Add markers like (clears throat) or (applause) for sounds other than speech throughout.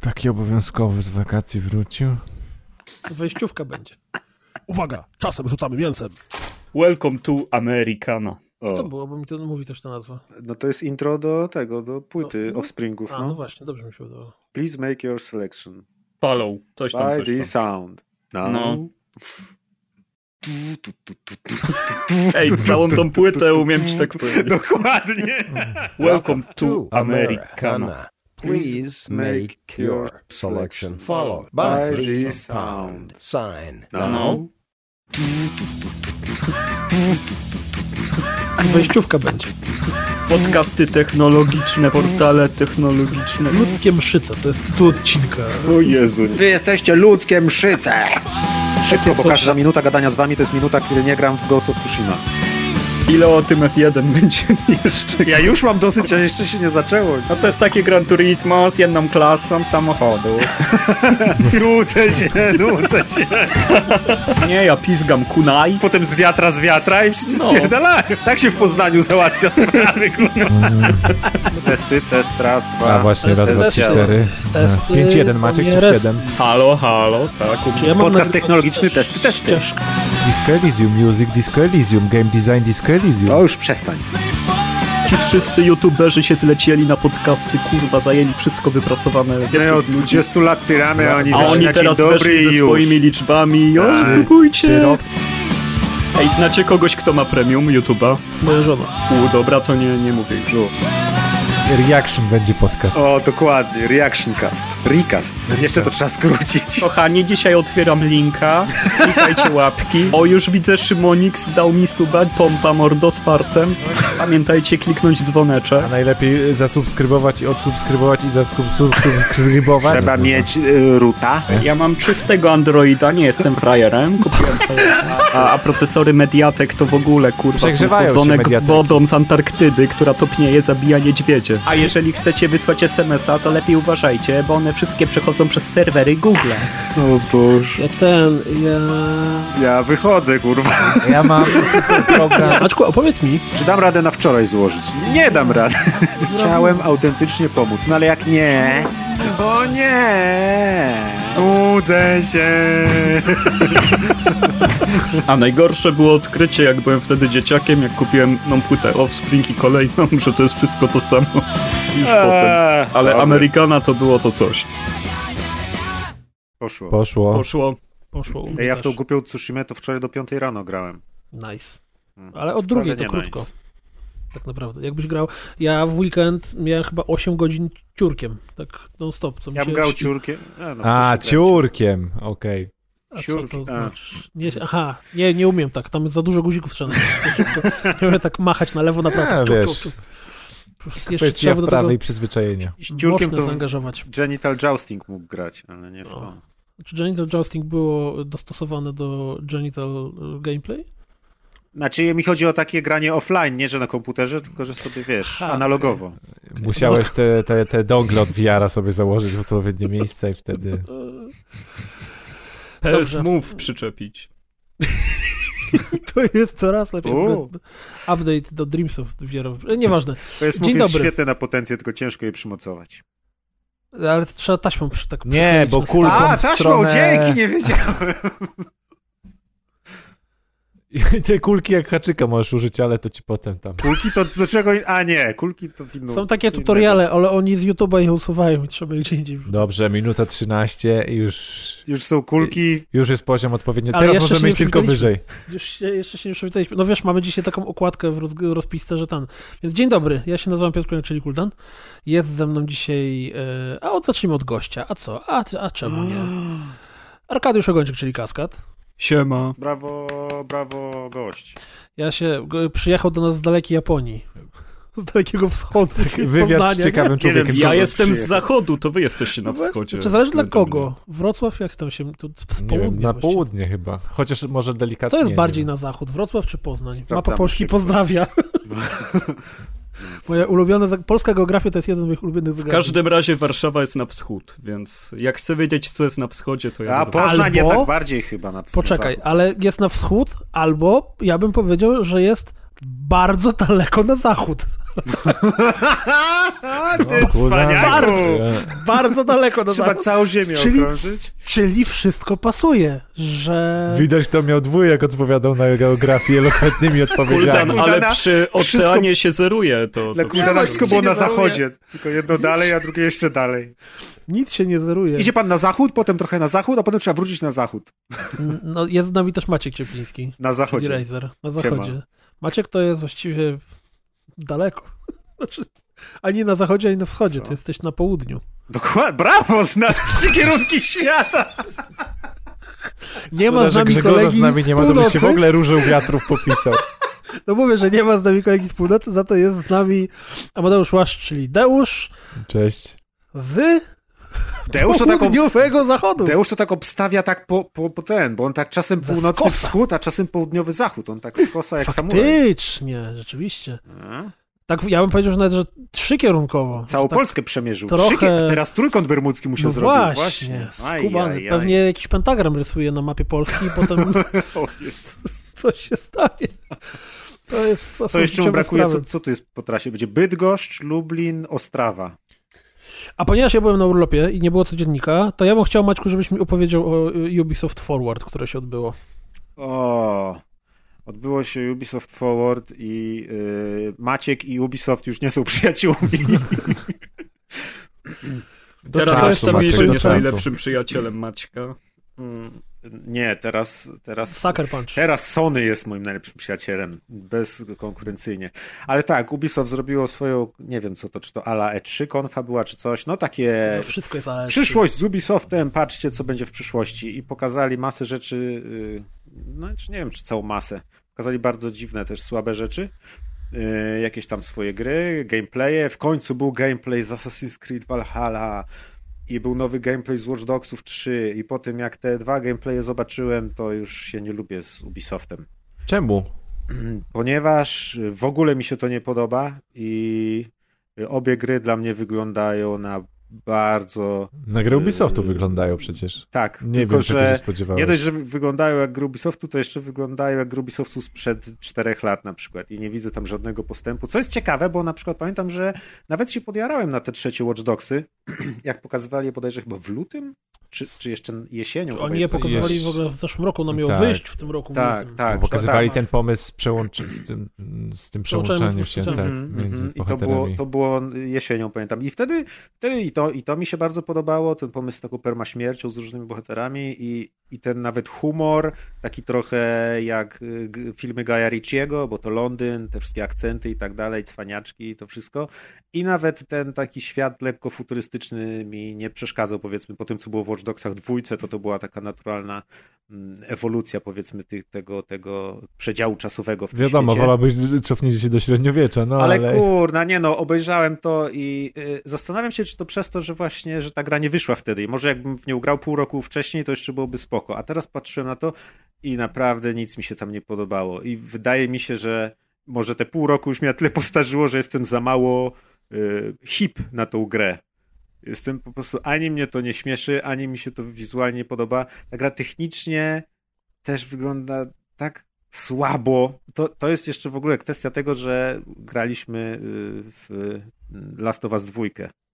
Taki obowiązkowy z wakacji wrócił. Wejściówka będzie. Uwaga, czasem rzucamy mięsem. Welcome to Americana. Co to O, było, bo mi to mówi też ta nazwa. no to jest intro do tego, do płyty No, Offspringów, A, no no. właśnie, dobrze mi się udało. Please make your selection. Follow. Coś tam, By coś the tam. sound. No. No. Tu, tu, tu, tu, tu, tu, tu, Ej, całą tą płytę umiem ci tak powiedzieć. Dokładnie. (laughs) Welcome to Americana. Please make your selection followed by the sound sign. No. Now, Wejściówka będzie. Podcasty technologiczne, portale technologiczne. Ludzkie mszyce, to jest tytuł odcinka. O Jezu. Wy jesteście ludzkie mszyce. Szybko, bo każda minuta gadania z wami to jest minuta, kiedy nie gram w Ghost of Tsushima. Ile o tym F1 będziemy (laughs) jeszcze? Ja już mam dosyć, a jeszcze się nie zaczęło. No to jest takie Gran Turismo z jedną klasą samochodu. (laughs) Nudzę się, nudzę się. Nie, ja pizgam kunai. Potem z wiatra, z wiatra i wszyscy No. spierdalają. Tak się w Poznaniu załatwia sprawy. Testy, test, raz, dwa. A właśnie, raz, dwa, trzy, cztery. Testy, 5-1 Maciek czy pomierest. 7? Halo, halo, tak. Czy ja Podcast na- technologiczny, testy, testy. Disco Elysium, Music Disco Elysium, Game Design Disco Elysium. O, już przestań. Ci wszyscy youtuberzy się zlecieli na podcasty, kurwa, zajęli wszystko wypracowane. My od 20 lat tyramy, a oni A oni teraz dobry i ze swoimi liczbami. O, Tak. Słuchajcie. rok? Ej, znacie kogoś, kto ma premium YouTube'a? Moja żona. U, dobra, to nie, nie mówię już. Reaction będzie podcast. O, dokładnie, reaction cast. Recast. Jeszcze to trzeba skrócić. Kochani, dzisiaj otwieram linka. Klikajcie łapki. O, już widzę, Szymonix dał mi suba, pompa mordo z fartem. Pamiętajcie kliknąć dzwoneczek. A najlepiej zasubskrybować i odsubskrybować i zasubskrybować. Trzeba mieć y, ruta. Ja mam czystego Androida, nie jestem frajerem. Kupiłem sobie. A, a procesory Mediatek to w ogóle, kurwa, są wodą z Antarktydy, która topnieje, zabija niedźwiedzie. A jeżeli chcecie wysłać SMS-a, to lepiej uważajcie, bo one wszystkie przechodzą przez serwery Google. O Boże. Ja ten, ja... Ja wychodzę, kurwa. Ja mam super program. Maczku, opowiedz mi, Czy dam radę na wczoraj złożyć? Nie dam rady. Chciałem autentycznie pomóc, no ale jak nie, to nie. Nudzę się. A najgorsze było odkrycie, jak byłem wtedy dzieciakiem, jak kupiłemną płytę Offspring i kolejną, że to jest wszystko to samo. Już potem. Eee, Ale dobra. Amerykana to było to coś. Poszło. Poszło. Poszło. poszło Ej, ja w tą głupią Tsushima to wczoraj do 5 rano grałem. Nice. Hmm. Ale od drugiej to krótko. nice. Tak naprawdę. Jakbyś grał... Ja w weekend miałem chyba 8 godzin ciurkiem. Tak non stop. Co Ja bym grał ciurkiem. No, A, wcześniej grałem ciurkiem, okej. A co to a. znaczy? Nie, aha, nie, nie umiem tak. Tam jest za dużo guzików trzeba. (laughs) Nie umiem tak machać na lewo, na prawo. A, Tak, Kwestia wprawy i przyzwyczajenia. Z ciurkiem mocno to zaangażować. Genital Jousting mógł grać, ale nie w to. O. Czy Genital Jousting było dostosowane do Genital y, Gameplay? Znaczy mi chodzi o takie granie offline, nie że na komputerze, tylko że sobie wiesz, Aha, analogowo. Musiałeś te, te, te dongle od VR-a sobie założyć w odpowiednie miejsca i wtedy... Dobrze. Move przyczepić. (laughs) To jest coraz lepiej. U. Update do Dreamsów VR. E, Nieważne. To jest Dzień dobry. świetne na potencję, tylko ciężko je przymocować. Ale to trzeba taśmą przy, tak Nie, bo kulką A, taśmą, stronę... dzięki, nie wiedziałem. (laughs) I (laughs) te kulki jak haczyka możesz użyć, ale to ci potem tam... Kulki to do czego... A nie, kulki to inną... Są takie tutoriale, ale oni z YouTube'a je usuwają i trzeba je gdzie indziej. Dobrze, minuta 13 i już... Już są kulki. Już jest poziom odpowiedni. Ale Teraz możemy iść tylko wyżej. Już się, jeszcze się nie przywitaliśmy. No wiesz, mamy dzisiaj taką okładkę w roz, rozpisce, że ten. Więc dzień dobry, ja się nazywam Piotr Kuldan, czyli Kuldan. Jest ze mną dzisiaj, e, a od, zacznijmy od gościa. A co? A, a czemu nie? (gasps) Arkadiusz Ogończyk, czyli Kaskad. Siema. Brawo, brawo, gość. Ja się, przyjechał do nas z dalekiej Japonii. (laughs) Z dalekiego wschodu, z Wywiad z ciekawym człowiekiem. z Ja jestem z przyjechał? zachodu, to wy jesteście na No wschodzie. Czy zależy dla kogo? Wrocław, jak tam się, tu, z Nie południa wiem, na właściwie. południe chyba. Chociaż może delikatnie. Co jest bardziej na zachód, Wrocław czy Poznań? Mapa Sprawdzamy Polski szybko. pozdrawia. (laughs) Moja ulubiona, polska geografia to jest jeden z moich ulubionych W zagadnień. każdym razie Warszawa jest na wschód, więc jak chcę wiedzieć, co jest na wschodzie, to ja A Poznań Albo- jednak bardziej chyba na wschód. Poczekaj, ale jest na wschód, albo ja bym powiedział, że jest bardzo daleko na zachód. (laughs) Ty No, kurwa! Bardzo. Bardzo daleko do Trzeba zachodu. całą ziemię Czyli- okrążyć? Czyli wszystko pasuje, że... Widać, kto miał dwójek, odpowiadał na geografii elokwentnymi odpowiedziami. Kuldan, ale przy wszystko- oceanie się zeruje to. Dla to Kuldana wszystko było na zachodzie. Tylko jedno dalej, a drugie jeszcze dalej. Nic się nie zeruje. Idzie pan na zachód, potem trochę na zachód, a potem trzeba wrócić na zachód. No, jest z nami też Maciek Ciepliński. Na zachodzie. Razer, na zachodzie. Maciek to jest właściwie daleko. (laughs) Znaczy, ani na zachodzie, ani na wschodzie. Co? Ty jesteś na południu. Dokładnie, brawo, znasz trzy kierunki świata. Nie ma Szkoda, z że nami Grzegorza kolegi z nami z nie ma, to się w ogóle różą wiatrów popisał. (laughs) No mówię, że nie ma z nami kolegi z północy, za to jest z nami Amadeusz Łaszcz, czyli Deusz Cześć. z (laughs) Deusz to tak, ob... zachodu. Deusz to tak obstawia tak po, po, po ten, bo on tak czasem Za północny wschód, a czasem południowy zachód. On tak skosa jak samuraj. Faktycznie, rzeczywiście. A? Tak, ja bym powiedział, że nawet, że trzykierunkowo. Całą tak, Polskę przemierzył. trochę- Trzy, teraz trójkąt bermudzki mu się no zrobił. właśnie, Aj, skubany. aj, aj. Pewnie jakiś pentagram rysuje na mapie Polski i potem (laughs) O Jezus. (laughs) coś się stanie. To jest to jeszcze mu brakuje, co, co tu jest po trasie? Będzie Bydgoszcz, Lublin, Ostrawa. A ponieważ ja byłem na urlopie i nie było codziennika, to ja bym chciał, Maćku, żebyś mi opowiedział o y, Ubisoft Forward, które się odbyło. O, odbyło się Ubisoft Forward i y, Maciek i Ubisoft już nie są (laughs) przyjaciółmi. Teraz czasu, jestem Maciek, jeszcze nie najlepszym przyjacielem Maćka. Mm, nie, teraz, teraz, Sucker Punch. teraz Sony jest moim najlepszym przyjacielem, bezkonkurencyjnie. Ale tak, Ubisoft zrobiło swoją, nie wiem co to, czy to ala E3 konfa była, czy coś, no takie... No wszystko jest ale Przyszłość z Ubisoftem, patrzcie co będzie w przyszłości. I pokazali masę rzeczy, y, no nie wiem czy całą masę. Pokazali bardzo dziwne, też słabe rzeczy. Y, Jakieś tam swoje gry, gameplaye. W końcu był gameplay z Assassin's Creed Valhalla i był nowy gameplay z Watch Dogsów 3 i po tym jak te dwa gameplaye zobaczyłem, to już się nie lubię z Ubisoftem. Czemu? Ponieważ w ogóle mi się to nie podoba i obie gry dla mnie wyglądają na bardzo Na gry Ubisoftu Yy, wyglądają przecież. tak, Nie tylko wiem, czego się że spodziewałeś. nie dość, że wyglądają jak gry Ubisoftu, to jeszcze wyglądają jak gry Ubisoftu sprzed czterech lat na przykład i nie widzę tam żadnego postępu, co jest ciekawe, bo na przykład pamiętam, że nawet się podjarałem na te trzecie Watch Dogsy, (clears throat) jak pokazywali je bodajże chyba w lutym, czy, czy jeszcze jesienią. Oni je pokazywali Jest- w ogóle w zeszłym roku, ono miało Tak. wyjść w tym roku. Tak, lutym. tak. Pokazywali tak. ten pomysł z, przełączy, z, tym, z tym Przełączaniem się tak, Mhm, między mhm. I to było, to było jesienią, pamiętam. I wtedy, wtedy i, to, i to mi się bardzo podobało, ten pomysł z taką permaśmiercią z różnymi bohaterami i, i ten nawet humor, taki trochę jak y, filmy Gaja Ricciego, bo to Londyn, te wszystkie akcenty i tak dalej, cwaniaczki i to wszystko. I nawet ten taki świat lekko futurystyczny mi nie przeszkadzał, powiedzmy, po tym, co było w Watch Dogsach dwójce, to to była taka naturalna mm, ewolucja, powiedzmy, tych, tego, tego przedziału czasowego w tym Wiadomo, świecie. wolałbyś cofnięcie się do średniowiecza, no ale, ale... kurna, nie no, obejrzałem to i y, zastanawiam się, czy to przez to, że właśnie, że ta gra nie wyszła wtedy i może jakbym w nią grał pół roku wcześniej, to jeszcze byłoby spoko, a teraz patrzyłem na to i naprawdę nic mi się tam nie podobało i wydaje mi się, że może te pół roku już mnie na tyle postarzyło, że jestem za mało y, hip na tą grę. Jestem po prostu, ani mnie to nie śmieszy, ani mi się to wizualnie nie podoba. Ta gra technicznie też wygląda tak słabo. To, to jest jeszcze w ogóle kwestia tego, że graliśmy y, w Last of Us 2.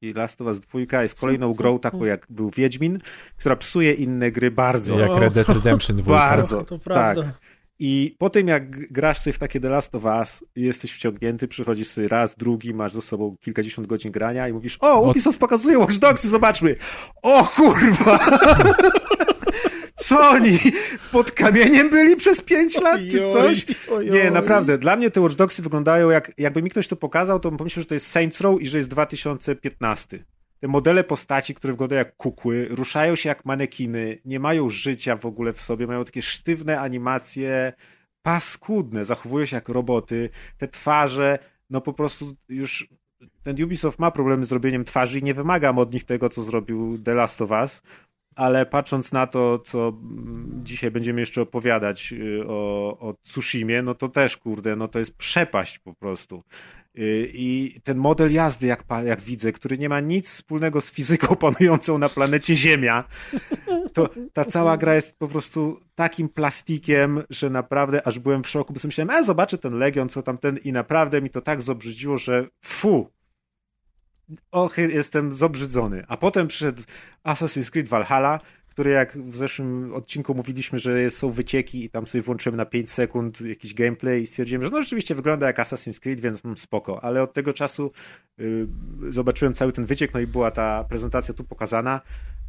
I Last of Us 2 jest kolejną grą taką jak był Wiedźmin, która psuje inne gry bardzo. Jak Red Dead Redemption 2. Bardzo. To prawda. Tak. I po tym, jak grasz sobie w takie The Last of Us jesteś wciągnięty, przychodzisz sobie raz, drugi, masz ze sobą kilkadziesiąt godzin grania i mówisz, o, Ubisoft pokazuje Watch Dogsy, zobaczmy. O kurwa! (laughs) Co oni? Pod kamieniem byli przez pięć lat, czy coś? Nie, naprawdę. Dla mnie te Watch Dogsy wyglądają jak, jakby mi ktoś to pokazał, to bym pomyślał, że to jest Saints Row i że jest 2015. Te modele postaci, które wyglądają jak kukły, ruszają się jak manekiny, nie mają życia w ogóle w sobie, mają takie sztywne animacje, paskudne, zachowują się jak roboty. Te twarze, no po prostu już ten Ubisoft ma problemy z robieniem twarzy i nie wymagam od nich tego, co zrobił The Last of Us, ale patrząc na to, co dzisiaj będziemy jeszcze opowiadać y, o, o Tsushimie, no to też, kurde, no to jest przepaść po prostu. Y, I ten model jazdy, jak, jak widzę, który nie ma nic wspólnego z fizyką (laughs) panującą na planecie Ziemia, to ta cała gra jest po prostu takim plastikiem, że naprawdę aż byłem w szoku, bo sobie myślałem, e, zobaczę ten Legion, co tam ten i naprawdę mi to tak zobrzydziło, że fu, och, jestem zobrzydzony. A potem przyszedł Assassin's Creed Valhalla, który jak w zeszłym odcinku mówiliśmy, że są wycieki i tam sobie włączyłem na 5 sekund jakiś gameplay i stwierdziłem, że no rzeczywiście wygląda jak Assassin's Creed, więc mm, spoko. Ale od tego czasu y, zobaczyłem cały ten wyciek, no i była ta prezentacja tu pokazana.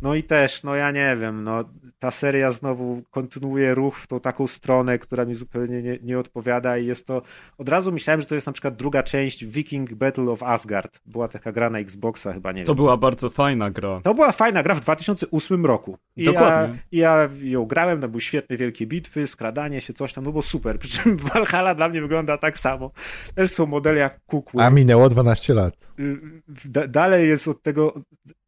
No i też, no ja nie wiem, no ta seria znowu kontynuuje ruch w tą taką stronę, która mi zupełnie nie, nie odpowiada i jest to, od razu myślałem, że to jest na przykład druga część Viking Battle of Asgard. Była taka gra na Xboxa chyba, nie To wiem. była bardzo fajna gra. To była fajna gra w 2008 roku. I Dokładnie. Ja, ja ją grałem, to były świetne wielkie bitwy, skradanie się, coś tam, no było super. Przy czym (laughs) Valhalla dla mnie wygląda tak samo. Też są modele jak kukły. A minęło 12 lat. Y, da, dalej jest od tego,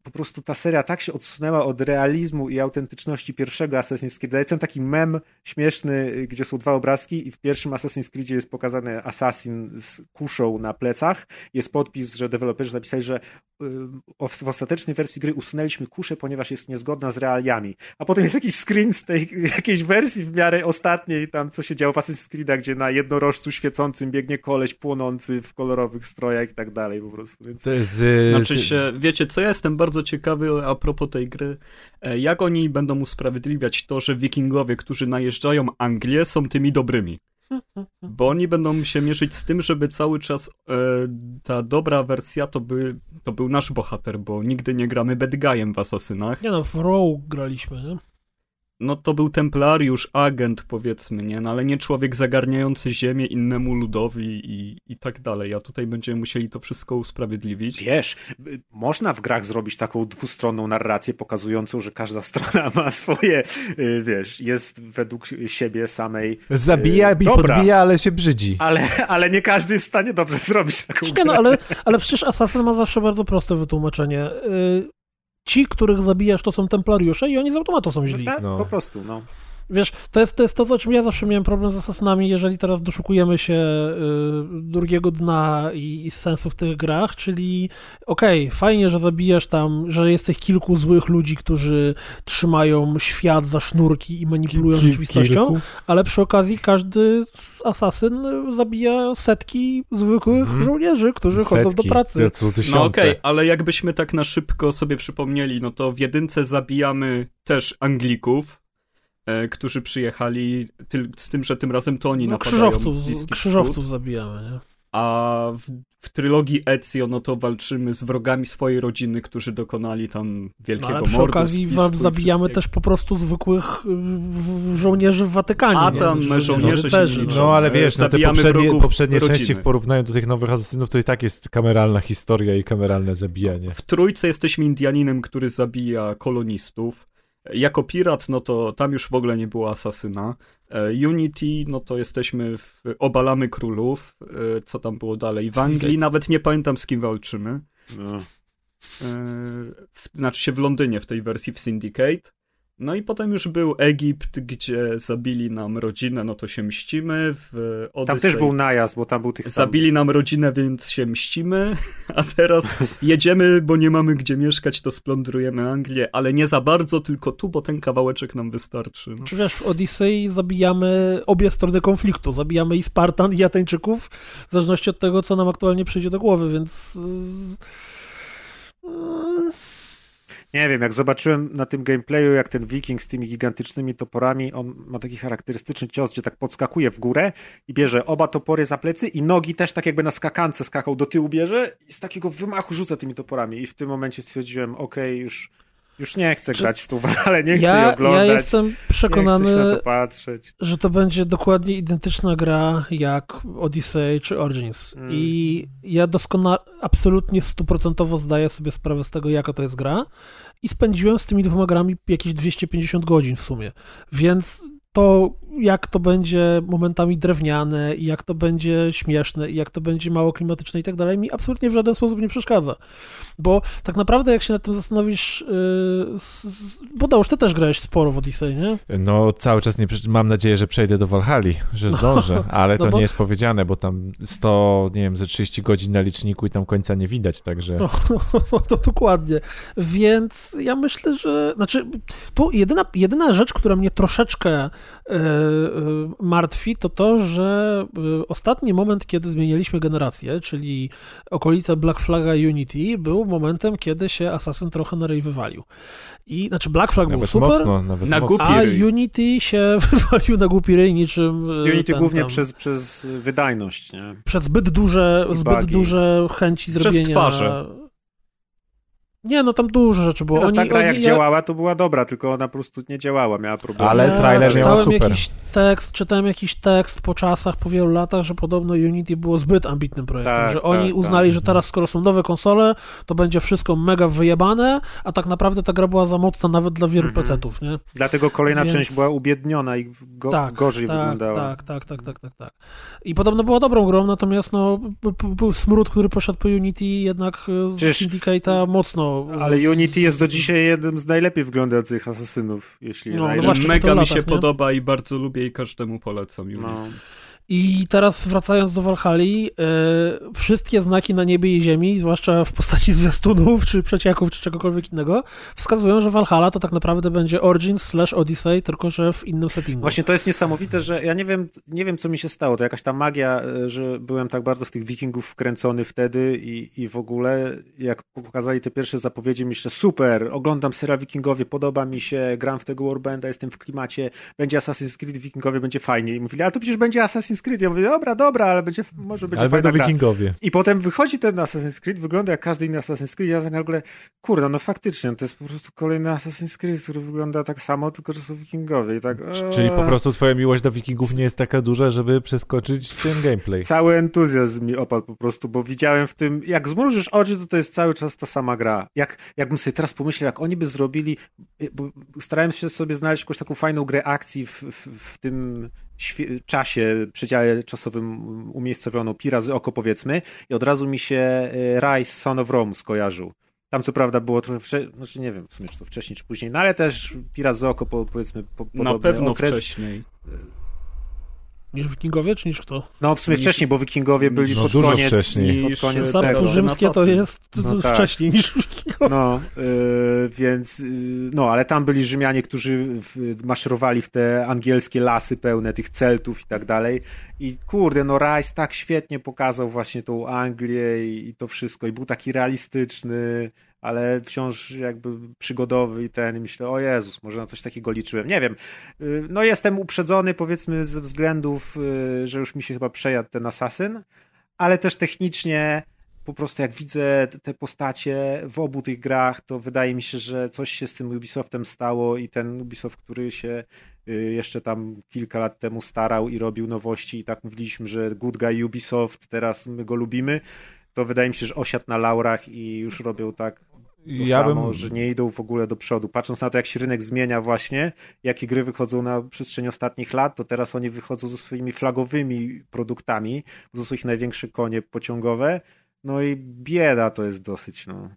po prostu ta seria tak się odsunęła od realizmu i autentyczności pierwszego Assassin's Creed. Jest ten taki mem śmieszny, y, gdzie są dwa obrazki i w pierwszym Assassin's Creedzie jest pokazany Assassin z kuszą na plecach. Jest podpis, że deweloperzy napisali, że y, w ostatecznej wersji gry usunęliśmy kuszę, ponieważ jest niezgodna z realiami. A potem jest jakiś screen z tej (laughs) jakiejś wersji w miarę ostatniej, tam co się działo w Assassin's Creedach, gdzie na jednorożcu świecącym biegnie koleś płonący w kolorowych strojach i tak dalej po prostu. Więc To jest... y, Znaczy się, wiecie co, ja jestem bardzo ciekawy a propos tej gry, e, jak oni będą usprawiedliwiać to, że wikingowie, którzy najeżdżają Anglię, są tymi dobrymi. (laughs) Bo oni będą się mierzyć z tym, żeby cały czas e, ta dobra wersja to, by, to był nasz bohater, bo nigdy nie gramy bad guyem w Asasynach. Nie no, w Row graliśmy, nie? No to był templariusz, agent powiedzmy, nie? No ale nie człowiek zagarniający ziemię innemu ludowi i, i tak dalej. A tutaj będziemy musieli to wszystko usprawiedliwić. Wiesz, y, można w grach zrobić taką dwustronną narrację pokazującą, że każda (laughs) strona ma swoje, y, wiesz, jest według siebie samej. Zabija y, i dobra, podbija, ale się brzydzi. Ale, ale nie każdy jest w stanie dobrze zrobić taką Nie grę. no, ale, ale przecież Assassin ma zawsze bardzo proste wytłumaczenie. Y, Ci, których zabijasz, to są templariusze i oni z automatu są źli. Tak, No. po prostu, no. Wiesz, to jest, to jest to, o czym ja zawsze miałem problem z Assassinami, jeżeli teraz doszukujemy się y, drugiego dna i, i sensu w tych grach, czyli okej, fajnie, że zabijasz tam, że jest tych kilku złych ludzi, którzy trzymają świat za sznurki i manipulują Ki- rzeczywistością, kilku? ale przy okazji każdy z asasyn zabija setki zwykłych Mhm. żołnierzy, którzy chodzą do Setki, pracy. No okej, ale jakbyśmy tak na szybko sobie przypomnieli, no to w jedynce zabijamy też Anglików, którzy przyjechali, tyl, z tym, że tym razem to oni No, napadają krzyżowców, krzyżowców zabijamy, nie? A w, w trylogii Ezio, no to walczymy z wrogami swojej rodziny, którzy dokonali tam No, wielkiego ale przy mordu, okazji zabijamy też po prostu zwykłych y, żołnierzy w Watykanie. A nie? tam żołnierze się nie liczą. No ale E, wiesz, no te poprzednie, poprzednie części w porównaniu do tych nowych asesynów to i tak jest kameralna historia i kameralne zabijanie. W trójce jesteśmy Indianinem, który zabija kolonistów. Jako pirat, no to tam już w ogóle nie było asasyna. E, Unity, no to jesteśmy w Obalamy Królów. E, Co tam było dalej? W Anglii nawet nie pamiętam z kim walczymy. no. E, w, znaczy się w Londynie w tej wersji w Syndicate. No i potem już był Egipt, gdzie zabili nam rodzinę, no to się mścimy. W Tam Odyssey też był najazd, bo tam był tych. Tam... zabili nam rodzinę, więc się mścimy. (laughs) A teraz jedziemy, bo nie mamy gdzie mieszkać, to splądrujemy Anglię, ale nie za bardzo, tylko tu, bo ten kawałeczek nam wystarczy. No. Czy wiesz, w Odyssey zabijamy obie strony konfliktu. Zabijamy i Spartan, i Ateńczyków, w zależności od tego, co nam aktualnie przyjdzie do głowy, więc... Nie wiem, jak zobaczyłem na tym gameplayu, jak ten wiking z tymi gigantycznymi toporami, on ma taki charakterystyczny cios, gdzie tak podskakuje w górę i bierze oba topory za plecy i nogi też tak jakby na skakance skakał do tyłu bierze i z takiego wymachu rzuca tymi toporami. I w tym momencie stwierdziłem, okej, już, już nie chcę Czy- grać w tą (laughs) ale nie chcę jej Ja, ja oglądać. jestem Nie chcę przekonany, to patrzeć. że to będzie dokładnie identyczna gra jak Odyssey czy Origins. Mm. I ja doskonale, absolutnie stuprocentowo zdaję sobie sprawę z tego, jaka to jest gra. I spędziłem z tymi dwoma grami jakieś 250 godzin w sumie. Więc to, jak to będzie momentami drewniane, i jak to będzie śmieszne, i jak to będzie mało klimatyczne i tak dalej, mi absolutnie w żaden sposób nie przeszkadza. Bo tak naprawdę, jak się nad tym zastanowisz, yy, bo ty też grałeś sporo w Odyssey, nie? No cały czas nie, mam nadzieję, że przejdę do Walhali, że zdążę, ale (laughs) no to bo- nie jest powiedziane, bo tam 100, nie wiem, ze 30 godzin na liczniku i tam końca nie widać, także... (laughs) No, to dokładnie. Więc ja myślę, że. Znaczy, tu jedyna, jedyna rzecz, która mnie troszeczkę martwi, to to, że e, ostatni moment, kiedy zmienialiśmy generację, czyli okolice Black Flaga Unity, był momentem, kiedy się Assassin trochę na rej wywalił. I znaczy, Black Flag był Nawet super. mocno, nawet Na mocno. A ryj. Unity się (laughs) wywalił na głupi ryj niczym. e, Unity ten głównie tam, przez, przez wydajność, nie? Przez zbyt duże, I zbyt bugi. duże chęci Przez zrobienia. twarze. Nie, no tam dużo rzeczy było. No, oni, ta gra oni, jak ja- działała, to była dobra, tylko ona po prostu nie działała, miała problemy. Ale trailer miała czytałem super. jakiś tekst, czytałem jakiś tekst po czasach, po wielu latach, że podobno Unity było zbyt ambitnym projektem, Tak, że tak, oni tak. uznali, że teraz skoro są nowe konsole, to będzie wszystko mega wyjebane, a tak naprawdę ta gra była za mocna nawet dla wielu Mhm. PC-ów, nie? Dlatego kolejna Więc- część była ubiedniona i go, tak, gorzej tak, wyglądała. Tak, tak, tak, tak, tak, tak. I podobno była dobrą grą, natomiast no, był smród, który poszedł po Unity jednak e, z Przecież- Syndicate'a mocno. Ale z- Unity jest do dzisiaj jednym z najlepiej wyglądających asasynów, jeśli No, no właśnie, Mega mi się nie? podoba i bardzo lubię i każdemu polecam. Unity. No. I teraz wracając do Valhalla, e, wszystkie znaki na niebie i ziemi, zwłaszcza w postaci zwiastunów, czy przecieków, czy czegokolwiek innego, wskazują, że Valhalla to tak naprawdę będzie Origins slash Odyssey, tylko że w innym settingu. Właśnie to jest niesamowite, że ja nie wiem, nie wiem, co mi się stało. To jakaś ta magia, e, że byłem tak bardzo w tych wikingów wkręcony wtedy i, i w ogóle, jak pokazali te pierwsze zapowiedzi, myślę, super, oglądam serial Wikingowie, podoba mi się, gram w tego Warbanda, jestem w klimacie, będzie Assassin's Creed Wikingowie, będzie fajnie. I mówili, ale to przecież będzie Assassin's Creed. Ja mówię, dobra, dobra, ale będzie, może będzie Ale fajna będą wikingowie. I potem wychodzi ten Assassin's Creed, wygląda jak każdy inny Assassin's Creed, ja tak nagle, kurde, no faktycznie, to jest po prostu kolejny Assassin's Creed, który wygląda tak samo, tylko że są wikingowie i tak... Czyli po eee. prostu twoja miłość do wikingów nie jest taka duża, żeby przeskoczyć ten gameplay. (laughs) Cały entuzjazm mi opadł po prostu, bo widziałem w tym, jak zmrużysz oczy, to to jest cały czas ta sama gra. Jak, jakbym sobie teraz pomyślał, jak oni by zrobili, bo starałem się sobie znaleźć jakąś taką fajną grę akcji w, w, w tym czasie, przedziale czasowym umiejscowioną, pi razy oko powiedzmy i od razu mi się e, Rise Son of Rome skojarzył. Tam co prawda było trochę wcześniej, znaczy nie wiem w sumie czy to wcześniej czy później, no ale też pi razy oko po, powiedzmy po, Na pewno okres. wcześniej. Niż Wikingowie, czy niż kto? No w sumie Niż- wcześniej, bo Wikingowie byli No, pod dużo koniec, wcześniej. pod koniec tego. Carstwo rzymskie to Assassin. jest No tak. wcześniej niż Wikingowie. No, yy, więc, yy, no, ale tam byli Rzymianie, którzy w, maszerowali w te angielskie lasy pełne tych Celtów i tak dalej. I kurde, no Rice tak świetnie pokazał właśnie tą Anglię i, i to wszystko. I był taki realistyczny, ale wciąż jakby przygodowy i ten. I myślę, o Jezus, może na coś takiego liczyłem. Nie wiem. Yy, No jestem uprzedzony powiedzmy ze względów, yy, że już mi się chyba przejadł ten Asasyn, ale też technicznie po prostu jak widzę te- te postacie w obu tych grach, to wydaje mi się, że coś się z tym Ubisoftem stało i ten Ubisoft, który się y, jeszcze tam kilka lat temu starał i robił nowości i tak mówiliśmy, że good guy Ubisoft, teraz my go lubimy, to wydaje mi się, że osiadł na laurach i już robią tak to Ja samo, bym, że nie idą w ogóle do przodu. Patrząc na to, jak się rynek zmienia właśnie, jakie gry wychodzą na przestrzeni ostatnich lat, to teraz oni wychodzą ze swoimi flagowymi produktami, to są ich największe konie pociągowe, no i bieda to jest dosyć, no.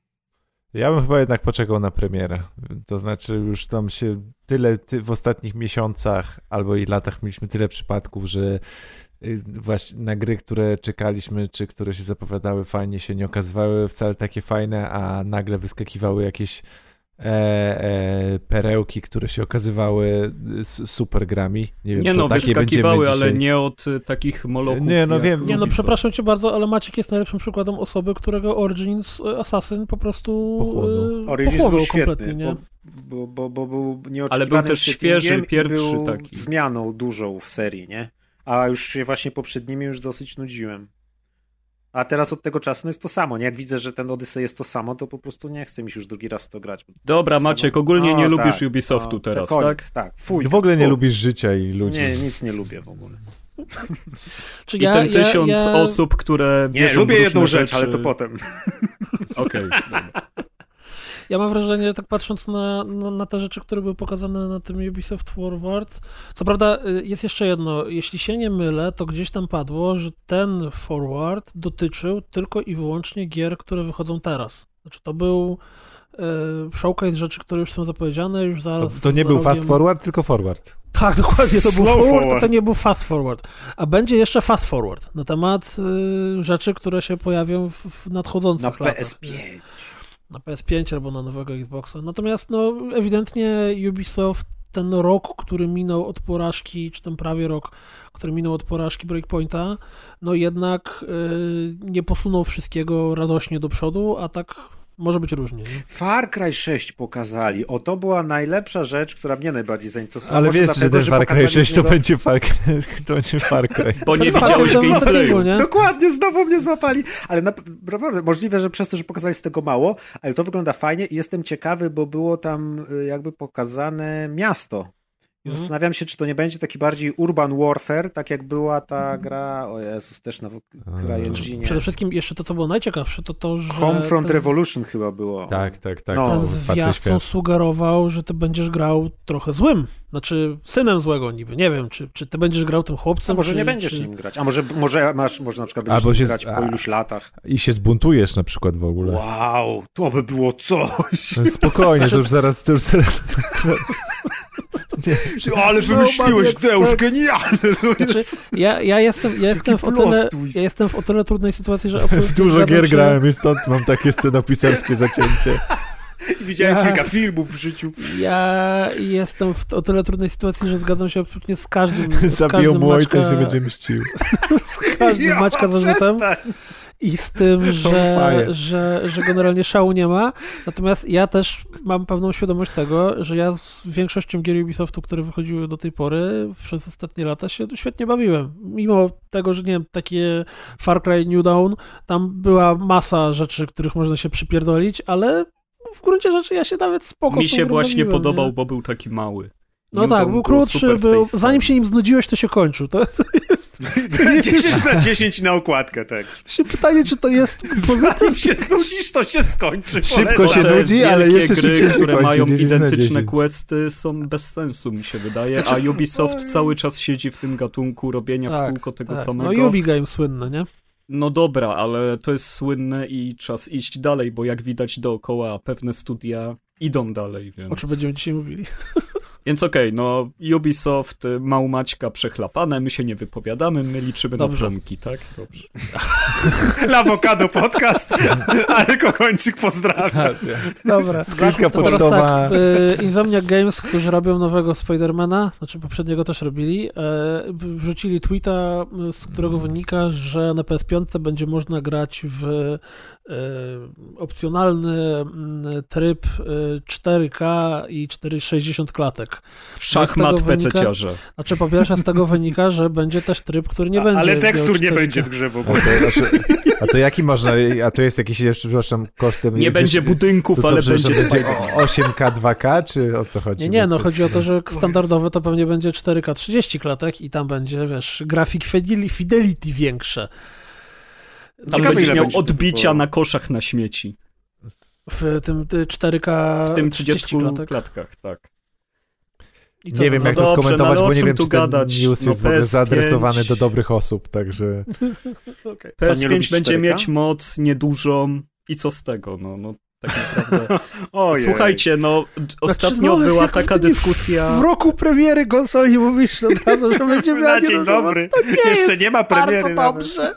ja bym chyba jednak poczekał na premierę. To znaczy już tam się tyle ty, w ostatnich miesiącach albo i latach mieliśmy tyle przypadków, że właśnie na gry, które czekaliśmy, czy które się zapowiadały fajnie, się nie okazywały wcale takie fajne, a nagle wyskakiwały jakieś e, e, perełki, które się okazywały s- super grami. Nie wiem, Nie no, takie wyskakiwały, będziemy ale nie od y, takich molochów. Nie, no wiem, Nie no, przepraszam cię bardzo, ale Maciek jest najlepszym przykładem osoby, którego Origins Assassin po prostu Pochłonął. Origins pochłonął był kompletnie, świetny, nie? bo, bo, bo, bo był nieoczekiwanym Ale był też świeży, pierwszy był taki. zmianą dużą w serii, nie? A już się właśnie poprzednimi już dosyć nudziłem. A teraz od tego czasu no jest to samo, nie? Jak widzę, że ten Odyssey jest to samo, to po prostu nie chce mi już drugi raz w to grać. Dobra, To samo- Maciek, ogólnie nie No, lubisz tak, Ubisoftu no, teraz, koniec, tak? tak? Fuj. W ogóle nie fu. lubisz życia i ludzi. Nie, nic nie lubię w ogóle. Czy (laughs) I ten tysiąc osób, które Nie, lubię jedną rzecz, rzeczy... ale to potem. Okej, dobra. (laughs) ja mam wrażenie, tak patrząc na, na, na, te rzeczy, które były pokazane na tym Ubisoft Forward, co prawda y, jest jeszcze jedno, jeśli się nie mylę, to gdzieś tam padło, że ten Forward dotyczył tylko i wyłącznie gier, które wychodzą teraz. Znaczy to był y, showcase rzeczy, które już są zapowiedziane, już zaraz... To, to nie był fast forward, tylko forward. Tak, dokładnie, to był forward, to nie był fast forward. A będzie jeszcze fast forward na temat y, rzeczy, które się pojawią w, w nadchodzących na latach. PS5. Na PS5 albo na nowego Xboxa. Natomiast no, ewidentnie Ubisoft ten rok, który minął od porażki, czy ten prawie rok, który minął od porażki Breakpointa, no jednak y, nie posunął wszystkiego radośnie do przodu, a tak może być różnie. Nie? Far Cry 6 pokazali. O, to była najlepsza rzecz, która mnie najbardziej zainteresowała. Ale Może wiesz, dlatego, że ten Far Cry 6 niego... to będzie Far Cry. (laughs) To będzie Far Cry. Bo nie widziałeś gameplayu. nie? Dokładnie, znowu mnie złapali. Ale na, naprawdę, możliwe, że przez to, że pokazali z tego mało, ale to wygląda fajnie i jestem ciekawy, bo było tam y, jakby pokazane miasto. I Mhm. zastanawiam się, czy to nie będzie taki bardziej urban warfare, tak jak była ta gra, o Jezus, też na CryEngine. Przede wszystkim jeszcze to, co było najciekawsze, to to, że Homefront ten, Revolution chyba było. Tak, tak, tak. No. ten zwiastun sugerował, że ty będziesz grał trochę złym. Znaczy synem złego niby. Nie wiem, czy, czy ty będziesz grał tym A chłopcem, może czy, nie będziesz czy... nim grać, a może, może masz, może na przykład będziesz się- grać po a- iluś latach. I się zbuntujesz na przykład w ogóle. Wow, to by było coś. No Spokojnie, to już zaraz, to już zaraz... (laughs) Ale wymyśliłeś, Deusz, genialne. Znaczy, ja, ja, jestem, ja, jestem w o tyle, ja jestem w o tyle trudnej sytuacji, że W (laughs) dużo gier się, grałem i stąd mam takie scenopisarskie zacięcie. (laughs) Widziałem Ja- kilka filmów w życiu. Ja jestem w o tyle trudnej sytuacji, że zgadzam się absolutnie z każdym. Z Zabiją każdym mu ojca, Maćka, się będzie mścił. (laughs) z każdym Maćka zarzutem. przestań. I z tym, że, że, że generalnie szału nie ma. Natomiast ja też mam pewną świadomość tego, że ja z większością gier Ubisoftu, które wychodziły do tej pory przez ostatnie lata się świetnie bawiłem. Mimo tego, że nie wiem, takie Far Cry New Dawn, tam była masa rzeczy, których można się przypierdolić, ale w gruncie rzeczy ja się nawet spoko Mi się właśnie bawiłem, podobał, nie? bo był taki mały. No New tak, był krótszy, był, zanim się nim znudziłeś, to się kończył. To, to jest (laughs) 10 na 10 na okładkę tekst. się pytanie, czy to jest Zanim pozytyw, się (laughs) znudzisz, to się skończy. Szybko się nudzi, ale wielkie jeszcze gry, szybciej które kończy, mają 10 na identyczne 10. questy są bez sensu, mi się wydaje, a Ubisoft cały czas siedzi w tym gatunku robienia w kółko tego tak. samego. No Ubi Game słynne, nie? No dobra, ale to jest słynne i czas iść dalej, bo jak widać dookoła pewne studia idą dalej, więc... O czym będziemy dzisiaj mówili. (laughs) Więc okej, no Ubisoft, y, Małmaćka przechlapane, my się nie wypowiadamy, my liczymy Dobrze. na promki, tak? Dobrze. (laughs) Lawokado podcast, ale Kokończyk pozdrawia. Dobra. Skrytka To teraz pocztowa. tak, y, Insomniac Games, którzy robią nowego Spidermana, znaczy poprzedniego też robili, e, wrzucili tweeta, y, z którego wynika, że na PS5 będzie można grać w opcjonalny mm, tryb y, 4K i 460 klatek. Szachmat PC-ciarze. Znaczy po pierwsze z tego wynika, że będzie też tryb, który nie będzie Ale tekstur nie 4K. będzie w grze w A ogóle. to, a, to, a to jaki można, a to jest jakiś, jeszcze, przepraszam, kosztem... Nie będzie wiesz, budynków, co, ale będzie... będzie o- 8K, 2K, czy o co chodzi? Nie, nie, no chodzi o to, że standardowe to pewnie będzie 4K 30 klatek i tam będzie, wiesz, grafik fideli- fidelity większe. Tam Ciekawe, będziesz miał odbicia na koszach na śmieci. W tym ty, 4K W tym 30 30 klatek. klatkach, tak. Co Nie wiem, no jak dobrze, to skomentować, no o bo nie wiem, czy ten gadać? news No jest w ogóle PS5. zaadresowany do dobrych osób, także... Nie PS5 lubisz będzie 4K? mieć moc niedużą i co z tego, no, no tak naprawdę. (laughs) Ojej. Słuchajcie, no d- ostatnio no, była taka dyskusja... W roku premiery konsoli mówisz od razu, że (laughs) będzie miała Na dzień dobry. moc. To nie Jeszcze nie ma bardzo premiery nawet. dobrze.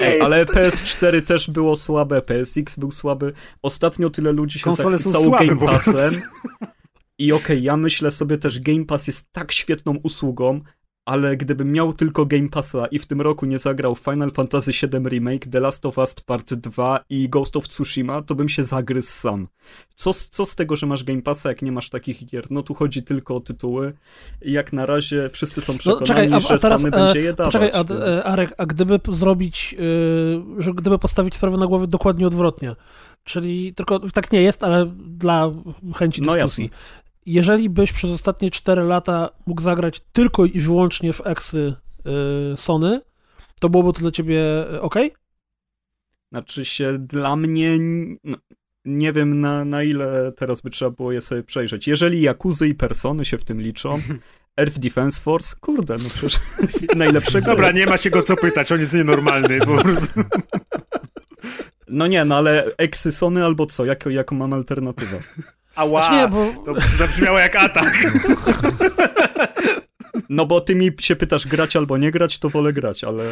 Jest... ale PS4 też było słabe, PSX był słaby. Ostatnio tyle ludzi się Konsole zachwycało Game Passem. I okej, ja myślę sobie też, Game Pass jest tak świetną usługą, ale gdybym miał tylko Game Passa i w tym roku nie zagrał Final Fantasy VII Remake, The Last of Us Part 2 i Ghost of Tsushima, to bym się zagryzł sam. Co, z- co z tego, że masz Game Passa, jak nie masz takich gier? No tu chodzi tylko o tytuły i jak na razie wszyscy są przekonani, No, czekaj, a, a że teraz, Sony e, będzie je dawać. Poczekaj, a, więc... e, Arek, a gdyby zrobić, y, że gdyby postawić sprawę na głowie dokładnie odwrotnie, czyli tylko tak nie jest, ale dla chęci No dyskusji. Jeżeli byś przez ostatnie 4 lata mógł zagrać tylko i wyłącznie w eksy y, Sony, to byłoby to dla ciebie ok? Znaczy się dla mnie. No, nie wiem na, na ile teraz by trzeba było je sobie przejrzeć. Jeżeli Jakuzy i Persony się w tym liczą, (laughs) Earth Defense Force, kurde, no przecież (laughs) jest najlepszego. Dobra, nie ma się go co pytać, on jest nienormalny po prostu. No nie, no ale eksy Sony albo co? Jako, jaką mam alternatywę? (laughs) Ała, Znaczy nie, bo to zabrzmiało jak atak. (laughs) No bo ty mi się pytasz grać albo nie grać, to wolę grać, ale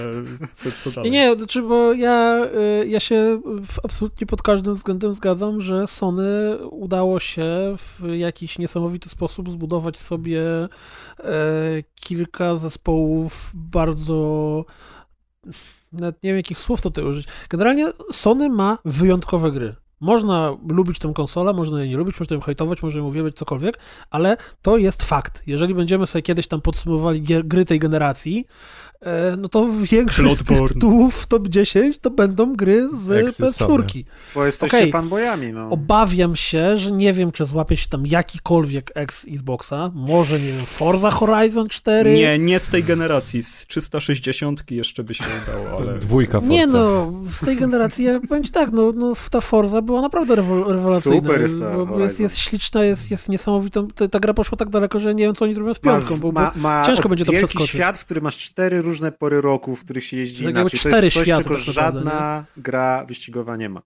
co, co dalej? Nie, znaczy, bo ja, y, ja się w- absolutnie pod każdym względem zgadzam, że Sony udało się w jakiś niesamowity sposób zbudować sobie e, kilka zespołów bardzo. Nawet nie wiem, jakich słów tutaj użyć. Generalnie Sony ma wyjątkowe gry. Można lubić tę konsolę, można jej nie lubić, można ją hejtować, można ją uwielbiać, cokolwiek, ale to jest fakt. Jeżeli będziemy sobie kiedyś tam podsumowali gry tej generacji, no to większość z tych tytułów w top 10 to będą gry z Eksy PS4. Bo jesteście Okej. fanboyami, no. Obawiam się, że nie wiem, czy złapie się tam jakikolwiek ex Xboxa. Może, nie wiem, Forza Horizon 4. Nie, nie z tej generacji, z 360 jeszcze by się udało, ale... Dwójka Forza. Nie no, z tej generacji, ja powiem ci tak, no, no ta Forza była naprawdę rewol- rewelacyjna. Super jest ta jest, jest śliczna, jest, jest niesamowitą. Ta, ta gra poszła tak daleko, że nie wiem, co oni zrobią z piątką, z- bo, bo ma, ma ciężko będzie to przeskoczyć. świat, w którym masz cztery różne pory roku, w których się jeździ Tak inaczej. To cztery jest coś, światy czego tak naprawdę, żadna gra wyścigowa nie ma.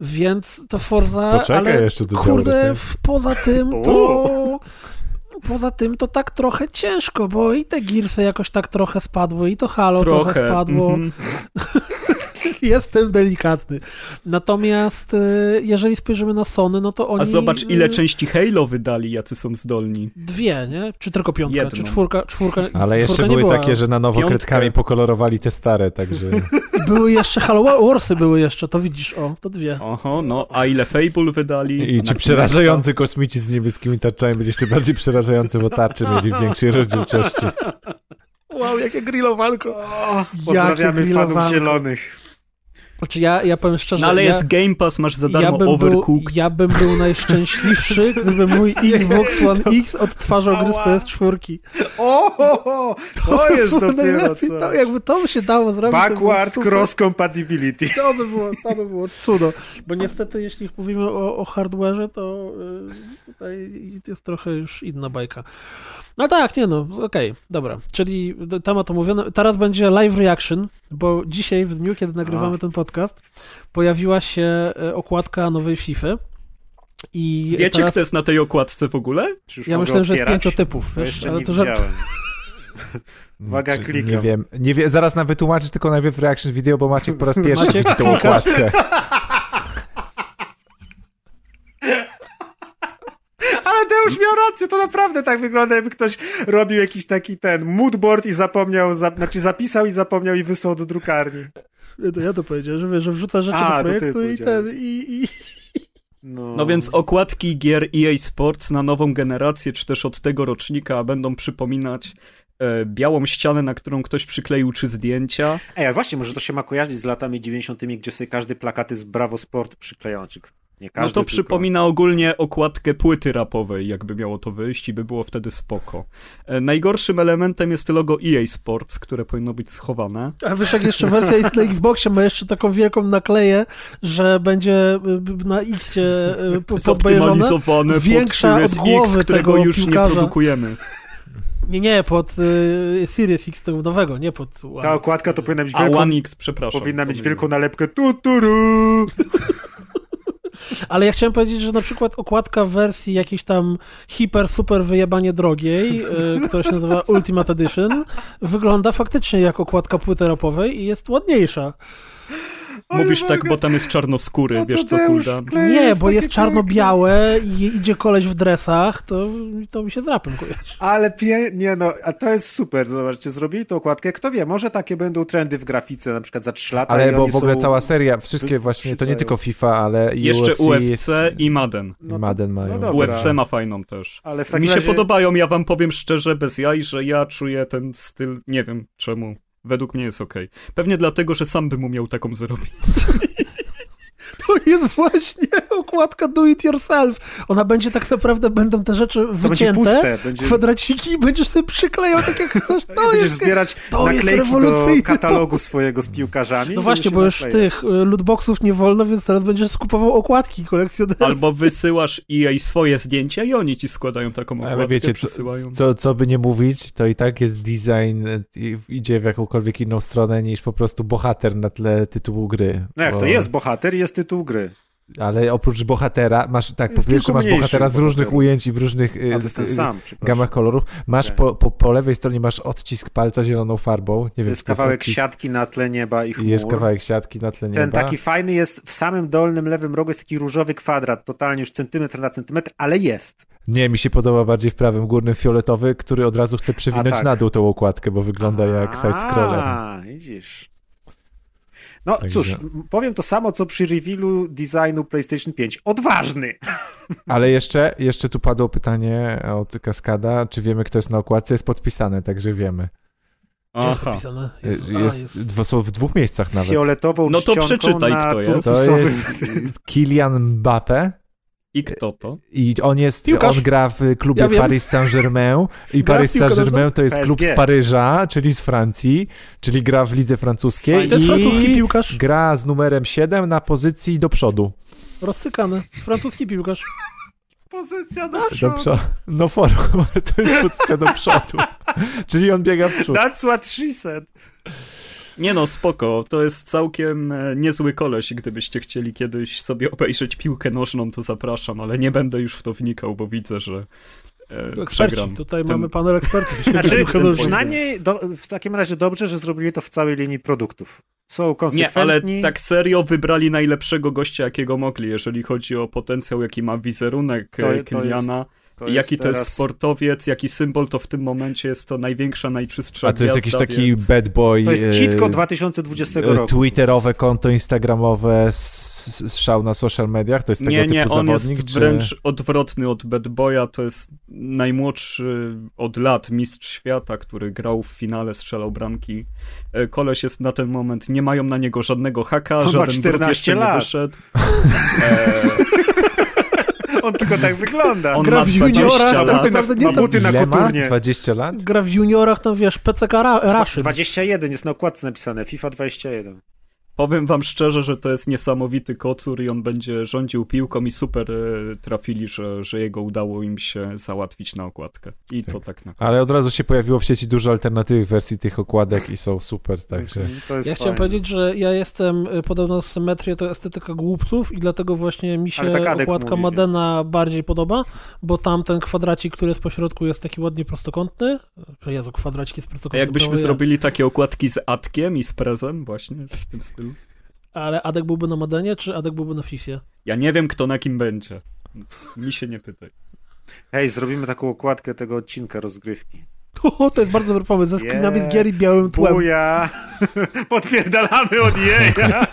Więc to Forza, Poczekaj ale jeszcze do kurde, poza tym (laughs) to... Poza tym to tak trochę ciężko, bo i te Gearsy jakoś tak trochę spadły, i to Halo trochę, Trochę. spadło. mhm. (laughs) (laughs) Jestem delikatny. Natomiast y, jeżeli spojrzymy na Sony, no to oni... A zobacz, ile y, części Halo wydali, jacy są zdolni. Dwie, nie? Czy tylko piątka? Jedną. Czy czwórka? czwórka (laughs) Ale jeszcze czwórka były była. takie, że na nowo Piątkę. kredkami pokolorowali te stare, także... (laughs) Były jeszcze Halo Warsy były jeszcze, to widzisz, o, to dwie. Oho, no, a ile Fable wydali? I ci przerażający kosmici z niebieskimi tarczami byli jeszcze bardziej przerażający, bo tarcze mieli większej rozdzielczości. Wow, jakie grillowanko. O, pozdrawiamy fanów grillowanko. zielonych. Znaczy ja, ja powiem szczerze, No ale ja, jest Game Pass, masz za darmo ja, bym był, Overcooked. ja bym był najszczęśliwszy, (laughs) gdyby mój Xbox One X odtwarzał gry z Ała. PS4. O, o, o, to jest dopiero co. To, jakby to by się dało zrobić, Backward cross compatibility. To by było, to by było cudo. Bo niestety, jeśli mówimy o, o hardware'ze, to y, tutaj jest trochę już inna bajka. No tak, nie no, okej, dobra. Czyli temat omówiony. Teraz będzie live reaction, bo dzisiaj, w dniu, kiedy nagrywamy A. ten podcast, pojawiła się e, okładka nowej FIFA. I Wiecie, teraz... kto jest na tej okładce w ogóle? Ja myślałem, że jest pięciotypów, Bo wiesz, jeszcze ale nie to żart- widziałem. (laughs) Uwaga, Czy- klikam. Nie wiem, nie wie, zaraz nam wytłumaczysz tylko najpierw reaction video, bo Maciek po raz pierwszy Maciek, widzi tą okładkę. (laughs) Ale Deusz miał rację, to naprawdę tak wygląda, jakby ktoś robił jakiś taki ten moodboard i zapomniał, za, znaczy zapisał i zapomniał i wysłał do drukarni. Ja to, ja to powiedziałem, że, wiesz, że wrzuca rzeczy A, do projektu i ten, i, i... No, No więc okładki gier EA Sports na nową generację, czy też od tego rocznika będą przypominać białą ścianę, na którą ktoś przykleił trzy zdjęcia. Ej, a właśnie, może to się ma kojarzyć z latami 90., gdzie sobie każdy plakaty z Bravo Sport przyklejał, czy nie No każdy, to tylko... przypomina ogólnie okładkę płyty rapowej, jakby miało to wyjść i by było wtedy spoko. E, najgorszym elementem jest logo EA Sports, które powinno być schowane. A wiesz, jak jeszcze wersja jest na Xboxie, ma jeszcze taką wielką nakleję, że będzie y, na X podbejeżone. Zoptymalizowane większa pod od głowy X, którego tego już piłkarza. nie produkujemy. Nie, nie, pod y, Series X tego nowego, nie pod One. Ta okładka to powinna być A wielką, One X, przepraszam. powinna mieć wielką nalepkę tuturu. (laughs) Ale ja chciałem powiedzieć, że na przykład okładka w wersji jakiejś tam hiper, super wyjebanie drogiej, y, która się nazywa (laughs) Ultimate Edition, wygląda faktycznie jak okładka płyty rapowej i jest ładniejsza. Mówisz tak, bo tam jest czarnoskóry, No wiesz co wkleja, Nie, bo jest czarno-białe i idzie koleś w dresach, to, to mi się z rapem kojarzy. Ale pie... nie no, a to jest super, zobaczcie, zrobili tą okładkę, kto wie, może takie będą trendy w grafice, na przykład za 3 lata i Ale bo oni w ogóle są... cała seria, wszystkie właśnie, to nie tylko FIFA, ale i Jeszcze UFC, UFC jest, i Madden. No to- Madden mają. no. UFC ma fajną też. Ale w takim Mi się razie... podobają, ja wam powiem szczerze, bez jaj, że ja czuję ten styl, nie wiem czemu. Według mnie jest okej. Pewnie dlatego, że sam bym umiał taką zrobić. (laughs) (laughs) To jest właśnie okładka do it yourself. Ona będzie tak naprawdę, będą te rzeczy To będzie wycięte, puste. Będzie, kwadraciki i będziesz sobie przyklejał tak jak chcesz. (laughs) To będziesz jest... zbierać to jest naklejki do rewolucyjny katalogu swojego z piłkarzami. No właśnie, bo już naklejał. tych y, lootboxów nie wolno, więc teraz będziesz skupował okładki kolekcjonerów. Albo wysyłasz EA swoje zdjęcia i oni ci składają taką okładkę, Ale wiecie, co, przysyłają. co, co by nie mówić, to i tak jest design, i- idzie w jakąkolwiek inną stronę niż po prostu bohater na tle tytułu gry. No jak Bo- to jest bohater, jest tytuł gry. Ale oprócz bohatera, masz tak, po Jest pierwsze kilku masz bohatera z różnych bohaterów. ujęć i w różnych A y, to jest ten y, sam, gamach kolorów. Masz po, po, po lewej stronie masz odcisk palca zieloną farbą. Nie wiem, jest kawałek odcisk. siatki na tle nieba i chmur. Jest kawałek siatki na tle nieba. Ten taki fajny jest w samym dolnym lewym rogu jest taki różowy kwadrat, totalnie już centymetr na centymetr, ale jest. Nie, mi się podoba bardziej w prawym górnym fioletowy, który od razu chce przewinąć A, tak. na dół tą okładkę, bo wygląda jak side-scroller. A, widzisz. No Także- cóż, powiem to samo, co przy revealu designu PlayStation 5. Odważny! (laughs) Ale jeszcze, jeszcze tu padło pytanie od Kaskada, czy wiemy, kto jest na okładce. Jest podpisane, także wiemy. Gdzie jest Aha. napisane? Y, Jezu, a, Jest, w dwóch miejscach nawet. Fioletową No to przeczytaj, na kto jest. To jest Kylian Mbappe I kto to? i on jest, Piłkarz. on gra w klubie Ja. Paris Saint-Germain (laughs) i Gra Paris Saint-Germain to jest PSG. klub z Paryża, czyli z Francji, czyli gra w lidze francuskiej To jest francuski i piłkarz. gra z numerem 7 na pozycji do przodu. Rozcykany. Francuski piłkarz. Pozycja do Do przodu. przodu. No forward, (laughs) to jest pozycja do przodu. (laughs) czyli on biega w przód. That's what she said. Nie no, spoko, to jest całkiem e, niezły koleś, gdybyście chcieli kiedyś sobie obejrzeć piłkę nożną, to zapraszam, ale nie będę już w to wnikał, bo widzę, że e, Eksperci. przegram. Tutaj Ten- mamy panel ekspertów. Znaczy, przynajmniej do, w takim razie dobrze, że zrobili to w całej linii produktów. Są Nie, konsekwentni. ale tak serio wybrali najlepszego gościa, jakiego mogli, jeżeli chodzi o potencjał, jaki ma wizerunek To- to, to jest- to jaki to teraz- jest sportowiec, jaki symbol, to w tym momencie jest to największa, najczystsza A to jest gwiazda, jakiś taki więc... bad boy. To e, jest cheatko 2020 e, roku. Twitterowe konto instagramowe, szał na social mediach, to jest tego Nie, nie, typu on zawodnik? jest czy... wręcz odwrotny od Bad Boya, to jest najmłodszy od lat mistrz świata, który grał w finale, strzelał bramki. E, Koleś jest na ten moment, nie mają na niego żadnego haka, On ma żaden 14 brud jeszcze nie lat. wyszedł. (laughs) E, On tylko tak wygląda. on Gra ma w juniora, 20 tak ma lat. buty na, naprawdę nie ma buty na koturnie. 20 lat? Gra w juniorach, tam wiesz, PCK Ra- Rashid. 21 jest na okładce napisane, FIFA 21. Powiem wam szczerze, że to jest niesamowity kocur i on będzie rządził piłką i super e, trafili, że, że jego udało im się załatwić na okładkę. I to tak na Ale od razu się pojawiło w sieci dużo alternatywnych wersji tych okładek i są super, także... To jest Ja chciałem fajne. powiedzieć, że ja jestem y, podobno symetrię to estetyka głupców i dlatego właśnie mi się tak Adek okładka mówi, Madena bardziej podoba, bo tam ten kwadracik, który jest po środku jest taki ładnie prostokątny. Że Jezu, kwadracik jest A prostokątny. jakbyśmy prawo ja. zrobili takie okładki z Atkiem i z Prezem właśnie w tym stylu? Ale Adek byłby na Madenie, czy Adek byłby na Fifie? Ja nie wiem, kto na kim będzie, więc mi się nie pytaj. Hej, zrobimy taką okładkę tego odcinka rozgrywki. (laughs) O, to jest bardzo dobry pomysł, ze screenami Yeah. z gier i białym tłem. Buja! (laughs) Podpierdalamy od jeja!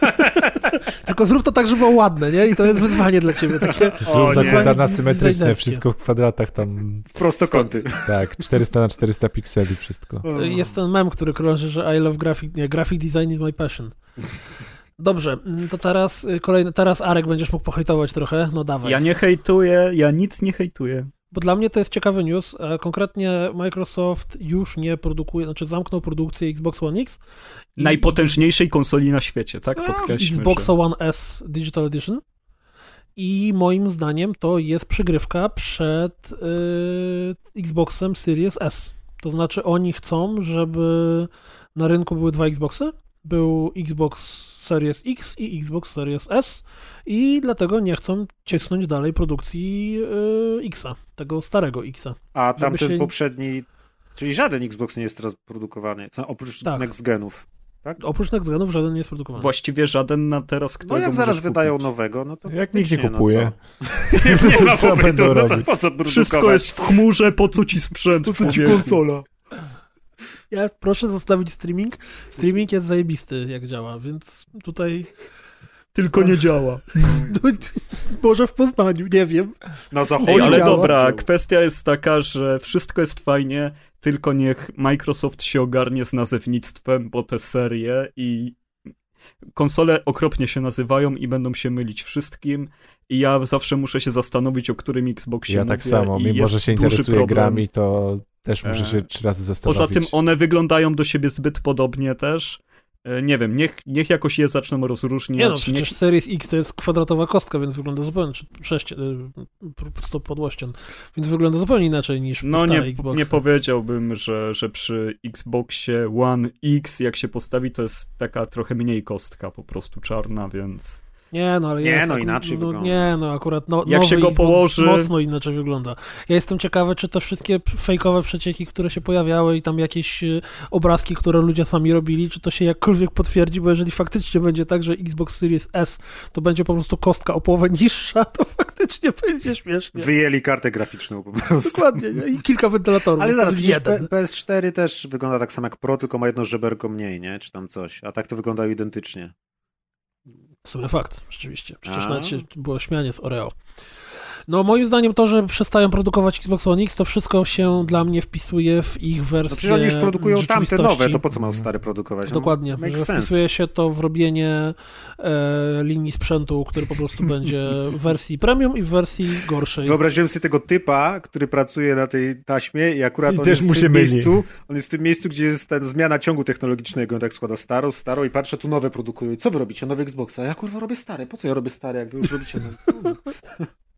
(laughs) Tylko zrób to tak, żeby było ładne, nie? I to jest wyzwanie dla ciebie. Takie... Zrób nie. nakładana symetrycznie, Dizajnerskie. wszystko w kwadratach tam, Prostokąty. tak, 400 na 400 pikseli wszystko. Jest ten mem, który krąży, że I love graphic, nie, graphic design is my passion. Dobrze, to teraz y, kolejny, teraz Arek będziesz mógł pohejtować trochę, no dawaj. Ja nie hejtuję, ja nic nie hejtuję. Bo dla mnie to jest ciekawy news. Konkretnie Microsoft już nie produkuje, znaczy zamknął produkcję Xbox One X. i- Najpotężniejszej konsoli na świecie, tak? Podkreślmy, Xbox że... One S Digital Edition. I moim zdaniem to jest przygrywka przed y, Xboxem Series S. To znaczy oni chcą, żeby na rynku były dwa Xboxy. Był Xbox Series X i Xbox Series S i dlatego nie chcą cisnąć dalej produkcji y, Xa, tego starego Xa. A tamten się- poprzedni, czyli żaden Xbox nie jest teraz produkowany, co- oprócz Tak. next genów. Oprócz Next Genów żaden nie jest produkowany. Właściwie żaden na teraz, No jak zaraz możesz wydają kupić. nowego, no to Jak nikt nie faktycznie, kupuje. No co? (laughs) nie ma (laughs) Co popytu, no to po co produkować? Wszystko jest w chmurze, po co ci sprzęt? człowieku? Ja proszę zostawić streaming. Streaming jest zajebisty, jak działa, więc tutaj Tylko nie działa. (laughs) może w Poznaniu, nie wiem. Na zachodzie. Ej, ale działa. dobra, kwestia jest taka, że wszystko jest fajnie, tylko niech Microsoft się ogarnie z nazewnictwem, bo te serie i konsole okropnie się nazywają i będą się mylić wszystkim i ja zawsze muszę się zastanowić, o którym Xboxie Ja mówię tak samo, mimo że się interesuję problem. grami, to też muszę E, się trzy razy zastanowić. Poza tym one wyglądają do siebie zbyt podobnie też. E, Nie wiem, niech, niech jakoś je zaczną rozróżniać. Nie no, niech- przecież Series X to jest kwadratowa kostka, więc wygląda zupełnie, czy sześć, po prostu podłościan, więc wygląda zupełnie inaczej niż No stare nie, Xboxy. nie powiedziałbym, że, że przy Xboxie One X jak się postawi, to jest taka trochę mniej kostka po prostu czarna, więc... Nie, no ale Nie, jest, no, aku- inaczej no, wygląda. Nie, no akurat no, Jak nowy się go położy- mocno inaczej wygląda. Ja jestem ciekawy, czy te wszystkie fejkowe przecieki, które się pojawiały i tam jakieś y, obrazki, które ludzie sami robili, czy to się jakkolwiek potwierdzi, bo jeżeli faktycznie będzie tak, że Xbox Series S to będzie po prostu kostka o połowę niższa, to (laughs) faktycznie będzie śmiesznie. Wyjęli kartę graficzną po prostu. Dokładnie, nie? i kilka wentylatorów. Ale zaraz, przecież jeden. P- PS4 też wygląda tak samo jak Pro, tylko ma jedno żeberko mniej, nie? Czy tam coś. A tak to wyglądają identycznie. W sumie fakt, rzeczywiście. Przecież A. nawet się było śmianie z Oreo. No moim zdaniem to, że przestają produkować Xbox One X, to wszystko się dla mnie wpisuje w ich wersję No przecież oni już produkują tamte nowe, to po co mają stare produkować? No, Dokładnie, sense. wpisuje się to w robienie e, linii sprzętu, który po prostu (laughs) będzie w wersji premium i w wersji gorszej. Wyobraziłem sobie tego typa, który pracuje na tej taśmie i akurat I on też jest mu w tym myli. miejscu, on jest w tym miejscu, gdzie jest ta zmiana ciągu technologicznego, on tak składa starą, starą i patrzę, tu nowe produkują. I co wy robicie? Nowe Xboxa? Ja kurwa robię stare. Po co ja robię stare, jak wy już robicie nowe? (laughs)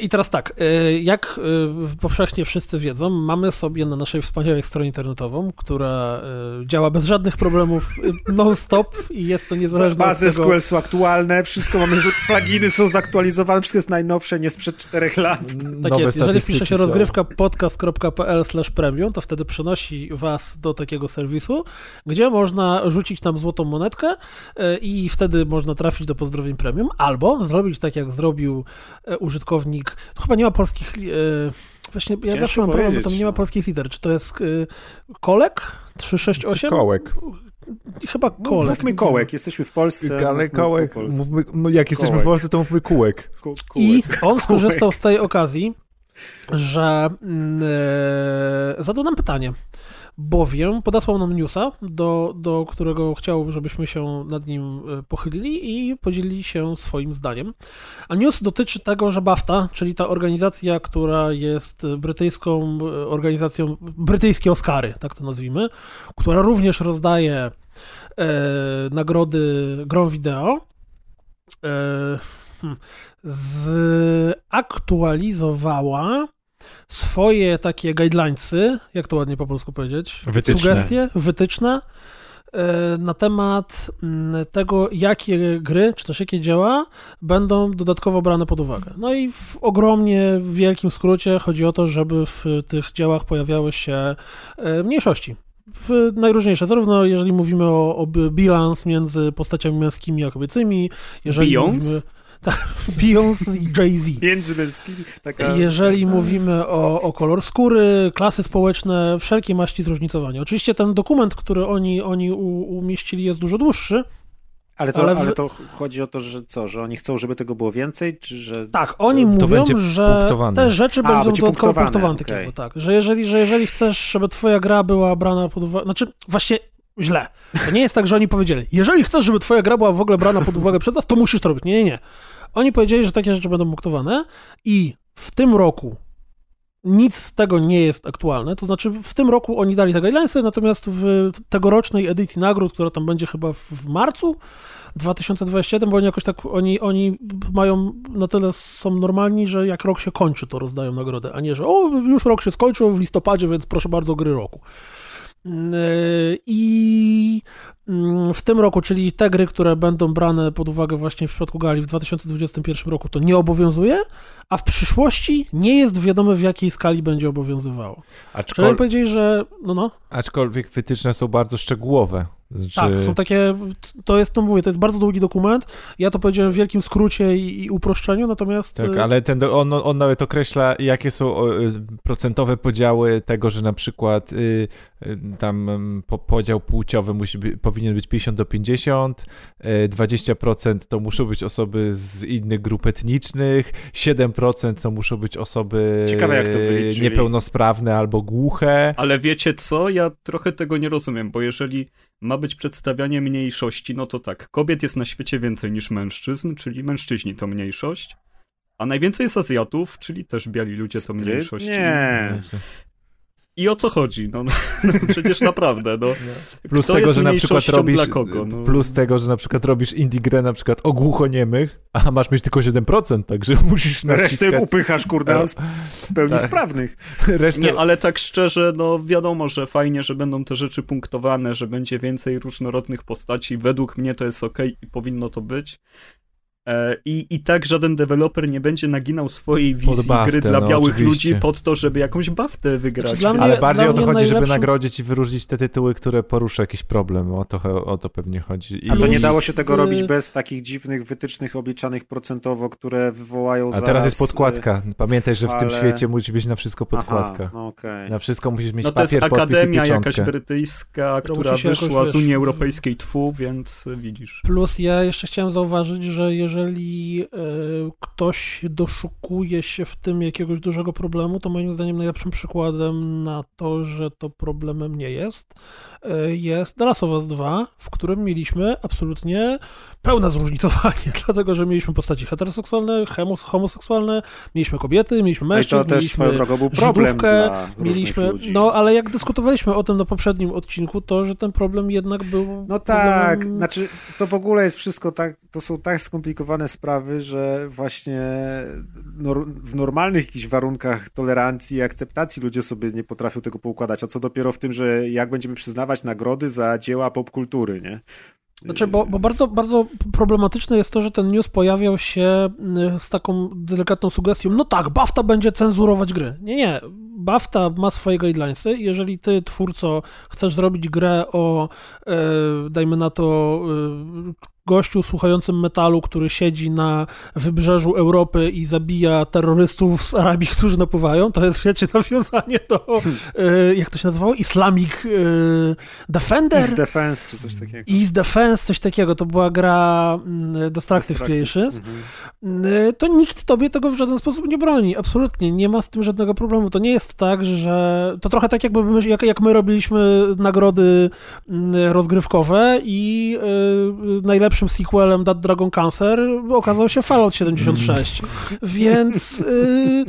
I teraz tak, e, jak e, powszechnie wszyscy wiedzą, mamy sobie na naszej wspaniałej stronie internetową, która e, działa bez żadnych problemów e, non-stop i jest to niezależne Bazy od tego... SQL są aktualne, wszystko mamy, pluginy są zaktualizowane, wszystko jest najnowsze, nie sprzed czterech lat. Tak Nowe jest, jeżeli pisze się rozgrywka podcast.pl premium, to wtedy przenosi was do takiego serwisu, gdzie można rzucić tam złotą monetkę e, i wtedy można trafić do pozdrowień premium, albo zrobić tak, jak zrobił e, to chyba nie ma polskich... e, Właśnie ja Ciężko zawsze mam problem, bo tam nie ma no. polskich liter. Czy to jest e, Kolek 368? Kołek. Chyba No, Kolek. mówmy kołek, jesteśmy w Polsce. Ale kołek, mówmy, no jak jesteśmy Kołek. w Polsce, to mówmy kółek. I on (laughs) skorzystał z tej okazji, że e, zadał nam pytanie, bowiem podesłał nam newsa, do, do którego chciał, żebyśmy się nad nim e, pochylili i podzielili się swoim zdaniem. A news dotyczy tego, że BAFTA, czyli ta organizacja, która jest brytyjską e, organizacją, brytyjskie Oscary, tak to nazwijmy, która również rozdaje e, nagrody grom wideo, e, hmm, zaktualizowała swoje takie guidelinesy, jak to ładnie po polsku powiedzieć? Wytyczne. Sugestie, wytyczne e, na temat mm, tego, jakie gry, czy też jakie dzieła będą dodatkowo brane pod uwagę. No i w ogromnie wielkim skrócie chodzi o to, żeby w tych dziełach pojawiały się e, mniejszości. W najróżniejsze, zarówno jeżeli mówimy o, o bilans między postaciami męskimi a kobiecymi, jeżeli Beyoncé? mówimy... Tak, (laughs) Beyoncé i Jay-Z. Między męskimi taka... Jeżeli mówimy o, o kolor skóry, klasy społeczne, wszelkie maści zróżnicowania. Oczywiście ten dokument, który oni, oni u, umieścili jest dużo dłuższy. Ale to, ale ale, w- to chodzi o to, że co, że oni chcą, żeby tego było więcej, czy że... Tak, oni To mówią, że punktowane. te rzeczy A, będą będzie dodatkowo punktowane, punktowane. okej. takiego, tak, że jeżeli, że jeżeli chcesz, żeby twoja gra była brana pod uwagę, znaczy właśnie źle. To nie jest tak, że oni powiedzieli, jeżeli chcesz, żeby twoja gra była w ogóle brana pod uwagę przez nas, to musisz to robić. Nie, nie, nie. Oni powiedzieli, że takie rzeczy będą punktowane i w tym roku nic z tego nie jest aktualne, to znaczy w tym roku oni dali te guidelinesy, natomiast w tegorocznej edycji nagród, która tam będzie chyba w, w marcu 2027, bo oni jakoś tak, oni, oni mają, na tyle są normalni, że jak rok się kończy, to rozdają nagrodę, a nie, że o, już rok się skończył w listopadzie, więc proszę bardzo, gry roku. Yy, I mm, w tym roku, czyli te gry, które będą brane pod uwagę właśnie w przypadku Gali w 2021 roku, to nie obowiązuje, a w przyszłości nie jest wiadome, w jakiej skali będzie obowiązywało. Czyli Aczkol, oni powiedzieli, że no no, aczkolwiek wytyczne są bardzo szczegółowe. Znaczy, tak, są takie, to jest, to mówię, to jest bardzo długi dokument, ja to powiedziałem w wielkim skrócie i, i uproszczeniu, natomiast... Tak, y, ale ten, on, on nawet określa, jakie są y, procentowe podziały tego, że na przykład y, y, tam ym, po, podział płciowy musi powinien być 50 do 50, y, 20% to muszą być osoby z innych grup etnicznych, 7% to muszą być osoby Ciekawe, jak to y, niepełnosprawne albo głuche. Ale wiecie co? Ja trochę tego nie rozumiem, bo jeżeli ma być przedstawianie mniejszości, no to tak, kobiet jest na świecie więcej niż mężczyzn, czyli mężczyźni to mniejszość, a najwięcej jest Azjatów, czyli też biali ludzie to mniejszość. Nie. I o co chodzi? No, no, no przecież naprawdę, no. Plus Kto tego, jest że na przykład robisz. dla kogo? No. Plus tego, że na przykład robisz indie grę na przykład o głuchoniemych, a masz mieć tylko 7%, także (laughs) musisz Resztę naciskać... upychasz, kurde, w pełni Tak. sprawnych. (laughs) Resztę... Nie, ale tak szczerze, no wiadomo, że fajnie, że będą te rzeczy punktowane, że będzie więcej różnorodnych postaci. Według mnie to jest ok i powinno to być. E, I, I tak żaden deweloper nie będzie naginał swojej wizji baftę, gry dla no, białych oczywiście. ludzi pod to, żeby jakąś baftę wygrać. Znaczy, mnie- Ale bardziej o to chodzi, żeby najlepszym- nagrodzić i wyróżnić te tytuły, które poruszą jakiś problem. O to, o to pewnie chodzi. I... A to nie dało się tego y- robić bez takich dziwnych wytycznych obliczanych procentowo, które wywołają A zaraz... teraz jest podkładka. Pamiętaj, że w tym ale- świecie musi być na wszystko Aha, podkładka. no okej. Na wszystko musisz mieć No to jest papier, podpis i akademia jakaś pieczątkę. brytyjska, To która musi się jakoś, wyszła z Unii Europejskiej tfu, więc y, widzisz. Plus ja jeszcze chciałem zauważyć, że jeżeli e, ktoś doszukuje się w tym jakiegoś dużego problemu, to moim zdaniem najlepszym przykładem na to, że to problemem nie jest, e, jest The Last of Us 2, w którym mieliśmy absolutnie pełne zróżnicowanie, (laughs) dlatego że mieliśmy postaci heteroseksualne, hemos- homoseksualne, mieliśmy kobiety, mieliśmy No i mężczyzn, to też mieliśmy swoją drogą był problem Żydówkę, dla mieliśmy, ludzi. no ale jak dyskutowaliśmy o tym na poprzednim odcinku, to że ten problem jednak był No tak, problemem- znaczy to w ogóle jest wszystko tak, to są tak skomplikowane sprawy, że właśnie w normalnych jakichś warunkach tolerancji i akceptacji ludzie sobie nie potrafią tego poukładać, a co dopiero w tym, że jak będziemy przyznawać nagrody za dzieła popkultury, nie? Znaczy, bo, bo bardzo, bardzo problematyczne jest to, że ten news pojawiał się y, z taką delikatną sugestią, no tak, BAFTA będzie cenzurować gry. Nie, nie. BAFTA ma swoje guidelinesy. Jeżeli ty, twórco, chcesz zrobić grę o, e, dajmy na to, e, gościu słuchającym metalu, który siedzi na wybrzeżu Europy i zabija terrorystów z Arabii, (laughs) którzy napływają, to jest, wiecie, nawiązanie do, e, jak to się nazywało? Islamic e, Defender? Peace Defense czy coś takiego. Ease Defense, coś takiego, to była gra mm, Destructive Creations, Mhm. Mm, to nikt tobie tego w żaden sposób nie broni, absolutnie, nie ma z tym żadnego problemu. To nie jest tak, że to trochę tak jakby my, jak, jak my robiliśmy nagrody mm, rozgrywkowe i y, najlepszym sequelem That Dragon Cancer okazał się Fallout 76. Więc y,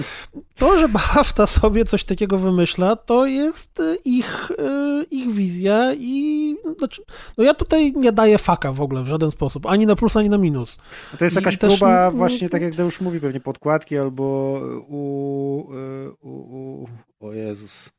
to, że BAFTA sobie coś takiego wymyśla, to jest y, ich, y, ich wizja i znaczy, no ja tutaj nie daję faka w ogóle w żaden sposób, ani na plus, ani na minus. No To jest I jakaś też- próba właśnie, tak jak Deusz mówi, pewnie podkładki albo u... u, u o Jezus...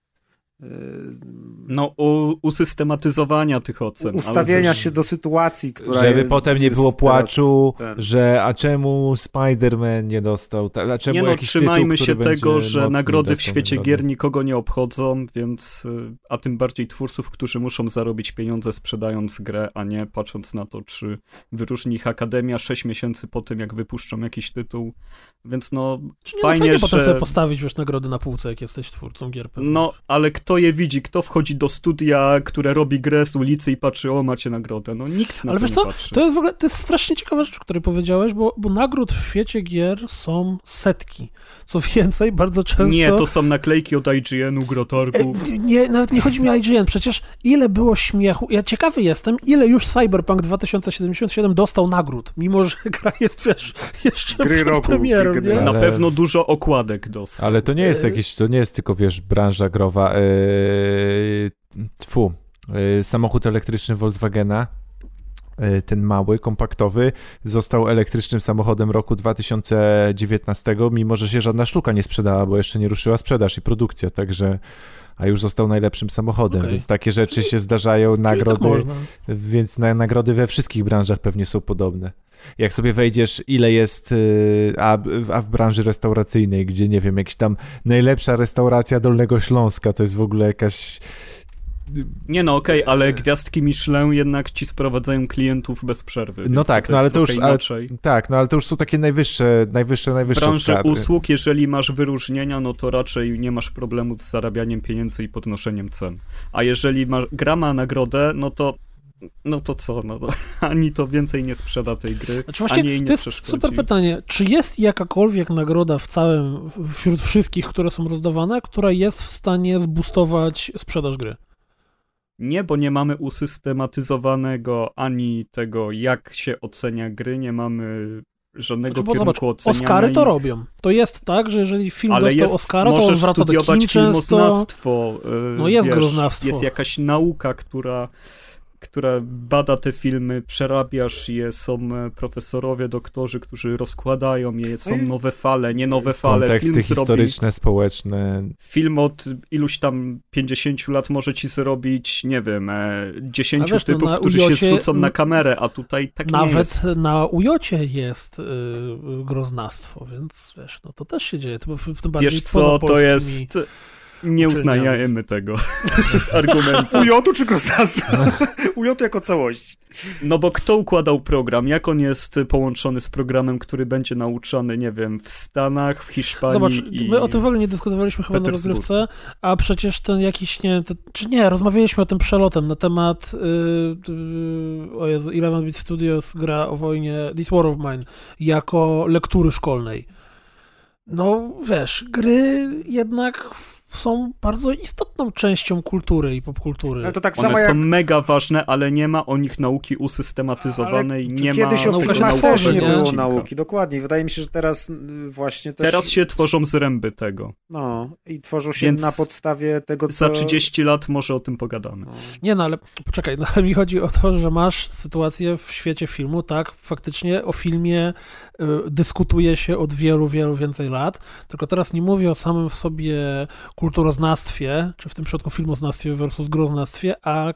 y, No, u, usystematyzowania tych ocen. Ustawienia też- się do sytuacji, która Żeby je- potem nie było płaczu, że a czemu Spider-Man nie dostał, ta- a czemu Nie no, jakiś trzymajmy tytuł, się który tego, że nagrody w świecie nagrodę. gier nikogo nie obchodzą, więc y, a tym bardziej twórców, którzy muszą zarobić pieniądze sprzedając grę, a nie patrząc na to, czy wyróżni ich Akademia 6 miesięcy po tym, jak wypuszczą jakiś tytuł. Więc no, Czy nie, Fajnie, fajnie, fajnie potem że- sobie postawić wiesz, nagrody na półce, jak jesteś twórcą gier. pewnie. no, ale kto je widzi? Kto wchodzi do studia, które robi grę z ulicy i patrzy, o macie nagrodę? No nikt na Ale to wiesz nie co, patrzy. to jest w ogóle, to jest strasznie ciekawa rzecz, o której powiedziałeś, bo, bo nagród w świecie gier są setki. Co więcej, bardzo często... Nie, to są naklejki od IGN-u, Grotarków. E, Nie, nawet nie chodzi mi o IGN. Przecież ile było śmiechu. Ja ciekawy jestem, ile już Cyberpunk 2077 dostał nagród, mimo że (laughs) gra jest, wiesz, jeszcze Gry przed roku, premierą. Na pewno dużo okładek dostał. Ale to nie jest E, jakiś, to nie jest tylko, wiesz, branża growa. Yy, tfu, yy, samochód elektryczny Volkswagena, yy, ten mały, kompaktowy, został elektrycznym samochodem roku 2019, mimo że się żadna sztuka nie sprzedała, bo jeszcze nie ruszyła sprzedaż i produkcja, także a już został najlepszym samochodem, Okej. więc takie rzeczy się zdarzają, Czyli tak nagrody, można. więc na, nagrody we wszystkich branżach pewnie są podobne. Jak sobie wejdziesz, ile jest, yy, a, a w branży restauracyjnej, gdzie nie wiem, jakaś tam najlepsza restauracja Dolnego Śląska, to jest w ogóle jakaś. Nie no, okej, ale gwiazdki Michelin jednak ci sprowadzają klientów bez przerwy. No tak, to no ale to już. Ale, tak, no ale to już są takie najwyższe, najwyższe, W najwyższe branży skarby. usług, jeżeli masz wyróżnienia, no to raczej nie masz problemu z zarabianiem pieniędzy i podnoszeniem cen. A jeżeli masz, gra ma nagrodę, no to no to co, no to, (laughs) ani to więcej nie sprzeda tej gry, Znaczy ani właśnie, jej nie to jest przeszkodzi. super pytanie. Czy jest jakakolwiek nagroda w całym, wśród wszystkich, które są rozdawane, która jest w stanie zboostować sprzedaż gry? Nie, bo nie mamy usystematyzowanego ani tego, jak się ocenia gry, nie mamy żadnego Znaczy, kierunku zobacz, oceniania. Oscary to i- robią. To jest tak, że jeżeli film Ale dostał jest, Oscara, to on wraca do kin często. filmoznawstwo. yy, No jest wiesz, groznawstwo. Jest jakaś nauka, która, która bada te filmy, przerabiasz je, są e, profesorowie, doktorzy, którzy rozkładają je, są No nowe fale, nie nowe fale. Konteksty Film zrobi, historyczne, społeczne. film od iluś tam 50 lat może ci zrobić, nie wiem, e, 10 A wiesz, no, typów, na którzy ujocie- się zrzucą na kamerę, a tutaj tak nie Nawet jest. na ujocie jest y, groznastwo, więc wiesz, no to też się dzieje. To, bardziej Wiesz co, to jest... Nie uznajemy tego (laughs) argumentu. Ujotu czy krostactwa? (laughs) Ujotu jako całości. No bo kto układał program? Jak on jest połączony z programem, który będzie nauczany, nie wiem, w Stanach, w Hiszpanii Zobacz, i... my o tym w ogóle nie dyskutowaliśmy chyba na rozgrywce, a przecież ten jakiś, nie, te, czy nie, rozmawialiśmy o tym przelotem na temat, y, y, o Jezu, Eleven Bit Studios gra o wojnie This War of Mine jako lektury szkolnej. No, wiesz, gry jednak są bardzo istotną częścią kultury i popkultury. Ale to tak One samo są jak... mega ważne, ale nie ma o nich nauki usystematyzowanej, Ale nie kiedyś ma... o nauka filmach też nie było nauki, dokładnie. Wydaje mi się, że teraz y, właśnie też... Teraz się tworzą zręby tego. No, i tworzą się Więc na podstawie tego, co... Za 30 lat może o tym pogadamy. No. Nie no, ale poczekaj, no, ale mi chodzi o to, że masz sytuację w świecie filmu, tak, faktycznie o filmie dyskutuje się od wielu, wielu więcej lat, tylko teraz nie mówię o samym w sobie kulturoznawstwie, czy w tym przypadku filmoznawstwie versus groznawstwie, a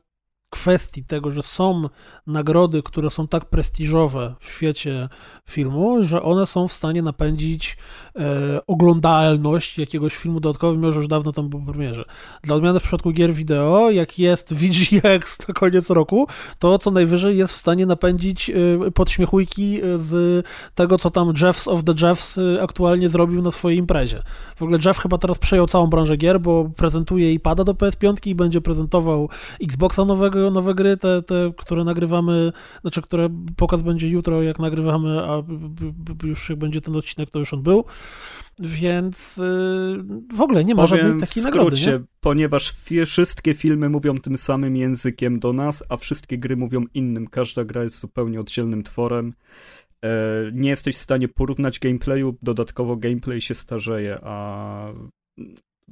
kwestii tego, że są nagrody, które są tak prestiżowe w świecie filmu, że one są w stanie napędzić e, oglądalność jakiegoś filmu dodatkowo, mimo że już dawno tam był w premierze. Dla odmiany w przypadku gier wideo, jak jest (laughs) VGX na koniec roku, to co najwyżej jest w stanie napędzić y, podśmiechujki z tego, co tam Jeffs of the Jeffs y, aktualnie zrobił na swojej imprezie. W ogóle Jeff chyba teraz przejął całą branżę gier, bo prezentuje i pada do PS5 i będzie prezentował Xboxa nowego, nowe gry, te, te, które nagrywamy, znaczy, które pokaz będzie jutro, jak nagrywamy, a już jak będzie ten odcinek, to już on był. Więc y, w ogóle nie ma żadnej Powiem w takiej nagrody, skrócie, nie? ponieważ wszystkie filmy mówią tym samym językiem do nas, a wszystkie gry mówią innym. Każda gra jest zupełnie oddzielnym tworem. E, nie jesteś w stanie porównać gameplayu, dodatkowo gameplay się starzeje, a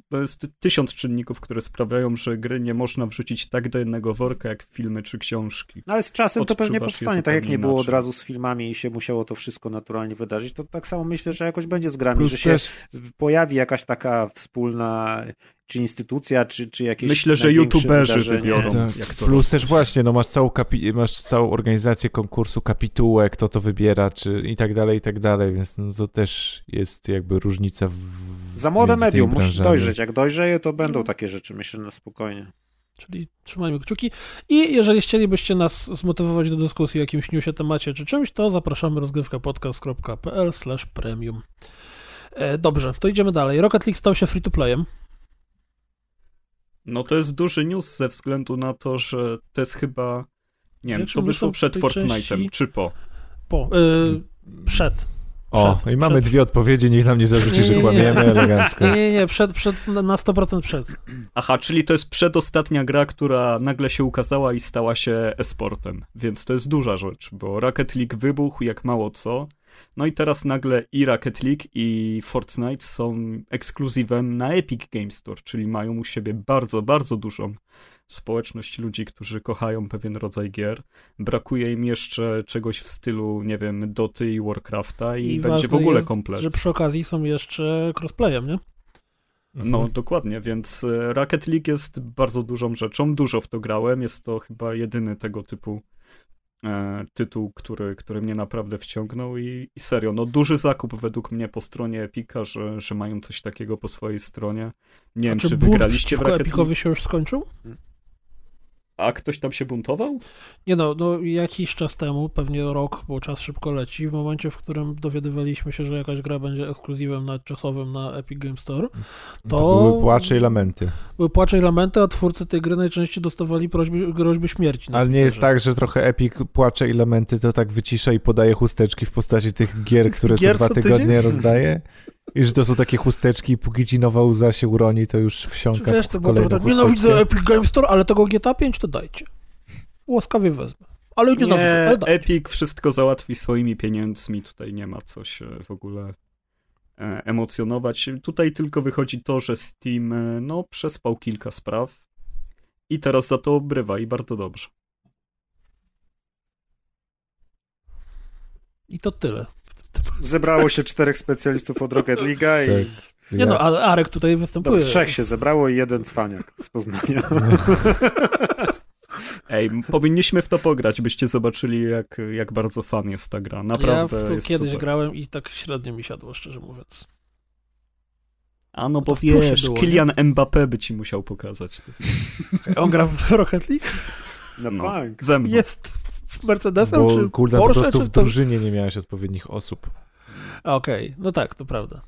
to jest tysiąc czynników, które sprawiają, że gry nie można wrzucić tak do jednego worka jak filmy czy książki. No ale z czasem to pewnie Odczuwasz powstanie, tak jak nie było od inaczej. razu z filmami i się musiało to wszystko naturalnie wydarzyć, to tak samo myślę, że jakoś będzie z grami, Plus że się też pojawi jakaś taka wspólna czy instytucja, czy, czy jakieś Myślę, że youtuberzy wydarzenie. wybiorą, Tak. jak to Plus robić. też właśnie, no masz całą, kapi- masz całą organizację konkursu, kapitułę, kto to wybiera, czy i tak dalej, i tak dalej, więc no to też jest jakby różnica w Za młode medium, musi dojrzeć. Jak dojrzeje, to będą takie rzeczy, myślę, na spokojnie. Czyli trzymajmy kciuki. I jeżeli chcielibyście nas zmotywować do dyskusji o jakimś newsie, temacie czy czymś, to zapraszamy rozgrywkapodcast.pl premium. E, Dobrze, to idziemy dalej. Rocket League stał się free-to-playem. No to jest duży news ze względu na to, że to jest chyba... Nie wiem, to wyszło przed Fortnite'em, części- czy po? Po, e, przed. O, Przed, i mamy przed. dwie odpowiedzi, niech nam nie zarzuci, Nie, że nie, nie. kłamiemy (laughs) elegancko. Nie, nie, nie, przed, przed, na- na 100% przed. Aha, czyli to jest przedostatnia gra, która nagle się ukazała i stała się e-sportem, więc to jest duża rzecz, bo Rocket League wybuchł jak mało co, no i teraz nagle i Rocket League i Fortnite są ekskluzywem na Epic Games Store, czyli mają u siebie bardzo, bardzo dużą społeczność ludzi, którzy kochają pewien rodzaj gier. Brakuje im jeszcze czegoś w stylu, nie wiem, Doty i Warcrafta i, będzie ważne w ogóle jest, komplet. że przy okazji są jeszcze crossplayem, nie? No, dokładnie, więc e, Rocket League jest bardzo dużą rzeczą. Dużo w to grałem. Jest to chyba jedyny tego typu tytuł, który, który mnie naprawdę wciągnął i, i serio, no duży zakup według mnie po stronie Epika, że, że mają coś takiego po swojej stronie. Nie wiem, A czy czy bunt wygraliście w? Epicowi się już skończył? A ktoś tam się buntował? Nie no, no, jakiś czas temu, pewnie rok, bo czas szybko leci, w momencie, w którym dowiadywaliśmy się, że jakaś gra będzie ekskluzywem nadczasowym na Epic Game Store, To, to- były płacze i lamenty. były płacze i lamenty, a twórcy tej gry najczęściej dostawali prośby, groźby śmierci. Ale nie jest tak, że trochę Epic płacze i lamenty to tak wycisza i podaje chusteczki w postaci tych gier, które Gier co dwa tygodnie rozdaje? I że to są takie chusteczki, póki ci nowa łza się uroni, to już wsiąka Wiesz, to było tak, nienawidzę Epic Games Store, ale tego GTA 5 to dajcie. Łaskawie wezmę. Ale nie, Nie. Epic wszystko załatwi swoimi pieniędzmi, tutaj nie ma co się w ogóle e, emocjonować. Tutaj tylko wychodzi to, że Steam e, no, przespał kilka spraw i teraz za to obrywa i bardzo dobrze. I to tyle. Zebrało się czterech specjalistów od Rocket (laughs) League'a i Tak. Nie no, a Arek tutaj występuje. Dobra, trzech się zebrało i jeden cwaniak z Poznania. (laughs) Ej, powinniśmy w to pograć, byście zobaczyli, jak, jak bardzo fan jest ta gra. Ja Naprawdę w to jest kiedyś super. grałem i tak średnio mi siadło, szczerze mówiąc. A no bo w plusie wiesz, było, nie? Kylian Mbappé by ci musiał pokazać. (laughs) On gra w Rocket League? Na No, bank. ze mną. Jest Mercedesem, Bo czy kurde, po Porsche, prostu czy w to... drużynie nie miałeś odpowiednich osób. Okej, no tak, to prawda.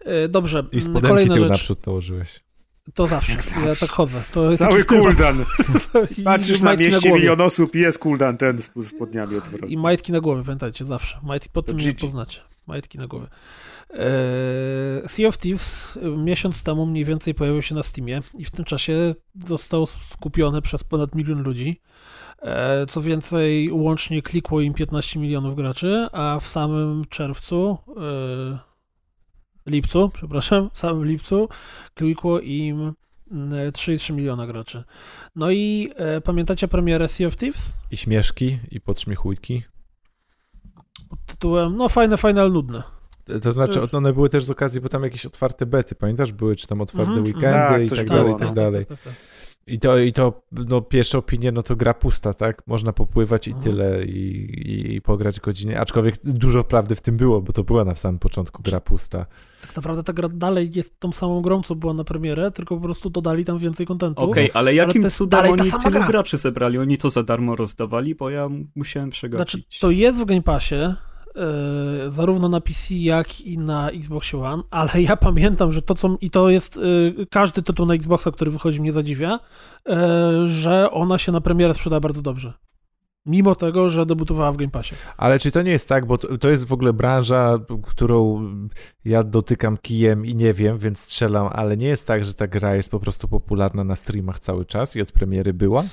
E, Dobrze, I m, spodenki kolejna tył rzecz. naprzód nałożyłeś. To zawsze, ja tak chodzę. To Cały kuldan. (laughs) Patrzysz na mieście głowie. milion osób i jest kuldan ten z spodniami otworzony. I majtki na głowie, pamiętajcie, zawsze. Majtki, po tym Gigi. poznacie. Majtki na głowie. Eee, sea of Thieves e, miesiąc temu mniej więcej pojawił się na Steamie i w tym czasie został skupiony przez ponad milion ludzi. E, Co więcej, łącznie klikło im 15 milionów graczy, a w samym czerwcu, e, lipcu, (laughs) przepraszam, w samym lipcu klikło im mm, 3,3 miliona graczy. No i e, pamiętacie premierę Sea of Thieves? I śmieszki, i podśmiechujki. Pod tytułem, no fajne, fajne, ale nudne. To znaczy, one były też z okazji, bo tam jakieś otwarte bety, pamiętasz? Były czy tam otwarte Mhm, weekendy tak, i tak było, dalej, i no. tak dalej. Tak, tak, tak. I to, i to no, pierwsze opinie, no to gra pusta, tak? Można popływać i Mhm. tyle i, i, i pograć godziny. Aczkolwiek dużo prawdy w tym było, bo to była na samym początku gra pusta. Tak naprawdę ta gra dalej jest tą samą grą, co była na premierę, tylko po prostu dodali tam więcej kontentu. Okej, ale jakim jest cudem oni tylu gra. graczy zebrali? Oni to za darmo rozdawali, bo ja musiałem przegapić. Znaczy, to jest w Game Passie, zarówno na PC, jak i na Xbox One, ale ja pamiętam, że to co, i to jest, e, każdy tytuł na Xboxa, który wychodzi mnie zadziwia, e, że ona się na premierę sprzeda bardzo dobrze. Mimo tego, że debiutowała w Game Passie. Ale czy to nie jest tak, bo to, to jest w ogóle branża, którą ja dotykam kijem i nie wiem, więc strzelam, ale nie jest tak, że ta gra jest po prostu popularna na streamach cały czas i od premiery była?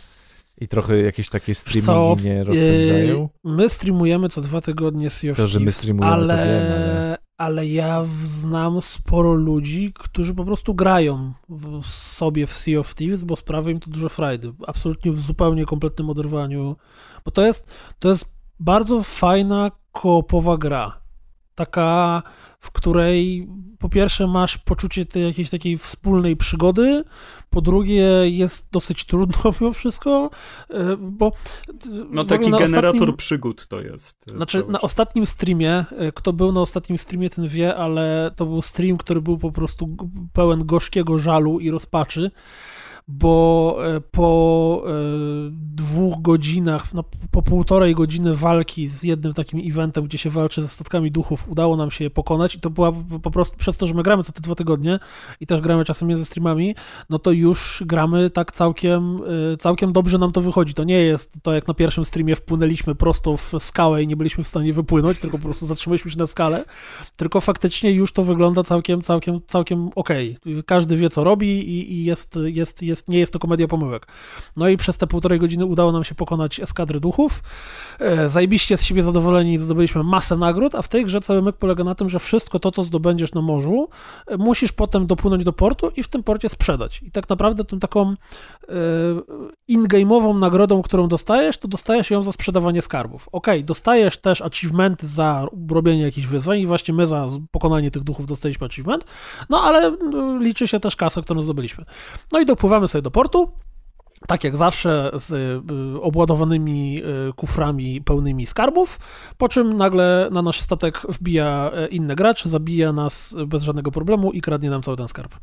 I trochę jakieś takie streamingi nie rozpędzają? E, My streamujemy co dwa tygodnie Sea of To, że my streamujemy, to ale, wiem, ale- ale ja znam sporo ludzi, którzy po prostu grają w- sobie w Sea of Thieves, bo sprawia im to dużo frajdy. Absolutnie w zupełnie kompletnym oderwaniu. Bo to jest, to jest bardzo fajna, koopowa gra. Taka, w której po pierwsze masz poczucie tej jakiejś takiej wspólnej przygody, po drugie jest dosyć trudno (laughs) mimo wszystko, e, bo No w taki generator ostatnim- przygód to jest. e, znaczy, na ostatnim streamie, e, kto był na ostatnim streamie, ten wie, ale to był stream, który był po prostu pełen gorzkiego żalu i rozpaczy, bo e, po e, dwóch godzinach, no, po półtorej godziny walki z jednym takim eventem, gdzie się walczy ze statkami duchów, udało nam się je pokonać i to była po- prostu, przez to, że my gramy co te dwa tygodnie i też gramy czasem między streamami, no to już gramy tak całkiem, y, całkiem dobrze nam to wychodzi. To nie jest to, jak na pierwszym streamie wpłynęliśmy prosto w skałę i nie byliśmy w stanie wypłynąć, tylko po prostu zatrzymaliśmy się na skale, tylko faktycznie już to wygląda całkiem, całkiem, całkiem okej. Każdy wie, co robi i, i jest, jest, jest, nie jest to komedia pomyłek. No i przez te półtorej godziny udało nam się pokonać eskadrę duchów. E, Zajebiście z siebie zadowoleni, zdobyliśmy masę nagród, a w tej grze cały myk polega na tym, że wszystko to, co zdobędziesz na morzu, e, musisz potem dopłynąć do portu i w tym porcie sprzedać. I tak naprawdę tą taką e, in-game'ową nagrodą, którą dostajesz, to dostajesz ją za sprzedawanie skarbów. Okej, dostajesz też achievement za robienie jakichś wyzwań i właśnie my za pokonanie tych duchów dostaliśmy achievement, no ale e, liczy się też kasa, którą zdobyliśmy. No i dopływamy sobie do portu, tak jak zawsze, z y, obładowanymi y, kuframi pełnymi skarbów, po czym nagle na nasz statek wbija e, inny gracz, zabija nas bez żadnego problemu i kradnie nam cały ten skarb.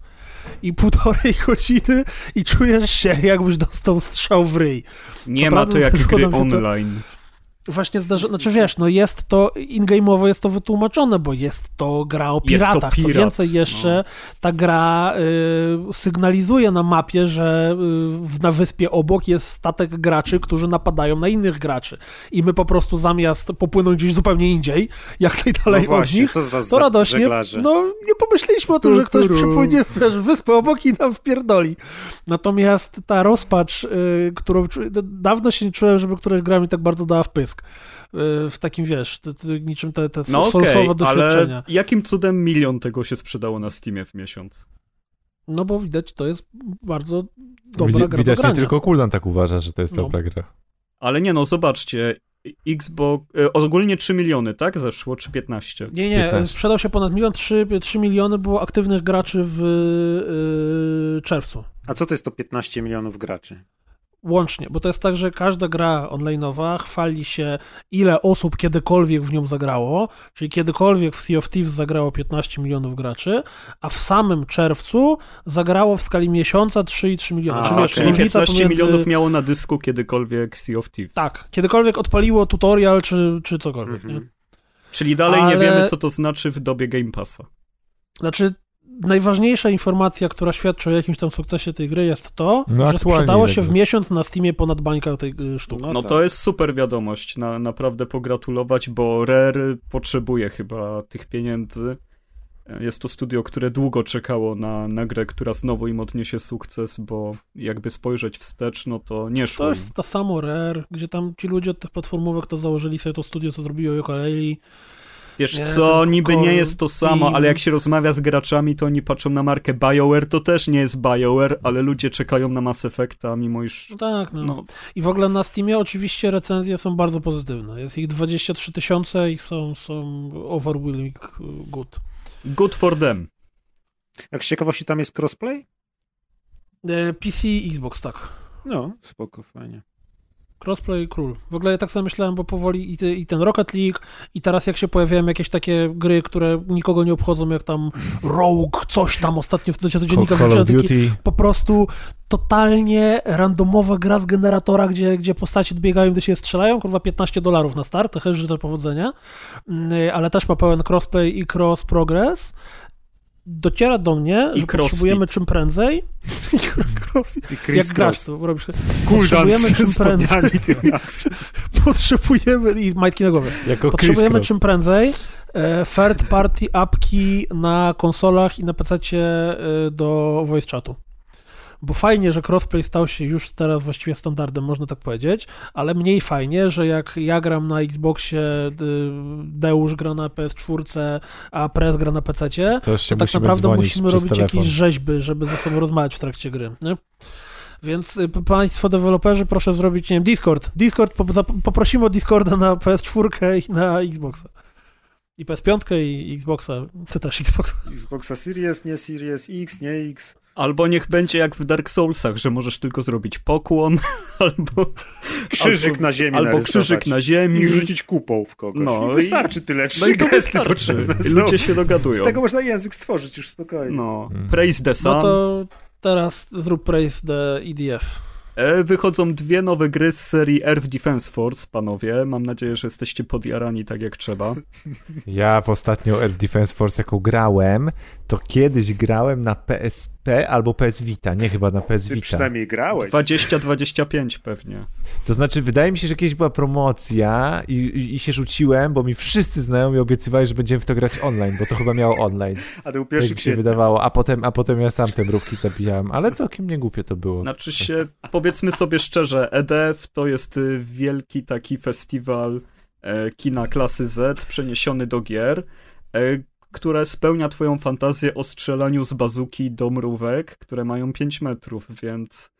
I (laughs) półtorej godziny i czujesz się, jakbyś dostał strzał w ryj. Nie co ma prawda to jak (laughs) gry się to- online. Właśnie zdarza, znaczy wiesz, no jest to, in-game'owo jest to wytłumaczone, bo jest to gra o piratach. Co pirat, więcej jeszcze, ta gra y, sygnalizuje na mapie, że y, na wyspie obok jest statek graczy, którzy napadają na innych graczy. I my po prostu zamiast popłynąć gdzieś zupełnie indziej, jak najdalej No właśnie, od nich, co z was to radośnie, no nie pomyśleliśmy o tym, że ktoś przypłynie wiesz, wyspę obok i nam wpierdoli. Natomiast ta rozpacz, y, którą dawno się nie czułem, żeby któraś gra mi tak bardzo dała w Y, w takim, wiesz, niczym te, te No solsowe okej, doświadczenia. ale jakim cudem milion tego się sprzedało na Steamie w miesiąc? No bo widać, to jest bardzo dobra Widzi, gra do widać, nie tylko Kuldan tak uważa, że to jest No. dobra gra. Ale nie no, zobaczcie, Xbox, e, ogólnie 3 miliony, tak? Zeszło, czy 15? Nie, nie, 15. sprzedał się ponad milion, 3, 3 miliony było aktywnych graczy w y, czerwcu. A co to jest to 15 milionów graczy? Łącznie, bo to jest tak, że każda gra online'owa chwali się, ile osób kiedykolwiek w nią zagrało, czyli kiedykolwiek w Sea of Thieves zagrało 15 milionów graczy, a w samym czerwcu zagrało w skali miesiąca 3,3 miliona. A, czyli okej. Czyli różnica 15 pomiędzy... milionów miało na dysku kiedykolwiek Sea of Thieves. Tak, kiedykolwiek odpaliło tutorial czy, czy cokolwiek. Nie? Mhm. Czyli dalej nie Ale- wiemy, co to znaczy w dobie Game Passa. Znaczy, najważniejsza informacja, która świadczy o jakimś tam sukcesie tej gry jest to, No, że sprzedało się jakby. w miesiąc na Steamie ponad bańka tej y, sztuki. No No tak. to jest super wiadomość, na, naprawdę pogratulować, bo Rare potrzebuje chyba tych pieniędzy. Jest to studio, które długo czekało na, na grę, która znowu im odniesie sukces, bo jakby spojrzeć wstecz, no to nie szło To im. jest ta samo Rare, gdzie tam ci ludzie od tych platformówek to założyli sobie to studio, co zrobiło Yooka-Laylee. Wiesz Nie, co, niby Core nie jest to samo, Team. ale jak się rozmawia z graczami, to oni patrzą na markę BioWare, to też nie jest BioWare, ale ludzie czekają na Mass Effecta, mimo iż... No tak, no. No, I w ogóle na Steamie oczywiście recenzje są bardzo pozytywne. Jest ich 23 tysiące i są, są overwhelming good. good for them. Jak z ciekawości tam jest crossplay? E, PC i Xbox, tak. No, spoko, fajnie. Crossplay król. W ogóle ja tak sobie myślałem, bo powoli i, ty, i ten Rocket League, i teraz jak się pojawiają jakieś takie gry, które nikogo nie obchodzą, jak tam Rogue, coś tam ostatnio w do dziennika Call wrzuciłem of taki Duty. po prostu totalnie randomowa gra z generatora, gdzie, gdzie postacie biegają, gdy się strzelają, kurwa 15 dolarów na start, to też życzę powodzenia, Mm, ale też ma pełen crossplay i cross progress. Dociera do mnie, I że crossfit. potrzebujemy czym prędzej (laughs) Jak grasz, to robisz. Potrzebujemy czym prędzej. (laughs) Potrzebujemy i majtki na głowie. Jako Potrzebujemy czym prędzej e, third party apki na konsolach i na PC do voice chatu. Bo fajnie, że crossplay stał się już teraz właściwie standardem, można tak powiedzieć, ale mniej fajnie, że jak ja gram na Xboxie, y, Deusz gra na PS4, a Prez gra na PC, To to tak naprawdę musimy robić telefon. jakieś rzeźby, żeby ze sobą rozmawiać w trakcie gry, nie? Więc y, państwo deweloperzy, proszę zrobić, nie wiem, Discord. Discord, poprosimy o Discorda na PS4 i na Xboxa. I PS5 i Xboxa, ty też Xboxa. Xboxa Series, nie Series X, nie X. Albo niech będzie jak w Dark Soulsach, że możesz tylko zrobić pokłon, (laughs) albo, Krzyżyk Albo- na ziemi albo krzyżyk na ziemi. I rzucić kupą w kogoś. No No, i- I wystarczy tyle. Trzy No i to gesty wystarczy. potrzebne I są. ludzie się dogadują. Z tego można język stworzyć już spokojnie. No, praise the sun. No to teraz zrób praise the EDF. E, Wychodzą dwie nowe gry z serii Earth Defense Force, panowie. Mam nadzieję, że jesteście podjarani tak jak trzeba. Ja w ostatnią Earth Defense Force jaką grałem, to kiedyś grałem na PSP albo PS Vita, nie chyba na PS Ty Vita. przynajmniej grałeś. 20-25 pewnie. To znaczy, wydaje mi się, że kiedyś była promocja i, i, i się rzuciłem, bo mi wszyscy znajomi obiecywali, że będziemy w to grać online, bo to chyba miało online. A to był Tak pierwszy mi się wydawało, a potem, a potem ja sam te mrówki zabijałem, ale całkiem nie głupie to było. Znaczy się, powiedzmy sobie szczerze, EDF to jest y, wielki taki festiwal e, kina klasy Z przeniesiony do gier, e, które spełnia twoją fantazję o strzelaniu z bazuki do mrówek, które mają 5 metrów, więc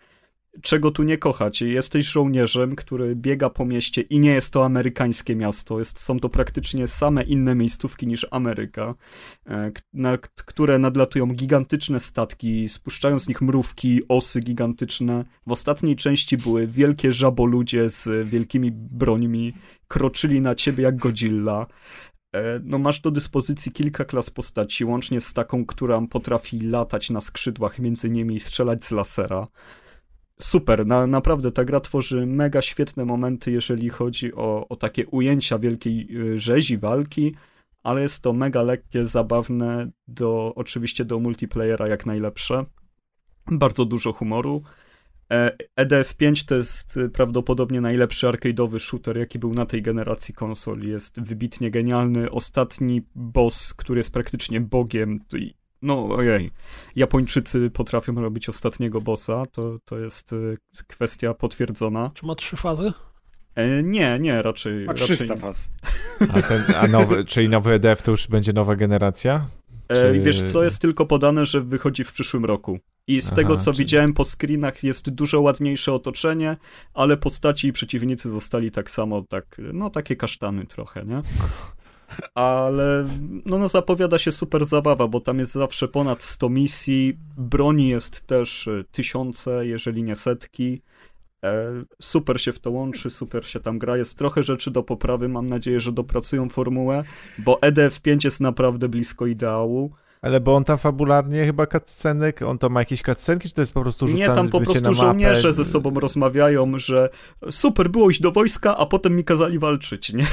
czego tu nie kochać? Jesteś żołnierzem, który biega po mieście i nie jest to amerykańskie miasto, jest, są to praktycznie same inne miejscówki niż Ameryka, e, na które nadlatują gigantyczne statki, spuszczają z nich mrówki, osy gigantyczne. W ostatniej części były wielkie żaboludzie z wielkimi brońmi, kroczyli na ciebie jak Godzilla. E, No masz do dyspozycji kilka klas postaci, łącznie z taką, która potrafi latać na skrzydłach między nimi i strzelać z lasera. Super, na, naprawdę ta gra tworzy mega świetne momenty, jeżeli chodzi o, o takie ujęcia wielkiej y, rzezi, walki, ale jest to mega lekkie, zabawne, do, oczywiście do multiplayera jak najlepsze. Bardzo dużo humoru. E, EDF5 to jest y, prawdopodobnie najlepszy arcade'owy shooter, jaki był na tej generacji konsol. Jest wybitnie genialny. Ostatni boss, który jest praktycznie bogiem. No ojej, Japończycy potrafią robić ostatniego bossa, to, to jest y, kwestia potwierdzona. Czy ma trzy fazy? E, nie, nie, raczej... Ma raczej 300 faz. A, ten, a nowy, (laughs) czyli nowy EDF to już będzie nowa generacja? E, Czy- Wiesz co, jest tylko podane, że wychodzi w przyszłym roku. I z Aha, tego, co czy- widziałem po screenach, jest dużo ładniejsze otoczenie, ale postaci i przeciwnicy zostali tak samo, tak, no takie kasztany trochę, nie? Ale no, no zapowiada się super zabawa, bo tam jest zawsze ponad 100 misji, broni jest też e, tysiące, jeżeli nie setki. E, Super się w to łączy, super się tam gra. Jest trochę rzeczy do poprawy. Mam nadzieję, że dopracują formułę, bo EDF5 jest naprawdę blisko ideału. Ale bo on tam fabularnie chyba cutscenek, on to ma jakieś cutscenki, czy to jest po prostu rzucane Nie, tam po prostu żołnierze ze sobą rozmawiają, że super było iść do wojska, a potem mi kazali walczyć, nie?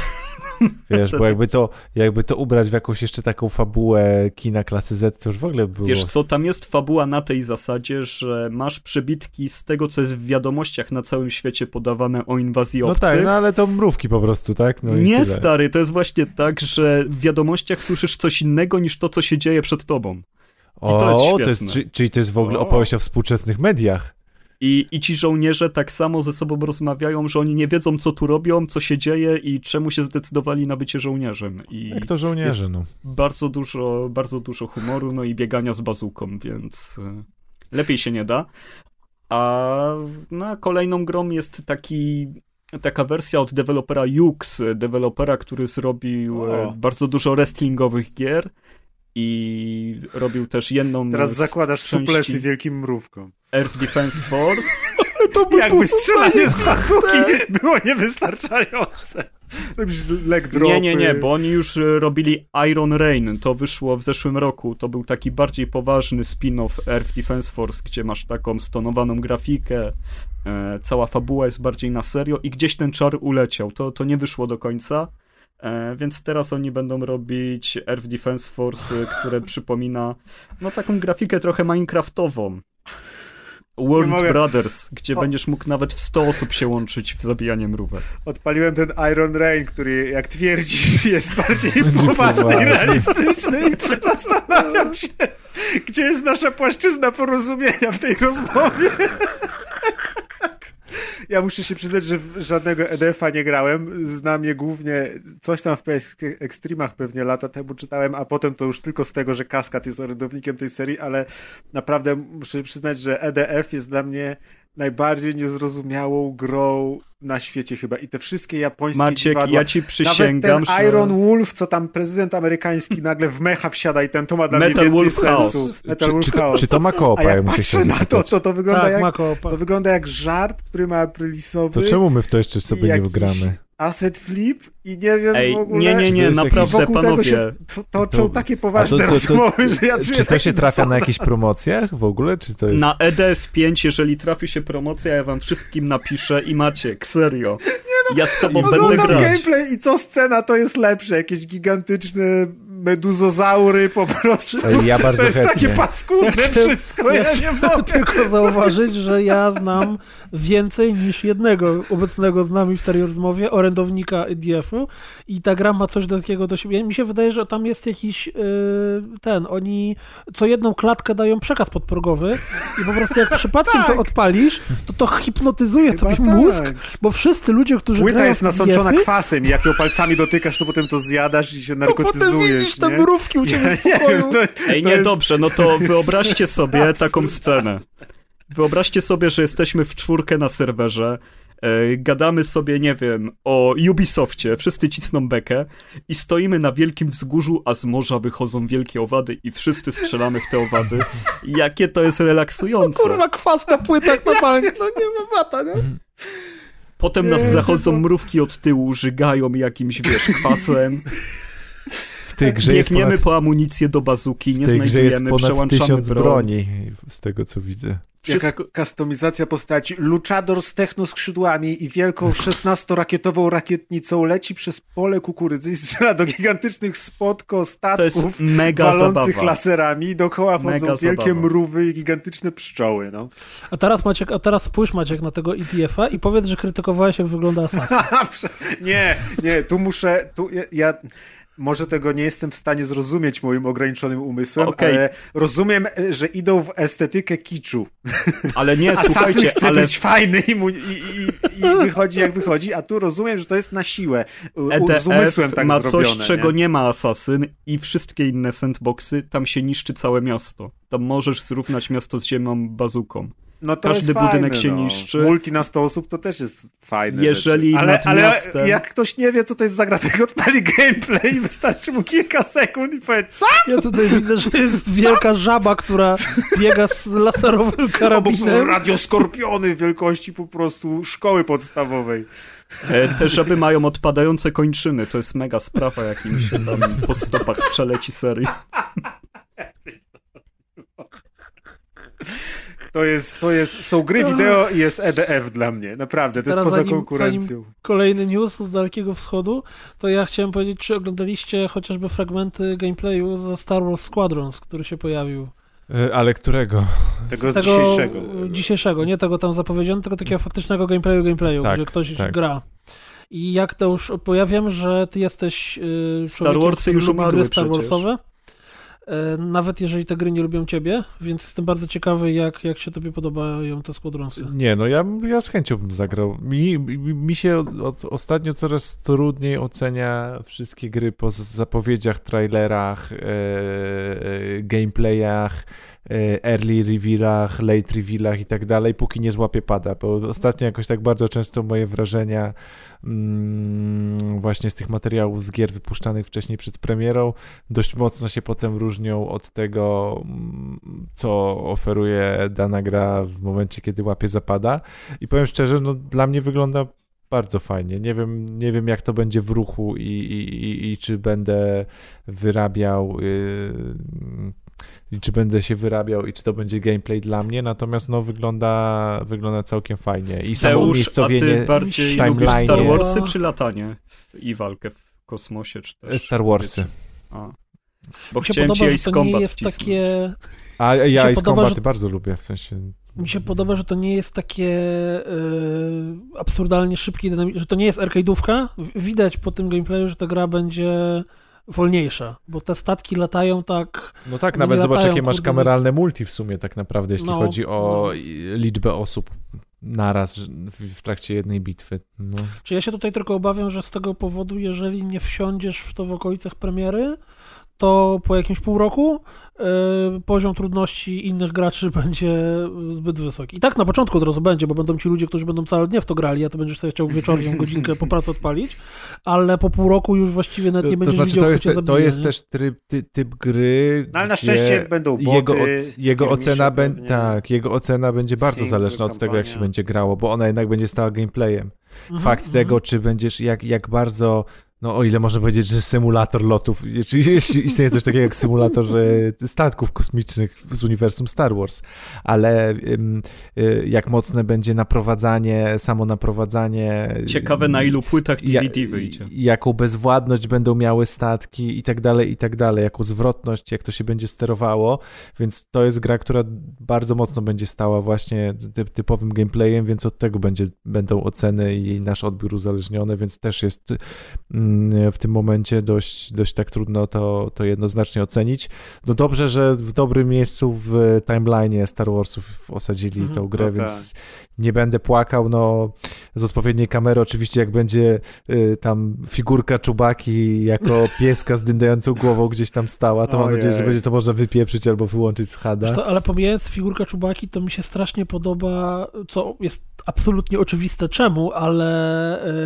Wiesz, bo (laughs) jakby to, jakby to ubrać w jakąś jeszcze taką fabułę kina klasy Z, to już w ogóle było... Wiesz co, tam jest fabuła na tej zasadzie, że masz przebitki z tego, co jest w wiadomościach na całym świecie podawane o inwazji No obcych. tak, no ale to mrówki po prostu, tak? No i nie, tyle. stary, to jest właśnie tak, że w wiadomościach słyszysz coś innego niż to, co się dzieje przed tobą. O, to jest to jest, czy, czyli to jest w ogóle opowieść o współczesnych mediach. I, I ci żołnierze tak samo ze sobą rozmawiają, że oni nie wiedzą, co tu robią, co się dzieje i czemu się zdecydowali na bycie żołnierzem. I Jak to żołnierze, no. bardzo dużo, bardzo dużo humoru, no i biegania z bazuką, więc y, lepiej się nie da. A no, kolejną grą jest taki taka wersja od dewelopera Jux, dewelopera, który zrobił e, O. bardzo dużo wrestlingowych gier i robił też jedną Teraz zakładasz suplesy wielkim mrówką. Earth Defense Force. (laughs) Jakby strzelanie z bazuki (laughs) było niewystarczające. Robisz leg dropy. Nie, nie, nie, bo oni już e, robili Iron Rain, to wyszło w zeszłym roku, to był taki bardziej poważny spin-off Earth Defense Force, gdzie masz taką stonowaną grafikę, e, cała fabuła jest bardziej na serio i gdzieś ten czar uleciał, to, to nie wyszło do końca, więc teraz oni będą robić Earth Defense Force, e, które (laughs) przypomina, no taką grafikę trochę minecraftową. World mogę. Brothers, gdzie O. będziesz mógł nawet w 100 osób się łączyć w zabijanie mrówek. Odpaliłem ten Iron Rain, który jak twierdzisz (laughs) jest bardziej poważny i realistyczny i zastanawiam się, gdzie jest nasza płaszczyzna porozumienia w tej rozmowie. (laughs) Ja muszę się przyznać, że żadnego EDF-a nie grałem. Znam je głównie, coś tam w PS Extremach pewnie lata temu czytałem, a potem to już tylko z tego, że Kaskad jest orędownikiem tej serii, ale naprawdę muszę przyznać, że EDF jest dla mnie najbardziej niezrozumiałą grą na świecie chyba. I te wszystkie japońskie Maciek, dziwadła, ja ci nawet przysięgam, ten że... Iron Wolf, co tam prezydent amerykański nagle w mecha wsiada i ten to ma dla Metal mnie więcej Wolf sensu. House. Metal Czy, Wolf czy, to, House. czy to ma A koopa, jak ja muszę patrzę się na to, to, to wygląda Tak, jak to wygląda jak żart, który ma aprilisowy. To czemu my w to jeszcze sobie nie jakiś wgramy? Asset flip i nie wiem Ej, w ogóle. nie, nie, nie, naprawdę, wokół tego panowie. się t- toczą To- takie poważne to- to- to- rozmowy, że ja czuję Czy to się trafia na jakichś promocjach w ogóle? Czy to jest... Na E EDF5, jeżeli trafi się promocja, ja wam wszystkim napiszę i Maciek, serio. ja z tobą będę grać. gameplay i co scena to jest lepsze. Jakieś gigantyczne meduzozaury po prostu. Ja bardzo to jest chętnie. takie paskudne Ja chcę- wszystko, ja, ja nie mogę. tylko zauważyć, że ja znam więcej niż jednego obecnego z nami w tej rozmowie orędownika EDF-u i ta gra ma coś takiego do siebie. Mi się wydaje, że tam jest jakiś yy, ten, oni co jedną klatkę dają przekaz podprogowy i po prostu jak przypadkiem Tak. to odpalisz, to to hipnotyzuje Chyba tobie mózg, tak. bo wszyscy ludzie, którzy Płyta grają jest nasączona kwasem i jak ją palcami dotykasz, to potem to zjadasz i się to te nie? mrówki u ciebie w nie pokoju. wiem, to, Ej, nie, jest- dobrze, no to wyobraźcie sobie (laughs) absurd. taką scenę. Wyobraźcie sobie, że jesteśmy w czwórkę na serwerze, e, gadamy sobie, nie wiem, o Ubisoftie, wszyscy cisną bekę i stoimy na wielkim wzgórzu, a z morza wychodzą wielkie owady i wszyscy strzelamy w te owady. Jakie to jest relaksujące. Kurwa, kwas na płytach na (laughs) bank, no nie wypata, nie? Potem nas Nie, zachodzą to- mrówki od tyłu, żygają jakimś, wiesz, kwasem. Tej (laughs) grze jest Biegniemy ponad, po amunicję do bazuki, nie w tej grze jest znajdujemy, ponad przełączamy tysiąc broń. broni, z tego co widzę. Wszystko... Jaka kustomizacja postaci. Luchador z technoskrzydłami i wielką (laughs) 16-rakietową rakietnicą leci przez pole kukurydzy i strzela do gigantycznych spotko statków walących zabawa. laserami i dookoła Mega wchodzą wielkie zabawa. mrówy i gigantyczne pszczoły, no. A teraz Maciek, a teraz spójrz Maciek na tego ETF-a i powiedz, że krytykowałeś jak wygląda Assassin. (laughs) nie, nie, tu muszę, tu ja, ja może tego nie jestem w stanie zrozumieć moim ograniczonym umysłem, Okej. ale rozumiem, e, że idą w estetykę kiczu. Ale nie, (laughs) Assassin słuchajcie, chce ale być fajny i, mu, i, i, i wychodzi jak wychodzi, a tu rozumiem, że to jest na siłę. EDF z umysłem tak ma zrobione. coś, czego nie? nie ma Assassin i wszystkie inne sandboxy, tam się niszczy całe miasto. Tam możesz zrównać miasto z ziemią bazuką. No to każdy fajne, budynek się no. niszczy. Multi na 100 osób to też jest fajne Jeżeli rzeczy. Ale, ale miastem- jak ktoś nie wie, co to jest za gra, to odpali gameplay i wystarczy mu kilka sekund i powie, co? Ja tutaj widzę, że jest wielka żaba, która biega z laserowym (laughs) Obok są karabinem. radioskorpiony wielkości po prostu szkoły podstawowej. E, te żaby mają odpadające kończyny, to jest mega sprawa, jak im się tam po stopach przeleci serii. (laughs) To jest, to jest, są gry wideo i jest EDF dla mnie, naprawdę, to Teraz jest poza zanim- konkurencją. Kolejny news z Dalekiego Wschodu, to ja chciałem powiedzieć, czy oglądaliście chociażby fragmenty gameplayu ze Star Wars Squadrons, który się pojawił. E, Ale którego? Tego, Z tego dzisiejszego. dzisiejszego, nie tego tam zapowiedziano, tylko takiego faktycznego gameplayu, gameplayu, Tak, gdzie ktoś tak. gra. I jak to już pojawiam, że ty jesteś yy, Star Warsy już lubi umarły gry Star przecież. Warsowe. E, nawet jeżeli te gry nie lubią ciebie, więc jestem bardzo ciekawy, jak, jak się tobie podobają te Squadronsy. Nie, no ja, ja z chęcią bym zagrał. Mi, mi, się od, od, ostatnio coraz trudniej ocenia wszystkie gry po zapowiedziach, trailerach, e, e, gameplayach, e, early revealach, late revealach i tak dalej, póki nie złapię pada, bo ostatnio jakoś tak bardzo często moje wrażenia mm, właśnie z tych materiałów z gier wypuszczanych wcześniej przed premierą dość mocno się potem różnią od tego, mm, co oferuje dana gra w momencie, kiedy łapie zapada. I powiem szczerze, no dla mnie wygląda bardzo fajnie. Nie wiem, nie wiem jak to będzie w ruchu i, i, i, i czy będę wyrabiał. Yy, i czy będę się wyrabiał i czy to będzie gameplay dla mnie, natomiast no wygląda, wygląda całkiem fajnie. I samo Teusz, a bardziej w lubisz Star Warsy czy latanie w, i walkę w kosmosie, czy też Star Warsy. A. Bo Mi się chciałem ci podoba, że Ace to nie Combat jest wcisnąć. takie... A ja Ace Combaty że- bardzo lubię, w sensie... Mi się podoba, że to nie jest takie e, absurdalnie szybkie, dynami- że to nie jest arcade'ówka. Widać po tym gameplayu, że ta gra będzie wolniejsza, bo te statki latają tak... No tak, nawet zobacz, jakie masz kameralne multi w sumie tak naprawdę, jeśli No, chodzi o no. liczbę osób naraz w, w trakcie jednej bitwy. No. Czy ja się tutaj tylko obawiam, że z tego powodu, jeżeli nie wsiądziesz w to w okolicach premiery, to po jakimś pół roku e, poziom trudności innych graczy (laughs) będzie zbyt wysoki. I tak na początku od razu będzie, bo będą ci ludzie, którzy będą całe dnie w to grali, a ty będziesz sobie chciał wieczorem (laughs) godzinkę po pracy odpalić, ale po pół roku już właściwie nawet nie To, to będziesz znaczy, widział, to kto jest, cię te- zabije. to jest nie? też typ, ty, typ gry. No ale na szczęście będą boty, Jego, oc- jego, ocena bę- pewnie. tak, jego ocena będzie bardzo Single, zależna od tego, jak się będzie grało, bo ona jednak będzie stała gameplayem. Mhm, Fakt mhm. tego, czy będziesz, jak, jak bardzo, no o ile można powiedzieć, że symulator lotów, czy jeśli istnieje coś takiego jak symulator e, statków kosmicznych z uniwersum Star Wars, ale y, jak mocne będzie naprowadzanie, samo naprowadzanie. Ciekawe na ilu płytach ja- DVD wyjdzie. Jaką bezwładność będą miały statki i tak dalej, i tak dalej, jaką zwrotność, jak to się będzie sterowało, więc to jest gra, która bardzo mocno będzie stała właśnie ty, typowym gameplayem, więc od tego będzie, będą oceny i nasz odbiór uzależniony, więc też jest mm, w tym momencie dość, dość tak trudno to, to jednoznacznie ocenić. No dobrze, że w dobrym miejscu w timeline'ie Star Warsów osadzili Mhm. tą grę, No więc nie będę płakał, no z odpowiedniej kamery oczywiście jak będzie y, tam figurka Czubaki jako (laughs) pieska z dyndającą głową gdzieś tam stała, to mam Ojej. nadzieję, że będzie to można wypieprzyć albo wyłączyć z hada. co, ale pomijając figurkę Czubaki, to mi się strasznie podoba, co jest absolutnie oczywiste czemu, ale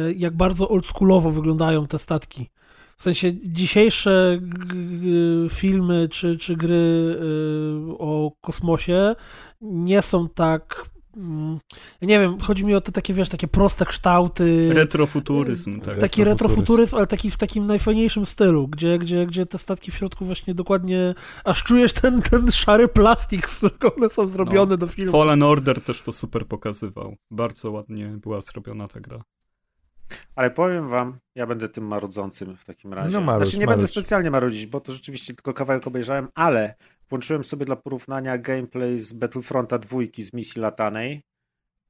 e, jak bardzo oldschoolowo wyglądają te statki. W sensie dzisiejsze g- g- filmy czy, czy gry y, o kosmosie nie są tak mm, ja nie wiem, chodzi mi o te takie, wiesz, takie proste kształty. Retrofuturyzm, tak. Taki Retrofuturyzm. ale taki w takim najfajniejszym stylu, gdzie, gdzie, gdzie te statki w środku właśnie dokładnie, aż czujesz ten, ten szary plastik, z którego one są zrobione do filmu. Fallen Order też to super pokazywał. Bardzo ładnie była zrobiona ta gra. Ale powiem wam, ja będę tym marudzącym w takim razie. No marudź, znaczy nie będę specjalnie marudzić, bo to rzeczywiście tylko kawałek obejrzałem, ale włączyłem sobie dla porównania gameplay z Battlefronta dwójki z misji latanej.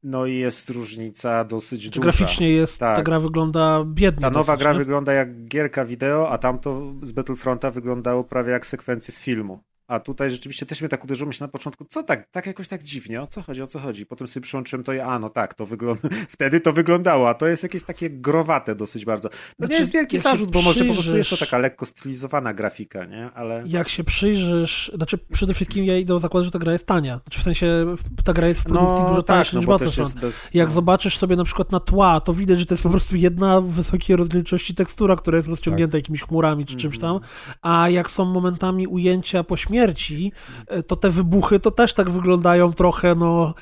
No i jest różnica dosyć Czy duża. graficznie jest, ta Tak. gra wygląda biednie. Ta nowa dosyć, gra nie? wygląda jak gierka wideo, a tamto z Battlefronta wyglądało prawie jak sekwencje z filmu. A tutaj rzeczywiście też mnie tak uderzyło, myślę na początku, co tak, tak jakoś tak dziwnie, o co chodzi, o co chodzi. Potem sobie przyłączyłem to i a, no tak, to wygląda, (laughs) wtedy to wyglądało, a to jest jakieś takie growate dosyć bardzo. To Znaczy, nie jest wielki zarzut, bo może po prostu jest to taka lekko stylizowana grafika, nie? Ale... Jak się przyjrzysz, znaczy przede wszystkim ja idę do zakładu, że ta gra jest tania. Znaczy w sensie ta gra jest w produkcji No dużo tak, tańsza no niż Battlefront. jest bez... Jak no. zobaczysz sobie na przykład na tła, to widać, że to jest po prostu jedna wysokiej rozdzielczości tekstura, która jest rozciągnięta jakimiś chmurami czy czymś tam, Mhm. a jak są momentami ujęcia po śmierci, e, to te wybuchy to też tak wyglądają trochę, no,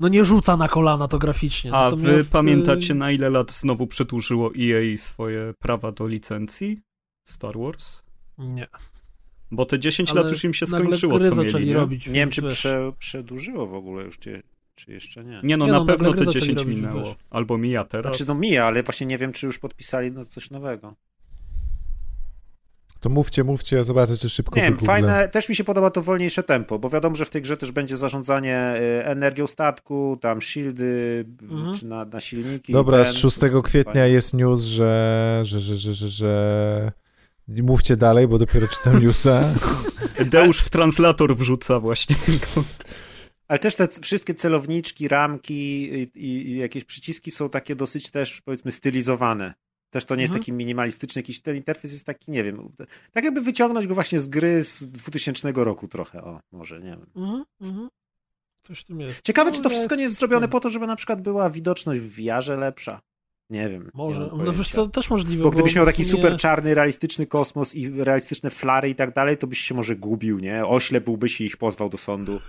no nie rzuca na kolana to graficznie. A wy Natomiast, e, pamiętacie na ile lat znowu przedłużyło EA swoje prawa do licencji Star Wars? Nie. Bo te 10 Ale lat już im się skończyło, co zaczęli mieli, nie? robić. Nie wiem, czy prze, przedłużyło w ogóle już, czy, czy jeszcze nie. Nie no, Nie na no, pewno nagle te gry zaczęli 10 robić, minęło. wiesz. Albo mija teraz. Znaczy, no mija, ale właśnie nie wiem, czy już podpisali na coś nowego. To mówcie, mówcie, zobaczę, czy szybko Nie wiem, fajne, też mi się podoba to wolniejsze tempo, bo wiadomo, że w tej grze też będzie zarządzanie y, energią statku, tam shieldy, Mhm. czy na, na silniki. Dobra, ten, z to 6 jest kwietnia jest news, że, że, że, że, że, że... Mówcie dalej, bo dopiero czytam newsa. (laughs) Deusz w translator wrzuca właśnie. Ale też te wszystkie celowniczki, ramki i, i jakieś przyciski są takie dosyć też, powiedzmy, stylizowane. Też to nie jest Mhm. taki minimalistyczny, jakiś ten interfejs jest taki, nie wiem, tak jakby wyciągnąć go właśnie z gry z 2000 roku trochę, o, może, nie wiem. Mhm, mhm. Ciekawe, No, czy to ja- wszystko nie jest zrobione po to, żeby na przykład była widoczność w VR-ze lepsza. Nie wiem. Może. No wiesz co, też możliwe. Bo gdybyś miał taki sumie- super czarny, realistyczny kosmos i realistyczne flary i tak dalej, to byś się może gubił, nie? Oślepłbyś i ich pozwał do sądu.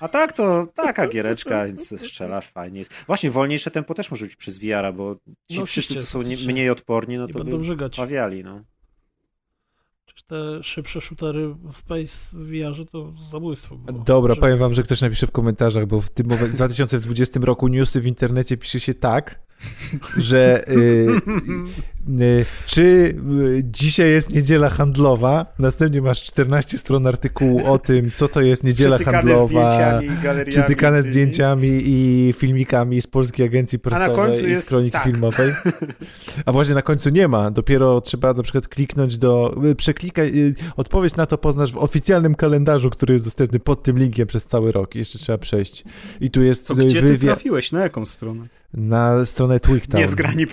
A tak to taka giereczka, więc strzelasz, fajnie jest. Właśnie, wolniejsze tempo też może być przez VR, bo ci No wszyscy, co są nie, mniej odporni, no to będą by żygać. bawiali, no. Przecież te szybsze shootery w Space w VR to zabójstwo było. Dobra, Przecież- powiem wam, że ktoś napisze w komentarzach, bo w tym momencie, w 2020 roku newsy w internecie pisze się tak, że y, czy y, dzisiaj jest niedziela handlowa, następnie masz 14 stron artykułu o tym, co to jest niedziela Przytykane handlowa, zdjęciami, przytykane zdjęciami i filmikami z Polskiej Agencji Prasowej i jest z Kroniki tak. Filmowej. (laughs) A właśnie na końcu nie ma, dopiero trzeba na przykład kliknąć do, przeklikaj, y, odpowiedź na to poznasz w oficjalnym kalendarzu, który jest dostępny pod tym linkiem przez cały rok. Jeszcze trzeba przejść. I tu jest To gdzie ty trafiłeś? Na jaką stronę? na stronę Twigtown. Nie zgrani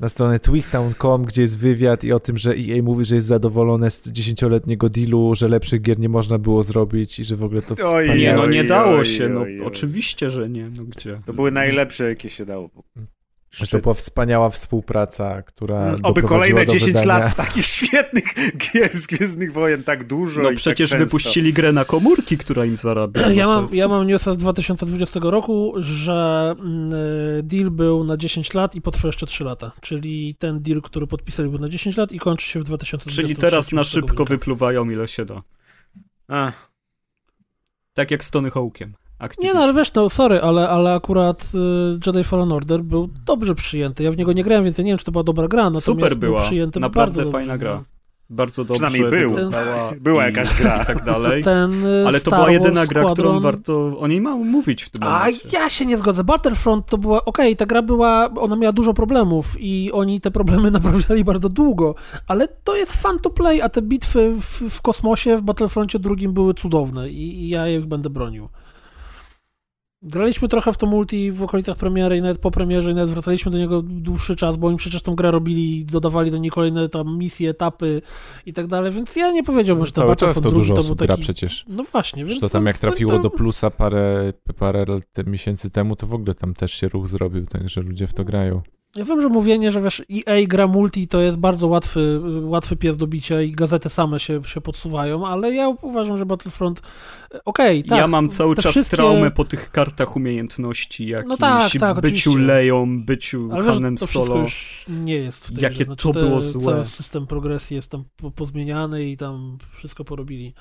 Na stronę twigtown.com, gdzie jest wywiad i o tym, że EA mówi, że jest zadowolone z dziesięcioletniego dealu, że lepszych gier nie można było zrobić i że w ogóle to Oj, wspaniałe. Nie, no nie oj, dało oj, się, no oj, oj. oczywiście, że nie, no gdzie? To były najlepsze, jakie się dało. Że to była wspaniała współpraca, która Mm, Oby kolejne do 10 wydania... lat takich (laughs) świetnych gier z Gwiezdnych Wojen, tak dużo No i przecież tak wypuścili grę na komórki, która im zarabia. No Ja mam, jest ja mam newsa z 2020 roku, że mm, deal był na 10 lat i potrwa jeszcze 3 lata. Czyli ten deal, który podpisali był na 10 lat i kończy się w 2023 Czyli teraz na szybko wypluwają ile się da. A, Tak jak z Tony Hawkiem. Nie no, ale wiesz, no sorry, ale, ale akurat y, Jedi Fallen Order był dobrze przyjęty. Ja w niego nie grałem, więc ja nie wiem, czy to była dobra gra, natomiast Super był była. przyjęty Naprawdę bardzo fajna dobrze, gra. no. Bardzo dobrze Przynajmniej był. wyglądała Była jakaś gra. (laughs) I tak dalej. Ten, y, Ale to Star była jedyna Wars gra, którą Squadron- warto o niej mało mówić w tym A momencie. ja się nie zgodzę. Battlefront to była, okej, ta gra była, ona miała dużo problemów i oni te problemy (laughs) naprawiali bardzo długo, ale to jest fun to play, a te bitwy w, w kosmosie w Battlefroncie drugim były cudowne i, i ja ich będę bronił. Graliśmy trochę w to multi w okolicach premiery i nawet po premierze i nawet wracaliśmy do niego dłuższy czas, bo oni przecież tą grę robili, dodawali do niej kolejne tam misje, etapy i tak dalej, więc ja nie powiedziałbym, że to Cały czas to dużo to był taki... przecież. No właśnie, więc to tam jak trafiło do plusa parę, parę miesięcy temu, to w ogóle tam też się ruch zrobił, także ludzie w to grają. Ja wiem, że mówienie, że wiesz, EA gra multi to jest bardzo łatwy, łatwy pies do bicia i gazety same się, się podsuwają, ale ja uważam, że Battlefront, okej, tak. ja mam cały czas wszystkie- traumę po tych kartach umiejętności, jakimś No tak, tak, byciu oczywiście. Leją, byciu Ale wiesz, Hanem to Solo. już nie jest w tej Jakie grze. Znaczy, to było złe. Cały system progresji jest tam po- pozmieniany i tam wszystko porobili.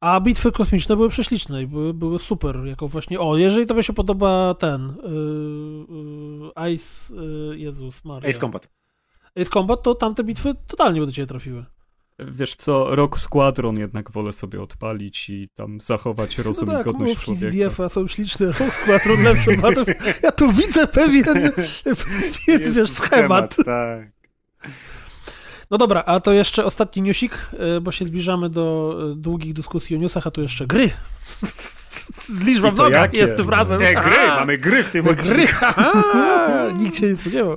A bitwy kosmiczne były prześliczne i były, były super, jako właśnie, o, jeżeli tobie się podoba ten yy, yy, Ice, yy, Jezus Maria. Ace Combat. Ace Combat, to tamte bitwy totalnie by do ciebie trafiły. Wiesz co, Rock Squadron jednak wolę sobie odpalić i tam zachować rozum no i tak, godność mówki z człowieka. DF-a są śliczne, Rogue Squadron lepsze. Battle- Ja tu widzę pewien, (laughs) pewien wiesz, schemat. Tak. No dobra, a to jeszcze ostatni newsik, y, bo się zbliżamy do y, długich dyskusji o newsach, a tu jeszcze gry. Liczba w nogach jakie? jest tym razem. Te gry, Aha, mamy gry w tym Gry, (laughs) nikt się nie spodziewał.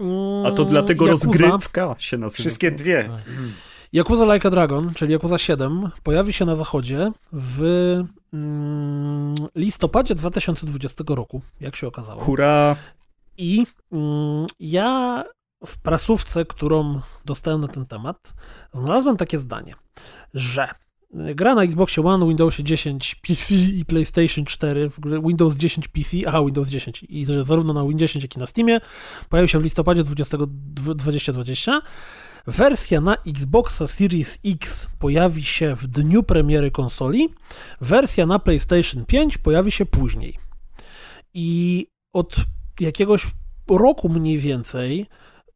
Mm, A to dlatego Yakuza- rozgrywka się nazywa. Wszystkie dwie. Yakuza Like a Dragon, czyli Yakuza 7, pojawi się na zachodzie w mm, listopadzie 2020 roku, jak się okazało. Hurra! I mm, ja w prasówce, którą dostałem na ten temat, znalazłem takie zdanie, że gra na Xboxie One, Windowsie 10 PC i PlayStation 4, w ogóle Windows 10 PC, aha, Windows 10 i zarówno na Win 10, jak i na Steamie pojawi się w listopadzie 20, 2020. Wersja na Xboxa Series X pojawi się w dniu premiery konsoli, wersja na PlayStation 5 pojawi się później. I od jakiegoś roku mniej więcej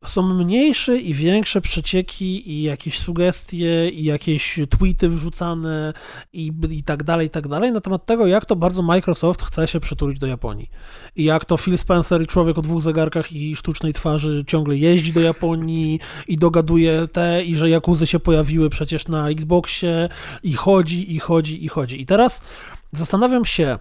są mniejsze i większe przecieki i jakieś sugestie i jakieś tweety wrzucane i, i tak dalej, i tak dalej na temat tego, jak to bardzo Microsoft chce się przytulić do Japonii. I jak to Phil Spencer i człowiek o dwóch zegarkach i sztucznej twarzy ciągle jeździ do Japonii i dogaduje te i że Jakuzy się pojawiły przecież na Xboxie i chodzi, i chodzi, i chodzi. I teraz zastanawiam się,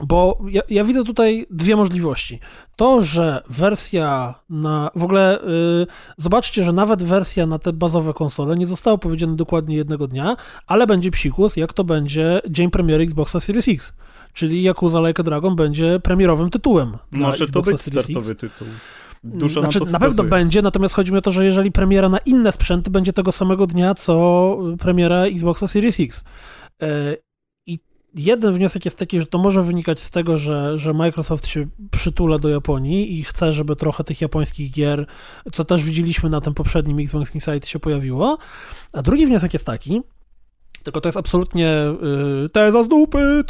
bo ja, ja widzę tutaj dwie możliwości. To, że wersja na. W ogóle y, zobaczcie, że nawet wersja na te bazowe konsole nie została powiedziane dokładnie jednego dnia, ale będzie psikus, jak to będzie dzień premiery Xboxa Series X. Czyli Yakuza Like Dragon będzie premierowym tytułem. Może to być Series X. startowy tytuł. Dużo znaczy, na to na pewno będzie, natomiast chodzi mi o to, że jeżeli premiera na inne sprzęty będzie tego samego dnia, co premiera Xboxa Series X. Jeden wniosek jest taki, że to może wynikać z tego, że, że Microsoft się przytula do Japonii i chce, żeby trochę tych japońskich gier, co też widzieliśmy na tym poprzednim Xbox Insight się pojawiło. A drugi wniosek jest taki, tylko to jest absolutnie y, teza z dupy,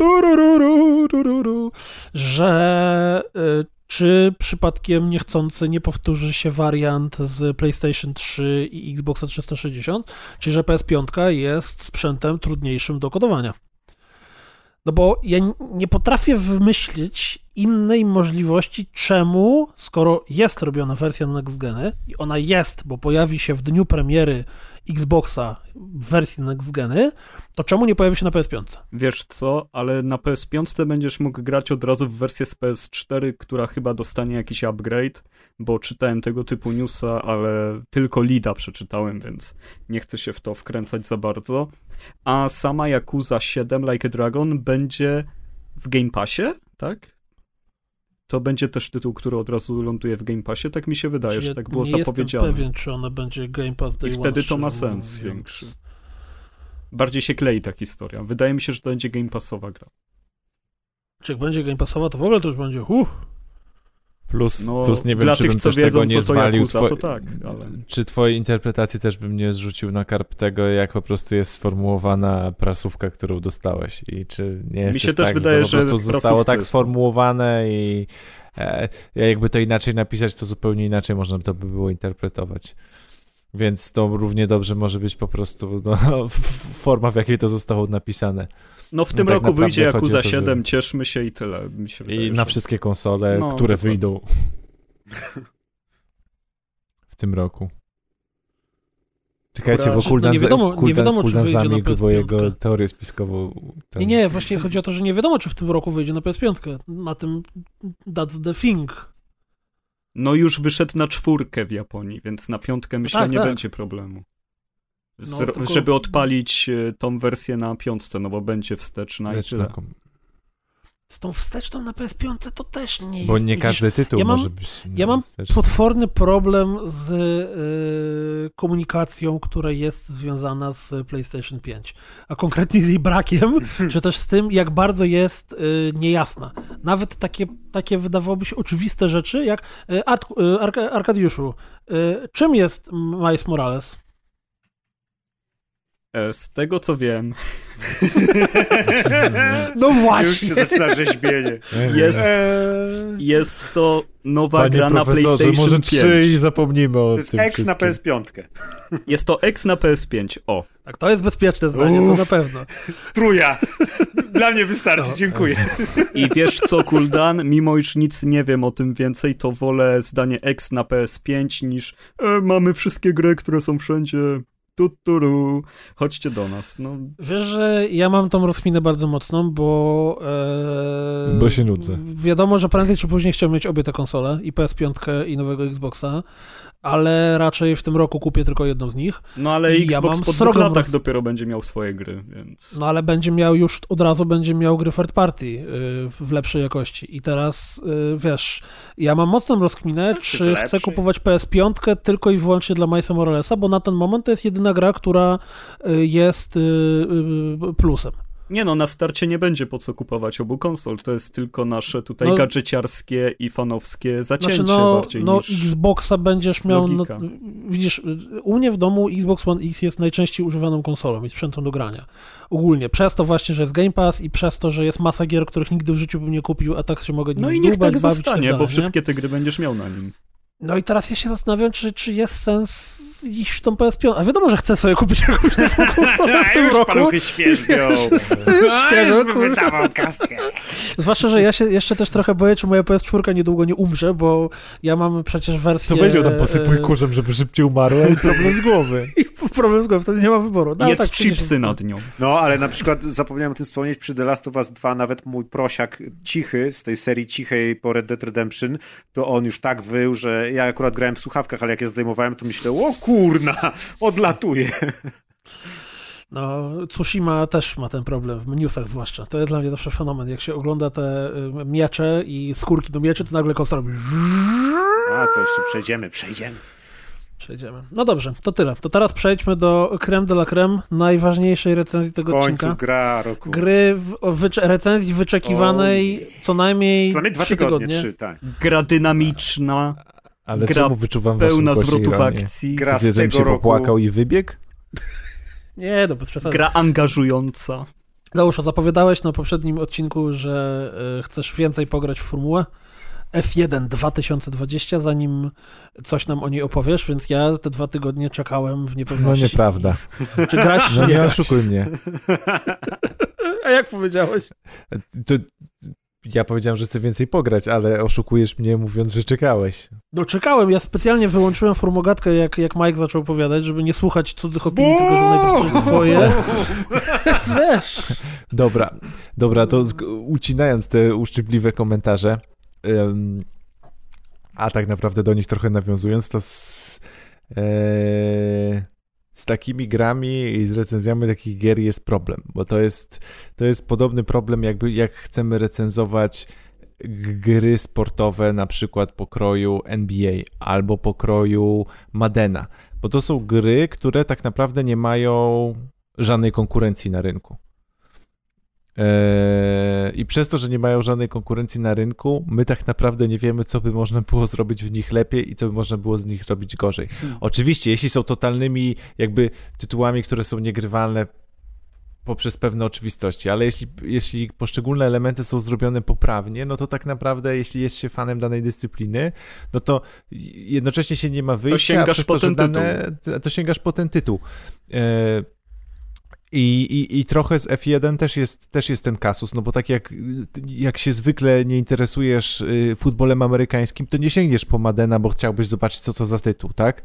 że y, czy przypadkiem niechcący nie powtórzy się wariant z PlayStation 3 i Xboxa 360, czyli że PS5 jest sprzętem trudniejszym do kodowania. No bo ja nie potrafię wymyślić innej możliwości, czemu, skoro jest robiona wersja na next geny i ona jest, bo pojawi się w dniu premiery Xboxa w wersji next geny, to czemu nie pojawi się na PS5? Wiesz co, ale na PS5 będziesz mógł grać od razu w wersję z PS4, która chyba dostanie jakiś upgrade, bo czytałem tego typu newsa, ale tylko Lida przeczytałem, więc nie chcę się w to wkręcać za bardzo. A sama Yakuza 7 Like a Dragon będzie w Game Passie, tak? To będzie też tytuł, który od razu ląduje w Game Passie, tak mi się wydaje, Czy że tak było nie zapowiedziane. jestem pewien, czy ona będzie Game Pass Day I One, wtedy to szczerze ma sens mówiąc. większy. Bardziej się klei ta historia. Wydaje mi się, że to będzie Game Passowa gra. Czy jak będzie Game Passowa, to w ogóle to już będzie huh. Plus, No, plus nie wiem, czy tych, bym też wiedzą, tego nie zwalił. Tak, ale... Czy twoje interpretacje też bym nie zrzucił na karp tego, jak po prostu jest sformułowana prasówka, którą dostałeś i czy nie jest Mi się też tak, wydaje, że to po prostu zostało tak sformułowane i e, jakby to inaczej napisać, to zupełnie inaczej można by to by było interpretować. Więc to równie dobrze może być po prostu no, (laughs) forma, w jakiej to zostało napisane. No w tym tak roku wyjdzie Yakuza to, że- 7, cieszmy się i tyle. Mi się wydaje, I na że- wszystkie konsole, No, które dokładnie. wyjdą (laughs) w tym roku. Czekajcie, bo Znaczy, no Kuldan, nie wiadomo- nie Kuldan, wiadomo, czy Kuldan wyjdzie na zamilkł, bo PS5. jego teorię spiskową... ten- Nie, nie, właśnie chodzi o to, że nie wiadomo, czy w tym roku wyjdzie na PS5. Na tym That's the thing. No już wyszedł na czwórkę w Japonii, więc na piątkę myślę tak, nie tak. będzie problemu. Z, No, tylko- Żeby odpalić e, tą wersję na piątce, no bo będzie wsteczna i Lecz tyle. kom- Z tą wsteczną na PS5 to też nie jest. Bo nie widzisz, każdy tytuł ja mam- może być. Ja mam wsteczny. potworny problem z y, komunikacją, która jest związana z PlayStation 5, a konkretnie z jej brakiem, (laughs) czy też z tym, jak bardzo jest y, niejasna. Nawet takie, takie wydawałoby się oczywiste rzeczy, jak y, y, Arka- Arkadiuszu, czym jest Miles Morales? E, Z tego co wiem, (laughs) No Już właśnie. się zaczyna rzeźbienie. jest, jest to nowa Panie gra na PlayStation może 5. trzy i zapomnimy o to jest tym X na wszystkim. PS5. Jest to X na PS5. O. Tak, to jest bezpieczne zdanie, to Uff. na pewno. Truja. Dla mnie wystarczy, No. dziękuję. I wiesz co, Kuldan? Mimo iż nic nie wiem o tym więcej, to wolę zdanie X na PS5 niż e, mamy wszystkie gry, które są wszędzie. Tuturu. Chodźcie do nas. No, Wiesz, że ja mam tą rozkminę bardzo mocną, bo... E, Bo się nudzę. Wiadomo, że prędzej czy później chciałbym mieć obie te konsole, i PS5 i nowego Xboxa, ale raczej w tym roku kupię tylko jedną z nich. no ale I ja Xbox mam po dwóch latach roz- dopiero będzie miał swoje gry, więc... No ale będzie miał już od razu będzie miał gry third party y, w lepszej jakości. I teraz y, wiesz, ja mam mocną rozkminę, czy w czy chcę kupować PS5 tylko i wyłącznie dla Milesa Moralesa, bo na ten moment to jest jedyna gra, która y, jest y, y, plusem. Nie no, na starcie nie będzie po co kupować obu konsol. To jest tylko nasze tutaj No- gadżeciarskie i fanowskie zacięcie Znaczy, no, bardziej no niż... Xboxa będziesz miał. No, widzisz, u mnie w domu Xbox One X jest najczęściej używaną konsolą i sprzętem do grania. Ogólnie. Przez to właśnie, że jest Game Pass i przez to, że jest masa gier, których nigdy w życiu bym nie kupił, a tak się mogę No nim i niech dłubać, tak bawić zostanie, tak dalej, bo nie? wszystkie te gry będziesz miał na nim. No i teraz ja się zastanawiam, czy, czy jest sens iść w tą PS5. A wiadomo, że chcę sobie kupić (laughs) jakąś taką konsolę w tym już roku. paluchy świeżbią. A (laughs) Świeżo, już (laughs) kurwa. wydawał kaskę. Zwłaszcza, że ja się jeszcze też trochę boję, czy moja PS4 niedługo nie umrze, bo ja mam przecież wersję... To ją tam posypuj e, kurzem, żeby szybciej umarła i problem z głowy. I problem z głową, wtedy nie ma wyboru. No, Jedz tak, chipsy nad nią. No, ale na przykład zapomniałem o tym wspomnieć, przy The Last of Us 2 nawet mój prosiak Cichy z tej serii Cichej po Red Dead Redemption, to on już tak wył, że ja akurat grałem w słuchawkach, ale jak je zdejmowałem, to myślę, o kurna, odlatuje. No, Tsushima też ma ten problem, w newsach zwłaszcza. To jest dla mnie zawsze fenomen. Jak się ogląda te y, miecze i skórki do mieczy, to nagle konsola robi A, to jeszcze przejdziemy, przejdziemy. Przejdziemy. No dobrze, to tyle. To teraz przejdźmy do creme de la creme, najważniejszej recenzji W tego końcu odcinka. gra roku. Gry, w, recenzji wyczekiwanej co najmniej Co najmniej dwa trzy tygodnie, tygodnie. trzy, tak. Gra dynamiczna, Ale Gra czemu wyczuwam pełna zwrotów akcji, Gra z tego się roku. popłakał i wybiegł? Nie, no bez przesady. gra angażująca. Leuszo, zapowiadałeś na poprzednim odcinku, że y, chcesz więcej pograć w formułę F1 2020, zanim coś nam o niej opowiesz, więc ja te dwa tygodnie czekałem w No niepewności. nieprawda. (laughs) Czy grać, czy No nie nie grać? oszukuj mnie. (laughs) A jak powiedziałeś? To, ja powiedziałem, że chcę więcej pograć, ale oszukujesz mnie mówiąc, że czekałeś. No czekałem, ja specjalnie wyłączyłem formogatkę, jak, jak Mike zaczął opowiadać, żeby nie słuchać cudzych opinii, tylko że najpierw coś swoje. Wiesz, Dobra, dobra, to ucinając te uszczypliwe komentarze, a tak naprawdę do nich trochę nawiązując, to z, e, z takimi grami i z recenzjami takich gier jest problem, bo to jest, to jest podobny problem, jakby jak chcemy recenzować gry sportowe, na przykład pokroju NBA albo pokroju Madena, bo to są gry, które tak naprawdę nie mają żadnej konkurencji na rynku. Eee, I przez to, że nie mają żadnej konkurencji na rynku, my tak naprawdę nie wiemy, co by można było zrobić w nich lepiej i co by można było z nich zrobić gorzej. Oczywiście, jeśli są totalnymi jakby tytułami, które są niegrywalne poprzez pewne oczywistości, ale jeśli, jeśli poszczególne elementy są zrobione poprawnie, no to tak naprawdę, jeśli jest się fanem danej dyscypliny, no to jednocześnie się nie ma wyjścia, a sięgasz po to, ten dane, to sięgasz po ten tytuł. Eee, i, i, I trochę z F1 też jest, też jest ten kasus, no bo tak jak, jak się zwykle nie interesujesz y, futbolem amerykańskim, to nie sięgniesz po Madena, bo chciałbyś zobaczyć, co to za tytuł, tak?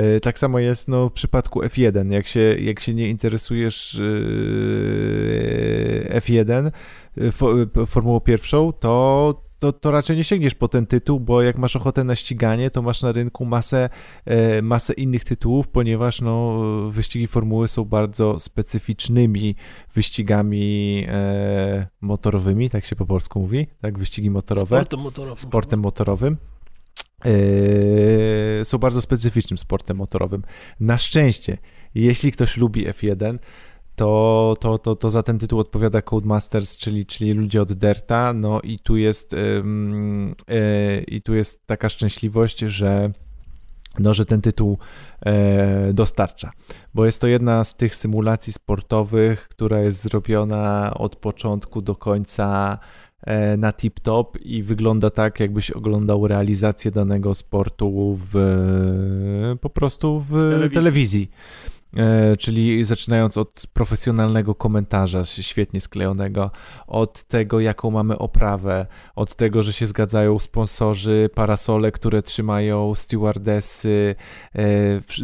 Y, Tak samo jest no, w przypadku F1. Jak się, jak się nie interesujesz y, F1, y, fo, y, Formułą pierwszą, to to, to raczej nie sięgniesz po ten tytuł, bo jak masz ochotę na ściganie, to masz na rynku masę, e, masę innych tytułów, ponieważ no, wyścigi formuły są bardzo specyficznymi wyścigami e, motorowymi, tak się po polsku mówi, tak, wyścigi motorowe. Sportem motorowym. Sportem motorowym. E, są bardzo specyficznym sportem motorowym. Na szczęście, jeśli ktoś lubi F1, to, to, to, to za ten tytuł odpowiada Codemasters, czyli, czyli ludzie od Derta. No i tu jest ym, yy, i tu jest taka szczęśliwość, że no, że ten tytuł e, dostarcza, bo jest to jedna z tych symulacji sportowych, która jest zrobiona od początku do końca e, na tip-top i wygląda tak, jakbyś oglądał realizację danego sportu w, po prostu w telewizji. telewizji. E, czyli zaczynając od profesjonalnego komentarza świetnie sklejonego, od tego, jaką mamy oprawę, od tego, że się zgadzają sponsorzy, parasole, które trzymają stewardessy, e,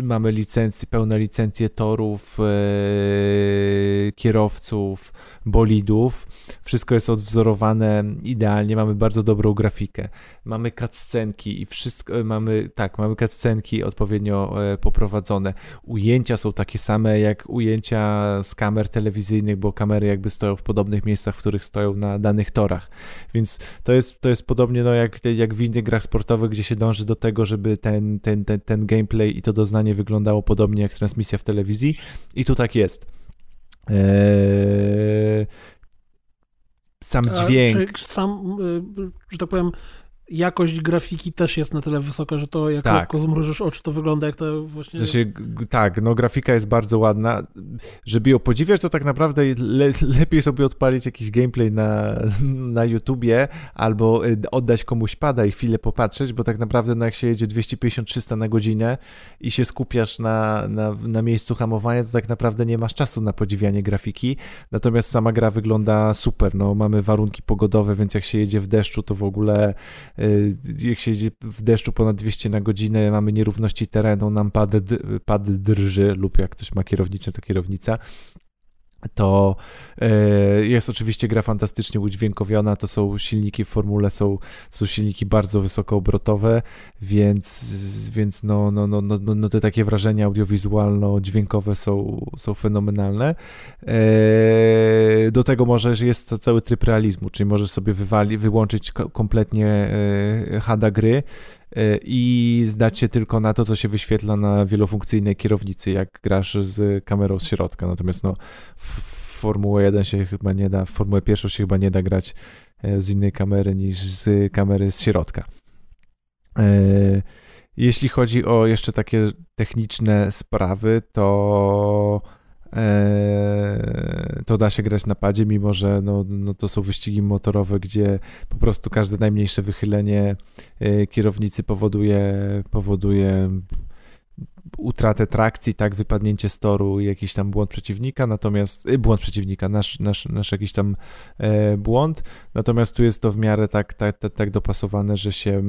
mamy licencje, pełne licencje torów, e, kierowców, bolidów. Wszystko jest odwzorowane idealnie, mamy bardzo dobrą grafikę. Mamy cutscenki i wszystko, mamy, tak, mamy cutscenki odpowiednio poprowadzone. Ujęcia są takie same jak ujęcia z kamer telewizyjnych, bo kamery jakby stoją w podobnych miejscach, w których stoją na danych torach. Więc to jest, to jest podobnie no, jak, jak w innych grach sportowych, gdzie się dąży do tego, żeby ten, ten, ten, ten gameplay i to doznanie wyglądało podobnie jak transmisja w telewizji. I tu tak jest. Eee, sam A dźwięk. Czy sam, y, że tak powiem, jakość grafiki też jest na tyle wysoka, że to jak Tak. lekko zmrużysz oczy, to wygląda jak to właśnie... W sensie, tak, no grafika jest bardzo ładna. Żeby ją podziwiać, to tak naprawdę le, lepiej sobie odpalić jakiś gameplay na, na YouTubie albo y, oddać komuś pada i chwilę popatrzeć, bo tak naprawdę no jak się jedzie 250-300 na godzinę i się skupiasz na, na, na miejscu hamowania, to tak naprawdę nie masz czasu na podziwianie grafiki. Natomiast sama gra wygląda super. No, mamy warunki pogodowe, więc jak się jedzie w deszczu, to w ogóle jak się jedzie w deszczu ponad 200 na godzinę, mamy nierówności terenu, nam pad, pad drży lub jak ktoś ma kierownicę, to kierownica. To e, jest oczywiście gra fantastycznie udźwiękowiona, to są silniki w formule, są, są silniki bardzo wysokoobrotowe, więc, więc no, no, no, no, no, no te takie wrażenia audiowizualno-dźwiękowe są, są fenomenalne. E, do tego może że jest to cały tryb realizmu, czyli możesz sobie wywali, wyłączyć ko- kompletnie e, HADA gry e, i zdać się tylko na to, co się wyświetla na wielofunkcyjnej kierownicy, jak grasz z kamerą z środka. Natomiast no, w Formułę 1 się chyba nie da, w Formułę 1 się chyba nie da grać e, z innej kamery niż z kamery z środka. E, Jeśli chodzi o jeszcze takie techniczne sprawy, to e, to da się grać na padzie, mimo że no, no to są wyścigi motorowe, gdzie po prostu każde najmniejsze wychylenie e, kierownicy powoduje, powoduje utratę trakcji, tak, wypadnięcie z toru i jakiś tam błąd przeciwnika, natomiast y, błąd przeciwnika, nasz, nasz, nasz jakiś tam e, błąd, natomiast tu jest to w miarę tak, tak, tak, tak dopasowane, że się,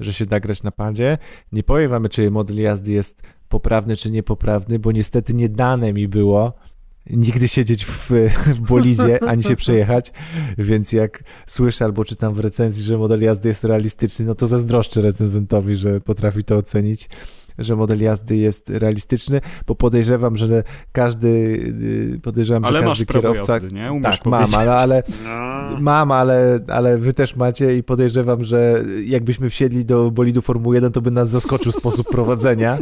że się da grać na padzie. Nie powiem wam, czy model jazdy jest poprawny, czy niepoprawny, bo niestety nie dane mi było nigdy siedzieć w, (laughs) w bolidzie, ani się przejechać, więc jak słyszę albo czytam w recenzji, że model jazdy jest realistyczny, no to zazdroszczę recenzentowi, że potrafi to ocenić, że model jazdy jest realistyczny, bo podejrzewam, że każdy, y, podejrzewam, Ale że każdy kierowca... jazdy, nie? Umiesz tak, mam, powiedzieć. ale, ale No. Mam, ale, ale wy też macie i podejrzewam, że jakbyśmy wsiedli do bolidu Formuły 1, to by nas zaskoczył sposób prowadzenia.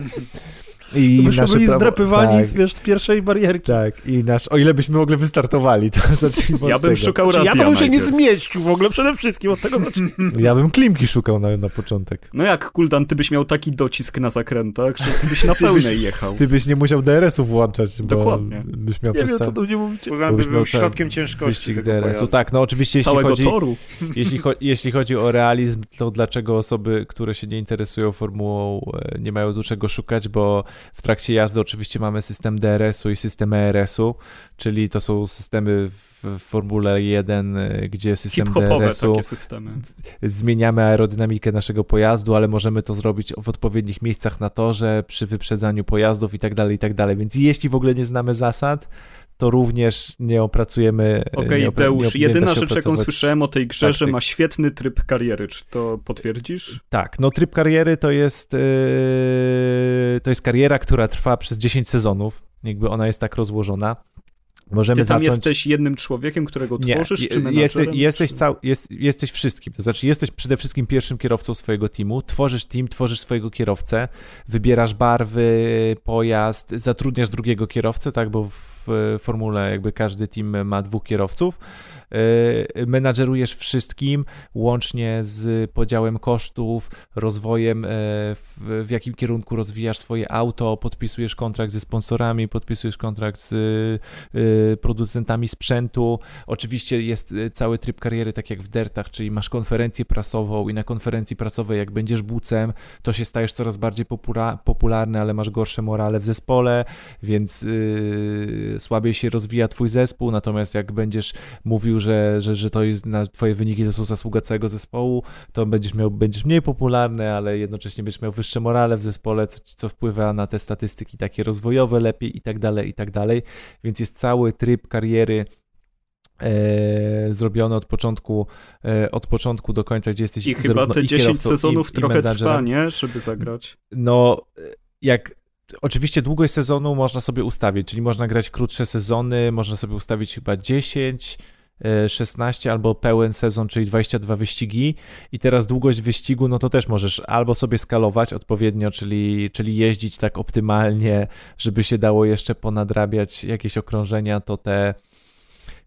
I byśmy nasze byli prawo- zdrapywani tak, wiesz, z pierwszej barierki. tak, i nasz, o ile byśmy w ogóle wystartowali, to (laughs) zacznijmy od Ja bym tego. szukał Czy radia ja to bym się nie zmieścił w ogóle, przede wszystkim od tego zacznijmy. (laughs) Ja bym klimki szukał na, na początek. No jak, Kuldan, ty byś miał taki docisk na zakrętach, że ty byś na pełnej jechał. Ty byś nie musiał DRS-u włączać, bo Dokładnie. byś miał Nie przez wiem, co cały tu nie mówicie. By był środkiem ciężkości wyścig tego DRS-u. Tak, no oczywiście jeśli Całego chodzi, toru. (laughs) jeśli, cho- jeśli chodzi o realizm, to dlaczego osoby, które się nie interesują formułą, e, nie mają do czego szukać, bo w trakcie jazdy oczywiście mamy system DRS-u i system ERS-u, czyli to są systemy w Formule 1, e, gdzie system DRS-u takie systemy. zmieniamy aerodynamikę naszego pojazdu, ale możemy to zrobić w odpowiednich miejscach na torze, przy wyprzedzaniu pojazdów i tak dalej, i tak dalej. Więc jeśli w ogóle nie znamy zasad, to również nie opracujemy... Okej, nie okay, Deusz, nie, nie jedyna rzecz, jaką słyszałem o tej grze, że taktyk. ma świetny tryb kariery. Czy to potwierdzisz? Tak, no tryb kariery to jest yy, to jest kariera, która trwa przez 10 sezonów. Jakby ona jest tak rozłożona. Możemy Ty tam zacząć... jesteś jednym człowiekiem, którego Nie, tworzysz, czy menadżerem? jesteś, jesteś, czy... cał, jest, jesteś wszystkim. To znaczy, jesteś przede wszystkim pierwszym kierowcą swojego teamu, tworzysz team, tworzysz swojego kierowcę, wybierasz barwy, pojazd, zatrudniasz drugiego kierowcę, tak, bo w formule jakby każdy team ma dwóch kierowców. E, Menadżerujesz wszystkim, łącznie z podziałem kosztów, rozwojem, e, w, jakim kierunku rozwijasz swoje auto, podpisujesz kontrakt ze sponsorami, podpisujesz kontrakt z y, producentami sprzętu. Oczywiście jest y, cały tryb kariery, tak jak w Dertach, czyli masz konferencję prasową i na konferencji prasowej, jak będziesz bucem, to się stajesz coraz bardziej popula- popularny, ale masz gorsze morale w zespole, więc słabiej się rozwija twój zespół, natomiast jak będziesz mówił, że, że, że to jest na twoje wyniki to są zasługa całego zespołu, to będziesz miał, będziesz mniej popularny, ale jednocześnie będziesz miał wyższe morale w zespole, co, co wpływa na te statystyki takie rozwojowe lepiej i tak dalej, i tak dalej, więc jest cały tryb kariery e, zrobiony od początku, e, od początku do końca, gdzie jesteś I chyba te i 10 kierowcą, sezonów i, trochę i trwa, nie? Żeby zagrać. No, jak oczywiście długość sezonu można sobie ustawić, czyli można grać krótsze sezony, można sobie ustawić chyba 10, e, 16 albo pełen sezon, czyli 22 wyścigi i teraz długość wyścigu, no to też możesz albo sobie skalować odpowiednio, czyli, czyli jeździć tak optymalnie, żeby się dało jeszcze ponadrabiać jakieś okrążenia, to te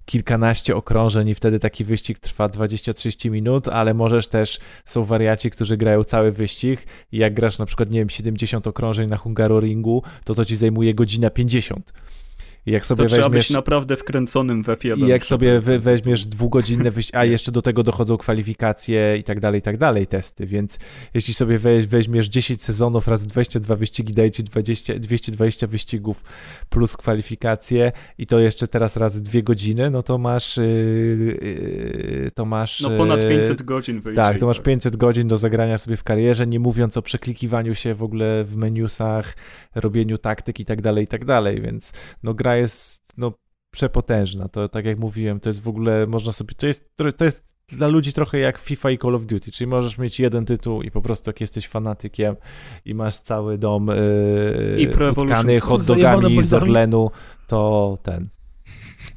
kilkanaście okrążeń i wtedy taki wyścig trwa 20-30 minut, ale możesz też, są wariaci, którzy grają cały wyścig i jak grasz na przykład, nie wiem, 70 okrążeń na Hungaroringu, to to ci zajmuje godzina 50. I jak sobie To trzeba weźmiesz... być naprawdę wkręconym w F1. I jak sobie wy, weźmiesz dwugodzinne wyścigi, a jeszcze do tego dochodzą kwalifikacje i tak dalej, i tak dalej, testy, więc jeśli sobie weź, weźmiesz 10 sezonów razy 22 wyścigi, daje ci 20, 220 wyścigów plus kwalifikacje i to jeszcze teraz razy dwie godziny, no to masz yy, yy, to masz... No ponad yy, 500 godzin wyjdzie. tak, to masz 500 godzin do zagrania sobie w karierze, nie mówiąc o przeklikiwaniu się w ogóle w menusach, robieniu taktyk i tak dalej, i tak dalej, więc no gra jest no przepotężna, to tak jak mówiłem, to jest w ogóle, można sobie, to jest, to jest dla ludzi trochę jak FIFA i Call of Duty, czyli możesz mieć jeden tytuł i po prostu jak jesteś fanatykiem i masz cały dom yy, utkany hot dogami z. Orlenu, to ten...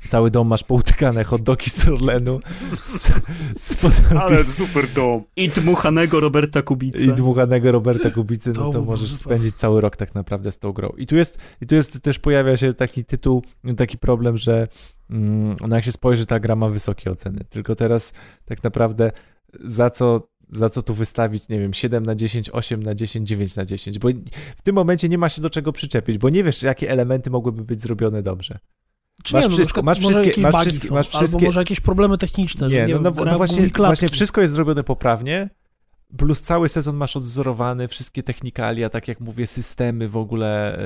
Cały dom masz poutykane hot dogi z Orlenu z, z Ale super dom. I dmuchanego Roberta Kubica. i dmuchanego Roberta Kubicy, no To możesz spędzić cały rok tak naprawdę z tą grą. I tu jest, i tu jest też pojawia się taki tytuł, taki problem, że mm, no jak się spojrzy, ta gra ma wysokie oceny. Tylko teraz tak naprawdę za co za co tu wystawić, nie wiem, 7 na 10, 8 na 10, 9 na 10, bo w tym momencie nie ma się do czego przyczepić, bo nie wiesz, jakie elementy mogłyby być zrobione dobrze. Czy Masz nie, no, wszystko- masz wszystkie- masz wszystkie- są, masz wszystkie- Albo może jakieś problemy techniczne, że Nie, nie no, no, gra no w właśnie, właśnie wszystko jest zrobione poprawnie, plus cały sezon masz odwzorowany, wszystkie technikalia, tak jak mówię, systemy w ogóle,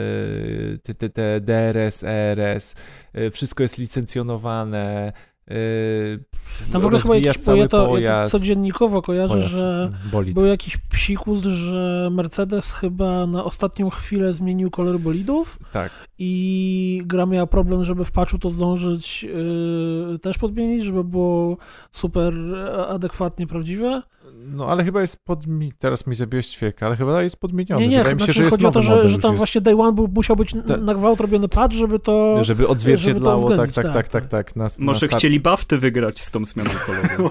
yy, te, te, te DRS, ERS, yy, wszystko jest licencjonowane, yy, Tam w ogóle chyba jakiś, ja to pojazd. codziennikowo kojarzę, pojazd, że bolid. był jakiś psikus, że Mercedes chyba na ostatnią chwilę zmienił kolor bolidów Tak. i gra miała problem, żeby w patchu to zdążyć yy, też podmienić, żeby było super e, adekwatnie prawdziwe. No ale chyba jest podmi... teraz mi zabiłeś ćwieka, ale chyba jest podmieniony. Nie, nie, Wydaje mi się, znaczy że jest chodzi o to, że, że tam jest. właśnie Day One był, musiał być Ta- na gwałt robiony patch, żeby to... Żeby odzwierciedlało, żeby to tak, tak, uwzględnić, tak, tak, tak, tak. Na, Może na start- chcieli bafty wygrać z tą zmianą (laughs) kolorową.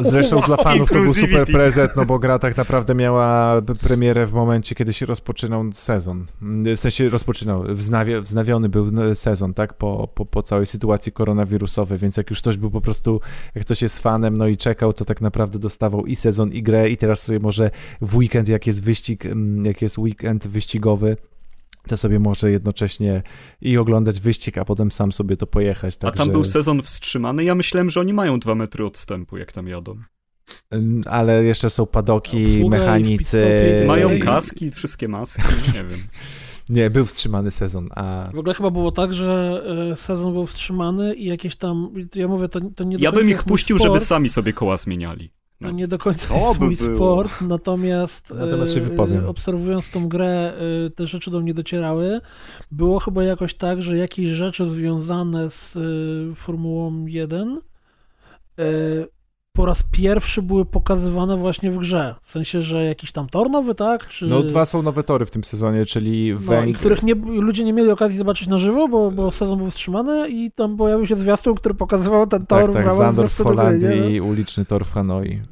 Zresztą dla fanów to był super prezent, no bo gra tak naprawdę miała premierę w momencie, kiedy się rozpoczynał sezon. W sensie rozpoczynał, wznawiony był no, sezon, tak, po, po, po całej sytuacji koronawirusowej, więc jak już ktoś był po prostu, jak ktoś jest fanem, no i czekał, to tak naprawdę dostawał i sezon, i grę i teraz sobie może w weekend, jak jest wyścig, mm, jak jest weekend wyścigowy, to sobie może jednocześnie i oglądać wyścig, a potem sam sobie to pojechać. A tam był sezon wstrzymany. Ja myślałem, że oni mają dwa metry odstępu, jak tam jadą. Mm, Ale jeszcze są padoki, Obsługa mechanicy. Mają kaski, wszystkie maski, nie wiem. (laughs) Nie, był wstrzymany sezon, a W ogóle chyba było tak, że e, sezon był wstrzymany i jakieś tam, ja mówię, to, to nie do Ja bym ich puścił, sport. żeby sami sobie koła zmieniali. To No. nie do końca To jest by mój było. sport, natomiast, Natomiast się e, wypowiem. obserwując tą grę, e, te rzeczy do mnie docierały. Było chyba jakoś tak, że jakieś rzeczy związane z e, Formułą 1 e, po raz pierwszy były pokazywane właśnie w grze. W sensie, że jakiś tam tor nowy, tak? Czy... No dwa są nowe tory w tym sezonie, czyli No, i których nie, ludzie nie mieli okazji zobaczyć na żywo, bo, bo sezon był wstrzymany i tam pojawił się zwiastun, który pokazywał ten tor tak, w tak, ramach Zandor w? Holandii i uliczny tor w Hanoi.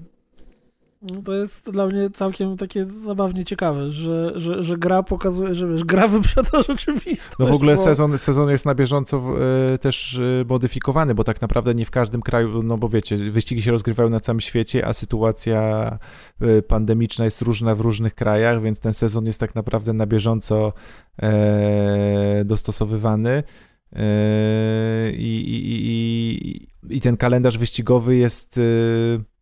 No To jest dla mnie całkiem takie zabawnie ciekawe, że, że, że gra pokazuje, że wiesz, gra wyprzedza (laughs) rzeczywistość. No w ogóle bo... sezon, sezon jest na bieżąco e, też e, modyfikowany, bo tak naprawdę nie w każdym kraju, no bo wiecie, wyścigi się rozgrywają na całym świecie, a sytuacja e, pandemiczna jest różna w różnych krajach, więc ten sezon jest tak naprawdę na bieżąco dostosowywany. I, i, i, I ten kalendarz wyścigowy jest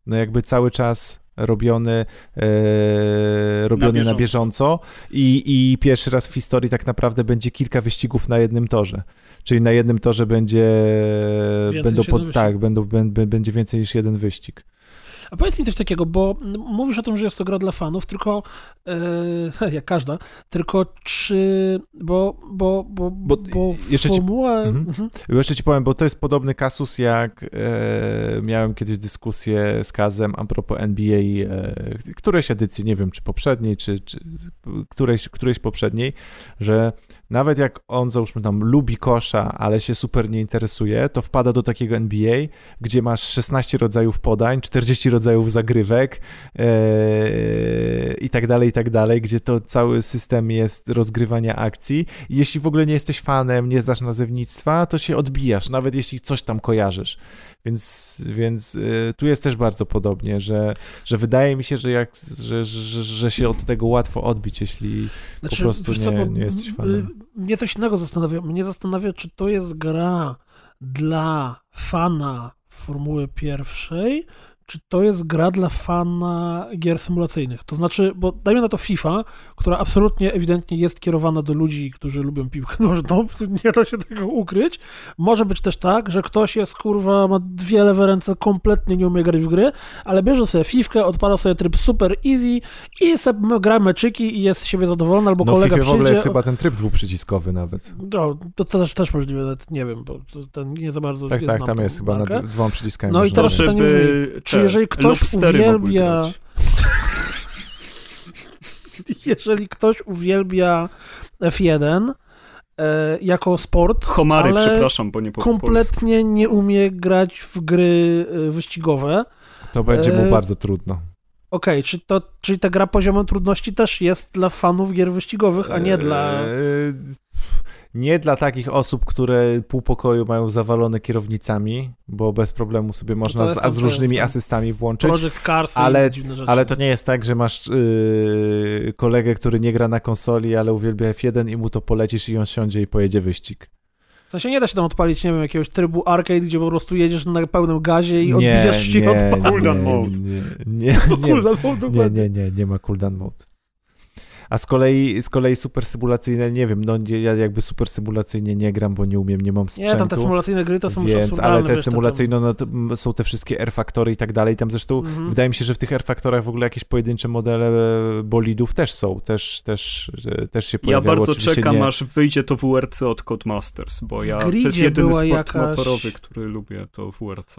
no jakby cały czas robiony, e, robiony na bieżąco. bieżąco, I, i pierwszy raz w historii tak naprawdę będzie kilka wyścigów na jednym torze. Czyli na jednym torze będzie Więcej będą pod, tak, będą, bę- bę- będzie więcej niż jeden wyścig. A powiedz mi coś takiego, bo mówisz o tym, że jest to gra dla fanów, tylko e, (laughs) jak każda, tylko czy, bo, bo, bo, Bo bo, jeszcze ci-. Mhm. Mhm. Jeszcze ci powiem, bo to jest podobny kasus, jak e, miałem kiedyś dyskusję z Kazem a propos NBA, e, którejś edycji, nie wiem, czy poprzedniej, czy, czy którejś, którejś poprzedniej, że nawet jak on, załóżmy tam, lubi kosza, ale się super nie interesuje, to wpada do takiego NBA, gdzie masz 16 rodzajów podań, 40 rodzajów zagrywek e, i tak dalej, i tak dalej, gdzie to cały system jest rozgrywania akcji jeśli w ogóle nie jesteś fanem, nie znasz nazewnictwa, to się odbijasz, nawet jeśli coś tam kojarzysz. Więc, więc y, tu jest też bardzo podobnie, że, że wydaje mi się, że, jak, że, że, że się od tego łatwo odbić, jeśli po prostu Znaczy, wiesz nie, nie jesteś fanem. y, Mnie coś innego zastanawia. Mnie zastanawia, czy to jest gra dla fana Formuły pierwszej, czy to jest gra dla fana gier symulacyjnych. To znaczy, bo dajmy na to FIFA, która absolutnie ewidentnie jest kierowana do ludzi, którzy lubią piłkę nożną, (laughs) nie da się tego ukryć. Może być też tak, że ktoś jest, kurwa, ma dwie lewe ręce, kompletnie nie umie grać w gry, ale bierze sobie fifkę, odpala sobie tryb super easy i sobie gra meczyki i jest z siebie zadowolony, albo No kolega FIFA w ogóle przyjdzie... jest chyba ten tryb dwuprzyciskowy nawet. No, to, to też, też możliwe, nawet nie wiem, bo to, ten nie za bardzo Tak, tak, tam jest chyba nad dwoma przyciskami. No i teraz grać. pytanie Żeby Czy te (laughs) jeżeli ktoś uwielbia... Jeżeli ktoś uwielbia F1 e, jako sport, Homary, ale przepraszam, bo nie po polsku. kompletnie nie umie grać w gry e, wyścigowe, To będzie mu e, bardzo trudno. okej, czy to, czyli ta gra poziomem trudności też jest dla fanów gier wyścigowych, a nie dla... Eee, Nie dla takich osób, które pół pokoju mają zawalone kierownicami, bo bez problemu sobie można No to z, z różnymi asystami włączyć. Project Cars ale-. Ale to nie jest tak, że masz yy, kolegę, który nie gra na konsoli, ale uwielbia F1 i mu to polecisz i on siądzie i pojedzie wyścig. W sensie nie da się tam odpalić, nie wiem, jakiegoś trybu arcade, gdzie po prostu jedziesz na pełnym gazie i nie, odbijasz się i nie, odpalasz. Cooldown nie, mode. Nie, nie, (laughs) nie, nie, nie, nie, nie ma cooldown mode. A z kolei, z kolei super symulacyjne, nie wiem, no nie- ja jakby super symulacyjnie nie gram, bo nie umiem, nie mam sprzętu. Nie, tam te symulacyjne gry to są Więc, ale te wiesz, symulacyjne, no to mm, są te wszystkie R-faktory i tak dalej. Tam zresztą Mhm. wydaje mi się, że w tych R-faktorach w ogóle jakieś pojedyncze modele e, bolidów też są, też, też, też się Ja pojawiały. bardzo Oczywiście czekam, nie, aż wyjdzie to WRC od Codemasters, bo ja to jest jedyny sport jakaś- motorowy, który lubię, to WRC.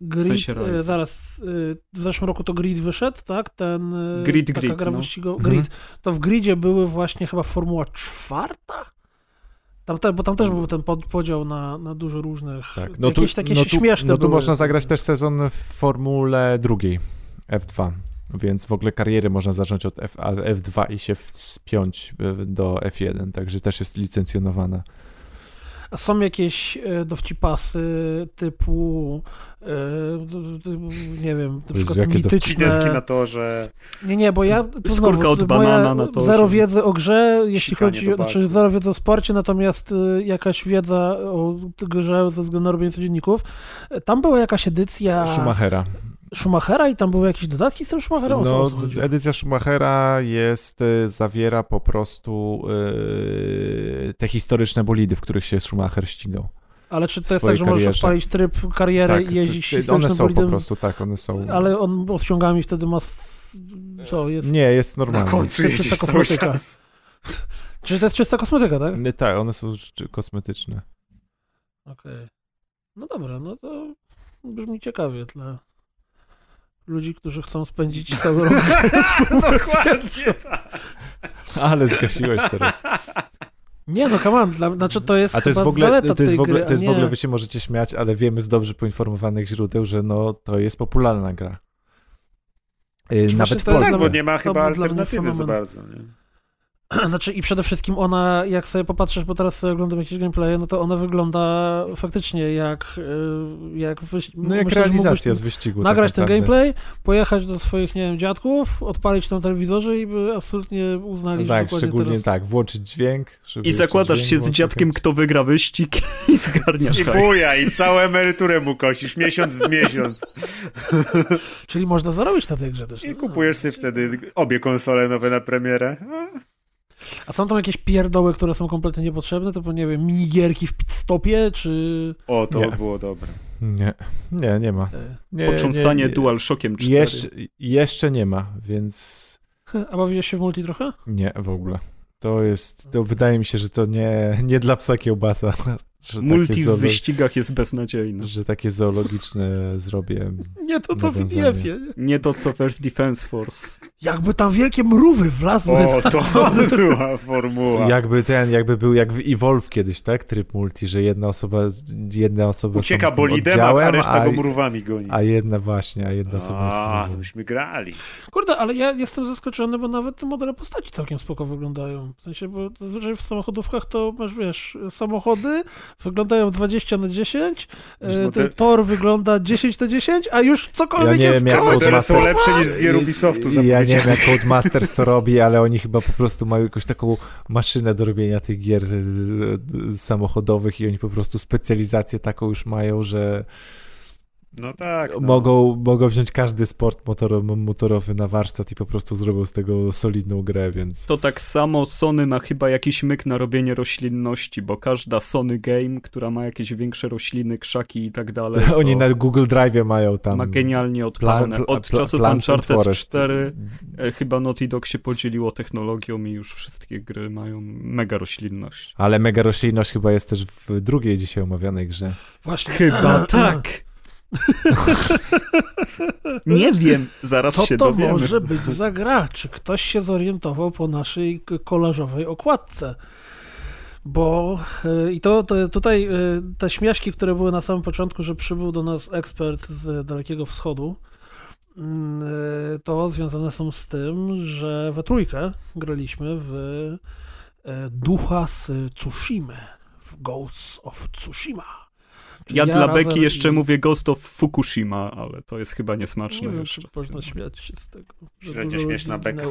Grid, sensie e, zaraz, e, w zeszłym roku to Grid wyszedł, tak? Ten, e, Grid, taka Grid, gra no. wyścigowa. Mhm. Grid. To w Gridzie były właśnie chyba Formuła czwarta? Tam te, bo tam też był ten pod, podział na, na dużo różnych, tak. jakieś takie no tu, śmieszne No tu były. można zagrać też sezon w Formule drugiej, F2. Więc w ogóle karierę można zacząć od F, a- F2 i się wspiąć e, do F1, także też jest licencjonowana. A są jakieś e, dowcipasy typu, e, nie wiem, na przykład jakie mityczne... deski na torze. Nie, nie, bo ja... To Skórka znowu, od banana na torze. Zero wiedzy o grze, jeśli chodzi... do Znaczy zero wiedzy o sporcie, natomiast y, jakaś wiedza o grze ze względu na robienie codzienników. E, Tam była jakaś edycja Schumachera. Schumachera i tam były jakieś dodatki z tym Schumacherem? O No, edycja Schumachera jest, y, zawiera po prostu y, te historyczne bolidy, w których się Schumacher ścigał. Ale czy to jest tak, że możesz karierze. odpalić tryb kariery Tak, i jeździć one historycznym są po bolidem, prostu, tak, one są... ale on odciągami wtedy ma... jest... Nie, jest Na normalny. końcu czysta cały kosmetyka. czas. (laughs) Czy to jest czysta kosmetyka, tak? Nie, Tak, one są kosmetyczne. Okej. No dobra, no to brzmi ciekawie dla ludzi, którzy chcą spędzić cały rok. (laughs) Dokładnie tak. Ale zgasiłeś teraz. Nie no, come on, dla, znaczy to jest A to jest chyba w ogóle, zaleta to jest tej w ogóle, gry, to jest w ogóle, wy się możecie śmiać, ale wiemy z dobrze poinformowanych źródeł, że no, to jest popularna gra. Yy, nawet w jest Tak, Polsce. bo nie ma chyba alternatywy za bardzo. Nie? (clears throat) Znaczy i przede wszystkim ona, jak sobie popatrzysz, bo teraz sobie oglądam jakieś gameplaye, no to ona wygląda faktycznie jak y, jak, wyś... No jak myślę, że realizacja z wyścigu. Nagrać tak ten naprawdę. gameplay, pojechać do swoich, nie wiem, dziadków, odpalić to na telewizorze i by absolutnie uznali, No że tak, dokładnie szczególnie teraz... tak, włączyć dźwięk. Żeby I zakładasz dźwięk się z dziadkiem, kto wygra wyścig (laughs) i zgarniasz I buja, i całą emeryturę mu kosisz, miesiąc w miesiąc. (laughs) Czyli można zarobić na tej grze też. I no. kupujesz sobie wtedy obie konsole nowe na premierę. A, A są tam jakieś pierdoły, które są kompletnie niepotrzebne, typu, nie wiem, minigierki w pit stopie, czy... O, to Nie. by było dobre. Nie, nie, nie ma. e, Nie, Potrząsanie nie, nie. DualShockiem 4. Jeszcze, jeszcze nie ma, więc (laughs) A bawiłeś się w multi trochę? nie w ogóle. To jest, to wydaje mi się, że to nie, nie dla psa kiełbasa. Że Multi w wyścigach jest beznadziejny. że takie zoologiczne zrobię. (laughs) Nie to, co w. IDF-ie. Nie to, co w Defense Force. Jakby tam wielkie mrówy wlazły. O, to (laughs) by była formuła. Jakby ten, jakby był jak w Evolve kiedyś, tak? Tryb multi, że jedna osoba, jedna osoba Ucieka bolidem, a, reszta go mrówami goni. a jedna właśnie, a jedna osoba jest A, to byśmy grali. Kurde, ale ja jestem zaskoczony, bo nawet te modele postaci całkiem spoko wyglądają. W sensie, bo zazwyczaj w samochodówkach to masz, wiesz, samochody wyglądają 20 na 10, e, Model- ten tor wygląda 10 na 10, a już Ja cokolwiek nie jest wiem, jak Modele są Codemasters- lepsze niż z gier Ubisoftu I Ja nie wiem, jak Codemasters to robi, ale oni chyba po prostu mają jakąś taką maszynę do robienia tych gier y, y, samochodowych i oni po prostu specjalizację taką już mają, że No tak. No. mogą, mogą wziąć każdy sport motoro, motorowy na warsztat i po prostu zrobią z tego solidną grę, więc... To tak samo Sony ma chyba jakiś myk na robienie roślinności, bo każda Sony Game, która ma jakieś większe rośliny, krzaki i tak dalej, (laughs) Oni na Google Drive mają tam... ma genialnie odpalone. Od czasów Uncharted Forest. 4 e, chyba Naughty Dog się podzieliło technologią i już wszystkie gry mają mega roślinność. Ale mega roślinność chyba jest też w drugiej dzisiaj omawianej grze. Właśnie. Chyba (clears throat) tak. Nie wiem, zaraz Co się to dowiemy. może być za gra? Czy ktoś się zorientował po naszej kolażowej okładce? Bo y, i to, to tutaj y, te śmieszki, które były na samym początku, że przybył do nas ekspert z Dalekiego Wschodu, mm, y, to związane są z tym, że we trójkę graliśmy w Ducha z Tsushima, w Ghosts of Tsushima. Czyli Ja dla Beki jeszcze i- mówię Ghost of Fukushima, ale to jest chyba niesmaczne nie wiem, jeszcze. czy można śmiać się z tego. Średnio śmieszna beka.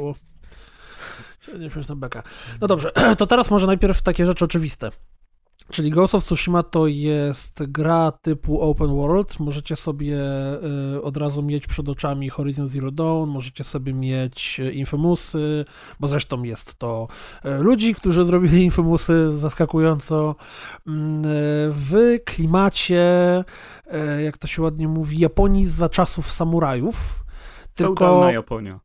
Średnio śmieszna beka. No dobrze, (clears throat) to teraz może najpierw takie rzeczy oczywiste. Czyli Ghost of Tsushima to jest gra typu open world. Możecie sobie y, od razu mieć przed oczami Horizon Zero Dawn, możecie sobie mieć y, Infamousy, bo zresztą jest to y, ludzi, którzy zrobili Infamousy zaskakująco mm, w klimacie, jak to się ładnie mówi, Japonii za czasów samurajów. Tylko Feudalna Japonia.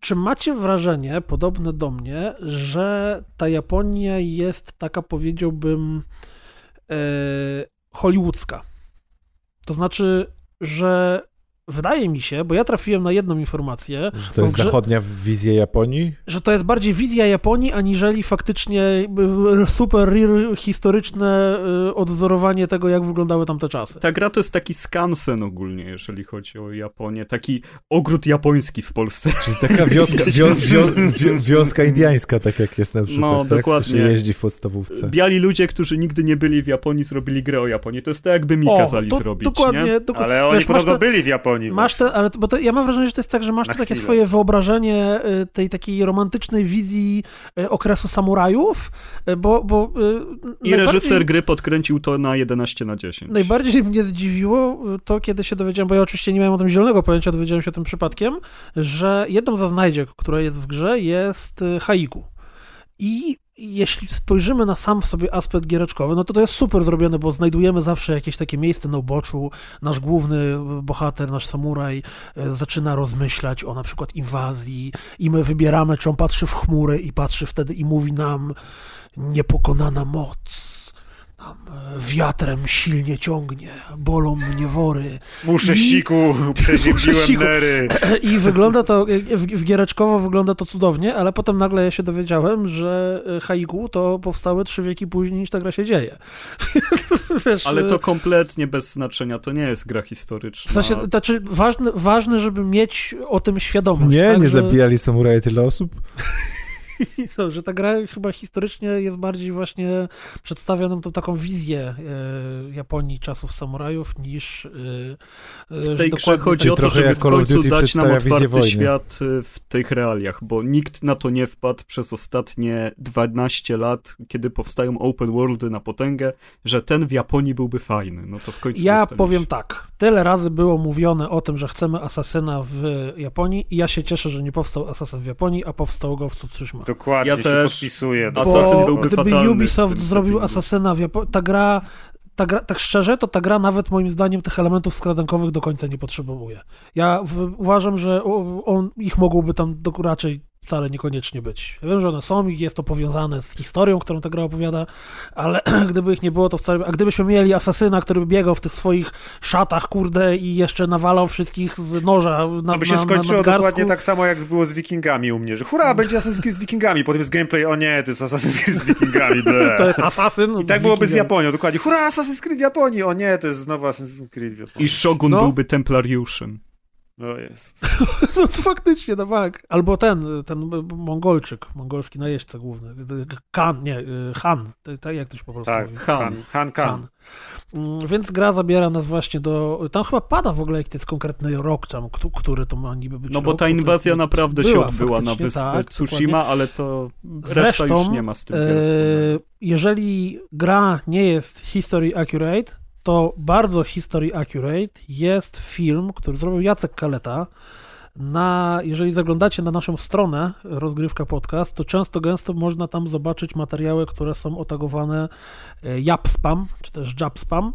Czy macie wrażenie, podobne do mnie, że ta Japonia jest taka, powiedziałbym, e, hollywoodzka? To znaczy, że wydaje mi się, bo ja trafiłem na jedną informację, Że to jest grze- zachodnia wizja Japonii? że to jest bardziej wizja Japonii, aniżeli faktycznie e, super real, historyczne e, odwzorowanie tego, jak wyglądały tamte czasy. Ta gra to jest taki skansen ogólnie, jeżeli chodzi o Japonię. Taki ogród japoński w Polsce. Czyli taka wioska, (laughs) wio, wio, wio, wioska indiańska, tak jak jest na przykład, No, tak? dokładnie. Co się jeździ w podstawówce. Biali ludzie, którzy nigdy nie byli w Japonii, zrobili grę o Japonii. To jest tak, jakby mi kazali to- zrobić, dokładnie, nie? dokładnie. Ale oni Wiesz, podobno te- byli w Japonii. Masz te, ale bo to, ja mam wrażenie, że to jest tak, że masz to takie chwilę. swoje wyobrażenie y, tej takiej romantycznej wizji y, okresu samurajów, y, bo, bo I reżyser gry podkręcił to na 11 na 10. Najbardziej mnie zdziwiło to, kiedy się dowiedziałem, bo ja oczywiście nie miałem o tym zielonego pojęcia, dowiedziałem się o tym przypadkiem, że jedną ze znajdziek, która jest w grze, jest haiku. I jeśli spojrzymy na sam sobie aspekt giereczkowy, no to to jest super zrobione, bo znajdujemy zawsze jakieś takie miejsce na uboczu. Nasz główny bohater, nasz samuraj e, zaczyna rozmyślać o na przykład inwazji i my wybieramy, czy on patrzy w chmury i patrzy wtedy i mówi nam niepokonana moc. Tam e, wiatrem silnie ciągnie, bolą mnie wory. Muszę I- siku, (laughs) przeziębiłem siku. nery. I wygląda to, w, w giereczkowo wygląda to cudownie, ale potem nagle ja się dowiedziałem, że e, haiku to powstały trzy wieki później niż ta gra się dzieje. (laughs) Wiesz, Ale e, to kompletnie bez znaczenia, to nie jest gra historyczna. W sensie, znaczy ważne, ważne, żeby mieć o tym świadomość. Nie, tak, nie że, zabijali samuraje tyle osób. (laughs) No, że ta gra chyba historycznie jest bardziej właśnie przedstawia nam tą taką wizję e, Japonii czasów samurajów niż e, e, W tej grze chodzi tak o to, trochę żeby jak w Call of końcu Duty dać nam otwarty świat w tych realiach, bo nikt na to nie wpadł przez ostatnie 12 lat, kiedy powstają open worldy na potęgę, że ten w Japonii byłby fajny. No to w końcu Ja powiem tak. Tyle razy było mówione o tym, że chcemy asasyna w Japonii i ja się cieszę, że nie powstał asasyn w Japonii, a powstał go w Tsushima. Dokładnie Ja się też. podpisuję. Bo Assassin byłby gdyby fatalny Ubisoft zrobił Japonii, ta gra, ta gra, tak szczerze, to ta gra nawet moim zdaniem tych elementów skradankowych do końca nie potrzebuje. Ja w, uważam, że on, ich mogłoby tam do, raczej wcale niekoniecznie być. Ja wiem, że one są i jest to powiązane z historią, którą ta gra opowiada, ale (clears throat) gdyby ich nie było, to wcale... A gdybyśmy mieli asasyna, który by biegał w tych swoich szatach, kurde, i jeszcze nawalał wszystkich z noża na To by się na, skończyło na dokładnie tak samo, jak było z Wikingami u mnie, że hurra, będzie Creed z Wikingami, potem jest gameplay, o nie, to jest Creed z Wikingami, ble. (laughs) To jest asasyn. I tak byłoby z. Japonią, dokładnie, hurra, Assassin's Creed Japonii, o nie, to jest znowu Assassin's Creed Japonii. I Shogun No. byłby templariuszem. No jest. (laughs) No to faktycznie, no bank. Albo ten, ten Mongolczyk, mongolski najeźdźca główny. Kan, nie, Han. Tak jak to się po polsku Tak, mówi? Han. Han, Han, Kan. Han. Mm, Więc gra zabiera nas właśnie do. Tam chyba pada w ogóle, jaki to jest konkretny rok, tam, któ- który to ma niby być. No bo rok, ta inwazja naprawdę się była odbyła na wyspę tak, Tsushima, ale to reszta Zresztą, już nie ma z tym e, jeżeli gra nie jest history accurate, to bardzo history accurate jest film, który zrobił Jacek Kaleta. Na, jeżeli zaglądacie na naszą stronę Rozgrywka Podcast, to często gęsto można tam zobaczyć materiały, które są otagowane e, Japspam, czy też Japspam.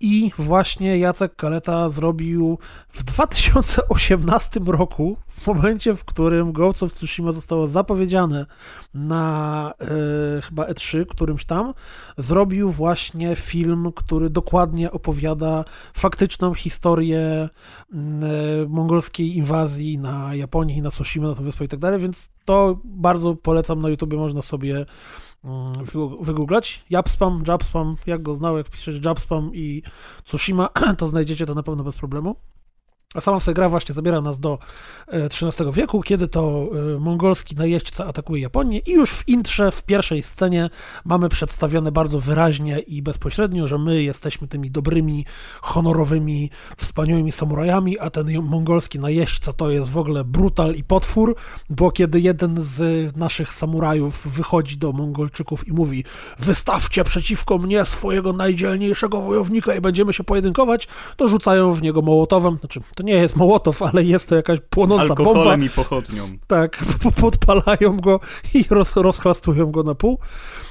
I właśnie Jacek Kaleta zrobił w 2018 roku, w momencie, w którym Ghost of Tsushima zostało zapowiedziane na e, chyba E3, którymś tam, zrobił właśnie film, który dokładnie opowiada faktyczną historię mm, e, mongolskiej inwazji na Japonię na Tsushima, na tę wyspę i tak dalej, więc to bardzo polecam na YouTubie, można sobie mm, wygooglać. Japspam, Japspam, jak go znał, jak piszecie Japspam i Tsushima, (clears throat) to znajdziecie to na pewno bez problemu. A sama gra właśnie zabiera nas do e, XIII wieku, kiedy to e, mongolski najeźdźca atakuje Japonię i już w intrze, w pierwszej scenie mamy przedstawione bardzo wyraźnie i bezpośrednio, że my jesteśmy tymi dobrymi, honorowymi, wspaniałymi samurajami, a ten mongolski najeźdźca to jest w ogóle brutal i potwór, bo kiedy jeden z naszych samurajów wychodzi do Mongolczyków i mówi wystawcie przeciwko mnie swojego najdzielniejszego wojownika i będziemy się pojedynkować, to rzucają w niego mołotowem, znaczy to nie jest mołotow, ale jest to jakaś płonąca bomba, Alkoholem i pochodnią. tak, po- (laughs) podpalają go i roz, rozchlastują go na pół.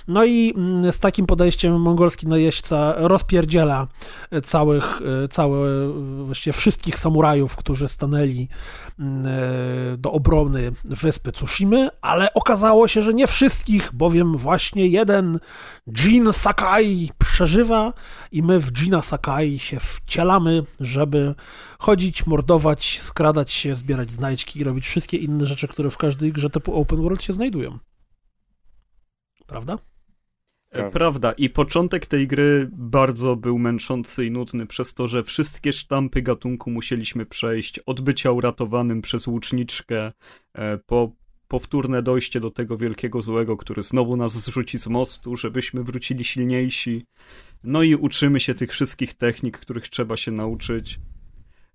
No i mm, z takim podejściem mongolski najeźdźca rozpierdziela e, całych, e, całe, właściwie wszystkich samurajów, którzy stanęli mm, e, do obrony wyspy Tsushimy, ale okazało się, że nie wszystkich, bowiem właśnie jeden Jin Sakai przeżywa i my w Jina Sakai się wcielamy, żeby chodzić, mordować, skradać się, zbierać znajdźki i robić wszystkie inne rzeczy, które w każdej grze typu open world się znajdują. Prawda? Prawda. Prawda. I początek tej gry bardzo był męczący i nudny przez to, że wszystkie sztampy gatunku musieliśmy przejść. Od bycia uratowanym przez łuczniczkę, e, po powtórne dojście do tego wielkiego złego, który znowu nas zrzuci z mostu, żebyśmy wrócili silniejsi. No i uczymy się tych wszystkich technik, których trzeba się nauczyć.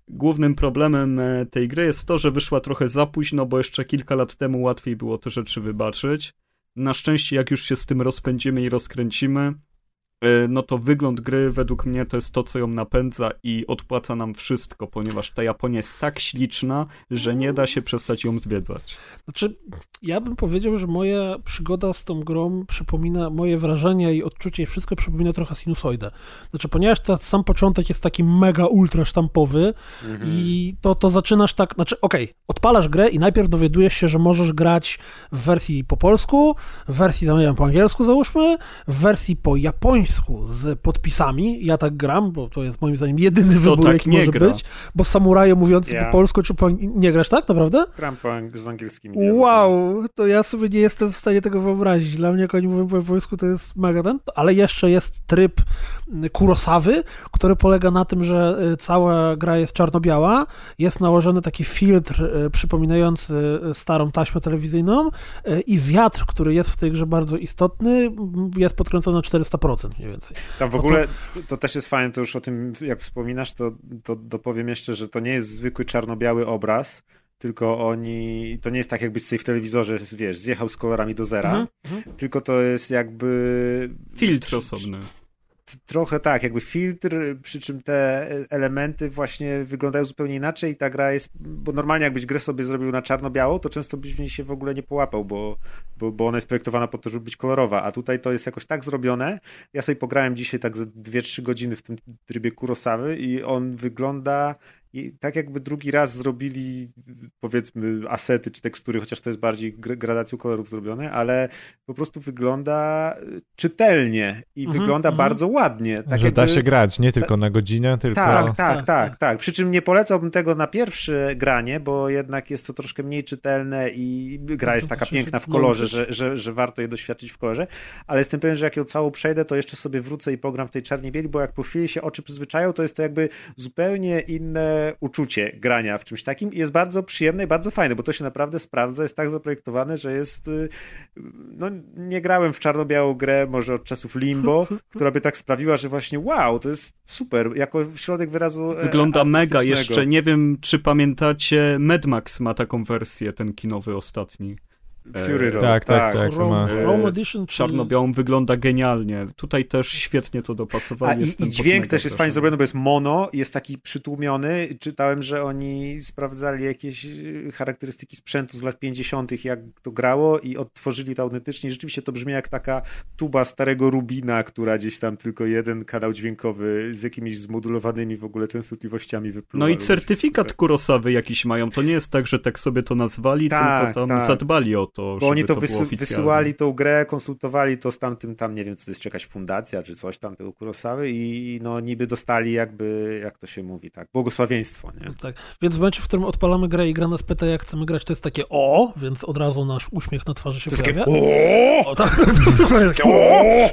Głównym problemem e, tej gry jest to, że wyszła trochę za późno, bo jeszcze kilka lat temu łatwiej było te rzeczy wybaczyć. Na szczęście, jak już się z tym rozpędzimy i rozkręcimy, no to wygląd gry według mnie to jest to, co ją napędza i odpłaca nam wszystko, ponieważ ta Japonia jest tak śliczna, że nie da się przestać ją zwiedzać. Znaczy, ja bym powiedział, że moja przygoda z tą grą przypomina, moje wrażenia i odczucie i wszystko przypomina trochę sinusoidę. Znaczy, ponieważ ten sam początek jest taki mega ultra sztampowy i to, to zaczynasz tak, znaczy, okej, odpalasz grę i najpierw dowiadujesz się, że możesz grać w wersji po polsku, w wersji, tam, nie wiem, po angielsku załóżmy, w wersji po japońsku z podpisami. Ja tak gram, bo to jest moim zdaniem jedyny wybór, tak jaki może gra. być, bo samuraje mówiący Ja. po polsku czy po... Nie grasz tak, naprawdę? Gram po z angielskimi dialogami. Wow, to ja sobie nie jestem w stanie tego wyobrazić. Dla mnie, jak oni mówią po japońsku, to jest mega ten. Ale jeszcze jest tryb Kurosawy, który polega na tym, że y, cała gra jest czarno-biała, jest nałożony taki filtr y, przypominający y, starą taśmę telewizyjną i wiatr, który jest w tej grze bardzo istotny, jest podkręcony na 400% mniej więcej. Tam w ogóle to, to też jest fajne, to już o tym jak wspominasz, to, to dopowiem jeszcze, że to nie jest zwykły czarno-biały obraz, tylko oni, to nie jest tak jakbyś sobie w telewizorze, wiesz, zjechał z kolorami do zera, Mhm, tylko to jest jakby... Filtr osobny. Trochę tak, jakby filtr, przy czym te elementy właśnie wyglądają zupełnie inaczej i ta gra jest, bo normalnie jakbyś grę sobie zrobił na czarno-biało, to często byś w niej się w ogóle nie połapał, bo, bo, bo ona jest projektowana po to, żeby być kolorowa, a tutaj to jest jakoś tak zrobione. Ja sobie pograłem dzisiaj tak ze 2-3 godziny w tym trybie Kurosawy i on wygląda i tak jakby drugi raz zrobili powiedzmy asety czy tekstury, chociaż to jest bardziej gr- gradacją kolorów zrobione, ale po prostu wygląda y, czytelnie i Mhm, wygląda mhm. bardzo ładnie. Tak że da jakby- się grać nie tylko na godzinę, tylko... tak, tak, Tak, tak, tak. Przy czym nie polecałbym tego na pierwsze granie, bo jednak jest to troszkę mniej czytelne i gra jest taka piękna w kolorze, że, że, że warto je doświadczyć w kolorze, ale jestem pewien, że jak ją całą przejdę, to jeszcze sobie wrócę i pogram w tej czarnej bieli, bo jak po chwili się oczy przyzwyczają, to jest to jakby zupełnie inne uczucie grania w czymś takim i jest bardzo przyjemne i bardzo fajne, bo to się naprawdę sprawdza, jest tak zaprojektowane, że jest y, no nie grałem w czarno-białą grę może od czasów Limbo, (laughs) która by tak sprawiła, że właśnie wow, to jest super, jako środek wyrazu e, Wygląda mega. Jeszcze nie wiem, czy pamiętacie, Mad Max ma taką wersję, ten kinowy ostatni. Fury Road, Tak, tak, tak. Rome, ma- Rome E, Edition, czyli... Czarno-białą wygląda genialnie. Tutaj też świetnie to A dopasowali. i, Jestem i pod dźwięk też jest fajnie zrobiony, bo jest mono, jest taki przytłumiony. Czytałem, że oni sprawdzali jakieś y, charakterystyki sprzętu z lat 50., jak to grało i odtworzyli to autentycznie. Rzeczywiście to brzmi jak taka tuba starego Rubina, która gdzieś tam tylko jeden kanał dźwiękowy z jakimiś zmodulowanymi w ogóle częstotliwościami wypluwa. No i certyfikat. Kurosawy jakiś mają. To nie jest tak, że tak sobie to nazwali, Tak, tylko tam tak. zadbali o to, Bo oni to, wysy- wysyłali tą grę, konsultowali to z tamtym, tam nie wiem, co to jest, jakaś fundacja, czy coś tam tego Kurosawy i no niby dostali jakby, jak to się mówi, tak, błogosławieństwo, nie? Tak. Więc w momencie, w którym odpalamy grę i gra nas pyta, jak chcemy grać, to jest takie o, więc od razu nasz uśmiech na twarzy się To pojawia. takie, O, tak, to jest dokładnie takie, o!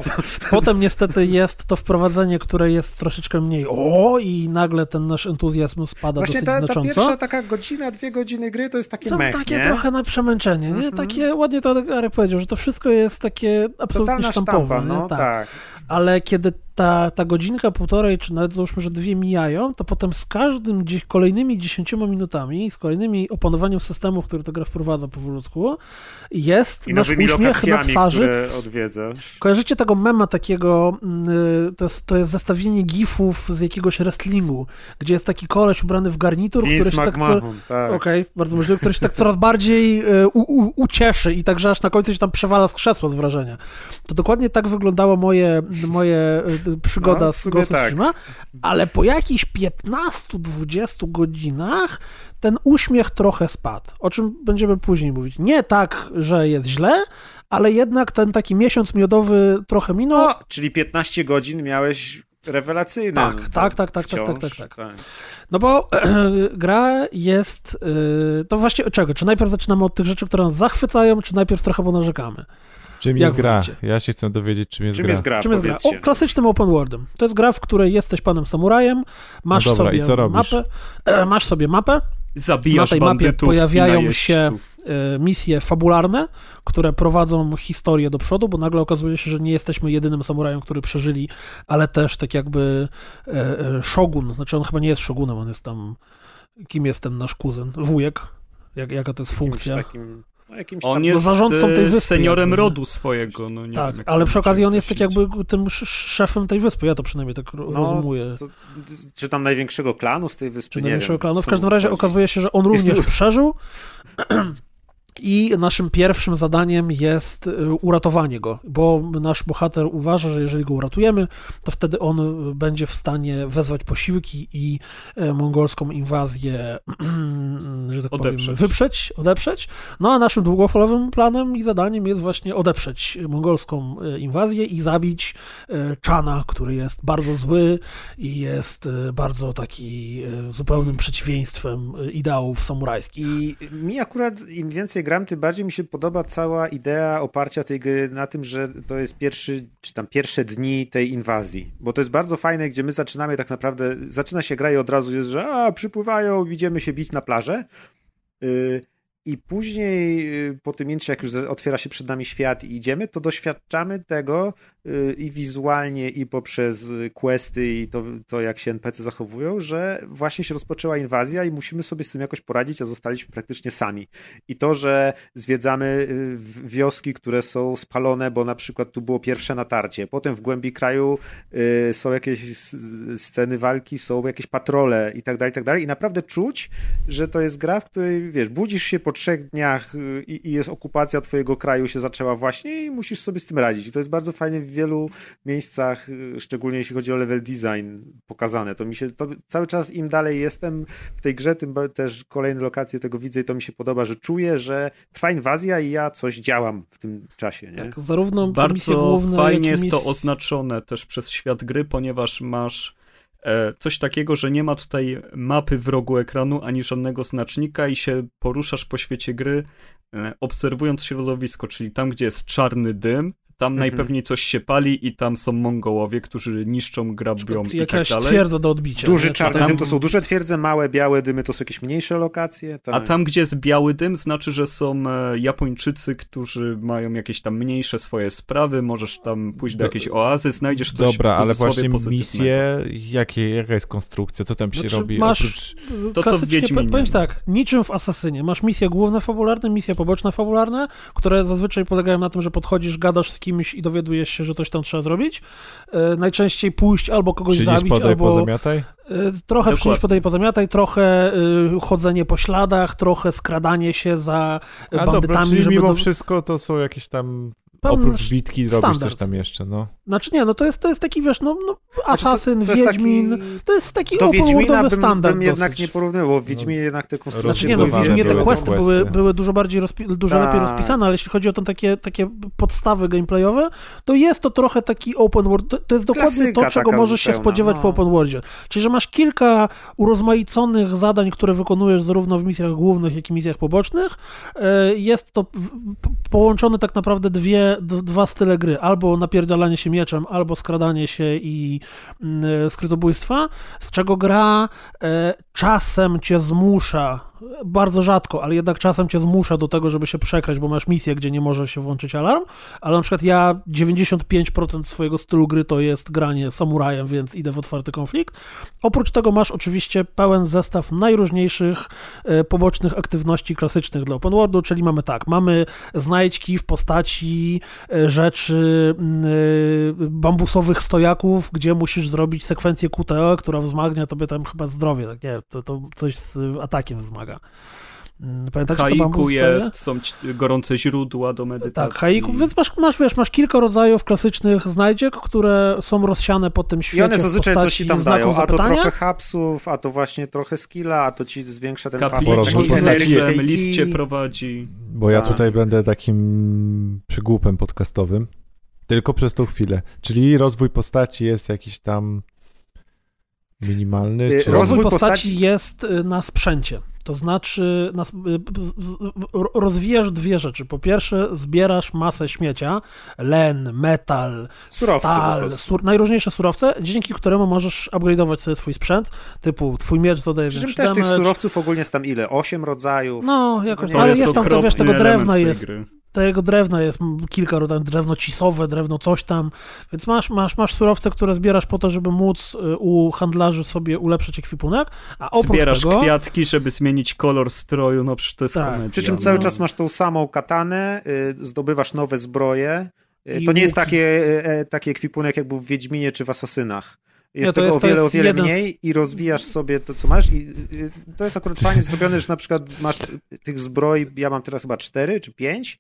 Potem niestety jest to wprowadzenie, które jest troszeczkę mniej o i nagle ten nasz entuzjazm spada Właśnie dosyć ta, ta znacząco. pierwsza taka godzina, dwie godziny gry to jest takie Są mech, takie nie? trochę na przemęczenie, nie? Mhm. Takie, ładnie to Arek powiedział, że to wszystko jest takie absolutnie Totalna sztampowe. sztampa, no tak. Ale kiedy ta, ta godzinka, półtorej, czy nawet załóżmy, że dwie mijają, to potem z każdym kolejnymi dziesięcioma minutami, z kolejnymi opanowaniem systemów, które ta gra wprowadza powolutku, jest I nasz uśmiech na twarzy. Kojarzycie tego mema takiego, mm, to jest, to jest zestawienie gifów z jakiegoś wrestlingu, gdzie jest taki koleś ubrany w garnitur, który Vince się tak... Co... McMahon, tak. Okej, bardzo możliwe, który się tak coraz bardziej e, u, u, ucieszy i także aż na końcu się tam przewala z krzesła z wrażenia. To dokładnie tak wyglądało moje, moje e, przygoda No, z Ghost tak. Ale po jakichś 15-20 godzinach ten uśmiech trochę spadł, o czym będziemy później mówić. Nie tak, że jest źle, ale jednak ten taki miesiąc miodowy trochę minął. No, czyli 15 godzin miałeś rewelacyjne. Tak, no, tak, tak, tak, tak, wciąż, tak, tak, tak. No bo (clears throat) gra jest. y, to właściwie od czego? Czy najpierw zaczynamy od tych rzeczy, które nas zachwycają, czy najpierw trochę ponarzekamy? Czym Jak jest gra? Ja się chcę dowiedzieć, czym jest Czym gra. jest gra? Czym jest gra? O, klasycznym open worldem. To jest gra, w której jesteś panem samurajem, masz No dobra, sobie i co robisz? mapę, e, (clears throat) masz sobie mapę, Zabijasz Na tej mapie pojawiają najeźdźców. e, misje fabularne, które prowadzą historię do przodu, bo nagle okazuje się, że nie jesteśmy jedynym samurajem, który przeżyli, ale też tak jakby e, e, szogun, znaczy on chyba nie jest szogunem, on jest tam, kim jest ten nasz kuzyn? Wujek? Jak, jaka to jest Jakimś funkcja? Takim jakimś On tam... jest zarządcą tej e, wyspy seniorem jakby. rodu swojego. No, nie tak, wiem, ale przy okazji on jest tak jakby tym sz- szefem tej wyspy, ja to przynajmniej tak No, rozumuję. to, czy tam największego klanu z tej wyspy, Czy nie największego wiem. klanu. W każdym razie okazuje się, że on również (laughs) przeżył. I naszym pierwszym zadaniem jest y, uratowanie go, bo nasz bohater uważa, że jeżeli go uratujemy, to wtedy on y, będzie w stanie wezwać posiłki i e, mongolską inwazję, (clears throat) że tak powiem, Odeprzeć. wyprzeć, odeprzeć. No a naszym długofalowym planem i zadaniem jest właśnie odeprzeć mongolską inwazję i zabić Chana, który jest bardzo zły i jest bardzo taki zupełnym przeciwieństwem ideałów samurajskich. I mi akurat im więcej gram, tym bardziej mi się podoba cała idea oparcia tej gry na tym, że to jest pierwszy, czy tam pierwsze dni tej inwazji. Bo to jest bardzo fajne, gdzie my zaczynamy tak naprawdę, zaczyna się gra i od razu jest, że a, przypływają, idziemy się bić na plażę. Y, I później y, po tym intrze, jak już otwiera się przed nami świat i idziemy, to doświadczamy tego i wizualnie, i poprzez y, questy, i to, to jak się NPC zachowują, że właśnie się rozpoczęła inwazja i musimy sobie z tym jakoś poradzić, a zostaliśmy praktycznie sami. I to, że zwiedzamy y, wioski, które są spalone, bo na przykład tu było pierwsze natarcie, potem w głębi kraju y, są jakieś sceny walki, są jakieś patrole i tak dalej, i tak dalej. I naprawdę czuć, że to jest gra, w której, wiesz, budzisz się po trzech dniach y, i, i jest okupacja twojego kraju się zaczęła właśnie i musisz sobie z tym radzić. I to jest bardzo fajnie w wielu miejscach, y, szczególnie jeśli chodzi o level design pokazane. To mi się, to cały czas im dalej jestem w tej grze, tym też kolejne lokacje tego widzę i to mi się podoba, że czuję, że trwa inwazja i ja coś działam w tym czasie, nie? Tak, zarówno Bardzo główne, fajnie jest to oznaczone też przez świat gry, ponieważ masz e, coś takiego, że nie ma tutaj mapy w rogu ekranu ani żadnego znacznika i się poruszasz po świecie gry e, obserwując środowisko, czyli tam, gdzie jest czarny dym, tam Mhm. najpewniej coś się pali i tam są Mongołowie, którzy niszczą, grabią i tak Jakaś dalej. twierdza do odbicia. Duży nie? czarny tam- dym to są duże twierdze, małe białe dymy to są jakieś mniejsze lokacje. Tak. A tam, gdzie jest biały dym, znaczy, że są e, Japończycy, którzy mają jakieś tam mniejsze swoje sprawy, możesz tam pójść do Do- jakiejś oazy, znajdziesz coś Dobra, ale właśnie misje, jakie, jaka jest konstrukcja, co tam się Znaczy, robi masz oprócz... To, co w Wiedźminie. powiem tak, niczym w Asasynie. Masz misje główne fabularne, misje poboczne fabularne, które zazwyczaj polegają na tym, że podchodzisz, gadasz z kimś i dowiadujesz się, że coś tam trzeba zrobić. E, najczęściej pójść albo kogoś Przynieś, zabić, podaj, albo pozamiataj? e, trochę przynieść, podaj, pozamiataj, trochę e, chodzenie po śladach, trochę skradanie się za A bandytami, dobra, czyli żeby mimo do... wszystko to są jakieś tam... Tam Oprócz bitki robisz standard. coś tam jeszcze, no. Znaczy nie, no to jest, to jest taki, wiesz, no, no Asasyn, Znaczy, to, to Wiedźmin, Taki... to jest taki open standard bym jednak dosyć. nie porównywał, bo w Wiedźminie jednak te konstrukcje... Znaczy nie, no w Wiedźminie te questy były, były dużo bardziej, rozpi- dużo Tak. lepiej rozpisane, ale jeśli chodzi o te takie, takie podstawy gameplayowe, to jest to trochę taki open world, to, to jest dokładnie Klasyka to, czego możesz się spodziewać no. po open worldzie. Czyli, że masz kilka urozmaiconych zadań, które wykonujesz zarówno w misjach głównych, jak i misjach pobocznych. E, Jest to połączone tak naprawdę dwie, dwa style gry. Albo napierdalanie się mieczem, albo skradanie się i mm, skrytobójstwa, z czego gra e, czasem cię zmusza, bardzo rzadko, ale jednak czasem cię zmusza do tego, żeby się przekrać, bo masz misję, gdzie nie może się włączyć alarm, ale na przykład ja 95% swojego stylu gry to jest granie samurajem, więc idę w otwarty konflikt. Oprócz tego masz oczywiście pełen zestaw najróżniejszych e, pobocznych aktywności klasycznych dla open worldu, czyli mamy tak, mamy znajdźki w postaci e, rzeczy mm, e, bambusowych stojaków, gdzie musisz zrobić sekwencję QTE, która wzmagnia tobie tam chyba zdrowie, tak nie, to, to coś z atakiem wzmaga. Mm, Pamiętacie, co Haiku jest, są gorące źródła do medytacji. Tak, haiku, więc masz, masz, wiesz, masz kilka rodzajów klasycznych znajdziek, które są rozsiane po tym świecie I one zazwyczaj coś ci tam dają, a to trochę hapsów, a to właśnie trochę skilla, a to ci zwiększa ten pas Kapliczki Porozmawiamy. takiej z energii, leczem, tej list cię prowadzi. Bo ja Tak. tutaj będę takim przygłupem podcastowym. Tylko przez tą chwilę. Czyli rozwój postaci jest jakiś tam minimalny. Y, Czy... rozwój Rozwój postaci postaci- jest y, na sprzęcie. To znaczy, y, rozwijasz dwie rzeczy. Po pierwsze, zbierasz masę śmiecia, len, metal, Surowce stal, sur, najróżniejsze surowce, dzięki któremu możesz upgrade'ować sobie swój sprzęt, typu twój miecz zadaje Przy czym też tych surowców ogólnie jest tam ile? Osiem rodzajów? No, jakoś, To ale jest jest tam to, wiesz, tego drewna jest, gry. Tego drewna jest kilka rodzajów, drewno cisowe, drewno coś tam, więc masz, masz, masz surowce, które zbierasz po to, żeby móc y, u handlarzy sobie ulepszyć ekwipunek, a oprócz Zbierasz tego... kwiatki, żeby zmienić kolor stroju, no przecież to jest Tak. komedia. Przy czym no. cały czas masz tą samą katanę, y, zdobywasz nowe zbroje. Y, I To nie jest łuki. takie, y, e, taki ekwipunek, jak był w Wiedźminie czy w Asasynach. Jest Nie, to tego jest- o wiele, o wiele z- mniej i rozwijasz sobie to, co masz. I y, to jest akurat fajnie zrobione, że na przykład masz tych zbroi, ja mam teraz chyba cztery czy pięć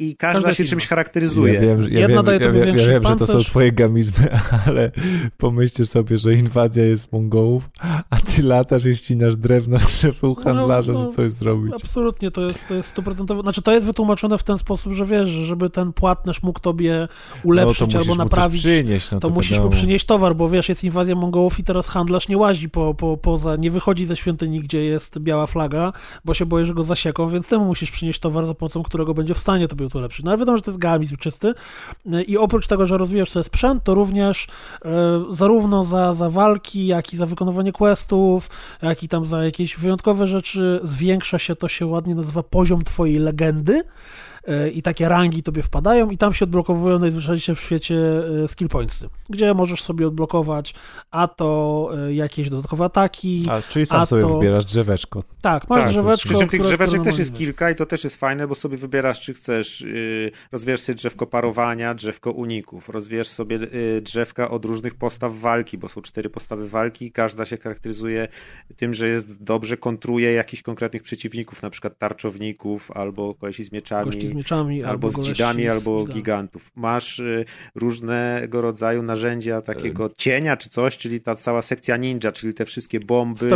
i każda Każda się inna. czymś charakteryzuje. Ja wiem, ja Jedna wiem, daje ja, tobie wiem, ja większy wiem, że to są pancerz. twoje gamizmy, (laughs) ale pomyślcie sobie, że inwazja jest Mongołów, a ty latasz i ścinasz drewno, żeby u handlarza no, że coś zrobić. Absolutnie, to jest, to jest stuprocentowo, znaczy to jest wytłumaczone w ten sposób, że wiesz, że żeby ten płatnerz mógł tobie ulepszyć no, to albo naprawić, przynieść, no to, to, musisz wiadomo. mu przynieść towar, bo wiesz, jest inwazja Mongołów i teraz handlarz nie łazi po, po, poza, nie wychodzi ze świątyni, gdzie jest biała flaga, bo się boi, że go zasieką, więc temu musisz przynieść towar, za pomocą którego będzie w stanie tobie to ulepszyć. No ale wiadomo, że to jest gamizm czysty i oprócz tego, że rozwijasz sobie sprzęt, to również e, zarówno za, za walki, jak i za wykonywanie questów, jak i tam za jakieś wyjątkowe rzeczy zwiększa się, to się ładnie nazywa poziom twojej legendy e, i takie rangi tobie wpadają i tam się odblokowują najzwyczajniej w świecie e, skill pointsy, gdzie możesz sobie odblokować a to e, jakieś dodatkowe ataki, A, czyli sam a sobie to- wybierasz drzeweczko. tak, masz Tak, drzeweczko, Przy czym tych drzeweczek też jest kilka i to też jest fajne, bo sobie wybierasz, czy chcesz, yy, rozwijasz sobie drzewko parowania, drzewko uników, rozwijasz sobie yy, drzewka od różnych postaw walki, bo są cztery postawy walki i każda się charakteryzuje tym, że jest dobrze kontruje jakichś konkretnych przeciwników, na przykład tarczowników, albo kolesi z mieczami, z mieczami, albo z gości dzidami, z albo dzidami. gigantów. Masz y, różnego rodzaju narzędzia takiego cienia czy coś, czyli ta cała sekcja ninja, czyli te wszystkie bomby,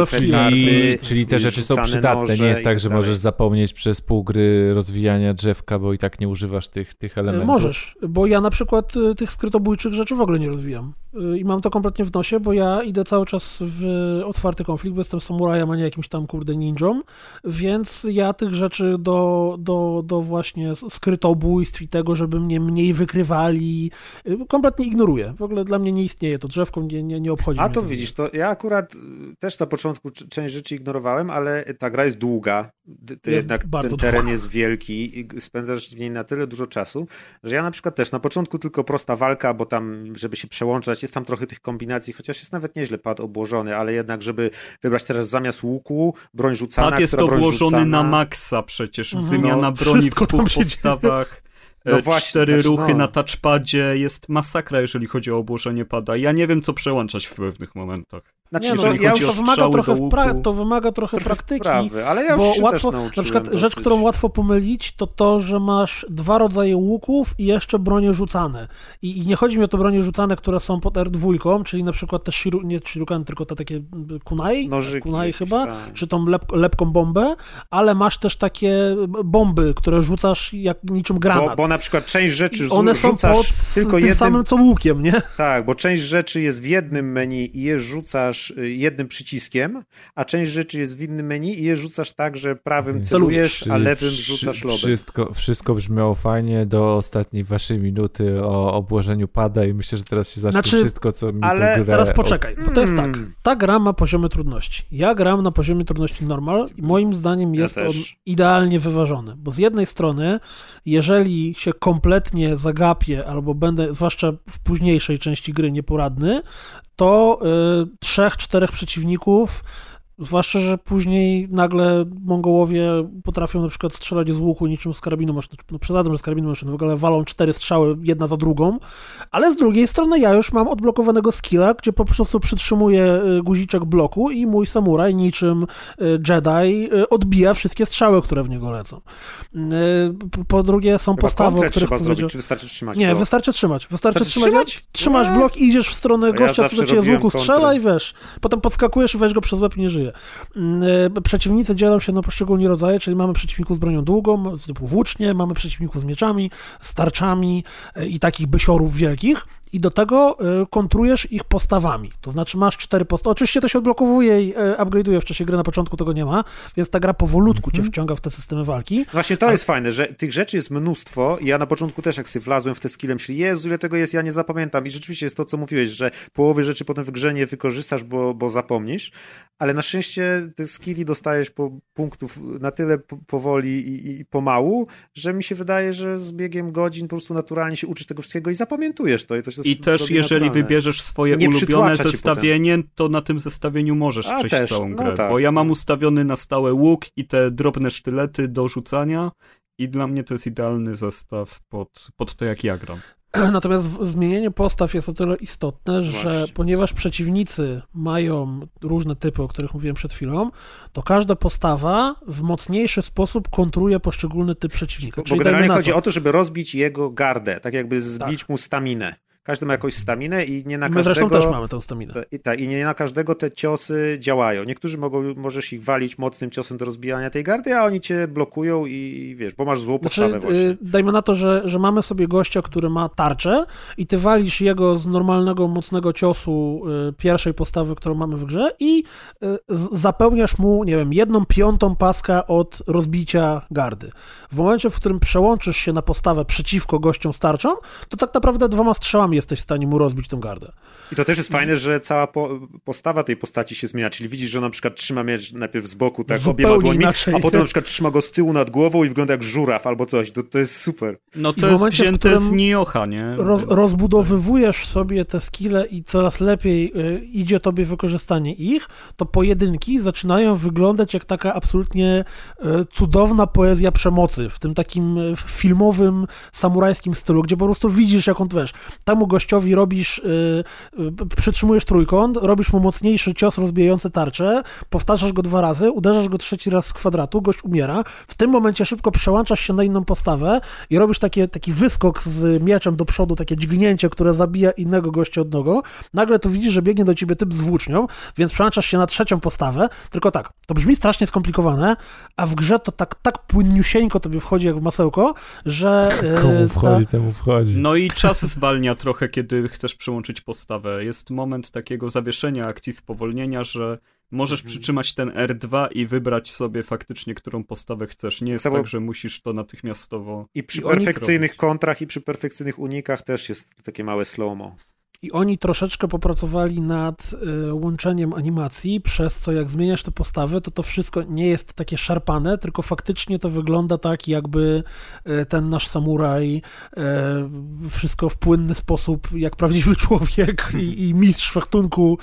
Czyli, czyli te rzeczy są przydatne. Nie jest i tak, że możesz zapomnieć przez pół gry rozwijania drzewka, bo i tak nie używasz tych, tych elementów. Możesz, bo ja na przykład y, tych skrytobójczych rzeczy w ogóle nie rozwijam. Y, I mam to kompletnie w nosie, bo ja idę cały czas w otwarty konflikt, bo jestem samurajem, a nie jakimś tam kurde ninją, więc ja tych rzeczy do, do, do właśnie skrytobójstw i tego, żeby mnie mniej wykrywali, y, kompletnie ignoruję. Ogóle dla mnie nie istnieje to drzewko, nie, nie, nie obchodzi A mnie to widzisz, to ja akurat y, też na początku część rzeczy ignorowałem, ale ta gra jest długa. To Jest jednak bardzo ten teren jest wielki i spędzasz w niej na tyle dużo czasu, że ja na przykład też na początku tylko prosta walka, bo tam, żeby się przełączać, jest tam trochę tych kombinacji, chociaż jest nawet nieźle pad obłożony, ale jednak, żeby wybrać teraz zamiast łuku broń rzucana, Pad jest która broń obłożony rzucana, na maksa przecież. Mhm. Wymiana No, broni w dwóch się dzieje. No e, właśnie, cztery znaczy, ruchy no. na touchpadzie. Jest masakra, jeżeli chodzi o obłożenie pada. Ja nie wiem, co przełączać w pewnych momentach. Znaczy, Nie, no, ja już to wymaga trochę, do pra- łuku. to wymaga trochę, trochę praktyki. wprawy, ale ja już bo się łatwo, też na przykład rzecz, dosyć. którą łatwo pomylić, to to, że masz dwa rodzaje łuków i jeszcze bronie rzucane. I, i nie chodzi mi o to bronie rzucane, które są pod R2, czyli na przykład te shiru, nie shirukan, tylko te takie mm, kunai, Nożyki kunai chyba, tak. czy tą lep, lepką bombę, ale masz też takie bomby, które rzucasz jak niczym granat. Bo, bo na przykład część rzeczy I one są rzucasz pod tylko tym jednym samym co łukiem, nie? Tak, bo część rzeczy jest w jednym menu i je rzucasz y, jednym przyciskiem, a część rzeczy jest w innym menu i je rzucasz tak, że prawym celujesz, a lewym rzucasz lobem. Wszystko, wszystko brzmiało fajnie do ostatniej waszej minuty o obłożeniu pada i myślę, że teraz się zacznie Znaczy, wszystko, co mi ale grę Teraz poczekaj, bo to jest tak. Mm. Ta gra ma poziomy trudności. Ja gram na poziomie trudności normal i moim zdaniem Ja jest on też. idealnie wyważony. Bo z jednej strony, jeżeli się kompletnie zagapię albo będę, zwłaszcza w późniejszej części gry, nieporadny, to y, trzech, czterech przeciwników. Zwłaszcza, że później nagle Mongołowie potrafią na przykład strzelać z łuku niczym z karabinu maszynowego. No przesadzam, że z karabinu maszynowego, ale walą cztery strzały jedna za drugą. Ale z drugiej strony ja już mam odblokowanego skilla, gdzie po prostu przytrzymuję y, guziczek bloku i mój samuraj niczym y, Jedi y, odbija wszystkie strzały, które w niego lecą. Po- drugie są Chyba postawy, o trzeba powiedział... zrobić, czy wystarczy trzymać Nie, blok? wystarczy trzymać. Wystarczy, Wystarczy trzymać. trzymać? Trzymasz blok i idziesz w stronę ja gościa, zawsze który cię z robiłem łuku strzela kontrę. i wiesz. Potem podskakujesz i weź go przez łeb i nie żyje. Mm, y, Przeciwnicy dzielą się na poszczególne rodzaje, czyli mamy przeciwników z bronią długą, typu włócznie, mamy przeciwników z mieczami, z tarczami y, i takich bysiorów wielkich. I do tego y, kontrujesz ich postawami. To znaczy masz cztery postawy. Oczywiście to się odblokowuje i y, upgrade'uje w czasie gry, na początku tego nie ma, więc ta gra powolutku cię wciąga w te systemy walki. Właśnie to jest fajne, że tych rzeczy jest mnóstwo ja na początku też jak sobie wlazłem w te skille, myślę, Jezu, ile tego jest, ja nie zapamiętam. I rzeczywiście jest to, co mówiłeś, że połowy rzeczy potem w grze nie wykorzystasz, bo, bo zapomnisz, ale na szczęście te skilli dostajesz po punktów na tyle po- powoli i, i pomału, że mi się wydaje, że z biegiem godzin po prostu naturalnie się uczysz tego wszystkiego i zapamiętujesz to. I, to się I też jeżeli naturalne. wybierzesz swoje ulubione zestawienie, to na tym zestawieniu możesz A, przejść też, całą no grę. tak, bo ja mam no. ustawiony na stałe łuk i te drobne sztylety do rzucania i dla mnie to jest idealny zestaw pod, pod to, jak ja gram. (clears throat) Natomiast zmienienie postaw jest o tyle istotne, że Właśnie. ponieważ przeciwnicy mają różne typy, o których mówiłem przed chwilą, to każda postawa w mocniejszy sposób kontruje poszczególny typ przeciwnika. Bo, bo Czyli generalnie chodzi to, o to, żeby rozbić jego gardę, tak jakby zbić mu staminę. Każdy ma jakąś staminę i nie na My każdego... zresztą też mamy tę staminę. I, tak, I nie na każdego te ciosy działają. Niektórzy mogą, możesz ich walić mocnym ciosem do rozbijania tej gardy, a oni cię blokują i wiesz, bo masz złą podstawę Znaczy, właśnie. dajmy na to, że, że mamy sobie gościa, który ma tarczę i ty walisz jego z normalnego, mocnego ciosu y, pierwszej postawy, którą mamy w grze i y, zapełniasz mu, nie wiem, jedną piątą paska od rozbicia gardy. W momencie, w którym przełączysz się na postawę przeciwko gościom z tarczą, to tak naprawdę dwoma strzałami jesteś w stanie mu rozbić tą gardę. I to też jest fajne, że cała po, postawa tej postaci się zmienia, czyli widzisz, że on na przykład trzyma miecz najpierw z boku, tak Zupełnie obiema dłońmi, inaczej. a potem na przykład trzyma go z tyłu nad głową i wygląda jak żuraw albo coś. To, to jest super. No I w to jest momencie, w wzięte którym z Niocha, nie? Roz, rozbudowywujesz sobie te skille i coraz lepiej y, idzie tobie wykorzystanie ich, to pojedynki zaczynają wyglądać jak taka absolutnie y, cudowna poezja przemocy w tym takim y, filmowym, samurajskim stylu, gdzie po prostu widzisz, jak on, wiesz, temu gościowi robisz, y, y, przytrzymujesz trójkąt, robisz mu mocniejszy cios rozbijający tarczę, powtarzasz go dwa razy, uderzasz go trzeci raz z kwadratu, gość umiera, w tym momencie szybko przełączasz się na inną postawę i robisz takie, taki wyskok z mieczem do przodu, takie dźgnięcie, które zabija innego gościa od nogo, nagle tu widzisz, że biegnie do ciebie typ z włócznią, więc przełączasz się na trzecią postawę, tylko tak, to brzmi strasznie skomplikowane, a w grze to tak, tak płynniusieńko tobie wchodzi jak w masełko, że... Komu ta- wchodzi, temu wchodzi. No i czas zwalnia trochę, kiedy chcesz przełączyć postawę. Jest moment takiego zawieszenia akcji spowolnienia, że możesz Mhm. przytrzymać ten R2 i wybrać sobie faktycznie, którą postawę chcesz. Nie jest tak, że musisz to natychmiastowo... I przy I perfekcyjnych kontrach i przy perfekcyjnych unikach też jest takie małe slow-mo. I oni troszeczkę popracowali nad y, łączeniem animacji, przez co jak zmieniasz te postawy, to to wszystko nie jest takie szarpane, tylko faktycznie to wygląda tak, jakby y, ten nasz samuraj y, wszystko w płynny sposób, jak prawdziwy człowiek i, i mistrz fechtunku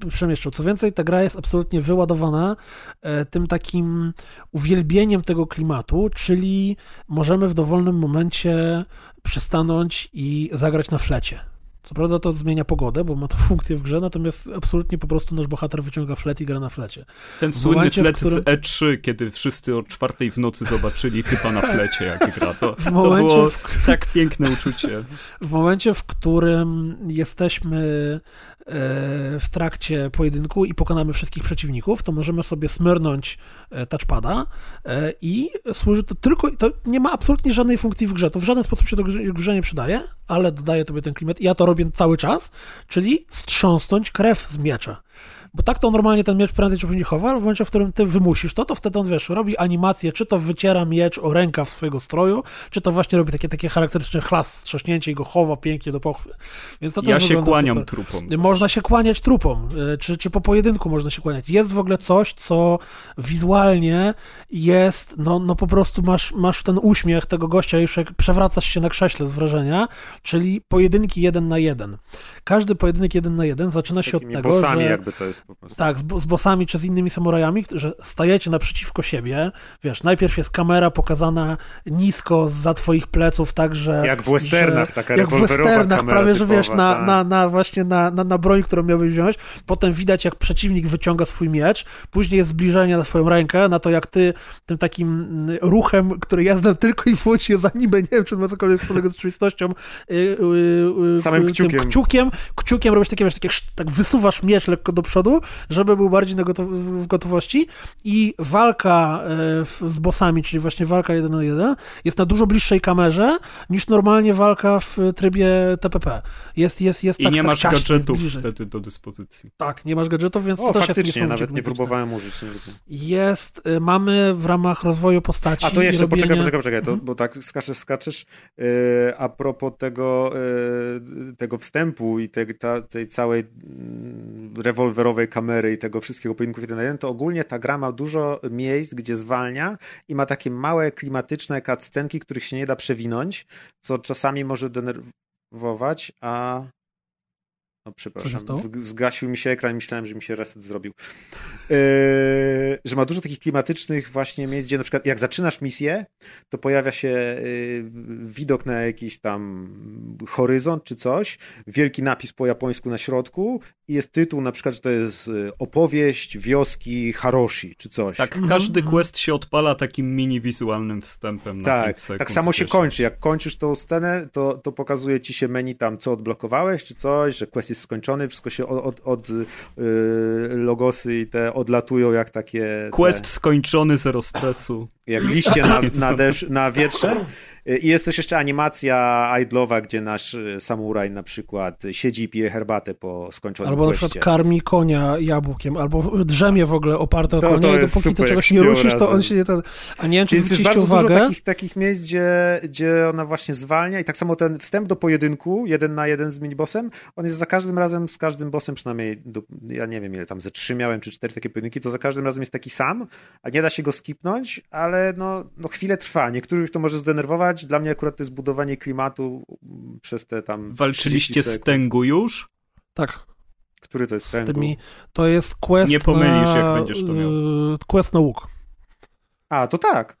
y, przemieszczał. Co więcej, ta gra jest absolutnie wyładowana tym takim uwielbieniem tego klimatu, czyli możemy w dowolnym momencie przystanąć i zagrać na flecie. Co prawda to zmienia pogodę, bo ma to (laughs) funkcję w grze, natomiast absolutnie po prostu nasz bohater wyciąga flet i gra na flecie. Ten W słynny momencie, w flet którym- z E3, kiedy wszyscy o czwartej w nocy zobaczyli typa na flecie, jak gra. To, to momencie, było w- tak piękne uczucie. (laughs) W momencie, w którym jesteśmy e, w trakcie pojedynku i pokonamy wszystkich przeciwników, to możemy sobie smyrnąć e, touchpada e, i służy to tylko, to nie ma absolutnie żadnej funkcji w grze, to w żaden sposób się do grze- nie przydaje, ale dodaje tobie ten klimat i ja to robię cały czas, czyli strząsnąć krew z miecza. Bo tak to normalnie ten miecz prędzej czy później chowa, ale w momencie, w którym ty wymusisz to, to wtedy on, wiesz, robi animację, czy to wyciera miecz o rękaw swojego stroju, czy to właśnie robi takie, takie charakterystyczne chlas, trzaśnięcie i go chowa pięknie do pochwy. Więc to też Ja się kłaniam super. trupom. Można się kłaniać trupom, y, czy, czy po pojedynku można się kłaniać. Jest w ogóle coś, co wizualnie jest, no, no po prostu masz, masz ten uśmiech tego gościa, już jak przewracasz się na krześle z wrażenia, czyli pojedynki jeden na jeden. Każdy pojedynek jeden na jeden zaczyna Z się od tego, że... jakby to jest po prostu. Tak, z, z bossami czy z innymi samurajami, że stajecie naprzeciwko siebie. Wiesz, najpierw jest kamera pokazana nisko za twoich pleców, tak, że. Jak w westernach, że, taka Jak w westernach, prawie, że typowa, wiesz, na, tak. na, na właśnie na, na, na broń, którą miałbyś wziąć. Potem widać, jak przeciwnik wyciąga swój miecz. Później jest zbliżenie na swoją rękę, na to, jak ty tym takim mm, ruchem, który ja znam tylko i wyłącznie z anime, nie wiem, czy ma cokolwiek wspólnego z rzeczywistością. y, y, y, Samym kciukiem. kciukiem, kciukiem robisz takie, wiesz, takie, tak wysuwasz miecz lekko do przodu przodu, żeby był bardziej na gotow w gotowości i walka e, z bossami, czyli właśnie walka 1 na 1 jest na dużo bliższej kamerze niż normalnie walka w trybie TPP. Jest, jest, jest I tak, nie tak masz ciaśnie, jest gadżetów wtedy do dyspozycji. Tak, nie masz gadżetów, więc O, to też jest faktycznie, niesamowicie nawet nie próbowałem użyć. Nie. Jest, y, mamy w ramach rozwoju postaci A to jeszcze, robienia... poczekaj, poczekaj, poczekaj, to, Mhm. bo tak skaczesz, skaczesz. Yy, a propos tego, yy, tego wstępu i te, ta, tej całej mm, kamery i tego wszystkiego pojedynków jeden na jeden, to ogólnie ta gra ma dużo miejsc, gdzie zwalnia i ma takie małe, klimatyczne cutscenki, których się nie da przewinąć, co czasami może denerwować, a... No przepraszam, zgasił mi się ekran i myślałem, że mi się reset zrobił. (laughs) Yy, że ma dużo takich klimatycznych właśnie miejsc, gdzie na przykład jak zaczynasz misję, to pojawia się yy, widok na jakiś tam horyzont czy coś, wielki napis po japońsku na środku i jest tytuł na przykład, że to jest yy, opowieść wioski Haroshi czy coś. Tak, Mhm, każdy quest się odpala takim mini wizualnym wstępem na Tak, 5 sekund. tak samo się wiesz. kończy. Jak kończysz tą scenę, to, to pokazuje ci się menu tam, co odblokowałeś, czy coś, że quest jest skończony, wszystko się od, od, od yy, logosy i te odlatują jak takie... Quest te... skończony, zero stresu. jak liście na, na, (laughs) deszcz, na wietrze. I jest też jeszcze animacja idlowa, gdzie nasz y, samuraj na przykład siedzi i pije herbatę po skończonym Albo na przykład karmi konia jabłkiem, albo drzemie w ogóle oparte o To- konia to i dopóki super, ty czegoś nie rusisz, to on się nie... Ten... A nie wiem, czy Więc jest bardzo uwagę... dużo takich, takich miejsc, gdzie, gdzie ona właśnie zwalnia i tak samo ten wstęp do pojedynku, jeden na jeden z minibossem, on jest za każdym razem, z każdym bossem przynajmniej, do, ja nie wiem ile tam, ze trzy miałem, czy cztery takie pojedynki, to za każdym razem jest taki sam, a nie da się go skipnąć, ale no, no chwilę trwa. Niektórych to może zdenerwować, dla mnie akurat to jest budowanie klimatu mm, przez te tam 30 Walczyliście z. Tengu już? Tak, Który to jest z Tengu? tymi... To jest quest Nie pomylisz, na... jak będziesz to miał. y, Quest na łuk. A, to tak.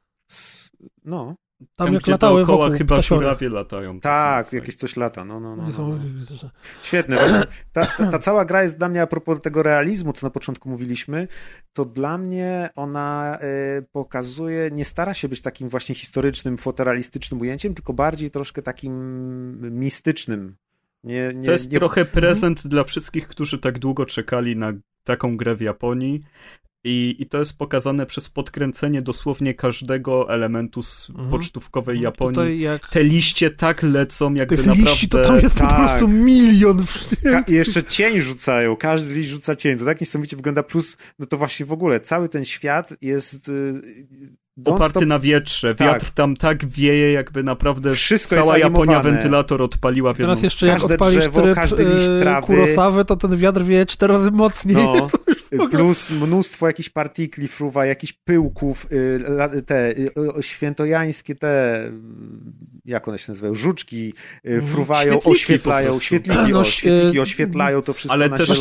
No, Tam, jak gdzie latały dookoła wokół chyba ptasiory. żurawie latają. tak, Więc- jakieś coś lata, no, no, no. no, no. Świetne. Właśnie ta, ta, ta cała gra jest dla mnie, a propos tego realizmu, co na początku mówiliśmy, to dla mnie ona y, pokazuje, nie stara się być takim właśnie historycznym, fotorealistycznym ujęciem, tylko bardziej troszkę takim mistycznym. Nie, nie, To jest nie, trochę prezent dla wszystkich, którzy tak długo czekali na taką grę w Japonii. I, I to jest pokazane przez podkręcenie dosłownie każdego elementu z Mhm. pocztówkowej Japonii. Tutaj jak... Te liście tak lecą, jakby Tych naprawdę... liści to tam jest po tak. prostu milion. Ka- I jeszcze cień rzucają, każdy liść rzuca cień, to tak niesamowicie wygląda, plus, no to właśnie w ogóle, cały ten świat jest y, Oparty non-stop na wietrze. Tak. Wiatr tam tak wieje, jakby naprawdę Wszystko cała jest Japonia wentylator odpaliła w jedną Teraz jeszcze jak odpalisz drzewo, tryb każdy liść e, trawy. Kurosawy, to ten wiatr wieje cztery razy mocniej. No, (laughs) ogóle- plus mnóstwo jakichś partikli fruwa, jakichś pyłków, y, te y, y, świętojańskie te, y, jak one się nazywają, żuczki y, fruwają, Świetliki oświetlają, świetliki, No, świetliki y, oświetlają to wszystko Ale na też Za-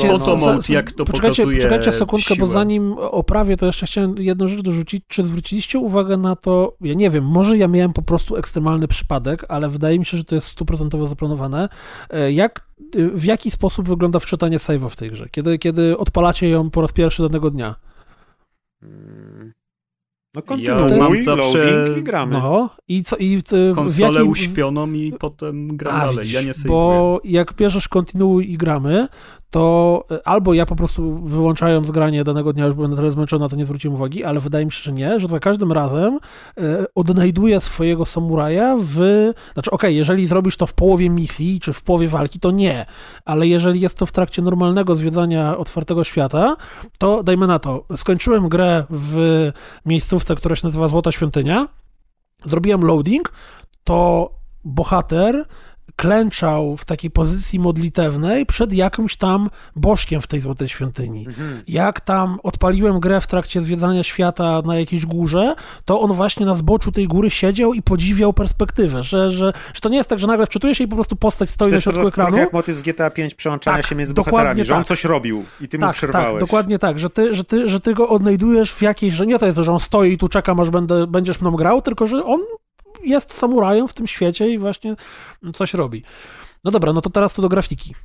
za- jak to poczekajcie, pokazuje Poczekajcie sekundkę, bo siłę. zanim oprawię, to jeszcze chciałem jedną rzecz dorzucić. Czy zwróciliście uwagę na to, ja nie wiem, może ja miałem po prostu ekstremalny przypadek, ale wydaje mi się, że to jest stuprocentowo zaplanowane. E, Jak, y, w jaki sposób wygląda wczytanie save'a w tej grze? Kiedy, kiedy odpalacie ją po raz pierwszy danego dnia? Mm. No Ja kontynuuj, mam zawsze loading i gramy. No i co i y, w konsolę jakim... uśpioną i potem gram A, dalej. Ja nie. Bo jak bierzesz kontynuuj i gramy, to y, albo ja po prostu wyłączając granie danego dnia już byłem na tyle zmęczony, to nie zwróciłem uwagi, ale wydaje mi się, że nie, że za każdym razem y, odnajduję swojego samuraja w... Znaczy okej, jeżeli zrobisz to w połowie misji, czy w połowie walki, to nie, ale jeżeli jest to w trakcie normalnego zwiedzania otwartego świata, to dajmy na to, skończyłem grę w która się nazywa Złota Świątynia, zrobiłem loading, to bohater klęczał w takiej pozycji modlitewnej przed jakimś tam bożkiem w tej złotej świątyni. Mhm. Jak tam odpaliłem grę w trakcie zwiedzania świata na jakiejś górze, to on właśnie na zboczu tej góry siedział i podziwiał perspektywę, że, że, że to nie jest tak, że nagle wczytuje się i po prostu postać To stoi na środku ekranu. jak motyw z GTA 5 przełączania Tak, się między bohaterami, że on tak. coś robił i ty mu Tak, przerwałeś. tak, dokładnie tak, że ty, że, ty, że ty go odnajdujesz w jakiejś, że nie to jest, że on stoi i tu czekam, aż będę, będziesz mną grał, tylko że on jest samurajem w tym świecie i właśnie coś robi. No dobra, no to teraz to do grafiki.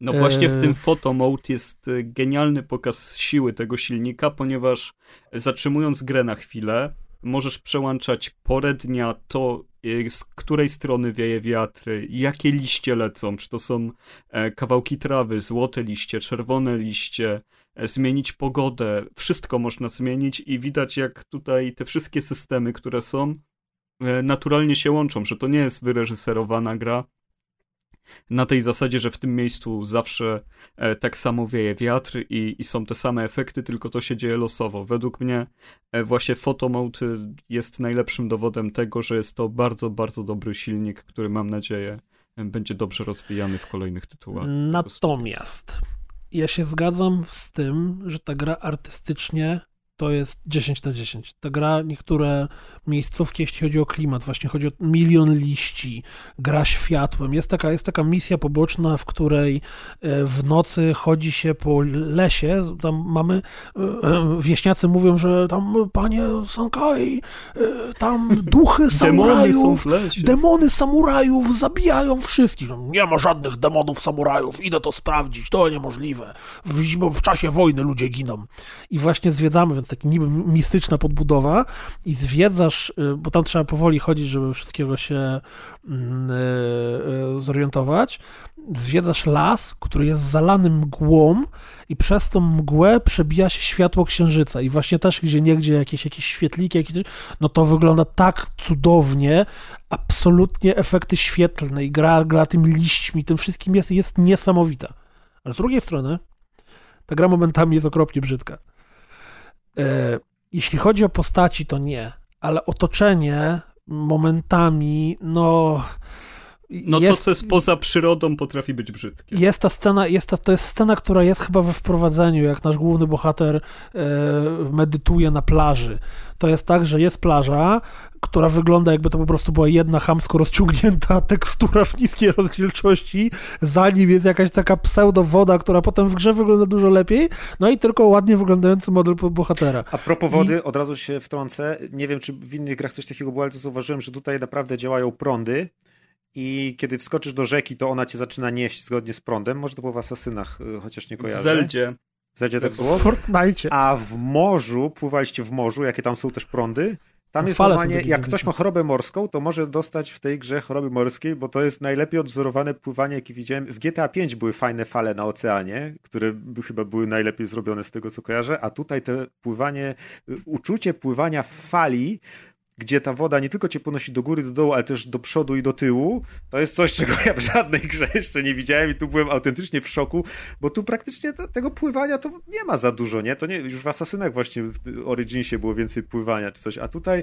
No właśnie w tym photo mode jest e, genialny pokaz siły tego silnika, ponieważ zatrzymując grę na chwilę, możesz przełączać porę dnia to, y, z której strony wieje wiatr, jakie liście lecą, czy to są e, kawałki trawy, złote liście, czerwone liście, e, zmienić pogodę, wszystko można zmienić i widać jak tutaj te wszystkie systemy, które są, e, naturalnie się łączą, że to nie jest wyreżyserowana gra, na tej zasadzie, że w tym miejscu zawsze e, tak samo wieje wiatr i, i, są te same efekty, tylko to się dzieje losowo. Według mnie e, właśnie Photomode jest najlepszym dowodem tego, że jest to bardzo, bardzo dobry silnik, który mam nadzieję e, będzie dobrze rozwijany w kolejnych tytułach. Natomiast ja się zgadzam z tym, że ta gra artystycznie to jest 10 na 10. Ta gra, niektóre miejscówki, jeśli chodzi o klimat, właśnie chodzi o milion liści, gra światłem. Jest taka, jest taka misja poboczna, w której e, w nocy chodzi się po lesie. Tam mamy, e, e, wieśniacy mówią, że tam, panie Sankai, tam duchy (laughs) samurajów, demony, demony samurajów zabijają wszystkich. Nie ma żadnych demonów samurajów, idę to sprawdzić, to niemożliwe. W, w czasie wojny ludzie giną. I właśnie zwiedzamy, więc taki niby mistyczna podbudowa i zwiedzasz, y, bo tam trzeba powoli chodzić, żeby wszystkiego się mm, y, y, zorientować, zwiedzasz las, który jest zalany mgłą i przez tą mgłę przebija się światło księżyca i właśnie też gdzie niegdzie jakieś, jakieś świetliki, jakieś, no to wygląda tak cudownie, absolutnie efekty świetlne i gra, gra tym liśćmi, tym wszystkim jest, jest niesamowita. Ale z drugiej strony ta gra momentami jest okropnie brzydka. E, jeśli chodzi o postaci, to nie, ale otoczenie momentami, no. No jest, to, co jest poza przyrodą, potrafi być brzydkie. Jest ta scena, jest ta, to jest scena, która jest chyba we wprowadzeniu, jak nasz główny bohater e, medytuje na plaży. To jest tak, że jest plaża, która wygląda jakby to po prostu była jedna chamsko rozciągnięta (laughs) tekstura w niskiej rozdzielczości, za nim jest jakaś taka pseudo-woda, która potem w grze wygląda dużo lepiej, no i tylko ładnie wyglądający model bohatera. A propos wody, I... od razu się wtrącę, nie wiem, czy w innych grach coś takiego było, ale to zauważyłem, że tutaj naprawdę działają prądy, i kiedy wskoczysz do rzeki, to ona cię zaczyna nieść zgodnie z prądem. Może to było w Asasynach, y, chociaż nie kojarzę. W Zeldzie. W Zeldzie tak było? W Fortnite. A w morzu, pływaliście w morzu, jakie tam są też prądy? Tam jest normalnie, jak ktoś ma chorobę morską, to może dostać w tej grze choroby morskiej, bo to jest najlepiej odwzorowane pływanie, jakie widziałem. W GTA 5 były fajne fale na oceanie, które chyba były najlepiej zrobione z tego, co kojarzę, a tutaj te pływanie, y, uczucie pływania w fali gdzie ta woda nie tylko cię ponosi do góry, do dołu, ale też do przodu i do tyłu, to jest coś, czego ja w żadnej grze jeszcze nie widziałem i tu byłem autentycznie w szoku, bo tu praktycznie to, tego pływania to nie ma za dużo, nie? To nie, już w Asasynach właśnie w Originsie było więcej pływania czy coś, a tutaj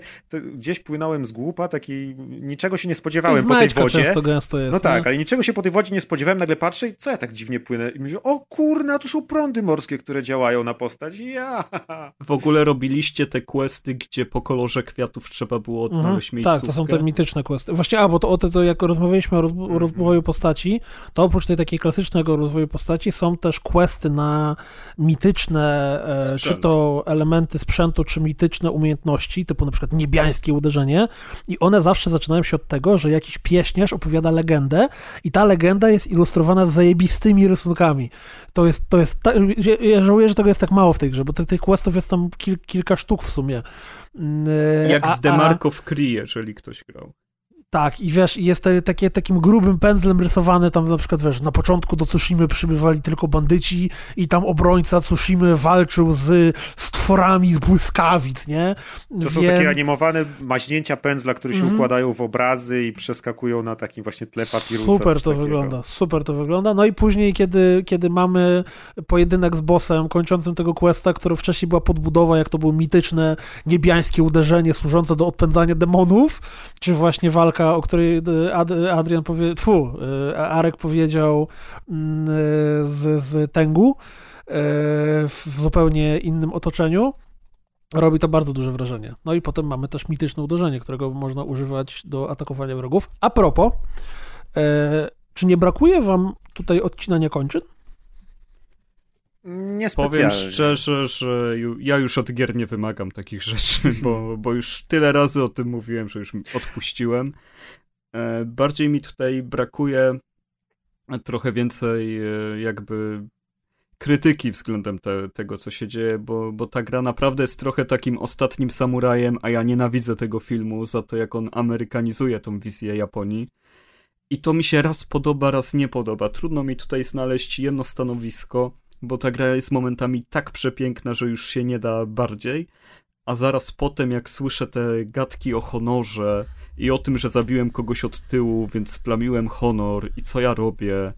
gdzieś płynąłem z głupa, taki niczego się nie spodziewałem po tej wodzie. często gęsto jest. No tak, ale niczego się po tej wodzie nie spodziewałem, nagle patrzę i co ja tak dziwnie płynę? I myślę, o kurna, tu są prądy morskie, które działają na postać. Ja. W ogóle robiliście te questy, gdzie po kolorze kwiatów trzeba było odnaleźć mhm, miejscówkę. Tak, to są te mityczne questy. Właśnie, a, bo to, o to, to jak rozmawialiśmy o, o rozwoju postaci, to oprócz tej takiej klasycznego rozwoju postaci są też questy na mityczne, e, czy to elementy sprzętu, czy mityczne umiejętności, typu na przykład niebiańskie uderzenie i one zawsze zaczynają się od tego, że jakiś pieśniarz opowiada legendę i ta legenda jest ilustrowana z zajebistymi rysunkami. To jest, to jest, ta, ja żałuję, że tego jest tak mało w tej grze, bo tych, tych questów jest tam kil, kilka sztuk w sumie. Jak z Demarco w Cree, jeżeli ktoś grał. Tak, i wiesz, jest takie, takim grubym pędzlem rysowane, tam na przykład, wiesz, na początku do Tsushimy przybywali tylko bandyci i tam obrońca Tsushimy walczył z stworami z błyskawic, nie? To Więc... są takie animowane maźnięcia pędzla, które się mm układają w obrazy i przeskakują na takim właśnie tle papirusa. Super to takiego. wygląda, super to wygląda. No i później, kiedy, kiedy mamy pojedynek z bossem kończącym tego questa, który wcześniej była podbudowa, jak to było mityczne niebiańskie uderzenie służące do odpędzania demonów, czy właśnie walka o której e, Adrian powie, tfu, e, Arek powiedział mm, e, z, z Tengu w zupełnie innym otoczeniu, robi to bardzo duże wrażenie. No i potem mamy też mityczne uderzenie, którego można używać do atakowania wrogów. A propos, czy nie brakuje wam tutaj odcinania kończyn? Niespecjalnie. Powiem szczerze, że ja już od gier nie wymagam takich rzeczy, bo, (laughs) bo już tyle razy o tym mówiłem, że już odpuściłem. E, bardziej mi tutaj brakuje trochę więcej e, jakby krytyki względem te, tego, co się dzieje, bo, bo ta gra naprawdę jest trochę takim ostatnim samurajem, a ja nienawidzę tego filmu za to, jak on amerykanizuje tą wizję Japonii. I to mi się raz podoba, raz nie podoba. Trudno mi tutaj znaleźć jedno stanowisko, bo ta gra jest momentami tak przepiękna, że już się nie da bardziej. A zaraz potem, jak słyszę te gadki o honorze i o tym, że zabiłem kogoś od tyłu, więc splamiłem honor i co ja robię,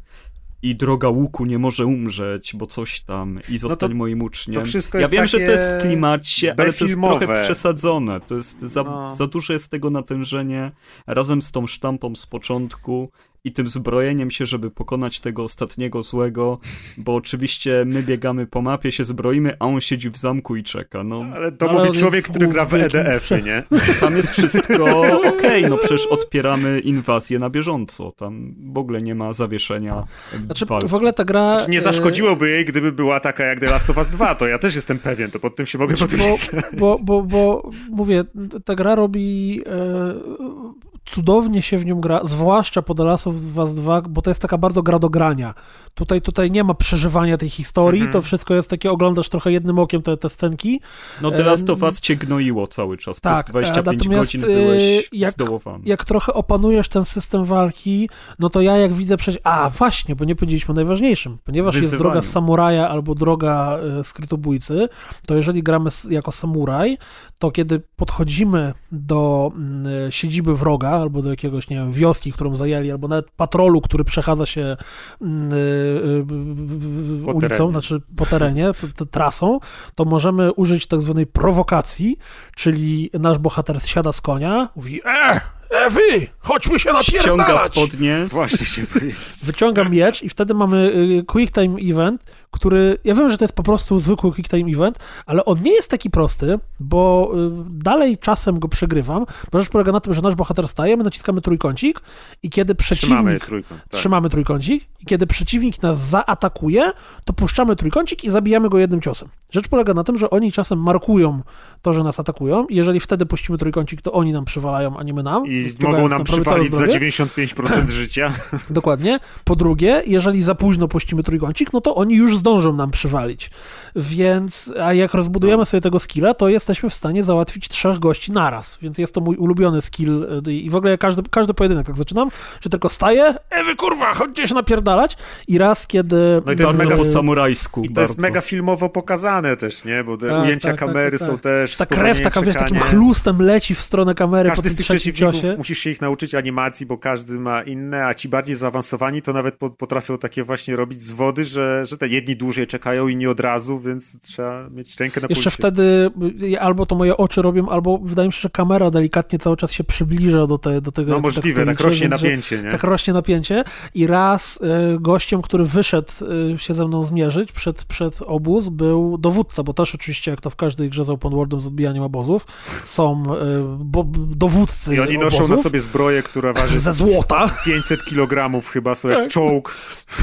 i droga łuku nie może umrzeć, bo coś tam i zostań to- moim uczniem. to wszystko ja wiem, że to jest w klimacie, ale to jest trochę przesadzone. To jest za, No. za duże jest tego natężenie razem z tą sztampą z początku i tym zbrojeniem się, żeby pokonać tego ostatniego złego, bo oczywiście my biegamy po mapie, się zbroimy, a on siedzi w zamku i czeka. No, Ale to Ale mówi człowiek, który gra w wielkim EDF-y, nie? tam jest wszystko okej, no przecież odpieramy inwazję na bieżąco. Tam w ogóle nie ma zawieszenia Znaczy, w ogóle ta gra... Znaczy, nie e, zaszkodziłoby jej, gdyby była taka jak The Last of Us 2, to ja też jestem pewien, to pod tym się mogę podpisać. bo, bo, bo mówię, ta gra robi e, cudownie się w nią gra, zwłaszcza po The Last of Us 2, bo to jest taka bardzo gra do grania. Tutaj, tutaj nie ma przeżywania tej historii, Mhm. to wszystko jest takie, oglądasz trochę jednym okiem te, te scenki. No The Last e, of Us cię gnoiło cały czas. tak, Przez 25 natomiast, godzin e, byłeś jak- zdołowany. Jak trochę opanujesz ten system walki, no to ja jak widzę przecież... A, właśnie, bo nie powiedzieliśmy o najważniejszym. Ponieważ jest Wyzywaniu. droga samuraja albo droga e, skrytobójcy, to jeżeli gramy jako samuraj, to kiedy podchodzimy do mm, e, siedziby wroga albo do jakiegoś, nie wiem, wioski, którą zajęli, albo nawet patrolu, który przechadza się mm, e, Po ulicą, terenie. znaczy po terenie, trasą, to możemy użyć tak zwanej prowokacji, czyli nasz bohater siada z konia, mówi E, e wy, chodźmy się Ściąga napierdalać! spodnie. Właśnie się powiedzieć. wyciąga miecz i wtedy mamy y, quick time event, który, ja wiem, że to jest po prostu zwykły quick time event, ale on nie jest taki prosty, bo y, dalej czasem go przegrywam, bo rzecz polega na tym, że nasz bohater staje, my naciskamy trójkącik i kiedy Trzymamy przeciwnik... trójkąt. Tak. Trzymamy trójkącik i kiedy przeciwnik nas zaatakuje, to puszczamy trójkącik i zabijamy go jednym ciosem. Rzecz polega na tym, że oni czasem markują to, że nas atakują i jeżeli wtedy puścimy trójkącik, to oni nam przywalają, a nie my nam. I mogą nam przywalić za zdrowie. 95% (laughs) życia. Dokładnie. Po drugie, jeżeli za późno puścimy trójkącik, no to oni już zdążą nam przywalić. Więc, a jak rozbudujemy sobie tego skilla, to jesteśmy w stanie załatwić trzech gości naraz. Więc jest to mój ulubiony skill y, i w ogóle ja każdy, każdy pojedynek tak zaczynam, że tylko staję, e wy kurwa, chodźcie się napierdalać i raz, kiedy... No i to jest mega po samurajsku. I to bardzo. jest mega filmowo pokazane też, nie? Bo te Tak, ujęcia tak, tak, kamery tak, są tak. też Ta krew taka, wiesz, takim chlustem leci w stronę kamery po Każdy tym z tych trzecim przeciwników ciosie. musisz się ich nauczyć animacji, bo każdy ma inne, a ci bardziej zaawansowani to nawet po- potrafią takie właśnie robić zwody, że, że te jedni dłużej czekają, inni od razu, więc trzeba mieć rękę na Jeszcze pulsie. wtedy y, albo to moje oczy robią, albo wydaje mi się, że kamera delikatnie cały czas się przybliża do, te, do tego. No jak możliwe, tak rośnie więc, napięcie, nie? Tak rośnie napięcie i raz y, gościem, który wyszedł y, się ze mną zmierzyć przed, przed obóz był dowódca, bo też oczywiście jak to w każdej grze z open worldem z odbijaniem obozów są y, bo, dowódcy I oni noszą obozów, na sobie zbroję, która waży ze złota, 500 kg chyba, są jak Tak. czołg.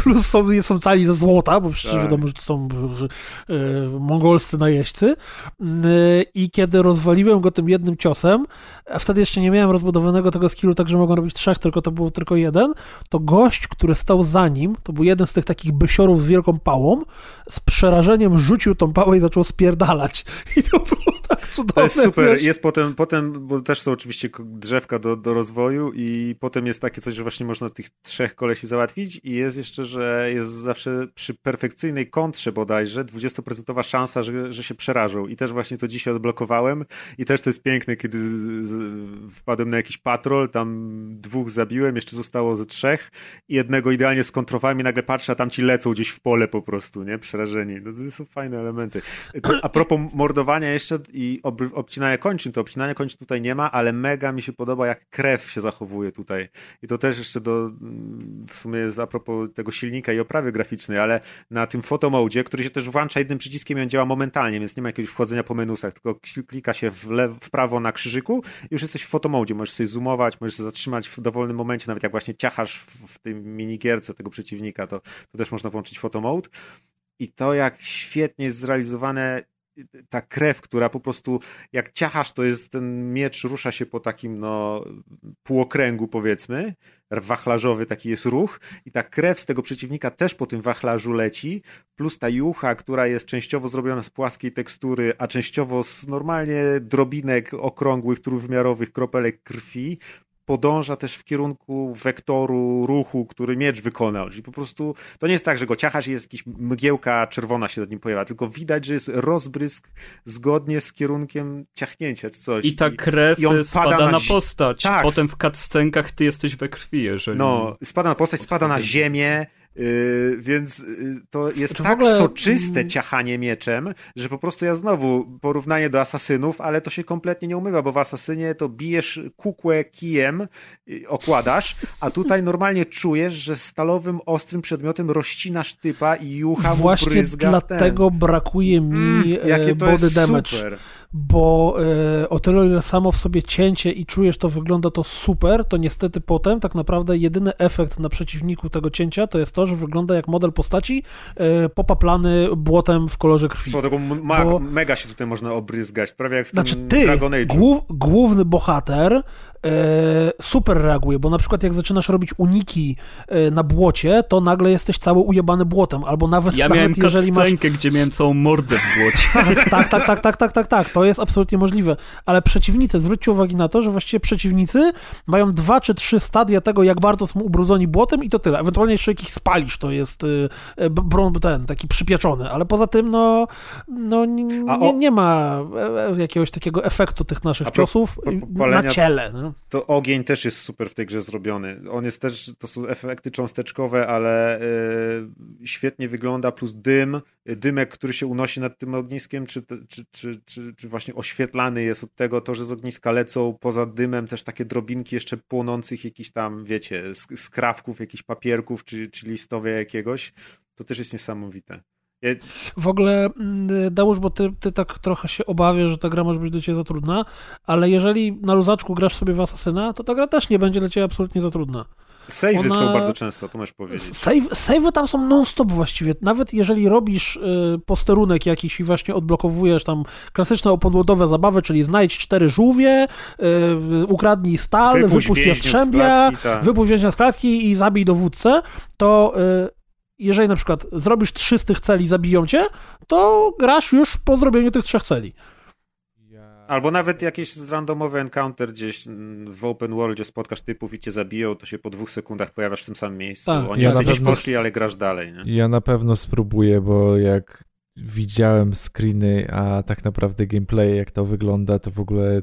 plus są, są cali ze złota, bo przecież Tak. wiadomo, że to są y, y, mongolscy najeźdźcy y, i kiedy rozwaliłem go tym jednym ciosem, a wtedy jeszcze nie miałem rozbudowanego tego skillu, tak że mogłem robić trzech, tylko to był tylko jeden, to gość, który stał za nim, to był jeden z tych takich bysiorów z wielką pałą, z przerażeniem rzucił tą pałę i zaczął spierdalać. (laughs) I to było cudowne. To jest super. wiesz. Jest potem, potem, bo też są oczywiście drzewka do, do rozwoju i potem jest takie coś, że właśnie można tych trzech kolesi załatwić i jest jeszcze, że jest zawsze przy perfekcyjnej kontrze bodajże 20% szansa, że, że się przerażą i też właśnie to dzisiaj odblokowałem i też to jest piękne, kiedy wpadłem na jakiś patrol, tam dwóch zabiłem, jeszcze zostało ze trzech i jednego idealnie skontrowałem i nagle patrzę, a tam ci lecą gdzieś w pole po prostu, nie? Przerażeni. No to są fajne elementy. To, a propos mordowania jeszcze i ob, obcinania kończyn, to obcinania kończyn tutaj nie ma, ale mega mi się podoba, jak krew się zachowuje tutaj. I to też jeszcze do, w sumie jest a propos tego silnika i oprawy graficznej, ale na tym fotomodzie, który się też włącza jednym przyciskiem i on działa momentalnie, więc nie ma jakiegoś wchodzenia po menusach, tylko kli- klika się w, lew, w prawo na krzyżyku i już jesteś w fotomodzie, możesz sobie zoomować, możesz się zatrzymać w dowolnym momencie, nawet jak właśnie ciachasz w, w tym minigierce tego przeciwnika, to, to też można włączyć fotomode. I to, jak świetnie jest zrealizowane ta krew, która po prostu jak ciachasz, to jest ten miecz rusza się po takim no półokręgu powiedzmy, wachlarzowy taki jest ruch i ta krew z tego przeciwnika też po tym wachlarzu leci, plus ta jucha, która jest częściowo zrobiona z płaskiej tekstury, a częściowo z normalnie drobinek okrągłych, trójwymiarowych kropelek krwi, podąża też w kierunku wektoru ruchu, który miecz wykonał. Czyli po prostu to nie jest tak, że go ciachasz i jest jakiś mgiełka czerwona się nad nim pojawia, tylko widać, że jest rozbrysk zgodnie z kierunkiem ciachnięcia czy coś. I ta krew i on spada pada na, na postać. Tak. Potem w cutscenkach ty jesteś we krwi, jeżeli... No, spada na postać, spada na ziemię, yy, więc yy, to jest Znaczy tak ogóle- soczyste ciachanie mieczem, że po prostu ja znowu porównanie do asasynów, ale to się kompletnie nie umywa, bo w asasynie to bijesz kukłę kijem, yy, okładasz, a tutaj normalnie czujesz, że stalowym, ostrym przedmiotem rozcinasz typa i jucha mu Właśnie bryzga dlatego brakuje mi ten. Mm, jakie e, to body damage. super. Bo e, o tyle ile samo w sobie cięcie i czujesz to wygląda to super, to niestety potem tak naprawdę jedyny efekt na przeciwniku tego cięcia to jest to, że wygląda jak model postaci e, popaplany błotem w kolorze krwi. Drogą, ma, Bo- mega się tutaj można obryzgać, prawie jak w Znaczy tym ty, Dragon Age. głów, główny bohater super reaguje, bo na przykład jak zaczynasz robić uniki e, na błocie, to nagle jesteś cały ujebany błotem, albo nawet, Ja miałem nawet jeżeli masz cutscenkę, gdzie miałem całą mordę w błocie. (laughs) tak, tak, tak, tak, tak, tak, tak. To jest absolutnie możliwe. Ale przeciwnicy, zwróćcie uwagę na to, że właściwie przeciwnicy mają dwa czy trzy stadia tego, jak bardzo są ubrudzeni błotem i to tyle. Ewentualnie jeszcze jakiś spalisz, to jest y, bron, ten, taki przypieczony, ale poza tym, no, no nie, nie ma e, e, jakiegoś takiego efektu tych naszych ciosów na ciele. To ogień też jest super w tej grze zrobiony. On jest też, to są efekty cząsteczkowe, ale y, świetnie wygląda, plus dym, dymek, który się unosi nad tym ogniskiem, czy, czy, czy, czy, czy właśnie oświetlany jest od tego, to, że z ogniska lecą poza dymem też takie drobinki jeszcze płonących jakichś tam, wiecie, sk- skrawków, jakichś papierków, czy, czy listowie jakiegoś. To też jest niesamowite. W ogóle, mm, Dałusz, bo ty, ty tak trochę się obawiasz, że ta gra może być dla ciebie za trudna, ale jeżeli na luzaczku grasz sobie w Asasyna, to ta gra też nie będzie dla ciebie absolutnie za trudna. Savey Ona- są bardzo często, to możesz powiedzieć. Save, savey tam są non-stop właściwie. Nawet jeżeli robisz y, posterunek jakiś i właśnie odblokowujesz tam klasyczne opodłodowe zabawy, czyli znajdź cztery żółwie, y, ukradnij stal, Wypuść wypuść jastrzębia, tak. wypuść więźnia z klatki i zabij dowódcę, to y, jeżeli na przykład zrobisz trzy z tych celi zabiją cię, to grasz już po zrobieniu tych trzech celi. Albo nawet jakieś randomowy encounter gdzieś mm, w open worldzie spotkasz typów i cię zabiją, to się po dwóch sekundach pojawiasz w tym samym miejscu. Tak. Oni Ja gdzieś poszli, ale grasz dalej. Nie? Ja na pewno spróbuję, bo jak widziałem screeny, a tak naprawdę gameplay, jak to wygląda, to w ogóle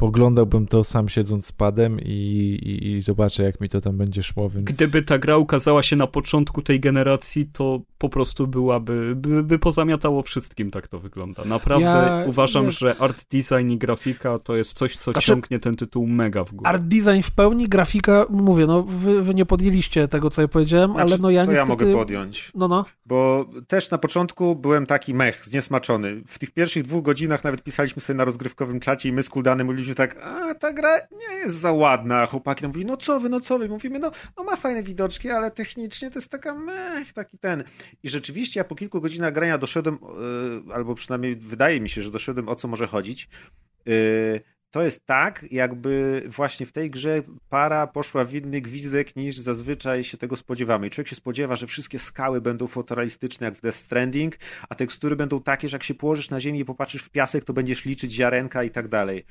poglądałbym to sam siedząc z padem i, i, i zobaczę, jak mi to tam będzie szło, więc... Gdyby ta gra ukazała się na początku tej generacji, to po prostu byłaby, by, by pozamiatało wszystkim, tak to wygląda. Naprawdę Ja- uważam, ja- że art design i grafika to jest coś, co Znaczy- ciągnie ten tytuł mega w górę. Art design w pełni, grafika, mówię, no wy, wy nie podjęliście tego, co ja powiedziałem, ale Znaczy, no ja to niestety... ja mogę podjąć. No, no. Bo też na początku byłem taki mech, zniesmaczony. W tych pierwszych dwóch godzinach nawet pisaliśmy sobie na rozgrywkowym czacie i my z Kuldanem mówiliśmy tak, a ta gra nie jest za ładna. A Chłopaki nam mówili, no co wy, no co wy. Mówimy, no, no ma fajne widoczki, ale technicznie to jest taka mech, taki ten. I rzeczywiście ja po kilku godzinach grania doszedłem, yy, albo przynajmniej wydaje mi się, że doszedłem o co może chodzić. Yy, to jest tak, jakby właśnie w tej grze para poszła w inny gwizdek niż zazwyczaj się tego spodziewamy. I człowiek się spodziewa, że wszystkie skały będą fotorealistyczne jak w Death Stranding, a tekstury będą takie, że jak się położysz na ziemi i popatrzysz w piasek, to będziesz liczyć ziarenka i tak dalej.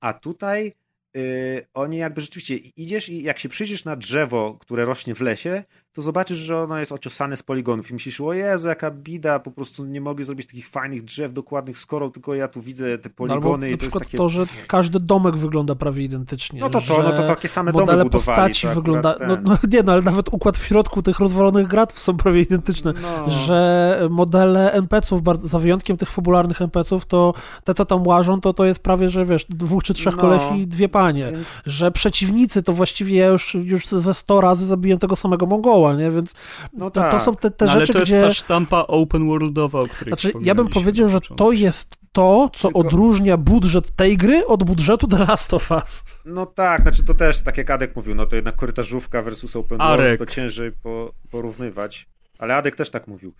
A tutaj yy, oni jakby rzeczywiście idziesz i jak się przyjrzysz na drzewo, które rośnie w lesie, to zobaczysz, że ono jest ociosane z poligonów i myślisz, o Jezu, jaka bida, po prostu nie mogli zrobić takich fajnych drzew dokładnych z korą, tylko ja tu widzę te No poligony na i to jest takie... to, że każdy domek wygląda prawie identycznie. No to to, no to takie same domy budowali. postaci to wygląda... No, ten. no (laughs) nie, no ale nawet układ w środku tych rozwalonych gratów są prawie identyczne. No. Że modele NPC-ów, za wyjątkiem tych fabularnych NPC-ów, to te, co tam łażą, to to jest prawie, że wiesz, dwóch czy trzech No. kolesi i dwie panie. Więc Że przeciwnicy to właściwie ja już, już ze 100 razy zabiłem tego samego Mongoła, nie? Więc No to, to tak. są te, te No, ale rzeczy, to jest gdzie... ta sztampa open worldowa, o której Znaczy, ja bym powiedział, że to jest to, co Tylko- odróżnia budżet tej gry od budżetu The Last of Us. No tak, znaczy to też, tak jak Adek mówił, no to jednak korytarzówka versus open world, to ciężej po, porównywać. Ale Adek też tak mówił.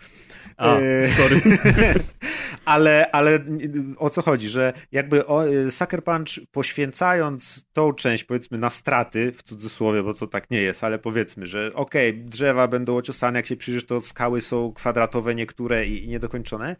A, E, sorry. (laughs) ale, ale o co chodzi, że jakby o, y, Sucker Punch poświęcając tą część powiedzmy na straty, w cudzysłowie, bo to tak nie jest, ale powiedzmy, że okej, okay, drzewa będą ociosane, jak się przyjrzysz, to skały są kwadratowe niektóre i, i niedokończone,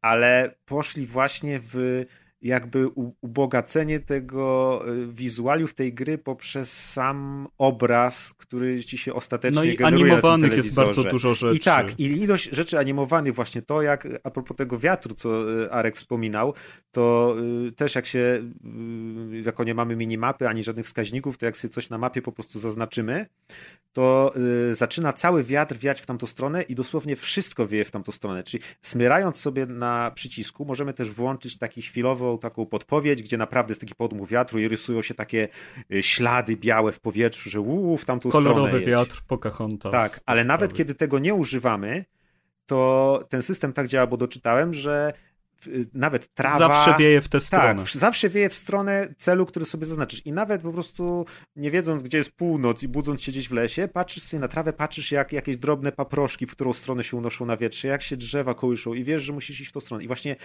ale poszli właśnie w jakby ubogacenie tego y, wizualiów tej gry poprzez sam obraz, który ci się ostatecznie No i generuje animowanych jest bardzo dużo rzeczy. I tak, i ilość rzeczy animowanych, właśnie to, jak a propos tego wiatru, co y, Arek wspominał, to y, też jak się, jako nie mamy minimapy ani żadnych wskaźników, to jak sobie coś na mapie po prostu zaznaczymy, to zaczyna cały wiatr wiać w tamtą stronę i dosłownie wszystko wieje w tamtą stronę. Czyli smyrając sobie na przycisku, możemy też włączyć taki taką podpowiedź, gdzie naprawdę jest taki podmuch wiatru i rysują się takie y, ślady białe w powietrzu, że uuu, w tamtą stronę Kolorowy wiatr, Pocahontas. Tak, ale nawet kiedy tego nie używamy, to ten system tak działa, bo doczytałem, że nawet trawa... Zawsze wieje w tę stronę. Tak, zawsze wieje w stronę celu, który sobie zaznaczysz. I nawet po prostu nie wiedząc, gdzie jest północ i budząc się gdzieś w lesie, patrzysz sobie na trawę, patrzysz jak jakieś drobne paproszki, w którą stronę się unoszą na wietrze, jak się drzewa kołyszą i wiesz, że musisz iść w tą stronę. I właśnie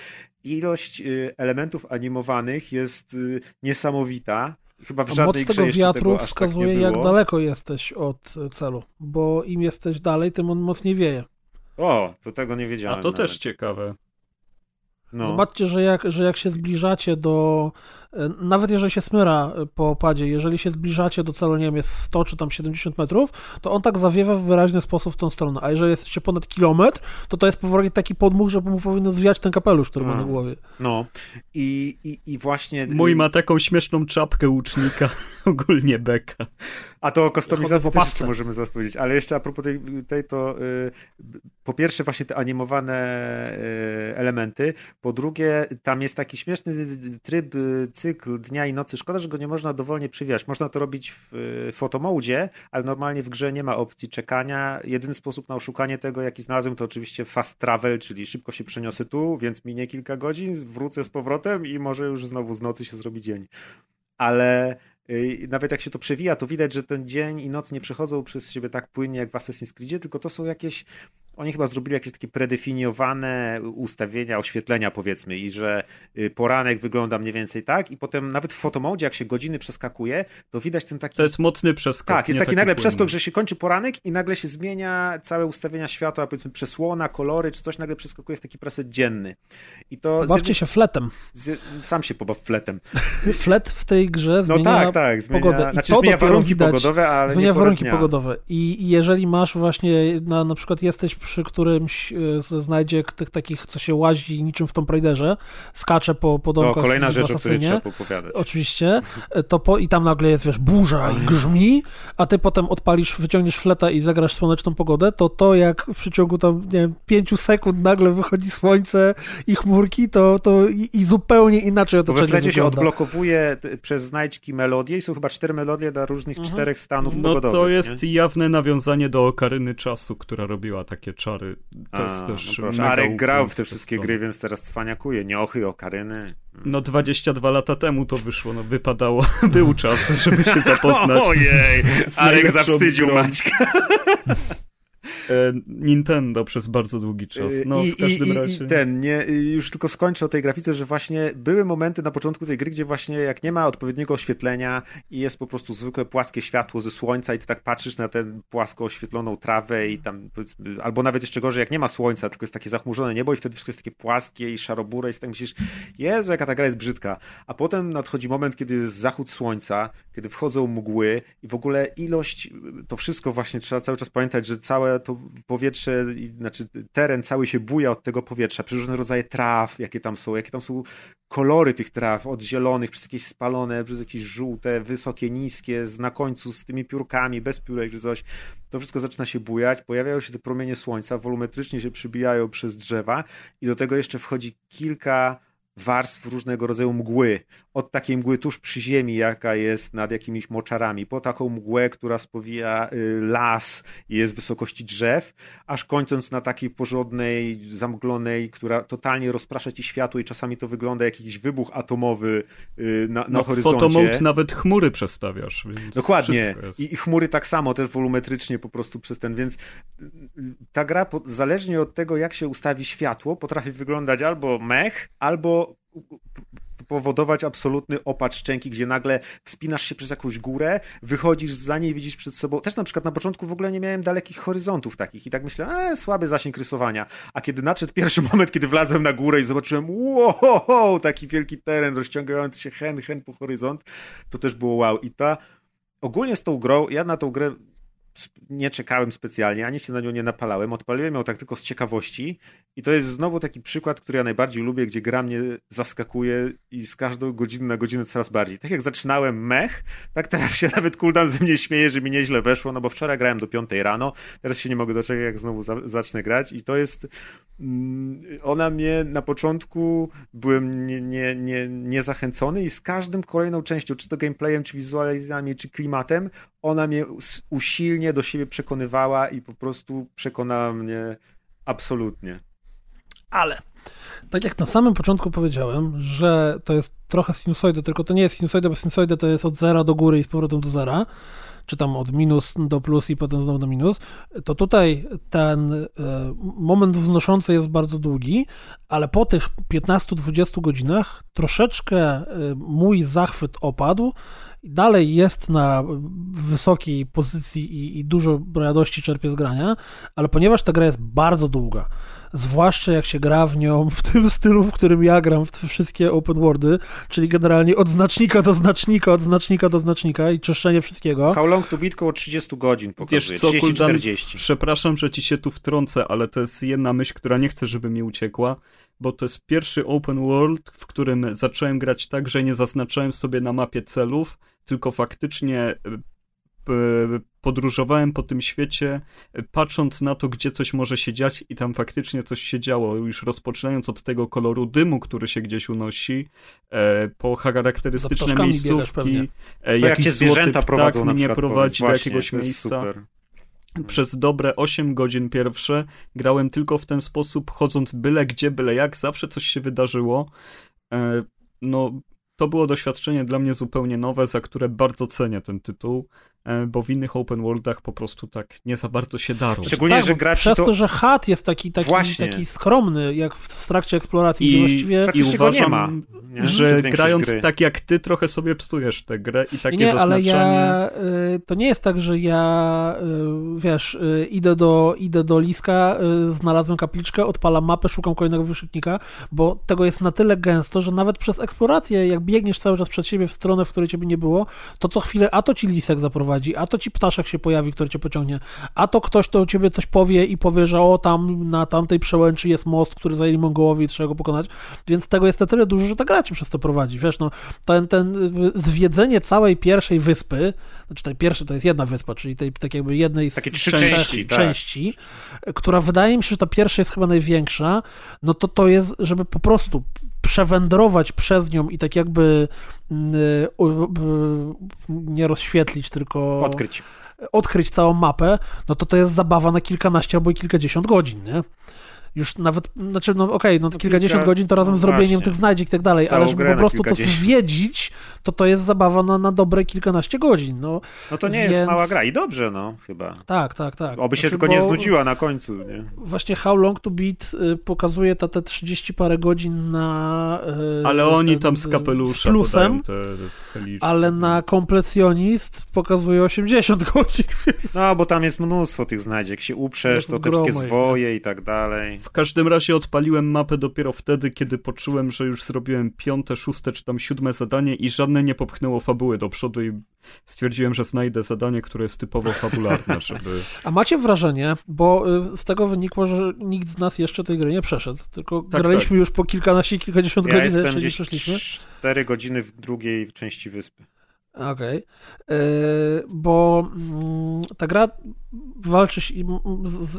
ilość y, elementów animowanych jest y, niesamowita. Chyba w A żadnej moc grze tego wiatru tego aż wskazuje, tak jak daleko jesteś od celu, bo im jesteś dalej, tym on mocniej wieje. O, to tego nie wiedziałem. A to nawet. też ciekawe. No. Zobaczcie, że jak, że jak się zbliżacie do. e, Nawet jeżeli się smyra e, po opadzie, jeżeli się zbliżacie do celu, nie wiem, jest 100 czy tam 70 metrów, to on tak zawiewa w wyraźny sposób w tą stronę. A jeżeli jesteście ponad kilometr, to to jest powoli taki podmuch, że mu powinno zwijać ten kapelusz, który ma na głowie. No. I, i, i właśnie. Mój ma taką śmieszną czapkę łucznika, (laughs) ogólnie beka. A to o kustomizacji też jeszcze możemy zaraz powiedzieć, ale jeszcze a propos tej, tej to y, po pierwsze właśnie te animowane y, elementy, po drugie tam jest taki śmieszny tryb, y, cykl dnia i nocy, szkoda, że go nie można dowolnie przywijać, można to robić w y, fotomodzie, ale normalnie w grze nie ma opcji czekania, jedyny sposób na oszukanie tego, jaki znalazłem, to oczywiście fast travel, czyli szybko się przeniosę tu, więc minie kilka godzin, wrócę z powrotem i może już znowu z nocy się zrobi dzień. Ale y, nawet jak się to przewija, to widać, że ten dzień i noc nie przechodzą przez siebie tak płynnie jak w Assassin's Creedzie, tylko to są jakieś oni chyba zrobili jakieś takie predefiniowane ustawienia, oświetlenia powiedzmy i że y, poranek wygląda mniej więcej tak i potem nawet w fotomodzie, jak się godziny przeskakuje, to widać ten taki To jest mocny przeskok. tak, jest nie taki nagle płynny. przeskok, że się kończy poranek i nagle się zmienia całe ustawienia światła, powiedzmy przesłona, kolory, czy coś nagle przeskakuje w taki preset dzienny. I to z Bawcie jednej- się fletem. z, sam się pobaw fletem. (laughs) Flet w tej grze No zmienia tak, tak, zmienia, pogodę. I znaczy to zmienia warunki widać, pogodowe, ale Zmienia warunki dnia. pogodowe. I, I jeżeli masz właśnie, na, na przykład jesteś przy którymś e, znajdzie tych takich, co się łazi niczym w Tomb Raiderze, skacze po, po To domkach kolejna w rzecz, o której trzeba opowiadać. Oczywiście, e, to po, i tam nagle jest, wiesz, burza i grzmi, a ty potem odpalisz, wyciągniesz fleta i zagrasz słoneczną pogodę, to to jak w przeciągu tam, nie wiem, pięciu sekund nagle wychodzi słońce i chmurki, to, to i, i zupełnie inaczej Bo we otoczenie flecie się wygląda. odblokowuje przez znajdźki melodie i są chyba cztery melodie dla różnych Mhm. czterech stanów No pogodowych. to jest nie? jawne nawiązanie do Okaryny Czasu, która robiła takie czary. To A, jest też no proszę. Arek grał w te wszystkie gry, więc teraz cwaniakuje. Niochy, okaryny. No 22 lata temu to wyszło, no wypadało, (laughs) był czas, żeby się (laughs) zapoznać. Ojej, Arek zawstydził grą. Maćka. (laughs) E, Nintendo przez bardzo długi czas. No I, w każdym i, razie. I ten, nie, już tylko skończę o tej grafice, że właśnie były momenty na początku tej gry, gdzie właśnie jak nie ma odpowiedniego oświetlenia i jest po prostu zwykłe płaskie światło ze słońca i ty tak patrzysz na tę płasko oświetloną trawę i tam, albo nawet jeszcze gorzej, jak nie ma słońca, tylko jest takie zachmurzone niebo i wtedy wszystko jest takie płaskie i szarobure i tak myślisz, Jezu, jaka ta gra jest brzydka. A potem nadchodzi moment, kiedy jest zachód słońca, kiedy wchodzą mgły i w ogóle ilość, to wszystko właśnie trzeba cały czas pamiętać, że całe to powietrze, znaczy teren cały się buja od tego powietrza, przez różne rodzaje traw, jakie tam są, jakie tam są kolory tych traw, od zielonych, przez jakieś spalone, przez jakieś żółte, wysokie, niskie, z na końcu z tymi piórkami, bez piórek czy coś. To wszystko zaczyna się bujać, pojawiają się te promienie słońca, wolumetrycznie się przybijają przez drzewa i do tego jeszcze wchodzi kilka warstw różnego rodzaju mgły. Od takiej mgły tuż przy ziemi, jaka jest nad jakimiś moczarami, po taką mgłę, która spowija y, las i jest w wysokości drzew, aż kończąc na takiej porządnej, zamglonej, która totalnie rozprasza ci światło i czasami to wygląda jak jakiś wybuch atomowy y, na, na No, horyzoncie. Photomode nawet chmury przestawiasz. Dokładnie. I, I chmury tak samo, też wolumetrycznie po prostu przez ten, więc y, ta gra, po, zależnie od tego, jak się ustawi światło, potrafi wyglądać albo mech, albo powodować absolutny opad szczęki, gdzie nagle wspinasz się przez jakąś górę, wychodzisz za niej, widzisz przed sobą. Też na przykład na początku w ogóle nie miałem dalekich horyzontów takich i tak myślałem, e, słaby zasięg rysowania. A kiedy nadszedł (laughs) pierwszy moment, kiedy wlazłem na górę i zobaczyłem, wow, taki wielki teren, rozciągający się hen, hen po horyzont, to też było wow. I ta, ogólnie z tą grą, ja na tą grę nie czekałem specjalnie, ani się na nią nie napalałem, odpaliłem ją tak tylko z ciekawości i to jest znowu taki przykład, który ja najbardziej lubię, gdzie gra mnie zaskakuje i z każdą godziny na godzinę coraz bardziej. Tak jak zaczynałem mech, tak teraz się (laughs) nawet Kuldan ze mnie śmieje, że mi nieźle weszło, no bo wczoraj grałem do piątej rano, teraz się nie mogę doczekać, jak znowu za zacznę grać i to jest mm, ona mnie na początku byłem nie, nie, nie, niezachęcony i z każdym kolejną częścią, czy to gameplayem, czy wizualizacjami, czy klimatem, ona mnie us- usilnie do siebie przekonywała i po prostu przekonała mnie absolutnie. Ale, tak jak na samym początku powiedziałem, że to jest trochę sinusoidy, tylko to nie jest sinusoida, bo sinusoida to jest od zera do góry i z powrotem do zera, czy tam od minus do plus i potem znowu do minus, to tutaj ten e, moment wznoszący jest bardzo długi, ale po tych 15-20 godzinach troszeczkę e, mój zachwyt opadł. Dalej jest na wysokiej pozycji i, i dużo radości czerpię z grania, ale ponieważ ta gra jest bardzo długa, zwłaszcza jak się gra w nią w tym stylu, w którym ja gram w te wszystkie open worldy, czyli generalnie od znacznika do znacznika, od znacznika do znacznika i czyszczenie wszystkiego. How long to beat? Koło 30 godzin pokazuje. Wiesz co, Kuldan, 30-40. przepraszam, że ci się tu wtrącę, ale to jest jedna myśl, która nie chcę, żeby mi uciekła, bo to jest pierwszy open world, w którym zacząłem grać tak, że nie zaznaczałem sobie na mapie celów, tylko faktycznie e, p- podróżowałem po tym świecie, e, patrząc na to, gdzie coś może się dziać i tam faktycznie coś się działo, już rozpoczynając od tego koloru dymu, który się gdzieś unosi, e, po charakterystyczne miejscówki, e, To jak cię zwierzęta prowadzą na mnie prowadzi do Właśnie, jakiegoś to jest miejsca Super. przez dobre 8 godzin pierwsze grałem tylko w ten sposób, chodząc byle gdzie, byle jak, zawsze coś się wydarzyło. E, No, to było doświadczenie dla mnie zupełnie nowe, za które bardzo cenię ten tytuł, bo w innych open worldach po prostu tak nie za bardzo się darło. Szczególnie, tak, że bo gra ci przez to... to- że chat jest taki, taki, Właśnie. taki skromny, jak w, w trakcie eksploracji, gdzie I, właściwie... i go nie uważam, ma, nie? Że grając gry. tak jak ty, trochę sobie psujesz tę grę i takie nie, ale zaznaczenie... ja, y, to nie jest tak, że ja, y, wiesz, y, idę do, idę do Liska, znalazłem kapliczkę, odpalam mapę, szukam kolejnego wyszytnika, bo tego jest na tyle gęsto, że nawet przez eksplorację, jak biegniesz cały czas przed siebie w stronę, w której ciebie nie było, to co chwilę a to ci Lisek zaprowadzi, a to ci ptaszek się pojawi, który cię pociągnie, a to ktoś do ciebie coś powie i powie, że o, tam na tamtej przełęczy jest most, który zajęli Mongołowie i trzeba go pokonać, więc tego jest na tyle dużo, że ta gra cię przez to prowadzi, wiesz, no, ten, ten y, zwiedzenie całej pierwszej wyspy, znaczy tej pierwszej to jest jedna wyspa, czyli tej tak jakby jednej z Takie trzy trzech części, tak. części która wydaje mi się, że ta pierwsza jest chyba największa, no to to jest, żeby po prostu przewędrować przez nią i tak jakby mm, y, nie rozświetlić, tylko Odkryć. odkryć całą mapę, no to to jest zabawa na kilkanaście albo i kilkadziesiąt godzin, nie? Już nawet, znaczy, no okej, no, kilkadziesiąt kilka- godzin to razem no z robieniem właśnie. tych znajdziek i tak dalej, Całą ale żeby po prostu to zwiedzić, to to jest zabawa na, na dobre kilkanaście godzin, no. No to nie jest Więc- mała gra i dobrze, no, chyba. Tak, tak, tak. Oby się Znaczy, tylko nie znudziła na końcu, nie? Właśnie How Long to Beat y, pokazuje te, te 30 parę godzin na... y, Ale oni ten, tam z y, kapelusza Z plusem, te, te liczby. ale na komplecjonist pokazuje 80 godzin. No, bo tam jest mnóstwo tych znajdziek. się uprzesz, Jest to te wszystkie zwoje i tak dalej. W każdym razie odpaliłem mapę dopiero wtedy, kiedy poczułem, że już zrobiłem piąte, szóste czy tam siódme zadanie i żadne nie popchnęło fabuły do przodu i stwierdziłem, że znajdę zadanie, które jest typowo fabularne, (laughs) żeby... A macie wrażenie, bo y, z tego wynikło, że nikt z nas jeszcze tej gry nie przeszedł, tylko Tak, graliśmy już po kilkanaście, kilkadziesiąt Ja godzin, jestem jeszcze nie przeszliśmy. 4 godziny w drugiej części wyspy. Okej. E, Bo mm, ta gra walczy, się- i-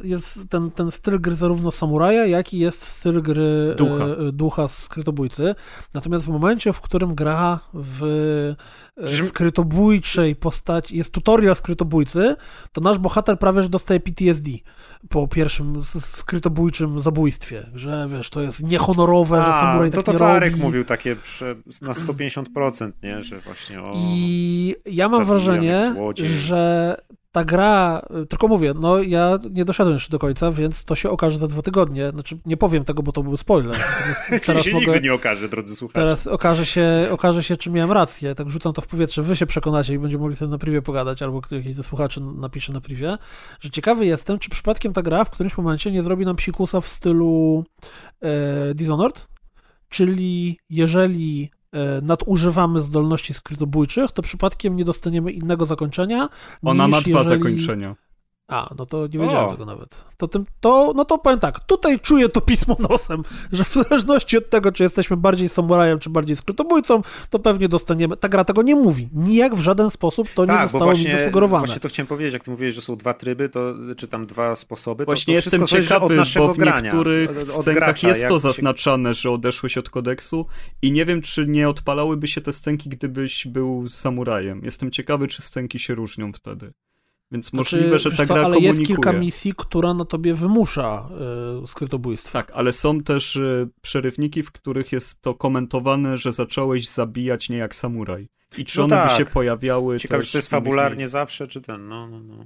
jest ten, ten styl gry zarówno samuraja, jak i jest styl gry Ducha. e, ducha skrytobójcy. Natomiast w momencie, w którym gra w e, skrytobójczej postaci, jest tutorial skrytobójcy, to nasz bohater prawie że dostaje PTSD po pierwszym skrytobójczym zabójstwie, że wiesz, to jest niehonorowe, że A, samuraj to tak to, nie co Arek mówił, takie na 150%, nie? Że właśnie o... I ja mam wrażenie, złodziej. że ta gra, tylko mówię, no ja nie doszedłem jeszcze do końca, więc to się okaże za dwa tygodnie. Znaczy, nie powiem tego, bo to był spoiler. (laughs) Teraz się mogę, nigdy nie okaże, drodzy słuchacze. teraz okaże się, okaże się, czy miałem rację. Tak rzucam to w powietrze, wy się przekonacie i będziemy mogli sobie na privie pogadać, albo ktoś jakiś ze słuchaczy napisze na privie, że ciekawy jestem, czy przypadkiem ta gra w którymś momencie nie zrobi nam psikusa w stylu e, Dishonored, czyli jeżeli nadużywamy zdolności skrytobójczych, to przypadkiem nie dostaniemy innego zakończenia. Ona ma dwa jeżeli... zakończenia. A, no to nie wiedziałem O. tego nawet. To tym, to, no to powiem tak, tutaj czuję to pismo nosem, (laughs) że w zależności od tego, czy jesteśmy bardziej samurajem, czy bardziej skrytobójcą, to pewnie dostaniemy. Ta gra tego nie mówi. Nijak w żaden sposób to nie tak, bo zostało mi właśnie, zasugerowane. właśnie to chciałem powiedzieć, jak ty mówiłeś, że są dwa tryby, to, czy tam dwa sposoby, to, Właśnie to jestem wszystko zależy ciekawy, od naszego bo w grania. niektórych od- od scenkach gracza, jest to się- zaznaczane, że odeszłeś od kodeksu i nie wiem, czy nie odpalałyby się te scenki, gdybyś był samurajem. Jestem ciekawy, czy scenki się różnią wtedy. Więc Znaczy, możliwe, że ta co, gra ale komunikuje. jest kilka misji, która na tobie wymusza y, skrytobójstwo. Tak, ale są też e, przerywniki, w których jest to komentowane, że zacząłeś zabijać nie jak samuraj. I czy No one by tak. się pojawiały Ciekawe, też czy to jest fabularnie miejscach. zawsze, czy ten, no, no, no.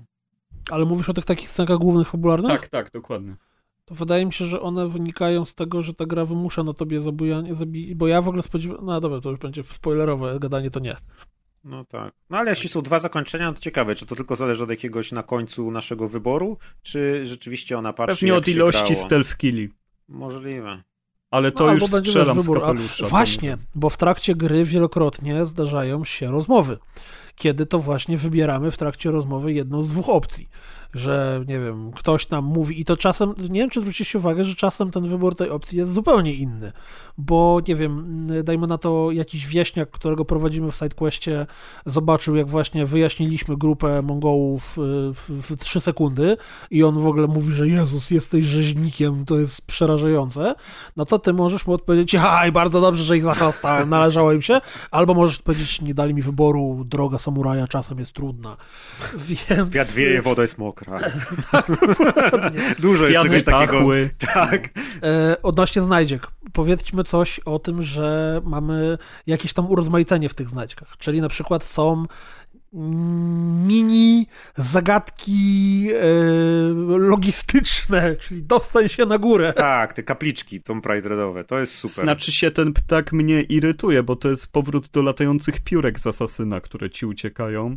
Ale mówisz o tych takich scenkach głównych, fabularnych? Tak, tak, dokładnie. To wydaje mi się, że one wynikają z tego, że ta gra wymusza na tobie zabijanie, zabi... bo ja w ogóle spodziewałem, no dobra, to już będzie spoilerowe gadanie, to nie. No tak. No ale jeśli są dwa zakończenia, to ciekawe, czy to tylko zależy od jakiegoś na końcu naszego wyboru, czy rzeczywiście ona patrzy Pewnie jak od ilości stealth killi. Możliwe. Ale to No, już strzelam z kapelusza. Właśnie, bo w trakcie gry wielokrotnie zdarzają się rozmowy, kiedy to właśnie wybieramy w trakcie rozmowy jedną z dwóch opcji. Że, nie wiem, ktoś nam mówi i to czasem, nie wiem, czy zwróciliście uwagę, że czasem ten wybór tej opcji jest zupełnie inny, bo, nie wiem, dajmy na to jakiś wieśniak, którego prowadzimy w sidequestie, zobaczył, jak właśnie wyjaśniliśmy grupę Mongołów y, w, w 3 sekundy i on w ogóle mówi, że Jezus, jesteś rzeźnikiem, to jest przerażające, no to ty możesz mu odpowiedzieć, haj, bardzo dobrze, że ich zachastałem, należało im się, albo możesz powiedzieć, nie dali mi wyboru, droga samuraja czasem jest trudna. (laughs) Więc... Wiatr wieje, woda jest mokra. (laughs) (laughs) Dużo jest czegoś takiego. pachły. Tak. E, odnośnie znajdziek, powiedzmy coś o tym, że mamy jakieś tam urozmaicenie w tych znajdziekach, czyli na przykład są mini zagadki e, logistyczne, czyli dostań się na górę. Tak, te kapliczki Tomb Raiderowe, to jest super. Znaczy się ten ptak mnie irytuje, bo to jest powrót do latających piórek z Asasyna, które ci uciekają.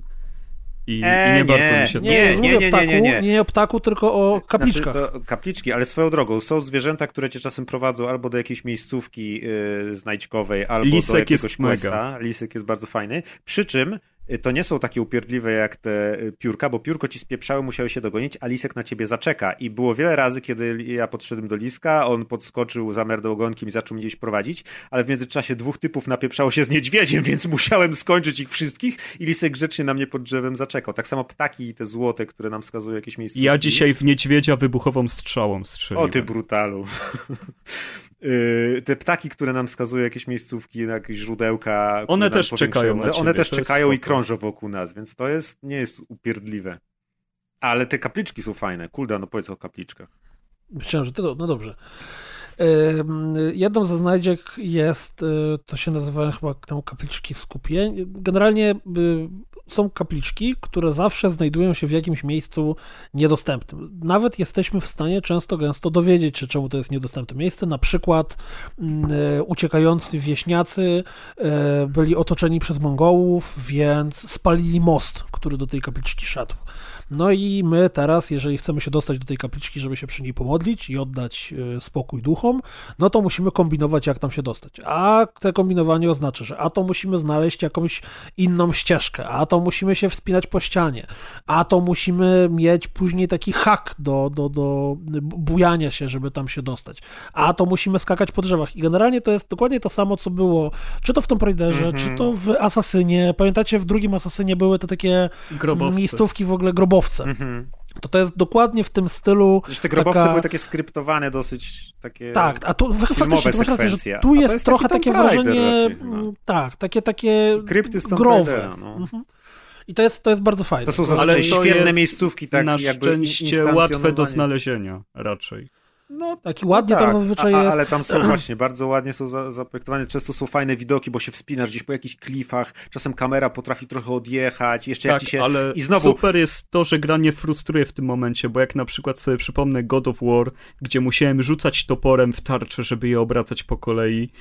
I, E, i nie, bardzo nie, mi się to Nie, nie, nie, nie, nie, nie, nie, nie. nie o ptaku, tylko o kapliczkach. Znaczy, to kapliczki, ale swoją drogą, są zwierzęta, które cię czasem prowadzą albo do jakiejś miejscówki yy, znajdźkowej, albo Lisek do jakiegoś jest mega. questa. Lisek jest bardzo fajny. Przy czym to nie są takie upierdliwe jak te y, piórka, bo piórko ci spieprzały, musiały się dogonić, a lisek na ciebie zaczeka. I było wiele razy, kiedy ja podszedłem do liska, on podskoczył za merdą ogonkiem i zaczął mnie gdzieś prowadzić, ale w międzyczasie dwóch typów napieprzało się z niedźwiedziem, (laughs) więc musiałem skończyć ich wszystkich i lisek grzecznie na mnie pod drzewem zaczekał. Tak samo ptaki i te złote, które nam wskazują jakieś miejscówki. Ja dzisiaj w niedźwiedzia wybuchową strzałą strzeliłem. O ty brutalu. (laughs) Yy, Te ptaki, które nam wskazują jakieś miejscówki, jakieś źródełka. które One też powiększają, czekają na ale One ciebie, też czekają i krążą wokół nas, więc to jest, nie jest upierdliwe. Ale te kapliczki są fajne. Kulda, no powiedz o kapliczkach. Myślałem, że to, no dobrze. Jedną ze znajdziek jest, y, to się nazywają chyba tam kapliczki skupień. Generalnie y, są kapliczki, które zawsze znajdują się w jakimś miejscu niedostępnym. Nawet jesteśmy w stanie często gęsto dowiedzieć się, czemu to jest niedostępne miejsce. Na przykład mm, y, uciekający wieśniacy byli otoczeni przez Mongołów, więc spalili most, który do tej kapliczki szedł. No i my teraz, jeżeli chcemy się dostać do tej kapliczki, żeby się przy niej pomodlić i oddać e, spokój duchom, no to musimy kombinować, jak tam się dostać. A te kombinowanie oznacza, że a to musimy znaleźć jakąś inną ścieżkę, a to musimy się wspinać po ścianie, a to musimy mieć później taki hak do, do, do bujania się, żeby tam się dostać, a to musimy skakać po drzewach. I generalnie to jest dokładnie to samo, co było, czy to w Tomb Raiderze, Mhm. czy to w Asasynie. Pamiętacie, w drugim Asasynie były te takie Grobowce. miejscówki w ogóle grobowce. Mhm. To to jest dokładnie w tym stylu. Zresztą te grobowce taka- były takie skryptowane dosyć, takie... Tak, a tu faktycznie masz rację, że tu jest, jest trochę taki takie wrażenie. raczej, no. mm, Tak, takie takie Krypty z growe. No. Mhm. I to jest, to jest bardzo fajne. To są Ale zazwyczaj to świetne jest miejscówki, tak Na jakby szczęście łatwe do znalezienia raczej. No, Taki ładnie tam zazwyczaj a, jest. Ale tam są (clears throat) właśnie, bardzo ładnie są za, zaprojektowane. Często są fajne widoki, bo się wspinasz gdzieś po jakichś klifach. Czasem kamera potrafi trochę odjechać. Jeszcze jak Tak, ci się... ale I znowu... super jest to, że gra nie frustruje w tym momencie, bo jak na przykład sobie przypomnę God of War, gdzie musiałem rzucać toporem w tarczę, żeby je obracać po kolei,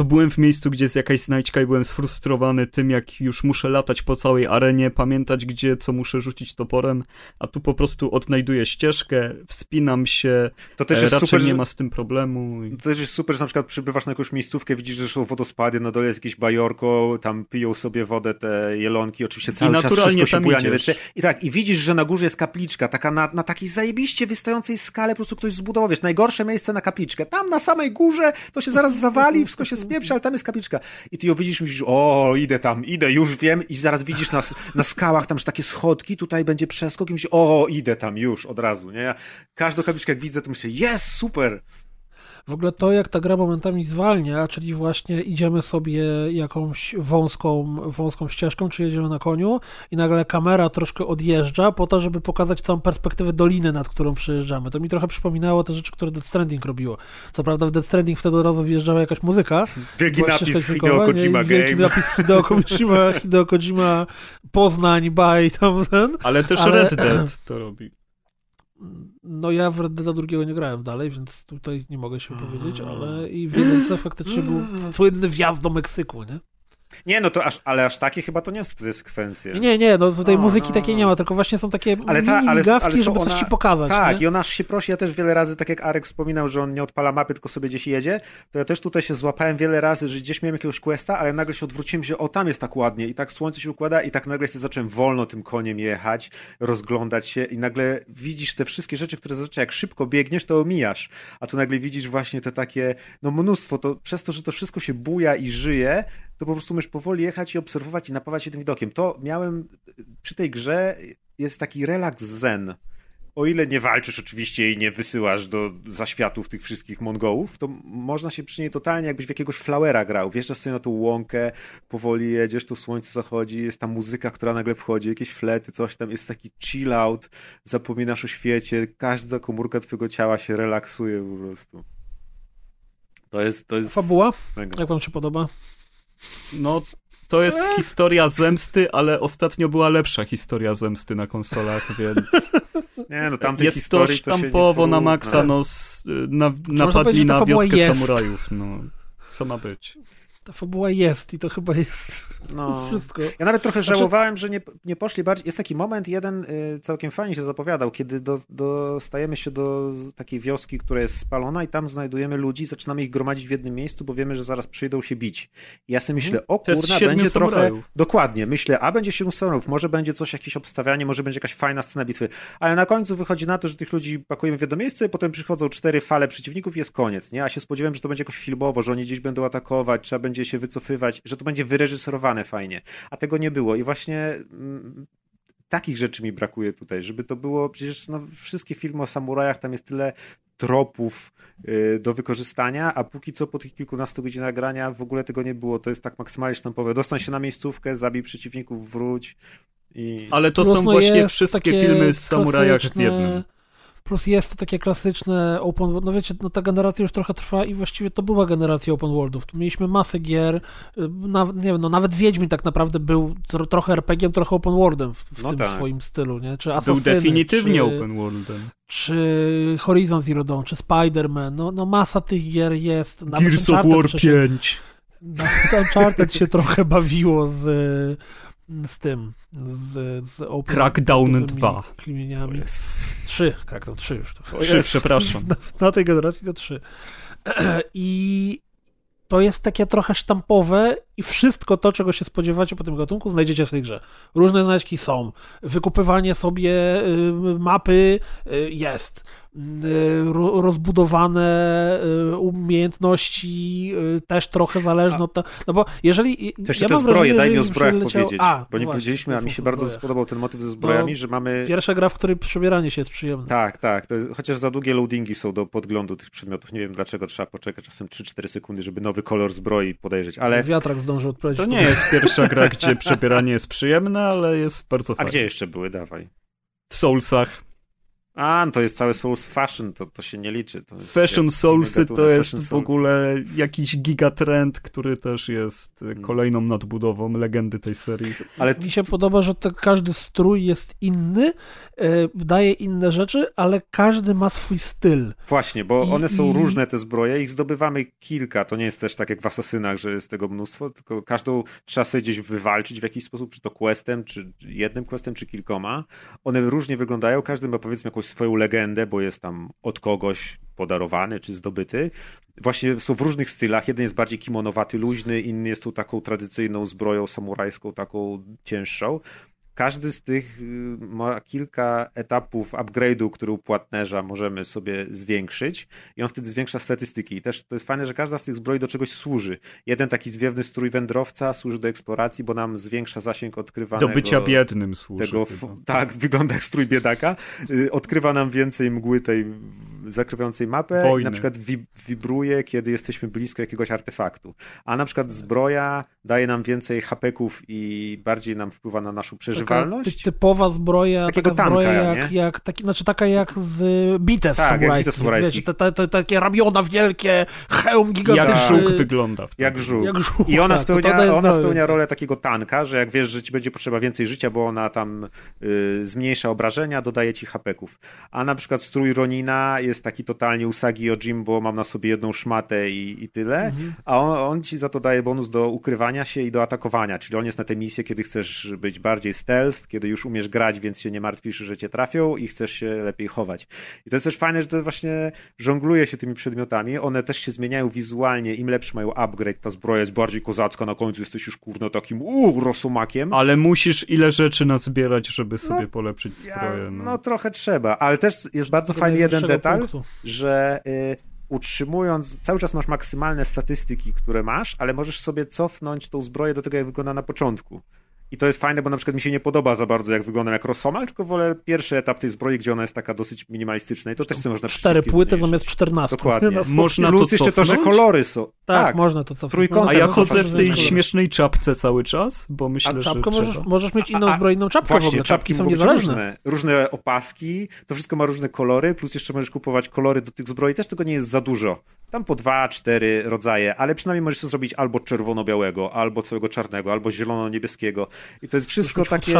to byłem w miejscu, gdzie jest jakaś znajdźka i byłem sfrustrowany tym, jak już muszę latać po całej arenie, pamiętać gdzie, co muszę rzucić toporem, a tu po prostu odnajduję ścieżkę, wspinam się, To też e, jest raczej super, nie ma z tym problemu. i- To też jest super, że na przykład przybywasz na jakąś miejscówkę, widzisz, że są wodospady, na dole jest jakieś bajorko, tam piją sobie wodę te jelonki, oczywiście cały czas naturalnie wszystko się buja, nie. I tak, i widzisz, że na górze jest kapliczka, taka na, na takiej zajebiście wystającej skale, po prostu ktoś zbudował, wiesz, najgorsze miejsce na kapliczkę. Tam na samej górze to się zaraz zawali, wszystko się spieprzy, ale tam jest kapliczka. I ty ją widzisz, myślisz, o, idę tam, idę, już wiem, i zaraz widzisz na, na skałach tam, takie schodki, tutaj będzie przeskok i myślisz, o, idę tam już, od razu, nie? Ja każdą kapliczkę jak widzę, to myślę, jest, super! W ogóle to, jak ta gra momentami zwalnia, czyli właśnie idziemy sobie jakąś wąską, wąską ścieżką, czy jedziemy na koniu i nagle kamera troszkę odjeżdża po to, żeby pokazać całą perspektywę doliny, nad którą przejeżdżamy. To mi trochę przypominało te rzeczy, które Dead Stranding robiło. Co prawda w Dead Stranding wtedy od razu wjeżdżała jakaś muzyka. Wielki napis Hideo Kojima? I Wielki Game. napis Hideo Kojima, Hideo Kojima Poznań, baj, tam ten. Ale też Ale- Red Dead to robi. No ja w Red Deada drugiego nie grałem dalej, więc tutaj nie mogę się powiedzieć, ale i w jedynce faktycznie był słynny wjazd do Meksyku, nie? Nie, no to aż, ale aż takie chyba to nie są te sekwencje. Nie, nie, no tutaj O, muzyki no. takiej nie ma, tylko właśnie są takie Ale ta- ale- migawki, ale żeby coś ona- ci pokazać, Tak, nie? i ona się prosi, ja też wiele razy, tak jak Arek wspominał, że on nie odpala mapy, tylko sobie gdzieś jedzie, to ja też tutaj się złapałem wiele razy, że gdzieś miałem jakiegoś questa, ale nagle się odwróciłem, że o, tam jest tak ładnie i tak słońce się układa i tak nagle się zacząłem wolno tym koniem jechać, rozglądać się i nagle widzisz te wszystkie rzeczy, które zazwyczaj jak szybko biegniesz, to omijasz, a tu nagle widzisz właśnie te takie, no mnóstwo, to przez to, że to wszystko się buja i żyje, to po prostu możesz powoli jechać i obserwować i napawać się tym widokiem. To miałem przy tej grze jest taki relaks zen. O ile nie walczysz oczywiście i nie wysyłasz do zaświatów tych wszystkich Mongołów, to można się przy niej totalnie jakbyś w jakiegoś flowera grał. Wjeżdżasz sobie na tą łąkę, powoli jedziesz, tu słońce zachodzi, jest ta muzyka, która nagle wchodzi, jakieś flety, coś tam, jest taki chill out, zapominasz o świecie, każda komórka twojego ciała się relaksuje po prostu. To jest, to jest... Fabuła? mega. Jak wam się podoba? No, to jest historia zemsty, ale ostatnio była lepsza historia zemsty na konsolach, więc Nie, no tamtej jest to historii to nie sztampowo na maksa, no, s- na, napadli na wioskę jest. samurajów, no. Co ma być? Ta fabuła jest i to chyba jest (laughs) No. wszystko. Ja nawet trochę Znaczy- żałowałem, że nie, nie poszli bardziej. Jest taki moment, jeden y, całkiem fajnie się zapowiadał, kiedy do, dostajemy się do takiej wioski, która jest spalona, i tam znajdujemy ludzi, zaczynamy ich gromadzić w jednym miejscu, bo wiemy, że zaraz przyjdą się bić. I ja sobie myślę, o kurna, będzie trochę. samurajów. Dokładnie, myślę, a będzie siedmiu samurajów, może będzie coś, jakieś obstawianie, może będzie jakaś fajna scena bitwy. Ale na końcu wychodzi na to, że tych ludzi pakujemy w jedno miejsce, potem przychodzą cztery fale przeciwników i jest koniec. Nie? Ja się spodziewałem, że to będzie jakoś filmowo, że oni gdzieś będą atakować, trzeba będzie się wycofywać, że to będzie wyreżyserowane fajnie. A tego nie było. I właśnie mm, takich rzeczy mi brakuje tutaj, żeby to było, przecież no, wszystkie filmy o samurajach, tam jest tyle tropów y, do wykorzystania, a póki co po tych kilkunastu godzinach grania w ogóle tego nie było. To jest tak maksymalnie sztampowe. Dostań się na miejscówkę, zabij przeciwników, wróć i... Ale to są właśnie wszystkie filmy z samurajach w jednym. Plus jest to takie klasyczne open world. No wiecie, no ta generacja już trochę trwa i właściwie to była generacja open worldów. Tu mieliśmy masę gier, y, na, nie wiem, no nawet Wiedźmin tak naprawdę był tro, trochę RPG-iem, trochę open worldem w, w No tym tak. swoim stylu, nie? Czy Był Assassiny, definitywnie czy, open worldem. czy Horizon Zero Dawn, czy Spider-Man. No, no masa tych gier jest. Gears of War przecież- 5. Nawet Uncharted się (laughs) trochę bawiło z, z tym, z, z open Crackdown worldowymi 2. klimieniami. Trzy, Crackdown 3 już to. Trzy, przepraszam. Na, na tej generacji to trzy. (clears throat) I to jest takie trochę sztampowe i wszystko to, czego się spodziewacie po tym gatunku, znajdziecie w tej grze. Różne znaczki są. Wykupywanie sobie y, mapy y, jest. Y, ro- rozbudowane umiejętności też trochę zależne od tego. No bo jeżeli. To jeszcze ja te zbroje, daj mi o zbrojach przyleciało- powiedzieć, A, bo nie właśnie, powiedzieliśmy, a mi się bardzo spodobał ten motyw ze zbrojami, No, że mamy... Pierwsza gra, w której przebieranie się jest przyjemne. Tak, tak, jest, chociaż za długie loadingi są do podglądu tych przedmiotów, nie wiem dlaczego trzeba poczekać czasem 3-4 sekundy, żeby nowy kolor zbroi podejrzeć, ale... Wiatrak zdążył odpowiedzieć. To nie jest pierwsza gra, gdzie przebieranie jest przyjemne, ale jest bardzo A fajne. gdzie jeszcze były? Dawaj. W Soulsach. A, no to jest cały Souls Fashion, to, to się nie liczy. To jest Fashion jak- Soulsy to jest w ogóle jakiś gigatrend, który też jest Hmm. kolejną nadbudową legendy tej serii. Ale Mi się podoba, że każdy strój jest inny, e, daje inne rzeczy, ale każdy ma swój styl. Właśnie, bo I- one są i- różne te zbroje, ich zdobywamy kilka, to nie jest też tak jak w Asasynach, że jest tego mnóstwo, tylko każdą trzeba sobie gdzieś wywalczyć w jakiś sposób, czy to questem, czy jednym questem, czy kilkoma. One różnie wyglądają, każdy ma powiedzmy jakąś swoją legendę, bo jest tam od kogoś podarowany, czy zdobyty. Właśnie są w różnych stylach, jeden jest bardziej kimonowaty, luźny, inny jest tu taką tradycyjną zbroją samurajską, taką cięższą. Każdy z tych y, ma kilka etapów upgrade'u, który u płatnerza możemy sobie zwiększyć i on wtedy zwiększa statystyki. I też to jest fajne, że każda z tych zbroi do czegoś służy. Jeden taki zwiewny strój wędrowca służy do eksploracji, bo nam zwiększa zasięg odkrywanego... Do bycia biednym służy. Tego, tak, wygląda jak strój biedaka. Y, Odkrywa nam więcej mgły tej zakrywającej mapę Wojny. i na przykład wi- wibruje, kiedy jesteśmy blisko jakiegoś artefaktu. A na przykład zbroja daje nam więcej hapeków i bardziej nam wpływa na naszą Taka przeżywalność. ty- typowa zbroja, Takiego taka zbroja tanka, jak, nie? jak, taki, znaczy taka jak z bitew Tak, samurajskich. samurajskich. Wiecie, te, te, te, takie ramiona wielkie, hełm gigantyczny. Jak żuk wygląda. Jak żółk. Jak żółk, I ona tak, to spełnia, ona spełnia rolę takiego tanka, że jak wiesz, że ci będzie potrzeba więcej życia, bo ona tam y, zmniejsza obrażenia, dodaje ci hapeków. A na przykład strój Ronina jest taki totalnie Usagi Ojimbo, mam na sobie jedną szmatę i, i tyle, Mhm. a on, on ci za to daje bonus do ukrywania się i do atakowania, czyli on jest na tę misję, kiedy chcesz być bardziej stealth, kiedy już umiesz grać, więc się nie martwisz, że cię trafią i chcesz się lepiej chować. I to jest też fajne, że to właśnie żongluje się tymi przedmiotami, one też się zmieniają wizualnie, im lepszy mają upgrade, ta zbroja jest bardziej kozacka, na końcu jesteś już kurno takim uuu, rosomakiem. Ale musisz ile rzeczy nazbierać, żeby sobie polepszyć Ja, zbroję. no No. trochę trzeba, ale też jest bardzo fajny jeden detal, że y, utrzymując, cały czas masz maksymalne statystyki, które masz, ale możesz sobie cofnąć tą zbroję do tego, jak wygląda na początku. I to jest fajne, bo na przykład mi się nie podoba za bardzo, jak wygląda jak Rosomak, tylko wolę pierwszy etap tej zbroi, gdzie ona jest taka dosyć minimalistyczna i to też sobie można Cztery płyty zmniejszyć. zamiast 14. Dokładnie. Sposób- Można to Plus jeszcze to, że kolory są. Tak, można to cofnąć. Trójkątem A ja to chodzę w tej fantastyczny śmiesznej czapce cały czas, bo myślę, A że czapkę trzeba. możesz, możesz mieć inną A- a- zbroję, inną czapkę w Właśnie, ogóle. Czapki są niezależne. Różne, różne opaski, to wszystko ma różne kolory, plus jeszcze możesz kupować kolory do tych zbroi, też tego nie jest za dużo. Tam po dwa, cztery rodzaje, ale przynajmniej możesz to zrobić albo czerwono-białego, albo całego czarnego, albo zielono-niebieskiego. I to jest wszystko takie...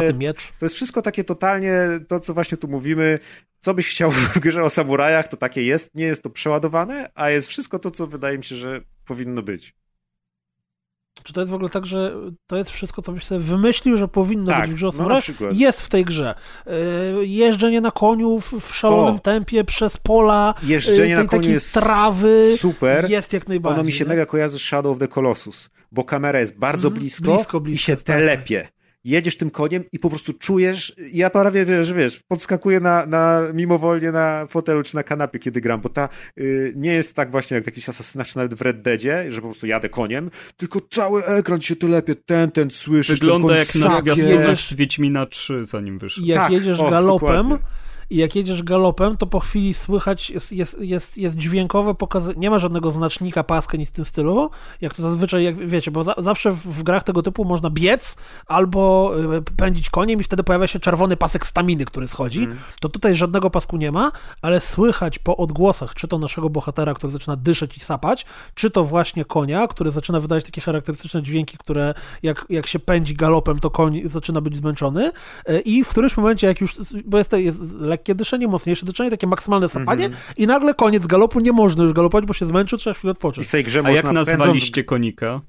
To jest wszystko takie totalnie to, co właśnie tu mówimy. Co byś chciał (laughs) w grze o samurajach, to takie jest. Nie jest to przeładowane, a jest wszystko to, co wydaje mi się, że powinno być. Czy to jest w ogóle tak, że to jest wszystko, co byś sobie wymyślił, że powinno Tak, być w grze o no na samurajach? przykład. Jest w tej grze. Yy, Jeżdżenie na koniu w, w szalonym O. tempie przez pola, yy, Jeżdżenie na tej koniu takiej jest trawy. super. Jest jak najbardziej. Ono mi się nie? mega kojarzy z Shadow of the Colossus, bo kamera jest bardzo Mhm, blisko, blisko, blisko i się jest, tak, telepie. Jedziesz tym koniem i po prostu czujesz, ja prawie wiesz, wiesz, podskakuję na, na mimowolnie na fotelu czy na kanapie, kiedy gram, bo ta y, nie jest tak właśnie jak w jakichś asasynach, czy nawet w Red Deadzie, że po prostu jadę koniem, tylko cały ekran się telepie, ten, ten słyszysz, Wygląda ten jak na sapie. zwiastunach z Wiedźmina 3, zanim wyszedł. Jak Tak, jedziesz o, galopem, dokładnie. I jak jedziesz galopem, to po chwili słychać, jest, jest, jest, jest dźwiękowe nie ma żadnego znacznika, paskę, nic w tym stylu, jak to zazwyczaj, jak wiecie, bo za, zawsze w, w grach tego typu można biec albo y, pędzić koniem i wtedy pojawia się czerwony pasek staminy, który schodzi, Mhm. to tutaj żadnego pasku nie ma, ale słychać po odgłosach, czy to naszego bohatera, który zaczyna dyszeć i sapać, czy to właśnie konia, który zaczyna wydawać takie charakterystyczne dźwięki, które jak, jak się pędzi galopem, to koń zaczyna być zmęczony y, i w którymś momencie, jak już, bo jest, jest lekkie dyszenie, mocniejsze dyszenie, takie maksymalne sapanie Mhm. i nagle koniec galopu, nie można już galopować, bo się zmęczył, trzeba chwilę I odpocząć. w tej grze A jak pędząc- nazwaliście konika?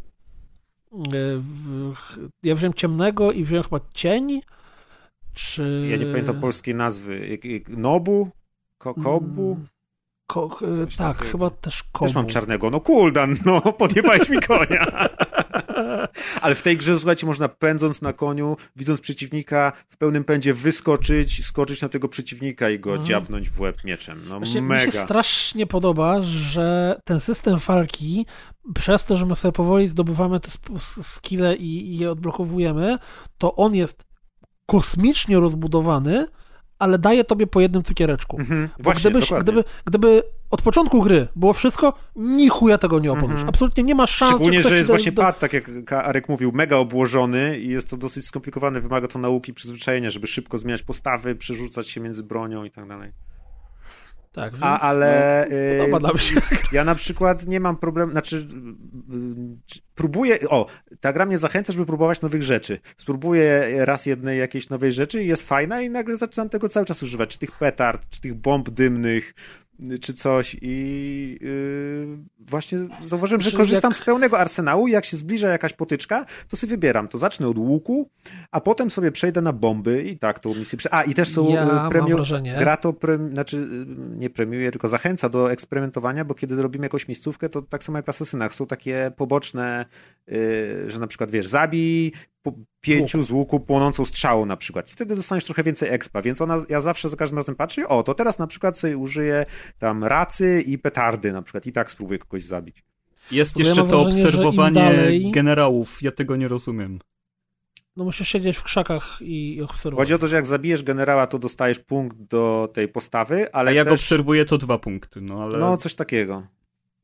W- Ja wziąłem ciemnego i wziąłem chyba cień, czy... Ja nie pamiętam polskiej nazwy. Nobu? Ko- Kobu? Mm, Ko, e, tak, takiego. chyba też komu. Też mam czarnego. No kuldan, no (laughs) podjebałeś mi konia. (laughs) (laughs) Ale w tej grze, słuchajcie, można pędząc na koniu, widząc przeciwnika, w pełnym pędzie wyskoczyć, skoczyć na tego przeciwnika i go dziabnąć w łeb mieczem. No Właśnie mi się mega. strasznie podoba, że ten system walki, przez to, że my sobie powoli zdobywamy te skille i, i je odblokowujemy, to on jest kosmicznie rozbudowany, ale daje tobie po jednym cukiereczku. Mhm, Bo właśnie, gdybyś, dokładnie. gdyby, gdyby od początku gry było wszystko, ni chuja tego nie opomnisz. Mhm. Absolutnie nie ma szans, Szczególnie, że ci jest da- właśnie da- pad, tak jak Arek mówił, mega obłożony i jest to dosyć skomplikowane, wymaga to nauki, przyzwyczajenia, żeby szybko zmieniać postawy, przerzucać się między bronią i tak dalej. Tak, więc, A, ale no, y, podoba nam się. ja na przykład nie mam problemu, znaczy y, y, próbuję, o, ta gra mnie zachęca, żeby próbować nowych rzeczy. Spróbuję raz jednej jakiejś nowej rzeczy i jest fajna i nagle zaczynam tego cały czas używać, czy tych petard, czy tych bomb dymnych, y, czy coś i yy, właśnie zauważyłem, że korzystam jak- z pełnego arsenału i jak się zbliża jakaś potyczka, to sobie wybieram, to zacznę od łuku, a potem sobie przejdę na bomby i tak tą misję. A, i też są Ja y, premium, gra to, prem, znaczy y, nie premiuje, tylko zachęca do eksperymentowania, bo kiedy robimy jakąś miejscówkę, to tak samo jak w Asasynach, są takie poboczne, y, że na przykład, wiesz, zabij pięciu z łuku płonącą strzałą na przykład i wtedy dostaniesz trochę więcej expa, więc ona, ja zawsze za każdym razem patrzę, o, to teraz na przykład sobie użyję tam racy i petardy na przykład i tak spróbuję kogoś zabić. Jest Bo jeszcze to wrażenie, obserwowanie dalej- generałów. Ja tego nie rozumiem. No musisz siedzieć w krzakach i obserwować. Chodzi o to, że jak zabijesz generała, to dostajesz punkt do tej postawy, ale A jak też... obserwuję, to dwa punkty, no ale No, coś takiego.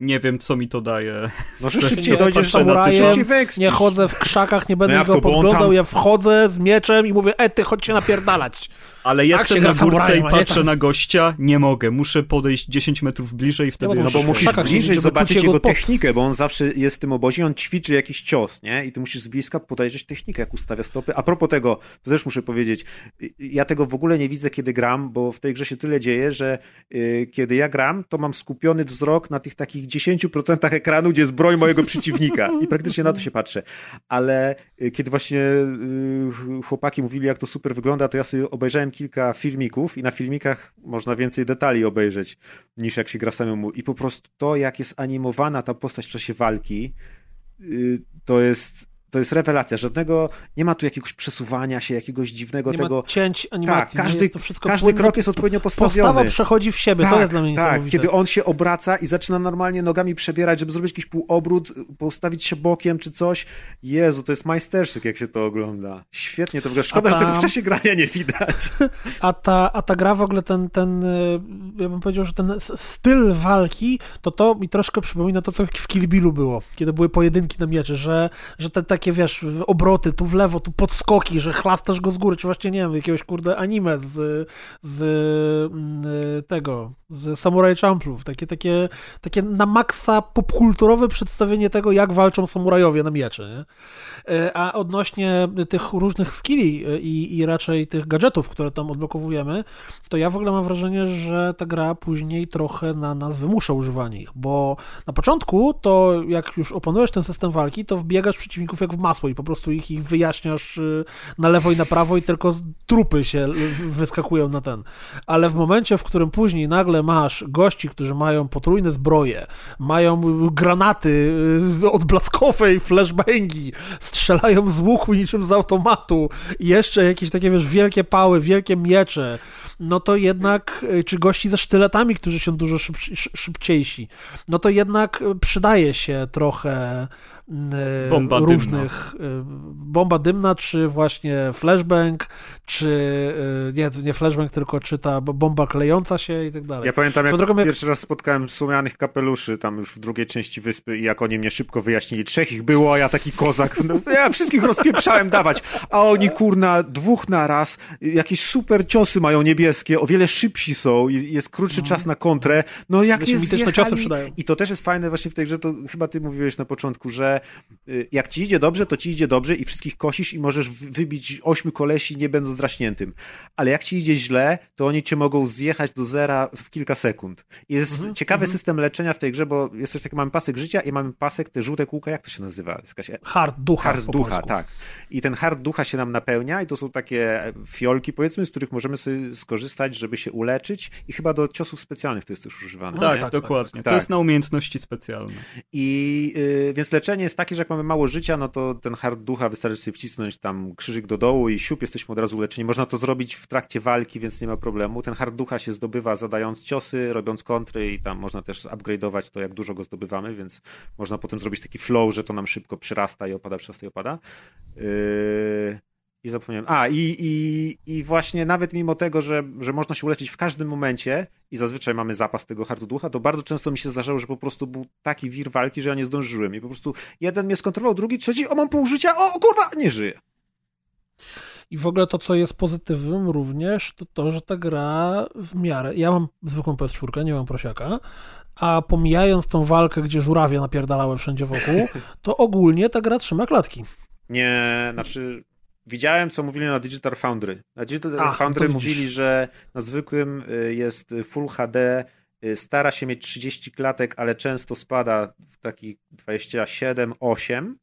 Nie wiem, co mi to daje. No, że (laughs) Nie szybciej patrzę dojdziesz. Samurajem. Nie chodzę w krzakach, nie będę No go podglądał, tam- ja wchodzę z mieczem i mówię, e, ty, chodź się napierdalać. Ale się jestem na górce i patrzę tak. na gościa, nie mogę. Muszę podejść 10 metrów bliżej i wtedy bo No bo Musisz bliżej zobaczyć jego technikę, bo on zawsze jest w tym obozie, on ćwiczy jakiś cios, nie? I ty musisz z bliska podejrzeć technikę, jak ustawia stopy. A propos tego, to też muszę powiedzieć, y, ja tego w ogóle nie widzę, kiedy gram, bo w tej grze się tyle dzieje, że y, kiedy ja gram, to mam skupiony wzrok na tych takich 10% ekranu, gdzie jest broń mojego przeciwnika i praktycznie na to się patrzę. Ale y, kiedy właśnie chłopaki mówili, jak to super wygląda, to ja sobie obejrzałem kilka filmików i na filmikach można więcej detali obejrzeć niż jak się gra samemu. I po prostu to, jak jest animowana ta postać w czasie walki, y, to jest, to jest rewelacja. Żadnego, nie ma tu jakiegoś przesuwania się, jakiegoś dziwnego Nie tego. cięć animacji. Tak, każdy, to wszystko każdy płynne. krok jest odpowiednio postawiony. Postawa przechodzi w siebie, to jest dla mnie tak, niesamowite. kiedy on się obraca i zaczyna normalnie nogami przebierać, żeby zrobić jakiś półobrót, postawić się bokiem czy coś. Jezu, to jest majstersztyk, jak się to ogląda. Świetnie to wygląda. Szkoda, A że tego w czasie grania nie widać. (laughs) A ta, a ta gra w ogóle, ten, ten, y, ja bym powiedział, że ten styl walki, to to mi troszkę przypomina to, co w Kill Billu było, kiedy były pojedynki na miecze, że, że te takie, wiesz, obroty, tu w lewo, tu podskoki, że chlastasz go z góry, czy właśnie, nie wiem, jakiegoś, kurde, anime z, z mm, y, tego, z Samurai Champlów, takie, takie, takie na maksa popkulturowe przedstawienie tego, jak walczą samurajowie na miecze, nie? E, A odnośnie tych różnych skilli e, i, i raczej tych gadżetów, które tam odblokowujemy, to ja w ogóle mam wrażenie, że ta gra później trochę na nas wymusza używanie ich, bo na początku to jak już opanujesz ten system walki, to wbiegasz przeciwników jak w masło i po prostu ich, ich wyjaśniasz y, na lewo i na prawo i tylko trupy się l- wyskakują na ten. Ale w momencie, w którym później nagle masz gości, którzy mają potrójne zbroje, mają y, granaty y, odblaskowe i flashbangi, strzelają z łuku niczym z automatu, jeszcze jakieś takie, wiesz, wielkie pały, wielkie miecze, no to jednak, y, czy gości ze sztyletami, którzy są dużo szyb, szy- szybciejsi, no to jednak y, przydaje się trochę y, Bomba różnych, y, bomba dymna, czy właśnie flashbang, czy y, nie, nie flashbang, tylko czy ta bomba klejąca się i tak dalej. Ja pamiętam, jak drogą, jak- pierwszy raz spotkałem słomianych kapeluszy tam już w drugiej części wyspy i jak oni mnie szybko wyjaśnili. Trzech ich było, a ja taki kozak. No, ja wszystkich rozpieprzałem dawać. A oni, kurna, dwóch na raz. Jakieś super ciosy mają niebieskie, o wiele szybsi są i jest krótszy czas na kontrę. No jak Właśnie nie zjechali... ciosy przydają. I to też jest fajne właśnie w tej grze, to chyba ty mówiłeś na początku, że że y, jak ci idzie dobrze, to ci idzie dobrze i wszystkich kosisz i możesz wy- wybić ośmiu kolesi nie będąc draśniętym. Ale jak ci idzie źle, to oni cię mogą zjechać do zera w kilka sekund. Jest Mhm, ciekawy system leczenia w tej grze, bo jest coś takiego, mamy pasek życia i mamy pasek, te żółte kółka, jak to się nazywa? Jakaś Hard ducha. Hard ducha, tak. I ten hard ducha się nam napełnia i to są takie fiolki, powiedzmy, z których możemy sobie skorzystać, żeby się uleczyć i chyba do ciosów specjalnych to jest też używane. Tak, nie? tak, dokładnie. tak. To jest na umiejętności specjalne. I y, więc leczenie jest takie, że jak mamy mało życia, no to ten hard ducha wystarczy sobie wcisnąć tam krzyżyk do dołu i siup, jesteśmy od razu leczeni. Można to zrobić w trakcie walki, więc nie ma problemu. Ten hard ducha się zdobywa zadając ciosy, robiąc kontry i tam można też upgrade'ować to, jak dużo go zdobywamy, więc można potem zrobić taki flow, że to nam szybko przyrasta i opada, przyrasta i opada. Yy... I zapomniałem. A, i, i, i właśnie nawet mimo tego, że, że można się uleczyć w każdym momencie i zazwyczaj mamy zapas tego hardu ducha, to bardzo często mi się zdarzało, że po prostu był taki wir walki, że ja nie zdążyłem. I po prostu jeden mnie skontrolował, drugi, trzeci, o mam pół życia, o kurwa, nie żyję. I w ogóle to, co jest pozytywnym również, to to, że ta gra w miarę... Ja mam zwykłą PS4, nie mam prosiaka, a pomijając tą walkę, gdzie żurawie napierdalały wszędzie wokół, (laughs) to ogólnie ta gra trzyma klatki. Nie, znaczy widziałem, co mówili na Digital Foundry. Na Digital Ach, Foundry mówili, że na zwykłym y, jest Full HD, y, stara się mieć 30 klatek, ale często spada w takich 27, 8.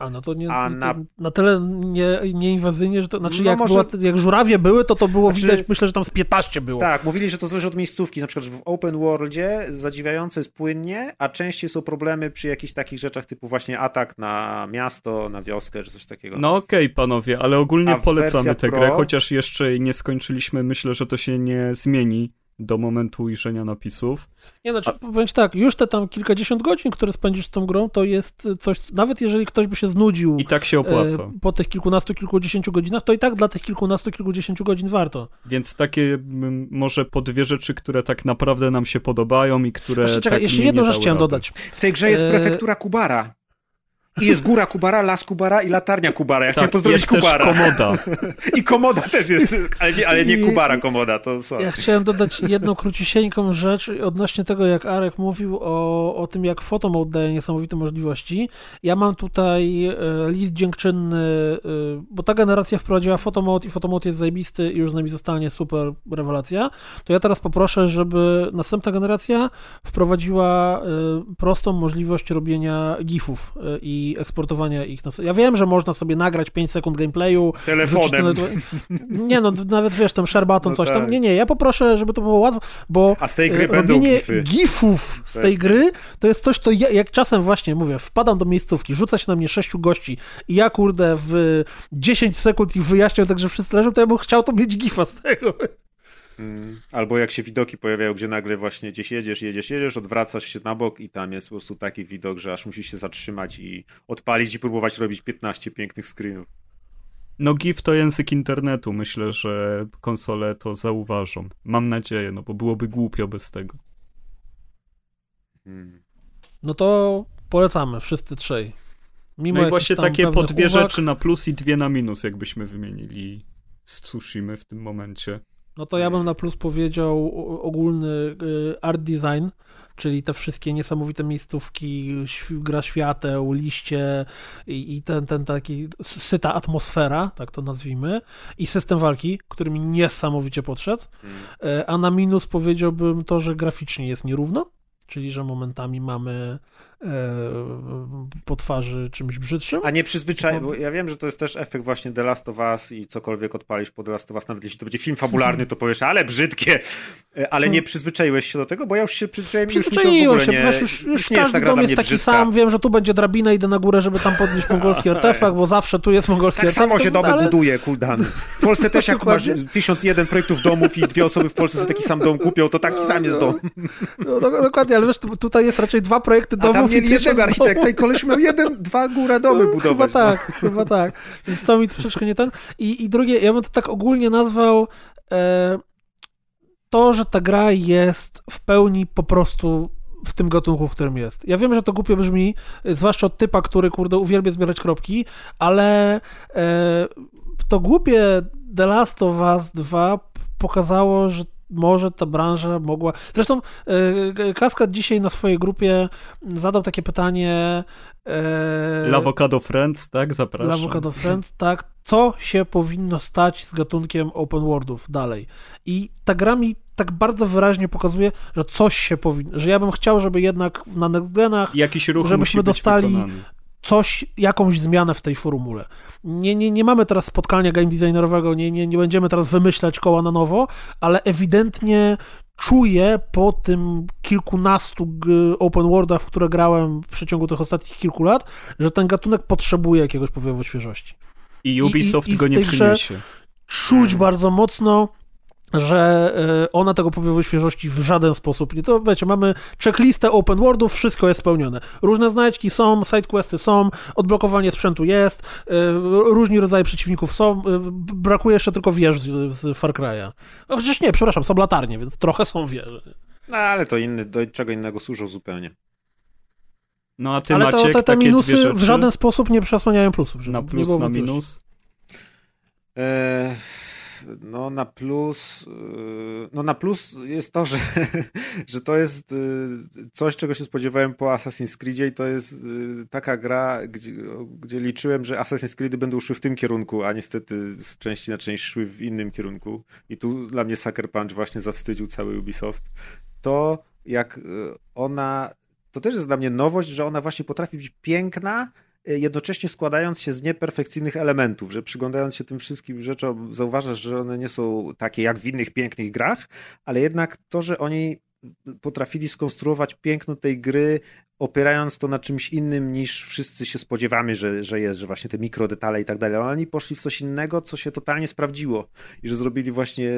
A no to nie, A to na- na... tyle nie, nieinwazyjnie, że to znaczy No jak, może- była, jak żurawie były, to to było Znaczy- widać, myślę, że tam z 15 było. Tak, mówili, że to zależy od miejscówki. Na przykład że w open worldzie zadziwiająco jest płynnie, a częściej są problemy przy jakichś takich rzeczach typu właśnie atak na miasto, na wioskę, czy coś takiego. No okej, panowie, ale ogólnie A polecamy tę Pro? grę, chociaż jeszcze jej nie skończyliśmy. Myślę, że to się nie zmieni do momentu ujrzenia napisów. Nie, znaczy, powiem ci tak, już te tam kilkadziesiąt godzin, które spędzisz z tą grą, to jest coś, nawet jeżeli ktoś by się znudził I tak się opłaca. e, po tych kilkunastu, kilkudziesięciu godzinach, to i tak dla tych kilkunastu, kilkudziesięciu godzin warto. Więc takie mm, może po dwie rzeczy, które tak naprawdę nam się podobają i które. Jeszcze, czekaj, tak jeszcze jedną rzecz chciałem dodać. W tej grze jest E, prefektura Kubara. I jest góra Kubara, las Kubara i latarnia Kubara. Ja chciałem Tak, pozdrowić jest też Kubara. komoda. (laughs) I komoda też jest, ale nie, ale nie I- Kubara komoda, to sorry. Ja chciałem dodać jedną króciusieńką rzecz odnośnie tego, jak Arek mówił o, o tym, jak Photomode daje niesamowite możliwości. Ja mam tutaj e, list dziękczynny, e, bo ta generacja wprowadziła Photomode i Photomode jest zajebisty i już z nami zostanie super rewelacja. To ja teraz poproszę, żeby następna generacja wprowadziła e, prostą możliwość robienia gifów e, i eksportowania ich. Na... Ja wiem, że można sobie nagrać 5 sekund gameplayu, Telefonem. Na- Nie no, nawet wiesz, tam button, No coś tak. tam. Nie, nie, ja poproszę, żeby to było łatwo, bo A z tej gry e, będą robienie gify. gifów z Tak. tej gry to jest coś, to ja, jak czasem właśnie mówię, wpadam do miejscówki, rzuca się na mnie sześciu gości i ja kurde w 10 sekund ich wyjaśniam, tak że wszyscy leżą, to ja bym chciał to mieć gifa z tego. Mm, Albo jak się widoki pojawiają, gdzie nagle właśnie gdzieś jedziesz, jedziesz, jedziesz, odwracasz się na bok i tam jest po prostu taki widok, że aż musisz się zatrzymać i odpalić i próbować robić 15 pięknych screenów. No GIF to język internetu. Myślę, że konsole to zauważą. Mam nadzieję, no bo byłoby głupio bez tego. Mm. No to polecamy, wszyscy trzej. Mimo No i właśnie takie po dwie uwag, rzeczy na plus i dwie na minus, jakbyśmy wymienili z Tsushimy w tym momencie. No to ja bym na plus powiedział ogólny y, art design, czyli te wszystkie niesamowite miejscówki, gra świateł, liście i, ten, ten taki syta atmosfera, tak to nazwijmy, i system walki, który mi niesamowicie podszedł. Mm. E, A na minus powiedziałbym to, że graficznie jest nierówno, czyli że momentami mamy po twarzy czymś brzydszym. A nie przyzwyczaj, bo ja wiem, że to jest też efekt właśnie The Last of Us i cokolwiek odpalisz po The Last of Us, nawet jeśli to będzie film fabularny, to powiesz, ale brzydkie, E, ale nie przyzwyczaiłeś się do tego, bo ja już się przyzwyczaiłem i już mi to w Przyzwyczaiłem ogóle się, nie, wiesz, już, już ta każdy dom jest taki brzydka. sam, wiem, że tu będzie drabina, idę na górę, żeby tam podnieść mongolski artefakt, bo zawsze tu jest mongolski Tak artefakt. samo się domy ale... buduje, kuldan. (laughs) W Polsce też jak masz Dokładnie. 1001 projektów domów i dwie osoby w Polsce sobie taki sam dom kupią, to taki sam jest dom. No, do- dokładnie, ale wiesz, tu, tutaj jest raczej dwa projekty domów mieli jednego architekta i koleś miał jeden, dwa góra domy No, budować. Chyba tak, chyba tak. Więc to mi troszeczkę nie ten. I, I drugie, ja bym to tak ogólnie nazwał e, to, że ta gra jest w pełni po prostu w tym gatunku, w którym jest. Ja wiem, że to głupio brzmi, zwłaszcza od typa, który, kurde, uwielbia zbierać kropki, ale e, to głupie The Last of Us 2 p- pokazało, że może ta branża mogła. Zresztą e, Kaskad dzisiaj na swojej grupie zadał takie pytanie. E... L'Avocado Friends, tak? Zapraszam. L'Avocado Friends, tak. Co się powinno stać z gatunkiem open worldów dalej? I ta gra mi tak bardzo wyraźnie pokazuje, że coś się powinno, że ja bym chciał, żeby jednak na next Jakiś ruch żebyśmy dostali coś, jakąś zmianę w tej formule. Nie, nie, nie mamy teraz spotkania game designerowego, nie, nie, nie będziemy teraz wymyślać koła na nowo, ale ewidentnie czuję po tym kilkunastu open worldach, w które grałem w przeciągu tych ostatnich kilku lat, że ten gatunek potrzebuje jakiegoś powiewu świeżości. I Ubisoft I, i, i go nie przyniesie. Czuć bardzo mocno że e, ona tego powiewu świeżości w żaden sposób nie. To wiecie, mamy checklistę open worldów, wszystko jest spełnione. Różne znajdźki są, sidequesty są, odblokowanie sprzętu jest, e, różni rodzaje przeciwników są, e, brakuje jeszcze tylko wież z, z Far Cry'a. No, chociaż nie, przepraszam, są latarnie, więc trochę są wieże. No ale to inny, do czego innego służą zupełnie. No a ty Ale Maciek, to, te, te minusy w żaden sposób nie przesłaniają plusów. Na plus, na minus? Eee no na plus, y, no na plus jest to, że, (laughs) że to jest y, coś, czego się spodziewałem po Assassin's Creedzie i to jest y, taka gra, gdzie, gdzie liczyłem, że Assassin's Creedy będą szły w tym kierunku, a niestety z części na część szły w innym kierunku. I tu dla mnie Sucker Punch właśnie zawstydził cały Ubisoft. To jak ona, to też jest dla mnie nowość, że ona właśnie potrafi być piękna, jednocześnie składając się z nieperfekcyjnych elementów, że przyglądając się tym wszystkim rzeczom, zauważasz, że one nie są takie jak w innych pięknych grach, ale jednak to, że oni potrafili skonstruować piękno tej gry, opierając to na czymś innym niż wszyscy się spodziewamy, że, że jest, że właśnie te mikrodetale i tak dalej. Oni poszli w coś innego, co się totalnie sprawdziło i że zrobili właśnie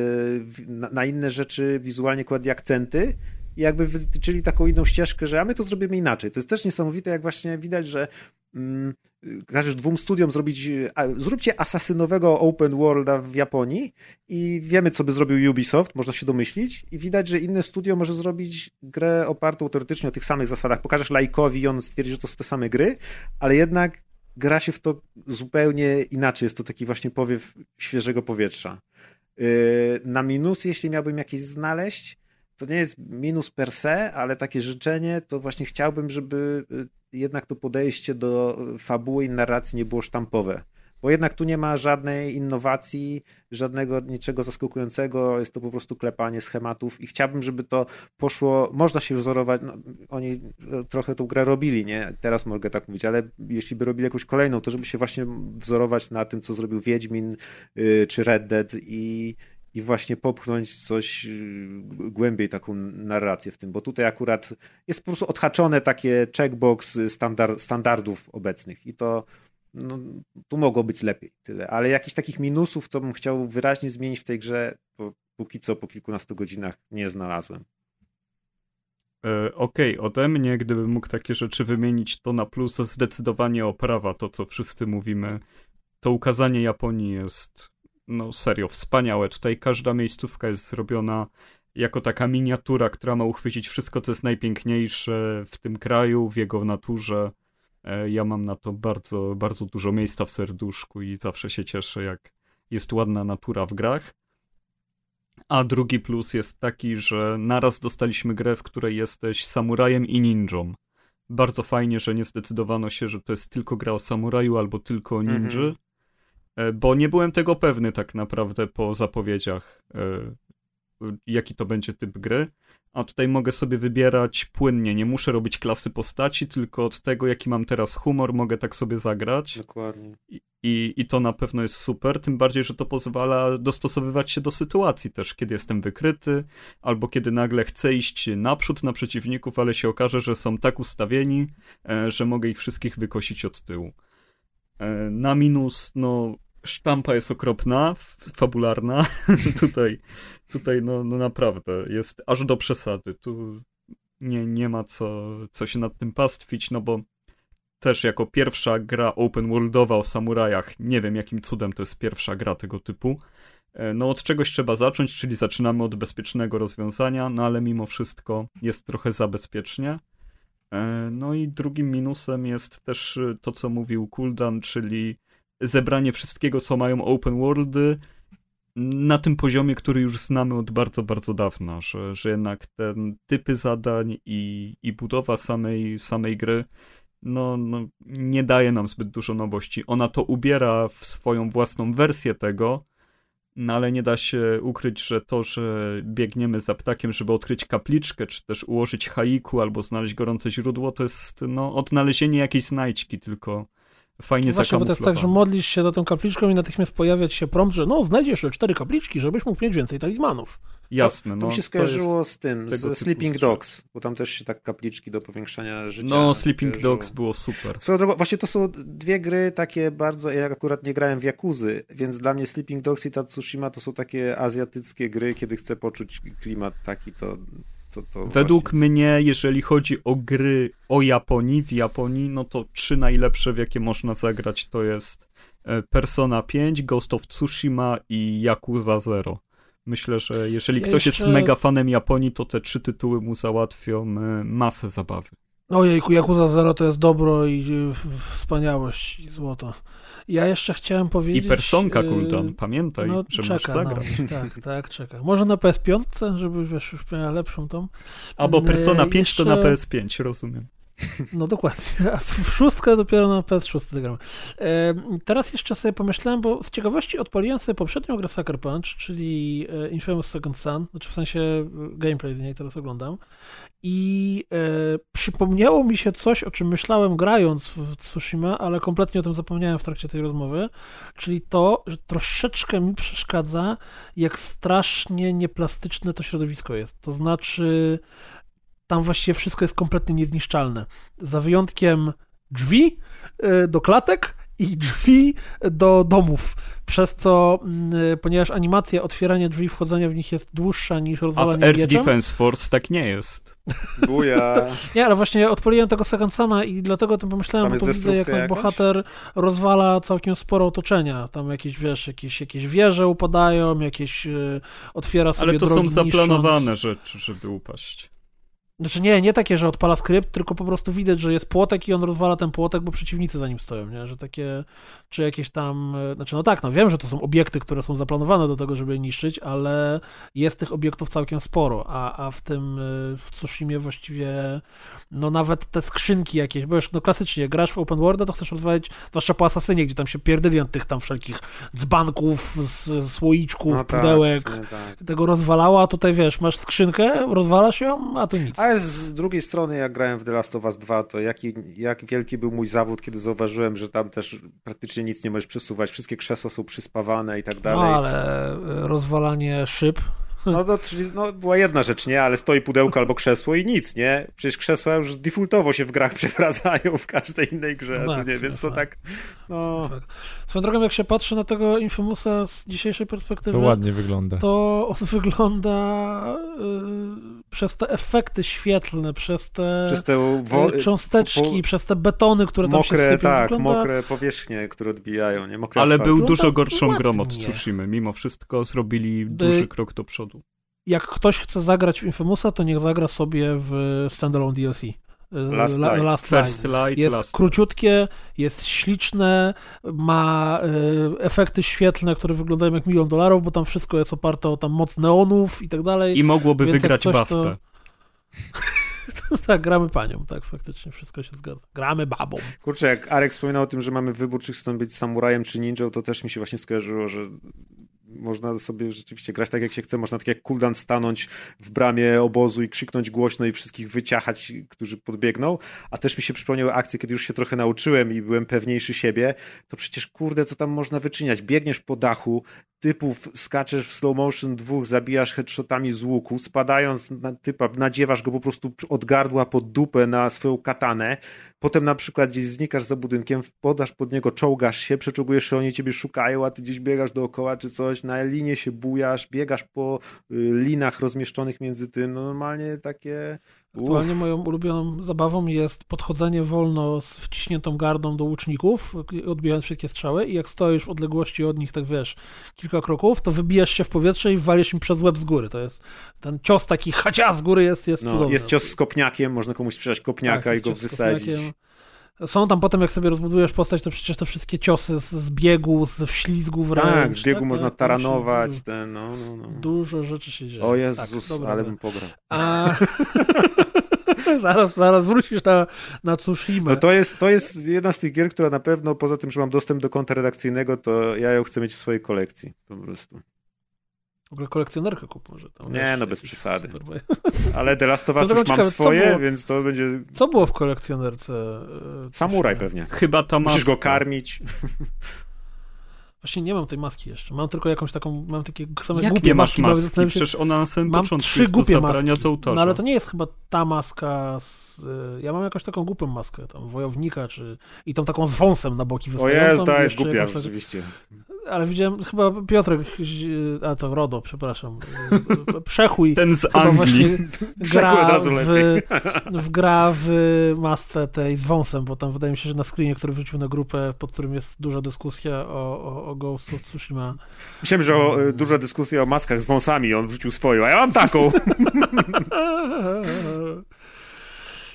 na, na inne rzeczy wizualnie kładli akcenty i jakby wytyczyli taką inną ścieżkę, że a my to zrobimy inaczej. To jest też niesamowite, jak właśnie widać, że mm, każesz dwóm studiom zrobić, a, zróbcie asasynowego open worlda w Japonii i wiemy, co by zrobił Ubisoft, można się domyślić i widać, że inne studio może zrobić grę opartą teoretycznie o tych samych zasadach. Pokażesz lajkowi i on stwierdzi, że to są te same gry, ale jednak gra się w to zupełnie inaczej. Jest to taki właśnie powiew świeżego powietrza. Yy, na minus, jeśli miałbym jakieś znaleźć, to nie jest minus per se, ale takie życzenie, to właśnie chciałbym, żeby y, jednak to podejście do fabuły i narracji nie było sztampowe. Bo jednak tu nie ma żadnej innowacji, żadnego niczego zaskakującego, jest to po prostu klepanie schematów i chciałbym, żeby to poszło, można się wzorować, no, oni y, trochę tą grę robili, nie? Teraz mogę tak mówić, ale jeśli by robili jakąś kolejną, to żeby się właśnie wzorować na tym, co zrobił Wiedźmin yy, czy Red Dead i i właśnie popchnąć coś y, głębiej, taką narrację w tym, bo tutaj akurat jest po prostu odhaczone takie checkbox standard, standardów obecnych i to no, tu mogło być lepiej, tyle. Ale jakichś takich minusów, co bym chciał wyraźnie zmienić w tej grze, póki co po kilkunastu godzinach nie znalazłem. E, Okej, okay, ode mnie, gdybym mógł takie rzeczy wymienić, to na plus zdecydowanie oprawa, to co wszyscy mówimy. To ukazanie Japonii jest no serio, wspaniałe. Tutaj każda miejscówka jest zrobiona jako taka miniatura, która ma uchwycić wszystko, co jest najpiękniejsze w tym kraju, w jego naturze. E, ja mam na to bardzo, bardzo dużo miejsca w serduszku i zawsze się cieszę, jak jest ładna natura w grach. A drugi plus jest taki, że naraz dostaliśmy grę, w której jesteś samurajem i ninją. Bardzo fajnie, że nie zdecydowano się, że to jest tylko gra o samuraju albo tylko o ninży. E, bo nie byłem tego pewny tak naprawdę po zapowiedziach, e, jaki to będzie typ gry. A tutaj mogę sobie wybierać płynnie, nie muszę robić klasy postaci, tylko od tego, jaki mam teraz humor, mogę tak sobie zagrać. Dokładnie. I, i, I to na pewno jest super, tym bardziej, że to pozwala dostosowywać się do sytuacji też, kiedy jestem wykryty, albo kiedy nagle chcę iść naprzód na przeciwników, ale się okaże, że są tak ustawieni, e, że mogę ich wszystkich wykosić od tyłu. Na minus, no, sztampa jest okropna, fabularna. (laughs) tutaj, tutaj no, no naprawdę jest aż do przesady. Tu nie, nie ma co, co się nad tym pastwić, no bo też jako pierwsza gra open worldowa o samurajach, nie wiem jakim cudem to jest pierwsza gra tego typu. E, no od czegoś trzeba zacząć, czyli zaczynamy od bezpiecznego rozwiązania, no ale mimo wszystko jest trochę zabezpiecznie. E, no i drugim minusem jest też to, co mówił Kuldan, czyli zebranie wszystkiego, co mają open worldy na tym poziomie, który już znamy od bardzo, bardzo dawna, że, że jednak te typy zadań i, i budowa samej, samej gry no, no, nie daje nam zbyt dużo nowości. Ona to ubiera w swoją własną wersję tego, no ale nie da się ukryć, że to, że biegniemy za ptakiem, żeby odkryć kapliczkę, czy też ułożyć haiku albo znaleźć gorące źródło, to jest no, odnalezienie jakiejś znajdźki, tylko fajnie Właśnie, bo to jest tak, że modlisz się za tą kapliczką i natychmiast pojawia ci się prompt, że no, znajdziesz jeszcze cztery kapliczki, żebyś mógł mieć więcej talizmanów. Jasne, no. To mi się skojarzyło z tym, ze Sleeping Dogs, bo tam też się tak kapliczki do powiększania życia. No, Sleeping Dogs było super. Swoją drogą, właśnie to są dwie gry takie bardzo, ja akurat nie grałem w Jakuzy, więc dla mnie Sleeping Dogs i Tatsushima to są takie azjatyckie gry, kiedy chcę poczuć klimat taki, to to, to Według mnie, jeżeli chodzi o gry o Japonii, w Japonii, no to trzy najlepsze, w jakie można zagrać, to jest e, Persona 5, Ghost of Tsushima i Yakuza 0. Myślę, że jeżeli ja ktoś jeszcze... jest mega fanem Japonii, to te trzy tytuły mu załatwią e, masę zabawy. Ojejku, Yakuza Zero to jest dobro i wspaniałość i złoto. Ja jeszcze chciałem powiedzieć... I personka, Kuldan, yy, pamiętaj, no, że czeka, masz zagrać. No, tak, tak, czeka. Może na PS5, żeby wiesz, już miała lepszą tą. Albo Persona 5 jeszcze... to na PS5, rozumiem. No dokładnie. A w szóstkę dopiero na PS6 gramy. E, teraz jeszcze sobie pomyślałem, bo z ciekawości odpaliłem sobie poprzednią grę Sucker Punch, czyli e, Infamous Second Son, znaczy w sensie e, gameplay z niej teraz oglądam i przypomniało mi się coś, o czym myślałem grając w Tsushima, ale kompletnie o tym zapomniałem w trakcie tej rozmowy, czyli to, że troszeczkę mi przeszkadza, jak strasznie nieplastyczne to środowisko jest. To znaczy, tam właściwie wszystko jest kompletnie niezniszczalne. Za wyjątkiem drzwi e, do klatek i drzwi do domów, przez co, mm, ponieważ animacja otwierania drzwi, wchodzenia w nich jest dłuższa niż rozwalanie A w Air mieczem, Defense Force tak nie jest. Buja. (laughs) nie, ale właśnie odpaliłem tego Second Suna i dlatego o tym pomyślałem, bo to widzę, jak nasz bohater rozwala całkiem sporo otoczenia. Tam jakieś, wiesz, jakieś, jakieś wieże upadają, jakieś y, otwiera sobie Ale to drogi, są zaplanowane niszcząc... rzeczy, żeby upaść. Znaczy nie, nie takie, że odpala skrypt, tylko po prostu widać, że jest płotek i on rozwala ten płotek, bo przeciwnicy za nim stoją, nie? Że takie, czy jakieś tam, e, znaczy no tak, no wiem, że to są obiekty, które są zaplanowane do tego, żeby je niszczyć, ale jest tych obiektów całkiem sporo, a, a w tym, e, w Tsushimie właściwie, no nawet te skrzynki jakieś, bo już no klasycznie, grasz w open world, to chcesz rozwalać, zwłaszcza po Asasynie, gdzie tam się pierdyli od tych tam wszelkich dzbanków, słoiczków, no tak, pudełek, tak, tego rozwalała, a tutaj wiesz, masz skrzynkę, rozwalasz ją, a tu nic. A z drugiej strony, jak grałem w The Last of Us 2, to jaki, jak wielki był mój zawód, kiedy zauważyłem, że tam też praktycznie nic nie możesz przesuwać, wszystkie krzesła są przyspawane i tak dalej. No, ale rozwalanie szyb no to czyli, no, była jedna rzecz, nie? Ale stoi pudełko albo krzesło i nic, nie? Przecież krzesła już defaultowo się w grach (laughs) przewracają w każdej innej grze, no tak, nie? Więc to tak, no... Swoją drogą, jak się patrzy na tego Infamousa z dzisiejszej perspektywy... To ładnie wygląda. To on wygląda yy, przez te efekty świetlne, przez te, przez te wo... Y, cząsteczki, po... przez te betony, które tam mokre, się sypią. tak, wygląda... mokre powierzchnie, które odbijają, nie? Mokre Ale był dużo gorszą grą od Tsushima. Mimo wszystko zrobili duży krok do przodu jak ktoś chce zagrać w Infamousa, to niech zagra sobie w standalone DLC. Last, La, Light. Last Light. Light. Jest Last króciutkie, jest śliczne, ma y, efekty świetlne, które wyglądają jak milion dolarów, bo tam wszystko jest oparte o tam moc neonów i tak dalej. I mogłoby Więc wygrać BAFTę. To... (laughs) tak, gramy panią, tak, faktycznie wszystko się zgadza. Gramy babą. Kurczę, jak Arek wspominał o tym, że mamy wybór, czy chcą być samurajem czy ninją, to też mi się właśnie skojarzyło, że można sobie rzeczywiście grać tak jak się chce, można tak jak Kuldan stanąć w bramie obozu i krzyknąć głośno i wszystkich wyciachać, którzy podbiegną, a też mi się przypomniały akcje, kiedy już się trochę nauczyłem i byłem pewniejszy siebie, to przecież kurde, co tam można wyczyniać? Biegniesz po dachu, typów skaczesz w slow motion dwóch, zabijasz headshotami z łuku, spadając na typa, nadziewasz go po prostu od gardła pod dupę na swoją katanę, potem na przykład gdzieś znikasz za budynkiem, podasz pod niego, czołgasz się, przeczugujesz, że oni ciebie szukają, a ty gdzieś biegasz dookoła czy coś, na linie się bujasz, biegasz po y, linach rozmieszczonych między tym, no normalnie takie Aktualnie moją ulubioną zabawą jest podchodzenie wolno z wciśniętą gardą do łuczników, odbijając wszystkie strzały i jak stoisz w odległości od nich, tak wiesz, kilka kroków, to wybijasz się w powietrze i walisz im przez łeb z góry. To jest ten cios taki hacia z góry jest, jest no, Jest cios z kopniakiem, można komuś sprzedać kopniaka tak, i go wysadzić. Są tam potem, jak sobie rozbudujesz postać, to przecież te wszystkie ciosy z, z biegu, z wślizgu w Tak, ręcz, z biegu tak? można Tak, taranować, się- ten, no, no, no. Dużo rzeczy się dzieje. O Jezus, tak, ale bym pograł. A... (laughs) (laughs) zaraz, zaraz wrócisz na, na Tsushima. No to jest, to jest jedna z tych gier, która na pewno, poza tym, że mam dostęp do konta redakcyjnego, to ja ją chcę mieć w swojej kolekcji, po prostu. W ogóle kolekcjonerkę kup może. Tam, Nie, wiesz, no bez przesady. super- Ale The Last of Us To już mam ciekawe, swoje, było- więc to będzie Co było w kolekcjonerce? e, samuraj pewnie. Chyba ta Musisz go karmić. (laughs) Właśnie nie mam tej maski jeszcze. Mam tylko jakąś taką, mam takie same Jak głupie nie masz maski. maski? Przecież ona na samym Mam początku trzy jest głupie maski. z. No ale to nie jest chyba ta maska z, y, Ja mam jakąś taką głupią maskę, tam wojownika, czy i tą taką z wąsem na boki O wystającą. Jezu, to i jest głupia, rzeczywiście. Ale widziałem, chyba Piotrek, y, a to Rodo, przepraszam, y, Przechuj. Ten z Anglii. (laughs) Przechuj od gra razu w, lepiej. w gra w masce tej z wąsem, bo tam wydaje mi się, że na screenie, który wrzucił na grupę, pod którym jest duża dyskusja o, o, o Ghost of Tsushima, Myślałem, że o, y, duża dyskusja o maskach z wąsami, on wrzucił swoją, a ja mam taką. (laughs)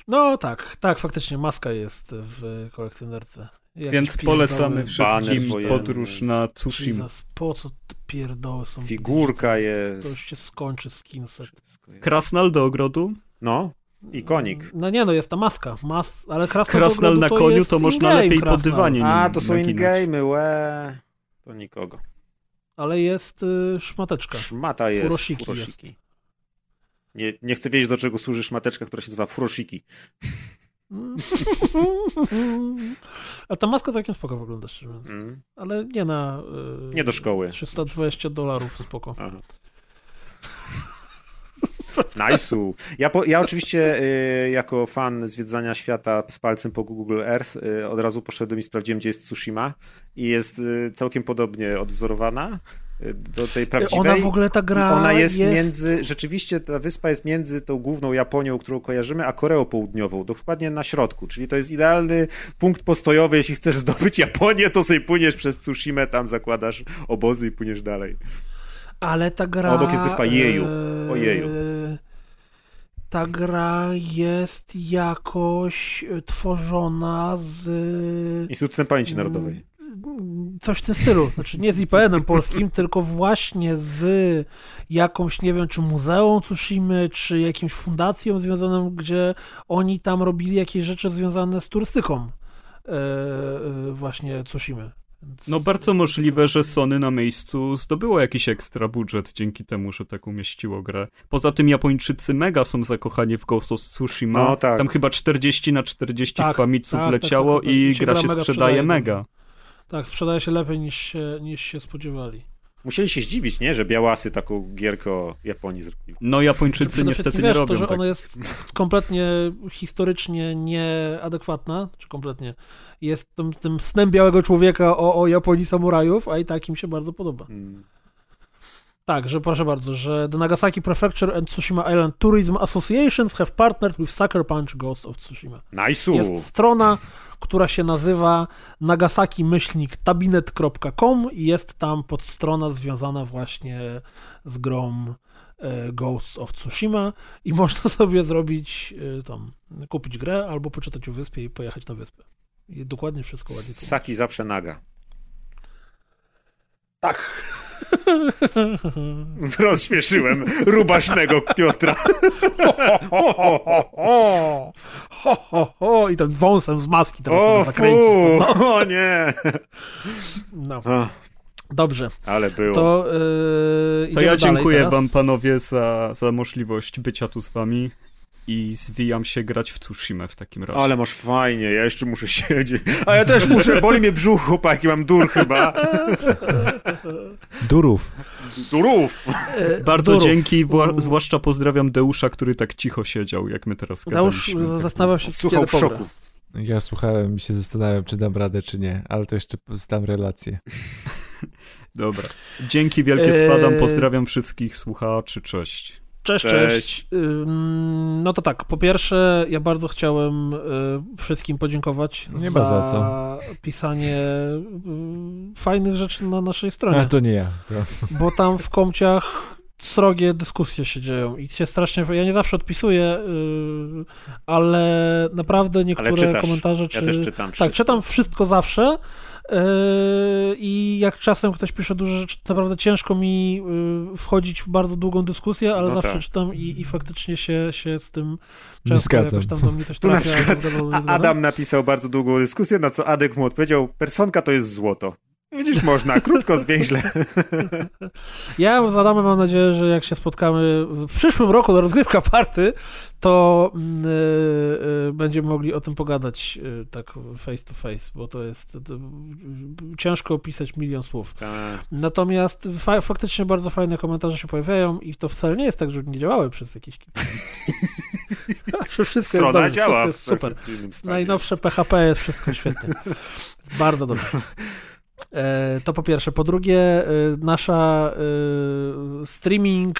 No tak, tak, faktycznie maska jest w kolekcjonerce. Więc polecamy wszystkim podróż na Tsushima. Jesus, po co te pierdoły są? Figurka To już jest. się skończy skinset. Jest. Krasnal do ogrodu. No, i konik. No nie, no jest ta maska. Mas... Ale krasnal, Krasnal na koniu jest to można lepiej krasnal. dywanie A, to są in-game'y, łe. To nikogo. Ale jest y, szmateczka. Szmata jest. Furoshiki Furoshiki. Nie, nie chcę wiedzieć, do czego służy szmateczka, która się nazywa Furoshiki. A ta maska całkiem spoko wygląda, szczerze mówiąc. Mm. Ale nie na... y, Nie do szkoły. 320 dolarów, spoko. Aha. Nice'u. Ja, po, ja oczywiście y, jako fan zwiedzania świata z palcem po Google Earth y, od razu poszedłem i sprawdziłem, gdzie jest Tsushima i jest y, całkiem podobnie odwzorowana do tej prawdziwej. Ona w ogóle ta gra I ona jest, między, rzeczywiście ta wyspa jest między tą główną Japonią, którą kojarzymy, a Koreą Południową, dokładnie na środku, czyli to jest idealny punkt postojowy, jeśli chcesz zdobyć Japonię, to sobie płyniesz przez Tsushimę, tam zakładasz obozy i płyniesz dalej. Ale ta gra... Obok jest wyspa Jeju. e, Ojeju. Ta gra jest jakoś e, tworzona z... Instytutem Pamięci Narodowej. Coś w tym stylu. Znaczy nie z IPN-em polskim, tylko właśnie z jakąś, nie wiem, czy muzeum Tsushimy, czy jakimś fundacją związaną, gdzie oni tam robili jakieś rzeczy związane z turystyką e, e, właśnie Tsushimy. Więc- No bardzo możliwe, że Sony na miejscu zdobyło jakiś ekstra budżet dzięki temu, że tak umieściło grę. Poza tym Japończycy mega są zakochani w Ghost of Tsushima. No tak. Tam chyba 40 na 40 Tak, famiców tak, tak, leciało tak, tak, tak. i Mi się gra gra się mega sprzedaje sprzedaje, mega. Tak, sprzedaje się lepiej niż się, niż się spodziewali. Musieli się zdziwić, nie? Że białasy taką gierkę o Japonii zrobili. No Japończycy Przede niestety nie robią to, że tak. ona jest kompletnie historycznie nieadekwatna, czy kompletnie, jest tym, tym snem białego człowieka o, o Japonii samurajów, a i tak im się bardzo podoba. Mm. Tak, że proszę bardzo, że the Nagasaki Prefecture and Tsushima Island Tourism Associations have partnered with Sucker Punch Ghost of Tsushima. Nice'u. Jest strona, która się nazywa nagasaki-tabinet.com i jest tam podstrona związana właśnie z grą e, Ghosts of Tsushima i (laughs) można sobie zrobić e, tam, kupić grę albo poczytać o wyspie i pojechać na wyspę. I dokładnie wszystko ładnie. Saki zawsze naga. Tak. Rozśmieszyłem rubaśnego Piotra. ho, ho, ho, I ten wąsem z maski teraz O, zakręcić. No, o nie. no. Dobrze, ale było. to yy, To ja dziękuję wam panowie za, za możliwość bycia tu z wami i zwijam się grać w Tsushima w takim razie. Ale masz fajnie, ja jeszcze muszę (laughs) siedzieć. A ja też muszę, boli mnie brzuch, chłopaki, mam dur chyba. (laughs) Durów. Durów! E, Bardzo Durów. dzięki, wła- zwłaszcza pozdrawiam Deusza, który tak cicho siedział, jak my teraz Deusz gadaliśmy. zastanawiał się, Słuchał kiedy w szoku. Ja słuchałem i się zastanawiam, czy dam radę, czy nie, ale to jeszcze zdam relację. (laughs) Dobra. Dzięki wielkie spadam, pozdrawiam wszystkich słuchaczy, cześć. Cześć, Cześć. cześć. No to tak, po pierwsze, ja bardzo chciałem y, wszystkim podziękować Nie za za co. pisanie y, fajnych rzeczy na naszej stronie, A to nie ja. To... bo tam w komciach srogie dyskusje się dzieją i się strasznie, ja nie zawsze odpisuję, yy, ale naprawdę niektóre czytasz. komentarze, czy... Ja też czytam Tak, wszystko. czytam wszystko zawsze i jak czasem ktoś pisze duże rzeczy, to naprawdę ciężko mi yy, wchodzić w bardzo długą dyskusję, ale No zawsze tak. czytam i, i faktycznie się, się z tym często zgadzam. jakoś tam do mnie coś (laughs) Tu na trafia. przykład. Adam napisał bardzo długą dyskusję, na co Adek mu odpowiedział, personka to jest złoto. Widzisz, można, krótko, zwięźle. (laughs) Ja z Adamem mam nadzieję, że jak się spotkamy w przyszłym roku na rozgrywka party, to mm, y, y, będziemy mogli o tym pogadać y, tak face to face, bo to jest to, ciężko opisać milion słów. Natomiast fa faktycznie bardzo fajne komentarze się pojawiają i to wcale nie jest tak, że nie działały przez jakieś (laughs) wszystko Strona dobrze, działa wszystko super. Najnowsze PHP jest wszystko świetnie. Bardzo dobrze. (laughs) E, To po pierwsze. Po drugie, e, nasza e, streaming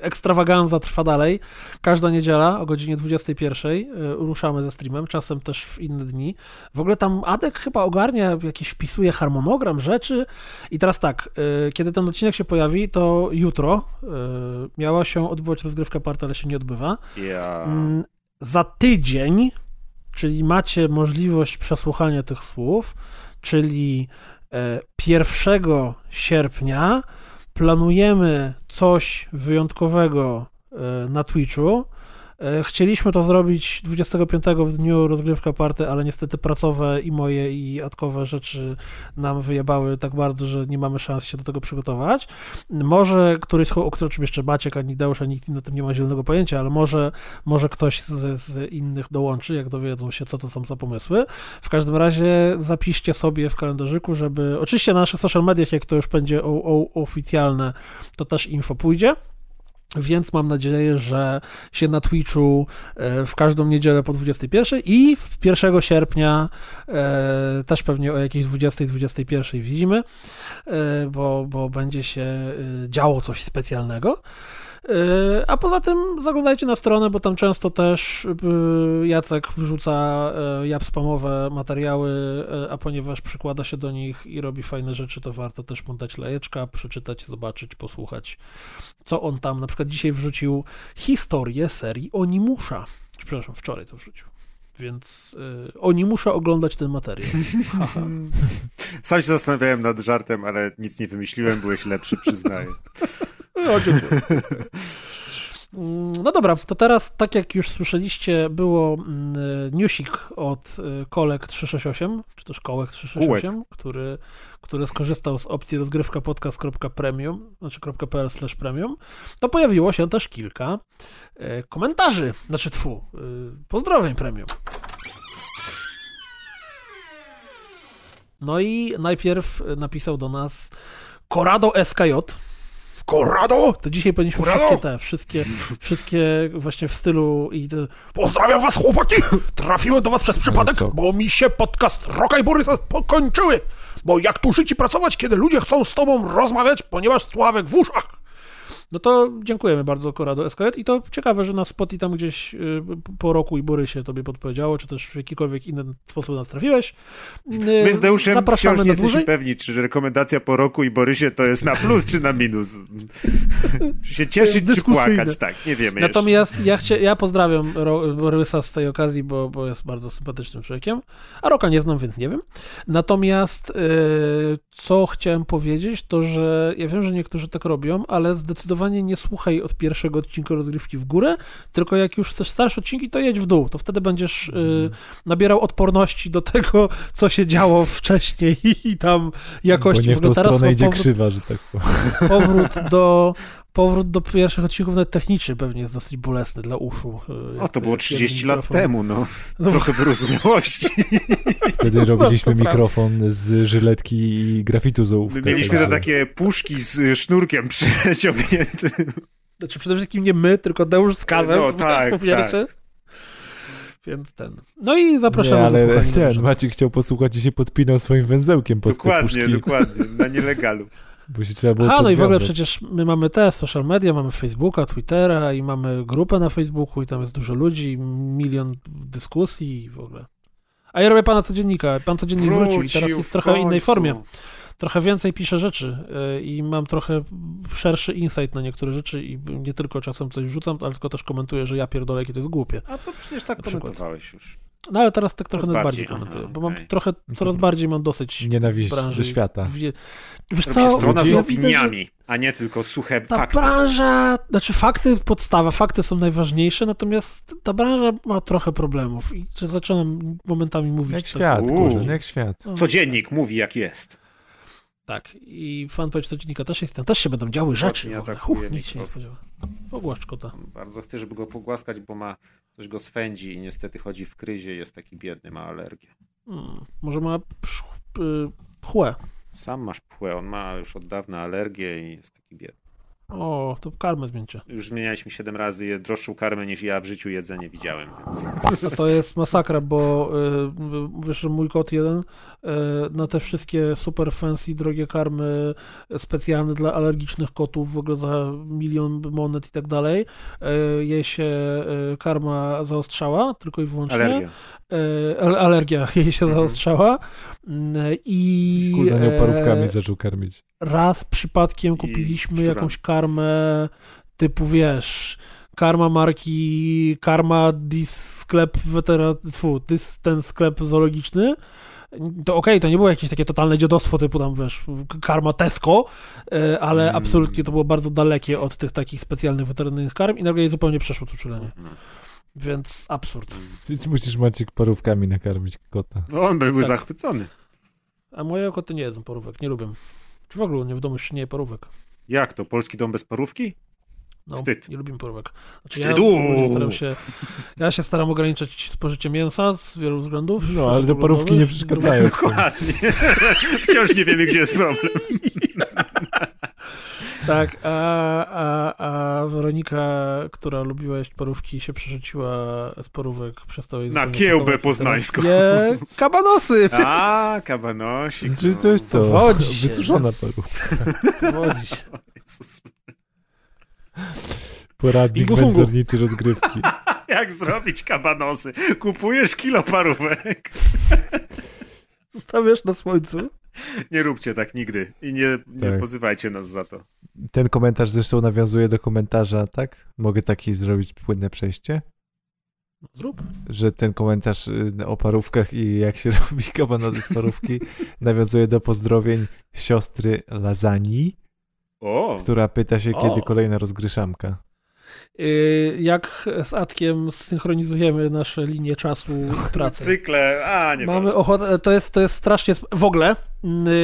ekstrawaganza trwa dalej. Każda niedziela o godzinie 21 e, ruszamy ze streamem, czasem też w inne dni. W ogóle tam Adek chyba ogarnia, jakiś wpisuje harmonogram rzeczy. I teraz tak, kiedy ten odcinek się pojawi, to jutro miała się odbywać rozgrywka party, ale się nie odbywa. Ja... Mm, Za tydzień, czyli macie możliwość przesłuchania tych słów, czyli e, 1 sierpnia planujemy coś wyjątkowego e, na Twitchu. E, Chcieliśmy to zrobić 25 w dniu rozgrywka party, ale niestety pracowe i moje i atkowe rzeczy nam wyjebały tak bardzo, że nie mamy szans się do tego przygotować. Może któryś, o którym jeszcze Maciek, ani Deusz, ani nikt inny o tym nie ma zielonego pojęcia, ale może, może ktoś z, z innych dołączy, jak dowiedzą się, co to są za pomysły. W każdym razie zapiszcie sobie w kalendarzyku, żeby, oczywiście na naszych social mediach, jak to już będzie o, o, oficjalne, to też info pójdzie. Więc mam nadzieję, że się na Twitchu e, w każdą niedzielę po 21 i w 1 sierpnia e, też pewnie o jakiejś 20-21 widzimy, e, bo, bo będzie się działo coś specjalnego. E, A poza tym zaglądajcie na stronę, bo tam często też e, Jacek wrzuca e, jab spamowe materiały, e, a ponieważ przykłada się do nich i robi fajne rzeczy, to warto też mu dać lajeczka, przeczytać, zobaczyć, posłuchać, co on tam, na przykład dzisiaj wrzucił historię serii Onimusza. Przepraszam, wczoraj to wrzucił. Więc y, oni muszę oglądać ten materiał. (laughs) Sam się zastanawiałem nad żartem, ale nic nie wymyśliłem, byłeś lepszy, przyznaję. O, dziękuję. (laughs) Mm, No dobra, to teraz, tak jak już słyszeliście, było mm, newsik od y, Kolek 368, czy też Kołek 368, który, który skorzystał z opcji rozgrywka podcast.premium, znaczy .pl slash premium, to pojawiło się też kilka y, komentarzy, znaczy tfu, y, pozdrowień premium. No i najpierw napisał do nas Corrado SKJ, Corrado! to dzisiaj powinniśmy wszystkie te, wszystkie, wszystkie właśnie w stylu i te, Pozdrawiam was, chłopaki! Trafiłem do was przez przypadek, co? bo mi się podcast Roka i Borysa pokończyły. Bo jak tu żyć i pracować, kiedy ludzie chcą z tobą rozmawiać, ponieważ Sławek w uszach. No to dziękujemy bardzo Corrado SKJ i to ciekawe, że nas Spotify tam gdzieś y, po roku i Borysie tobie podpowiedziało, czy też w jakikolwiek inny sposób nas trafiłeś. Y, My z Deuszem Zapraszamy wciąż na nie jesteśmy pewni, czy rekomendacja po roku i Borysie to jest na plus, czy na minus. (laughs) czy się cieszyć, czy płakać, tak, nie wiemy Natomiast ja, chcia, ja pozdrawiam Borysa z tej okazji, bo, bo jest bardzo sympatycznym człowiekiem. A Roka nie znam, więc nie wiem. Natomiast y, co chciałem powiedzieć, to że ja wiem, że niektórzy tak robią, ale zdecydowanie nie słuchaj od pierwszego odcinka rozgrywki w górę, tylko jak już chcesz starsze odcinki, to jedź w dół. To wtedy będziesz y, nabierał odporności do tego, co się działo wcześniej i, tam jakości. Bo nie w tą teraz stronę idzie powrót- krzywa, że tak powiem. powrót do, powrót do pierwszych odcinków nawet techniczny pewnie jest dosyć bolesny dla uszu. y, O, to było jak 30 jeden lat mikrofon. temu, no. (laughs) No, Trochę wyrozumiałości. (laughs) Wtedy robiliśmy to prawda. mikrofon z żyletki i grafitu z ołówka. My mieliśmy te także- takie puszki z y, sznurkiem (laughs) przeciągniętym. Znaczy przede wszystkim nie my, tylko Deusz z kawem. No, tak, po pierwsze. Więc ten. No i zapraszamy Nie, do słuchania ten. Maciek chciał posłuchać i się podpinał swoim węzełkiem pod Dokładnie, dokładnie, na nielegalu. Bo się trzeba było Aha, no i w ogóle przecież my mamy te social media, mamy Facebooka, Twittera i mamy grupę na Facebooku i tam jest dużo ludzi, milion dyskusji i w ogóle. A ja robię pana codziennika, pan codziennik wrócił i teraz jest w trochę innej końcu. formie. trochę więcej piszę rzeczy y, i mam trochę szerszy insight na niektóre rzeczy i nie tylko czasem coś rzucam, ale tylko też komentuję, że ja pierdolę, jakie to jest głupie. A to przecież tak komentowałeś już. No ale teraz tak trochę Coraz bardziej bardziej, komentuję, aha, bo mam okej. trochę, coraz bardziej mam dosyć Nienawiść branży. do świata. Wie- Wiesz co, strona z ja widzę, opiniami, a nie tylko suche Ta fakty. branża, znaczy fakty podstawa, fakty są najważniejsze, natomiast ta branża ma trochę problemów i zaczynam momentami mówić Jak tak, świat, kurde, jak świat. no, Codziennik mówi jak jest. Tak, i fanpage codziennika też jest, tam też się będą działy rzeczy. nie atakuje nic się nie spodziewa. Pogłasz kota. Bardzo chcę, żeby go pogłaskać, bo ma coś go swędzi i niestety chodzi w kryzie, jest taki biedny, ma alergię. Hmm, może ma psz, pchłę. Sam masz pchłę, on ma już od dawna alergię i jest taki biedny. O, to karmę zmieńcie. Już zmienialiśmy 7 razy je droższą karmę niż ja w życiu jedzenie widziałem, więc A to jest masakra, bo y, wiesz, mój kot jeden y, na te wszystkie super fancy, drogie karmy specjalne dla alergicznych kotów, w ogóle za milion monet i tak dalej, y, je się y, karma zaostrzała, tylko i wyłącznie. alergia. E, al- alergia (laughs) jej się zaostrzała Mm, i Kurde, nie e, parówkami zaczął karmić. raz przypadkiem kupiliśmy jakąś karmę typu, wiesz, karma marki, karma dis sklep wetera, tfu, dis, ten sklep zoologiczny, to okej, to nie było jakieś takie totalne dziadostwo typu tam, wiesz, karma Tesco, e, ale Mm. absolutnie to było bardzo dalekie od tych takich specjalnych weterynaryjnych karm i nagle jej zupełnie przeszło to czulenie. Mhm. Więc absurd. Ty musisz Maciek parówkami nakarmić kota. No on był Tak. zachwycony. A moje koty nie jedzą parówek, nie lubię. Czy w ogóle nie w domu jeszcze nie je parówek? Jak to? Polski dom bez parówki? No, Wstyd. nie lubimy parówek. Znaczy, Wstydu! Ja, staram się, ja się staram ograniczać spożycie mięsa z wielu względów. No, ale te parówki nie przeszkadzają. (laughs) Dokładnie. Wciąż nie wiemy, gdzie jest problem. (laughs) Tak, a, a, a Weronika, która lubiła jeść parówki, się przerzuciła z parówek, przestała jej Na kiełbę poznańską. Je kabanosy! A, kabanosik. Czyli to jest co? Wysuszona parówka. Powodzi się. Poradnik wędzarniczy rozgrywki. (laughs) Jak zrobić kabanosy? Kupujesz kilo parówek. (laughs) Zostawiasz na słońcu. Nie róbcie tak nigdy i nie, nie Tak. pozywajcie nas za to. Ten komentarz zresztą nawiązuje do komentarza, tak? Mogę taki zrobić płynne przejście? Zrób. Że ten komentarz y, o parówkach i jak się (laughs) robi kabanosy z parówki nawiązuje do pozdrowień siostry Lazani, O, która pyta się, O. kiedy kolejna rozgryszamka. Yy, Jak z Atkiem zsynchronizujemy nasze linie czasu i (laughs) pracy? cykle, a nie Mamy ochotę, to jest, to jest strasznie, sp- w ogóle,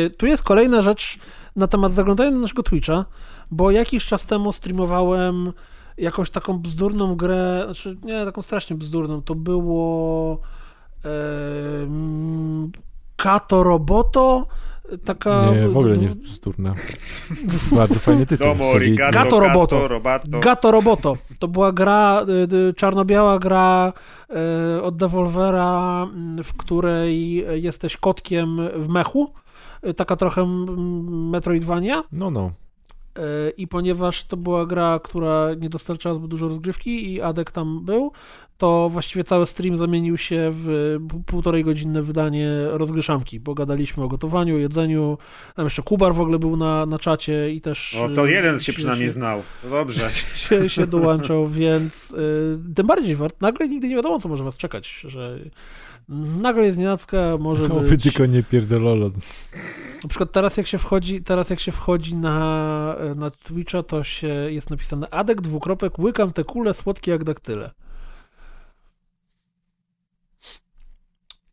y, tu jest kolejna rzecz na temat zaglądania na naszego Twitcha, bo jakiś czas temu streamowałem jakąś taką bzdurną grę, znaczy nie, taką strasznie bzdurną, to było em, Kato Roboto, taka... Nie, w ogóle nie jest bzdurna. (laughs) Bardzo fajny tytuł. Domo, solidny. rigato, Gato gato, roboto. Gato Roboto. To była gra, y, y, czarno-biała gra y, od Devolvera, w której jesteś kotkiem w mechu. Taka trochę Metroidvania. No, no. I ponieważ to była gra, która nie dostarczała zbyt dużo rozgrywki i Adek tam był, to właściwie cały stream zamienił się w półtorej godzinne wydanie rozgryszamki, bo gadaliśmy o gotowaniu, jedzeniu. Tam jeszcze Kubar w ogóle był na, na czacie i też... O, to y, jeden się się- przynajmniej znał. To Dobrze. (laughs) się, się dołączał, więc y, tym bardziej wart, nagle nigdy nie wiadomo, co może was czekać, że nagle jest nienacka, może Oby być... tylko nie pierdololo. Na przykład teraz jak się wchodzi, teraz jak się wchodzi na, na Twitcha, to się jest napisane Adek dwukropek, łykam te kule słodkie jak daktyle.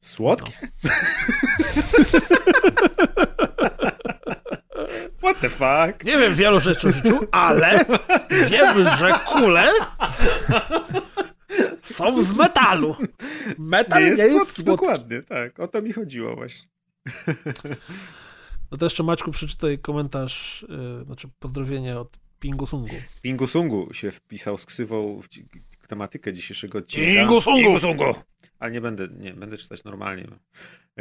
Słodkie? (laughs) What the fuck? Nie wiem wielu rzeczy o życiu, ale wiemy, że kule są z metalu. Metal Nie nie jest jest słodki, słodki. dokładnie, tak. O to mi chodziło właśnie. No to jeszcze Maćku przeczytaj komentarz, y, znaczy pozdrowienie od Pingusungu. Pingusungu się wpisał z ksywą tematykę dzisiejszego odcinka. Pingusungu! Ale nie będę, nie, będę czytać normalnie. No.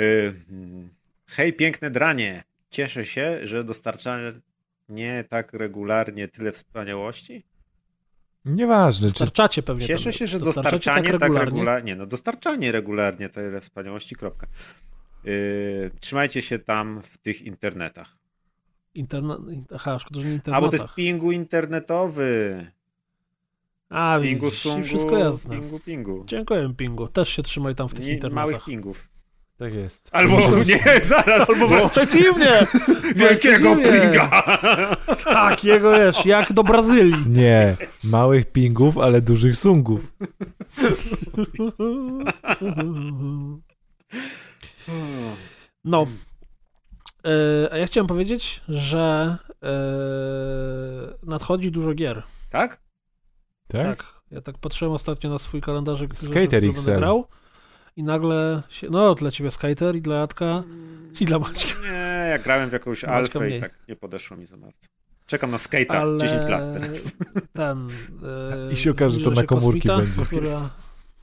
Y, mm, hej, piękne dranie. Cieszę się, że dostarczacie nie tak regularnie tyle wspaniałości. Nieważne, czy Dostarczacie pewnie. Cieszę się, że dostarczacie dostarczanie tak regularnie. regularnie. Nie, no dostarczanie regularnie tyle wspaniałości, kropka. Yy, trzymajcie się tam w tych internetach. Internet... Aha, szkoda, że nie A, internetach. bo to jest pingu internetowy. A, Pingu widzisz, sungu, wszystko jasne. pingu pingu. Dziękuję, Pingu. Też się trzymaj tam w tych Nie, internetach. małych pingów. Tak jest. Albo nie, zaraz, albo Przeciwnie! (laughs) wielkiego przeciwnie. pinga. Takiego, wiesz, jak do Brazylii. Nie, małych pingów, ale dużych sungów. No. E, a ja chciałem powiedzieć, że e, nadchodzi dużo gier. Tak? Tak? Tak. Ja tak patrzyłem ostatnio na swój kalendarzyk, Skater w które XL. będę grał i nagle się, no dla ciebie Skater i dla Jadka i dla Maćka. Nie, ja grałem w jakąś Maćka alfę mniej. i tak nie podeszło mi za bardzo. Czekam na skate'a, Ale 10 lat teraz. (laughs) ten e, I się okaże, że to na komórki kosmita, będzie. która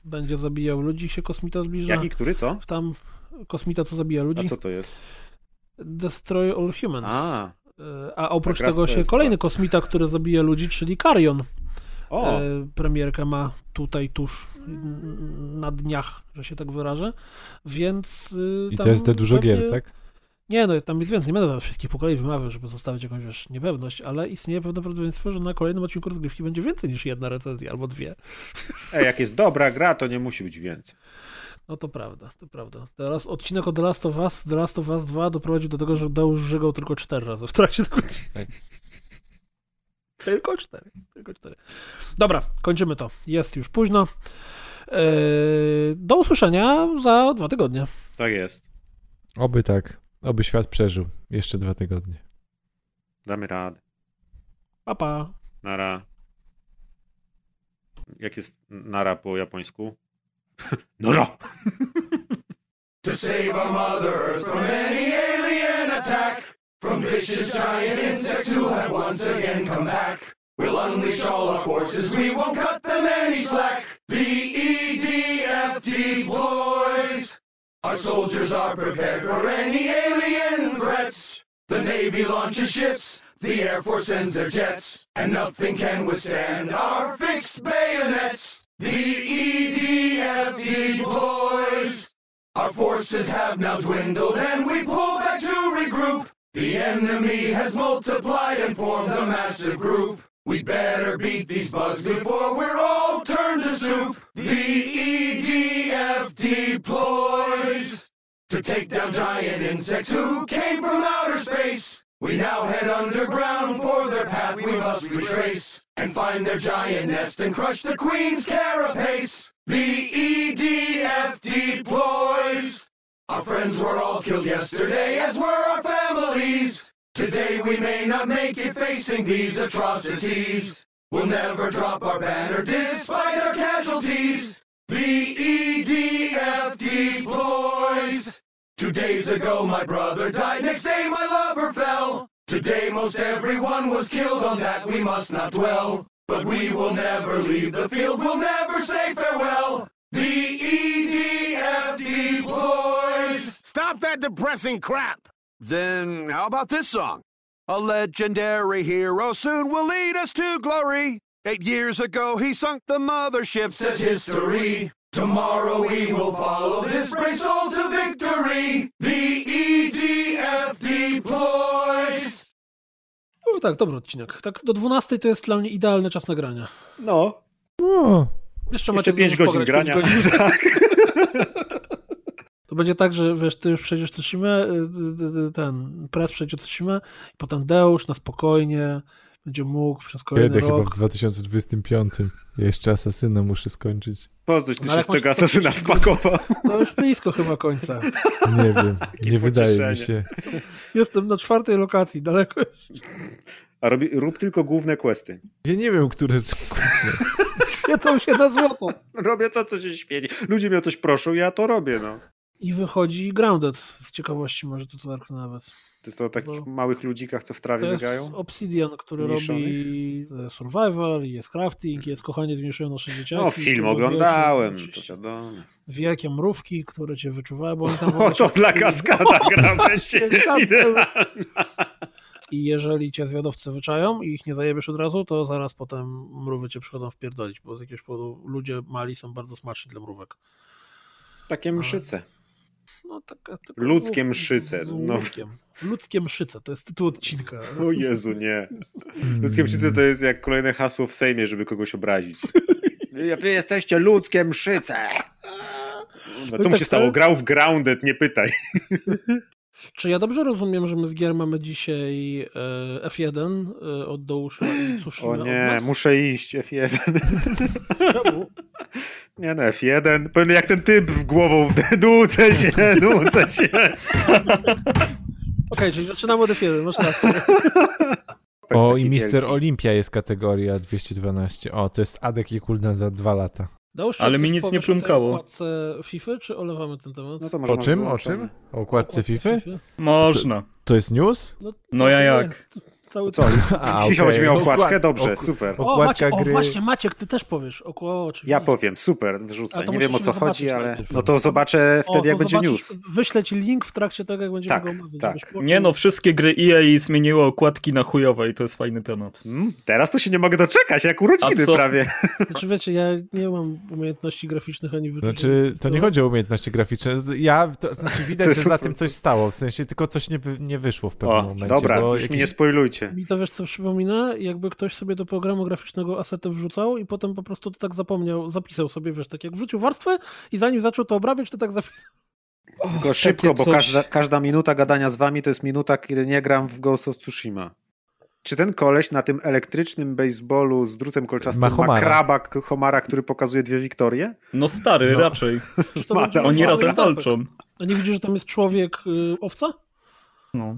będzie zabijał ludzi, się kosmita zbliża. Jaki, który, co? Tam kosmita, co zabija A ludzi. co to jest? Destroy All Humans. A, E, A oprócz Tak tego się PS2. kolejny kosmita, który zabija ludzi, czyli Karion. O, E, premierkę ma tutaj tuż na dniach, że się tak wyrażę. Więc. y, I to jest te dużo pewnie- gier, tak? Nie, no tam jest więcej. Nie będę wszystkich po kolei wymawiał, żeby zostawić jakąś wiesz, niepewność, ale istnieje pewne prawdopodobieństwo, że na kolejnym odcinku rozgrywki będzie więcej niż jedna recenzja albo dwie. (laughs) Ej, jak jest dobra gra, to nie musi być więcej. No to prawda, to prawda. Teraz odcinek o The Last of Us, The Last of Us 2 doprowadził do tego, że Deusz żygał tylko cztery razy w trakcie tego odcinka. Tylko cztery, tylko cztery. Dobra, kończymy to. Jest już późno. Eee, Do usłyszenia za dwa tygodnie. Tak jest. Oby tak. Oby świat przeżył. Jeszcze dwa tygodnie. Damy radę. Pa, pa. Nara. Jak jest nara po japońsku? (laughs) Nara! (laughs) To save our Mother from any alien attack, from vicious giant insects who have once again come back. We'll unleash all our forces, we won't cut them any slack. The EDF deploys. Our soldiers are prepared for any alien threats. The Navy launches ships, the Air Force sends their jets, and nothing can withstand our fixed bayonets. The EDF deploys. Our forces have now dwindled and we pull back to regroup. The enemy has multiplied and formed a massive group. We'd better beat these bugs before we're all turned to soup. The EDF deploys to take down giant insects who came from outer space. We now head underground for their path we must retrace and find their giant nest and crush the queen's carapace. The EDF deploys. Our friends were all killed yesterday, as were our. Today we may not make it facing these atrocities. We'll never drop our banner despite our casualties. The EDF deploys. Two days ago my brother died, next day my lover fell. Today most everyone was killed, on that we must not dwell. But we will never leave the field, we'll never say farewell. The EDF deploys. Stop that depressing crap! Then how about this song? A legendary hero soon will lead us to glory. Eight years ago, he sunk the mothership. says history. Tomorrow we will follow this brave soul to victory. The EDF deploys. O, tak, dobry odcinek. Tak do 12 to jest dla mnie idealny czas nagrania. No, O, Jeszcze, jeszcze Maciek 5 godzin pograć grania. pięć godzin. Tak. (laughs) (laughs) To będzie tak, że wiesz, ty już przejdziesz Tsushima, y, y, y, ten press przejdzie Tsushima, i potem Deusz na spokojnie będzie mógł przez kolejny kiedy chyba w rok. 2025. Ja jeszcze Asasyna muszę skończyć. Po coś ty No, się jak tego asasyna 130 wpakował. To już blisko chyba końca. Nie wiem, nie (laughs) wydaje mi się. Jestem na czwartej lokacji, daleko. A robi, rób tylko główne questy. Ja nie wiem, które są główne. Świecą się na złoto. (laughs) Robię to, co się świeci. Ludzie mnie o coś proszą, ja to robię, no. I wychodzi Grounded z ciekawości, może to co zerknę nawet. To jest to o takich Bo- małych ludzikach, co w trawie To jest biegają? Obsidian, który robi survival, jest crafting, jest kochanie zmieszają nasze dzieciaki. No, film oglądałem, wielkie- to wiadomo. Wielkie mrówki, które cię wyczuwają, bo oni tam (laughs) O, to dla kaskada gra będzie Kaskad. idealna. I jeżeli cię zwiadowcy wyczają i ich nie zajebiesz od razu, to zaraz potem mrówy cię przychodzą wpierdolić, bo z jakiegoś powodu ludzie mali są bardzo smaczni dla mrówek. Takie mszyce. No, taka, taka, Ludzkie mszyce, no. łukiem. Ludzkie mszyce, to jest tytuł odcinka. O Jezu, nie. Ludzkie mszyce to jest jak kolejne hasło w Sejmie, żeby kogoś obrazić. Wy, jesteście ludzkie mszyce! No, co mu tak się stało? to- Grał w Grounded, nie pytaj. Czy ja dobrze rozumiem, że my z gier mamy dzisiaj e, F1 e, od Dołusza i Tsushima O od nie, nas? muszę iść, F1. Czemu? (laughs) Nie no, F1. Pewnie jak ten typ w głową, nudzę się, (laughs) nudzę się. Okej, czyli zaczynamy od F1, masz rację. (laughs) O, i Mister. Olimpia jest kategoria 212. O, to jest Adek i Kuldan za dwa lata. Ale mi nic nie powiesz o plumkało. okładce FIFA, czy olewamy ten temat? No to może O czym? O czym? O okładce FIFA? Można. To jest news? No, No ja jak? jest. Cały Co? A, Jeśli chodzi mi o okładkę, Okład- dobrze, ok- super. O, gry. właśnie, Maciek, ty też powiesz. O, o, oczywiście. Ja powiem, super, wrzucę. Nie wiem o co chodzi, ale najpierw. no to zobaczę O, wtedy, to jak będzie news. Wyślę ci link w trakcie tego, jak będziemy Tak, go omawiać. tak. Nie no, wszystkie gry EA zmieniły okładki na chujowe i to jest fajny temat. Mm, teraz to się nie mogę doczekać, jak urodziny prawie. (laughs) Znaczy wiecie, ja nie mam umiejętności graficznych ani wyczucia. Znaczy, to nie chodzi o umiejętności graficzne. Ja, to znaczy (laughs) widać, To że za tym coś stało, w sensie tylko coś nie, nie wyszło w pewnym O, momencie. dobra, już mi nie jakiś- spoilujcie. Mi to wiesz co przypomina? Jakby ktoś sobie do programu graficznego asety wrzucał i potem po prostu to tak zapomniał, zapisał sobie, wiesz, tak jak wrzucił warstwę i zanim zaczął to obrabiać, to tak zapisał. Tylko szybko, bo coś- każda, każda minuta gadania z wami to jest minuta, kiedy nie gram w Ghost of Tsushima. Czy ten koleś na tym elektrycznym baseballu z drutem kolczastym Ma ma, homara. kraba k- homara, który pokazuje dwie wiktorie? No stary, No. raczej. (laughs) Ma- Oni razem walczą. A nie widzisz, że tam jest człowiek y, owca? No.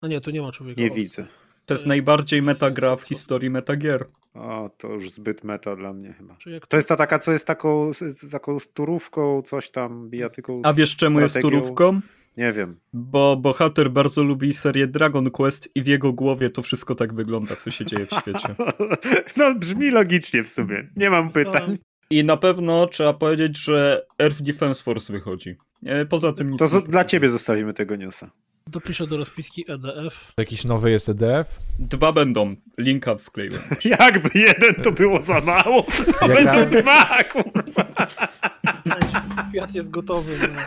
A nie, tu nie ma człowieka Nie widzę. To jest najbardziej metagra w historii metagier. O, to już zbyt meta dla mnie chyba. To jest ta taka, co jest taką, z- taką turówką, coś tam, bijatyką. A wiesz czemu jest strategią? turówką? Nie wiem. Bo bohater bardzo lubi serię Dragon Quest i w jego głowie to wszystko tak wygląda, co się dzieje w świecie. (laughs) No, brzmi logicznie w sumie. Nie mam pytań. I na pewno trzeba powiedzieć, że Earth Defense Force wychodzi. E, Poza tym nic To nie dla ciebie zostawimy tego newsa. Dopiszę do rozpiski EDF. Jakiś nowy jest EDF? Dwa będą. Linka wkleiłem. (laughs) Jakby jeden to było za mało, to Ja będą grałem- dwa, kurwa. Świat jest gotowy. Na...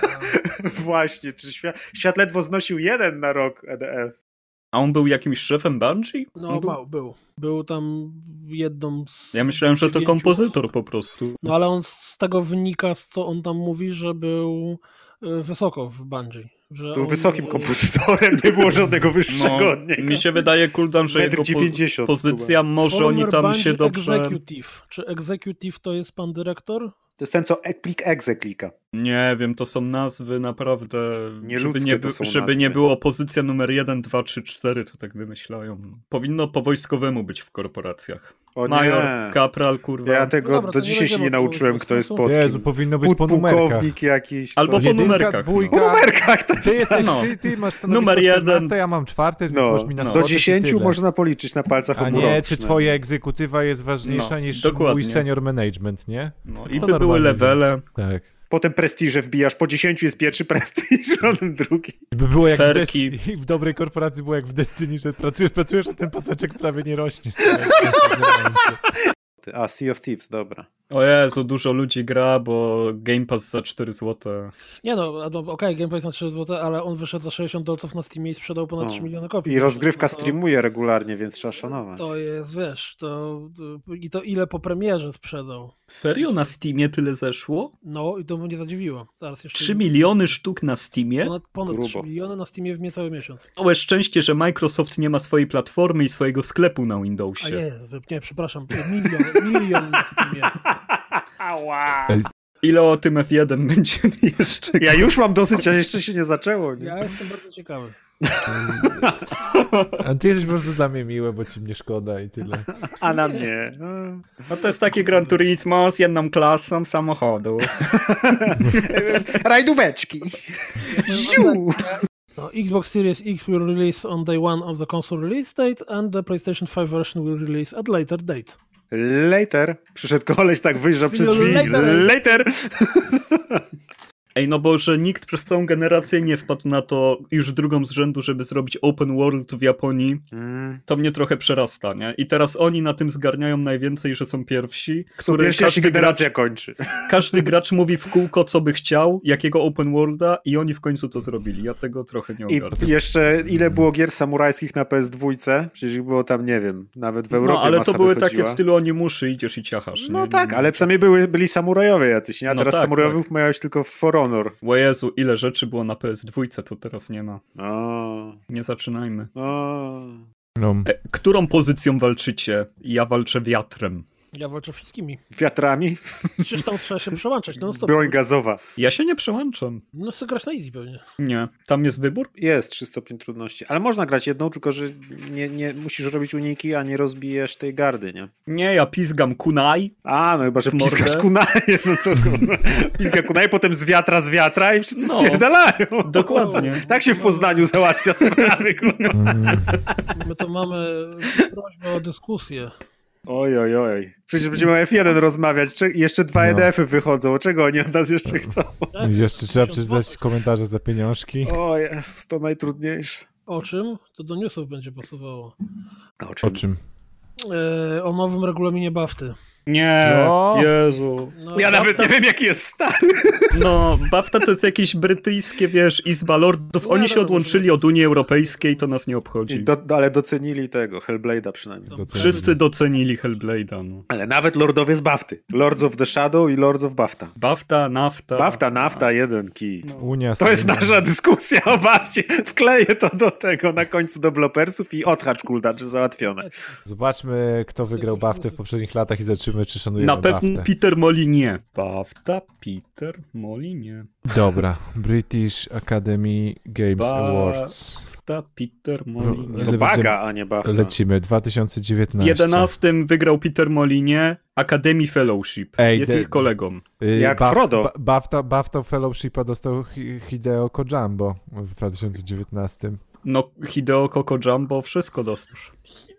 Właśnie, czy świat, świat ledwo znosił jeden na rok EDF. A on był jakimś szefem Bungie? No, On był... był, był. Był tam jedną z. Ja myślałem, że to kompozytor po prostu. No ale on z tego wynika, z co on tam mówi, że był y, wysoko w Bungie. Że Był on, wysokim kompozytorem, nie było żadnego wyższego No, od niego. mi się wydaje, Kuldan, że jego po, 90 pozycja, może oni former tam Bungie się dobrze... Executive. Czy Executive to jest pan dyrektor? To jest ten, co e- plik exe klika. Nie wiem, to są nazwy naprawdę... Nieludzkie żeby nie, to by- są żeby nazwy. nie było pozycja numer 1, 2, 3, 4, to tak wymyślają. Powinno po wojskowemu być w korporacjach. O Major, nie. kapral, kurwa. Ja tego No dobra, do nie dzisiaj się nie nauczyłem, kto jest pod Jezu, powinno być po numerkach. Podpułkownik jakiś. Albo po numerkach, dwójka. Po numerkach to jest Ty, jesteś, No. ty, ty masz Numer 14, jeden. ja mam czwarte, więc No, możesz mi na no. Do spoty i 10 tyle. można policzyć na palcach A obu nie, rąk czy twoja egzekutywa jest ważniejsza No, niż dokładnie. mój senior management, nie? No, To I by były levele. Tak. Potem prestiże wbijasz, po 10 jest pierwszy prestiż, (laughs) potem drugi. I by było jak w. Destiny, (laughs) w dobrej korporacji było jak w Destiny, że pracujesz, pracujesz, a ten paseczek prawie nie rośnie. (laughs) A, Sea of Thieves, dobra. O Jezu, dużo ludzi gra, bo Game Pass za 4 zł. Nie no, a no, okej, Game Pass na 3 zł, ale on wyszedł za 60 dolców na Steamie i sprzedał ponad No. 3 miliony kopii. I rozgrywka No to- streamuje regularnie, więc trzeba szanować. To jest, wiesz, to, i to ile po premierze sprzedał. Serio na Steamie tyle zeszło? No i to mnie zadziwiło. Zaraz jeszcze 3 miliony sztuk na Steamie? Ponad, ponad Grubo. 3 miliony na Steamie w niecały miesiąc. Całe szczęście, że Microsoft nie ma swojej platformy i swojego sklepu na A Windowsie. nie, nie, przepraszam, milion, (laughs) milion na Steamie. Ała. Ile o tym F1 będziemy (laughs) jeszcze Ja już mam dosyć, a jeszcze się nie zaczęło. Nie? Ja jestem bardzo ciekawy. (laughs) A ty jesteś po prostu dla mnie miły, bo ci mnie szkoda i tyle. A na mnie. No. No to jest taki Gran Turismo z jedną klasą samochodu. (laughs) Rajdóweczki. Ziu. No, Xbox Series X will release on day one of the console release date and the PlayStation 5 version will release at later date. Later. Przyszedł koleś, tak wyjrzał przez drzwi. later. Later. (laughs) Ej, no bo że nikt przez całą generację nie wpadł na to już drugą z rzędu, żeby zrobić open world w Japonii, Mm. to mnie trochę przerasta, nie? I teraz oni na tym zgarniają najwięcej, że są pierwsi, pierwsi, jak się generacja gracz, kończy. (laughs) każdy gracz mówi w kółko, co by chciał, jakiego open worlda i oni w końcu to zrobili. Ja tego trochę nie I ogarnę. jeszcze ile było gier samurajskich na PS2? Przecież ich było tam, nie wiem, nawet w Europie No, ale to były wychodziła. takie w stylu onimuszy, idziesz i ciachasz. No nie? tak, ale przynajmniej były, byli samurajowie jacyś, nie? A No teraz tak, samurajowych miałeś tylko w For Honor. O Jezu, ile rzeczy było na PS2, to teraz nie ma. O, Nie zaczynajmy. o. No. E, którą pozycją walczycie? Ja walczę wiatrem. Ja walczę wszystkimi. Wiatrami? Przecież tam trzeba się przełączać non stop. Broń gazowa. Ja się nie przełączam. No chcę grać na easy pewnie. Nie. Tam jest wybór? Jest trzy stopień trudności, ale można grać jedną, tylko że nie, nie musisz robić uniki, a nie rozbijesz tej gardy, nie? Nie, ja pizgam kunai. A, no chyba, że piskasz kunaje, (laughs) no to. Piska kunaje, potem z wiatra, z wiatra i wszyscy No. spierdalają. Dokładnie. (laughs) Tak się w Poznaniu załatwia sprawy. My to mamy prośbę o dyskusję. Oj, oj, oj. Przecież będziemy o F1 rozmawiać, Cze- jeszcze dwa No. EDF-y wychodzą. Czego oni od nas jeszcze chcą? I Jeszcze trzeba przeczytać komentarze za pieniążki. O Jezus, to najtrudniejsze. O czym? To do newsów będzie pasowało. O O czym? E, o nowym regulaminie BAFTY. Nie, No. Jezu. No, Ja nawet Bafta- nie wiem, jaki jest stary. (laughs) No, BAFTA to jest jakieś brytyjskie, wiesz, Izba Lordów. Nie, Oni no, się no, odłączyli od Unii Europejskiej, to nas nie obchodzi. Do, ale docenili tego, Hellblade'a przynajmniej. Docenili. Wszyscy docenili Hellblade'a, no. Ale nawet Lordowie z Bafty. Lords of the Shadow i Lords of Bafta. BAFTA, NAFTA. Bafta, nafta, jeden kij. Unia To jest nasza dyskusja o Bafcie. Wkleję to do tego na końcu do blopersów i odhacz kulda, czy załatwione. Zobaczmy, kto wygrał BAFTę w poprzednich latach i zobaczymy, czy szanujemy Na pewno BAFTę. Peter Molinie. BAFTA, Peter Molinie. Dobra. British Academy Games Ba- Awards. BAFTA, Peter Molinie. To Ile baga, a nie Bafta. Lecimy. W 2019. 11 wygrał Peter Molinie Academy Fellowship. Ej, Jest de- ich kolegą. Y, Jak Baf- Frodo. Ba- BAFTA, BAFTA Fellowshipa dostał Hi- Hideo Kojambo w 2019. No, Hideo Koko Jumbo wszystko dostał.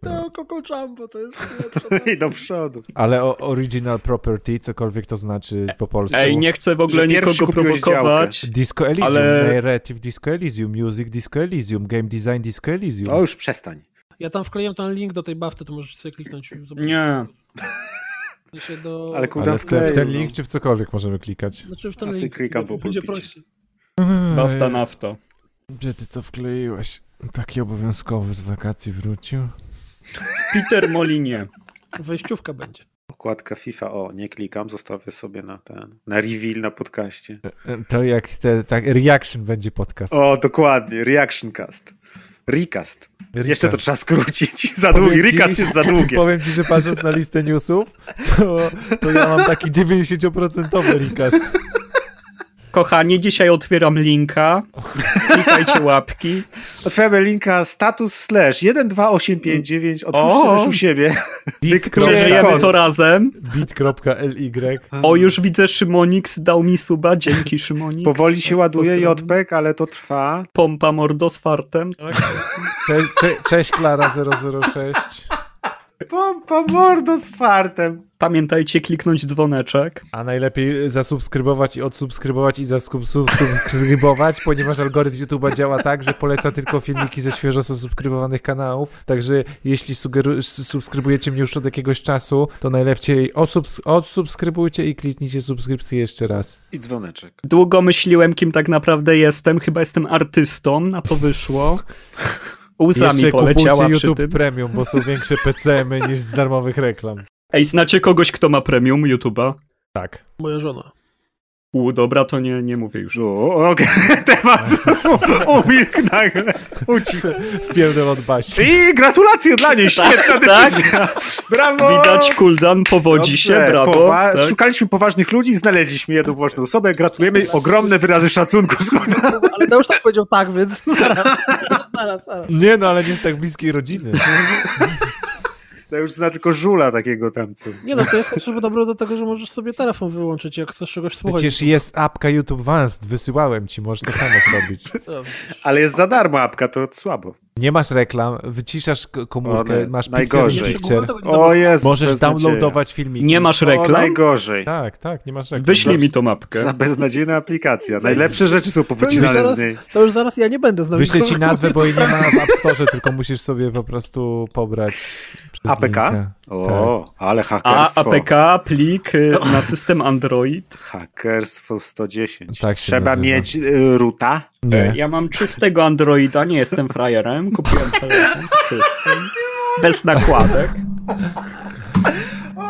To Coco Jumbo, to jest (laughs) I do przodu. Ale o, original property, cokolwiek to znaczy po polsku. Ej, nie chcę w ogóle nikogo prowokować. Disco Elysium, Ale- narrative Disco Elysium, music Disco Elysium, game design Disco Elysium. O, już przestań. Ja tam wkleiłem ten link do tej BAFTY, to możecie sobie kliknąć. i zobaczyć. Nie. Się do... Ale Ale w, w ten link no. czy w cokolwiek możemy klikać? Znaczy w ten link. klikam po będzie prościej. BAFTA, NAFTA. Gdzie ty to wkleiłeś? Taki obowiązkowy z wakacji wrócił. Peter Molinie. Wejściówka będzie. Okładka FIFA, o, nie klikam, zostawię sobie na ten, na reveal na podcaście. E, To jak te, tak, reaction będzie podcast. O, dokładnie, reaction cast. Recast. Jeszcze to Recast. trzeba skrócić. (laughs) Za Powiem długi. ci- Recast jest za długie. (laughs) Powiem ci, że patrząc na listę newsów, to, to ja mam taki (laughs) 90% recast. Kochani, dzisiaj otwieram linka. Klikajcie (laughs) łapki. Otwieramy linka status slash 12859. Otwórzcie O! też u siebie. Przeżyjemy to razem. Bit.ly. O, już widzę, Szymonix dał mi suba. Dzięki, Szymonix. Powoli się ładuje. JPEG, ale to trwa. Pompa mordo z fartem. Tak? Cześć, cze, cześć Klara 006. Pompa mordo z fartem. Pamiętajcie kliknąć dzwoneczek. A najlepiej zasubskrybować i odsubskrybować i zasubskrybować, ponieważ algorytm YouTube'a działa tak, że poleca tylko filmiki ze świeżo zasubskrybowanych kanałów. Także jeśli subskrybujecie mnie już od jakiegoś czasu, to najlepiej osubs- odsubskrybujcie i kliknijcie subskrypcję jeszcze raz. I dzwoneczek. Długo myśliłem, kim tak naprawdę jestem. Chyba jestem artystą, na to wyszło. Łzami jeszcze poleciała przy YouTube tym. Premium, bo są większe PCM-y (laughs) niż z darmowych reklam. Ej, znacie kogoś, kto ma premium YouTube'a? Tak. Moja żona. U, dobra, to nie, nie mówię już. O, okej. (laughs) Temat umilkł nagle. Ucichł. Wpierdol od Basi. I gratulacje dla niej. (laughs) Świetna tak. decyzja. Brawo. Widać, Kuldan powodzi się, Dobrze, brawo. powa- tak. Szukaliśmy poważnych ludzi i znaleźliśmy jedną poważną osobę. Gratulujemy. Ogromne wyrazy szacunku. Ale to już tak powiedział tak, więc zaraz, zaraz. Nie no, ale nie z tak bliskiej rodziny. Ja już zna tylko żula takiego tam, co... Nie no, to jest chociażby dobre do tego, że możesz sobie telefon wyłączyć, jak chcesz czegoś słuchać. Przecież jest apka YouTube Vanced, wysyłałem ci, możesz to samo zrobić. Ale jest za darmo apka, to słabo. Nie masz reklam, wyciszasz komórkę, O, ne- masz najgorzej. picture in picture, O jest, możesz downloadować filmiki. Nie masz O, reklam? najgorzej. Tak, tak, nie masz reklam. Wyślij mi tą mapkę. Za beznadziejna aplikacja. Najlepsze rzeczy są powycinane z niej. To już zaraz ja nie będę z nami. Wyślę ci nazwę, bo jej nie ma w App Store, tylko musisz sobie po prostu pobrać APK? O, ale A hakerstwo. APK, plik y, na system Android. Hakerstwo 110. Tak Trzeba nazywa. mieć y, ruta. Nie. Ja mam czystego Androida, nie jestem frajerem. Kupiłem telefon z czystym. Bez nakładek.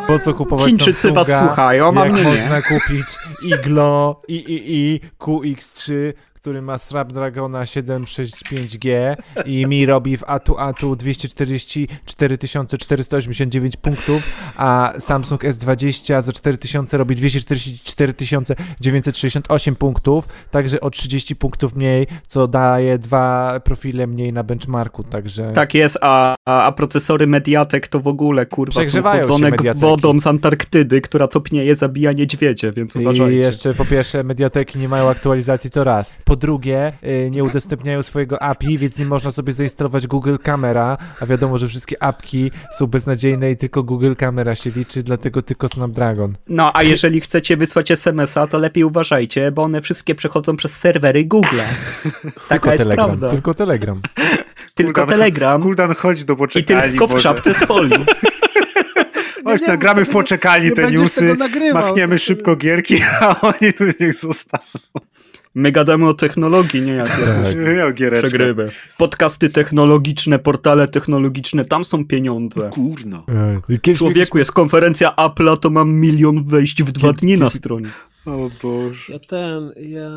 Po co kupować Chińczycy was Samsunga, słuchają, a jak mnie nie. można kupić Iglo III QX3, który ma Snapdragona 765G i mi robi w ATU ATU 244 489 punktów, a Samsung S20 za 4000 robi 244 968 punktów, także o 30 punktów mniej, co daje dwa profile mniej na benchmarku, także... Tak jest, a, a, a procesory Mediatek to w ogóle kurwa są chłodzone wodą z Antarktydy, która topnieje, zabija niedźwiedzie, więc I uważajcie. jeszcze po pierwsze mediateki nie mają aktualizacji, to raz. Po drugie y, nie udostępniają swojego API, więc nie można sobie zainstalować Google Camera, a wiadomo, że wszystkie apki są beznadziejne i tylko Google Camera się liczy, dlatego tylko Snapdragon. No, a jeżeli chcecie wysłać SMS-a, to lepiej uważajcie, bo one wszystkie przechodzą przez serwery Google. (laughs) Taka Tylko jest Telegram, prawda. tylko Telegram. (laughs) Tylko Kuldan- Telegram Kuldan, chodź do i poczekalni. tylko w Boże. czapce z folii. (laughs) Chodź, nagramy w nie poczekalni te newsy, machniemy szybko gierki, a oni tu niech zostaną. My gadamy o technologii, nie jakie (laughs) O giereczkę. przegrywy. Podcasty technologiczne, portale technologiczne, tam są pieniądze. Kurno. Człowieku, jest konferencja Apple'a, to mam milion wejść w dwa dni na stronie. O Boże. Ja ten, ja...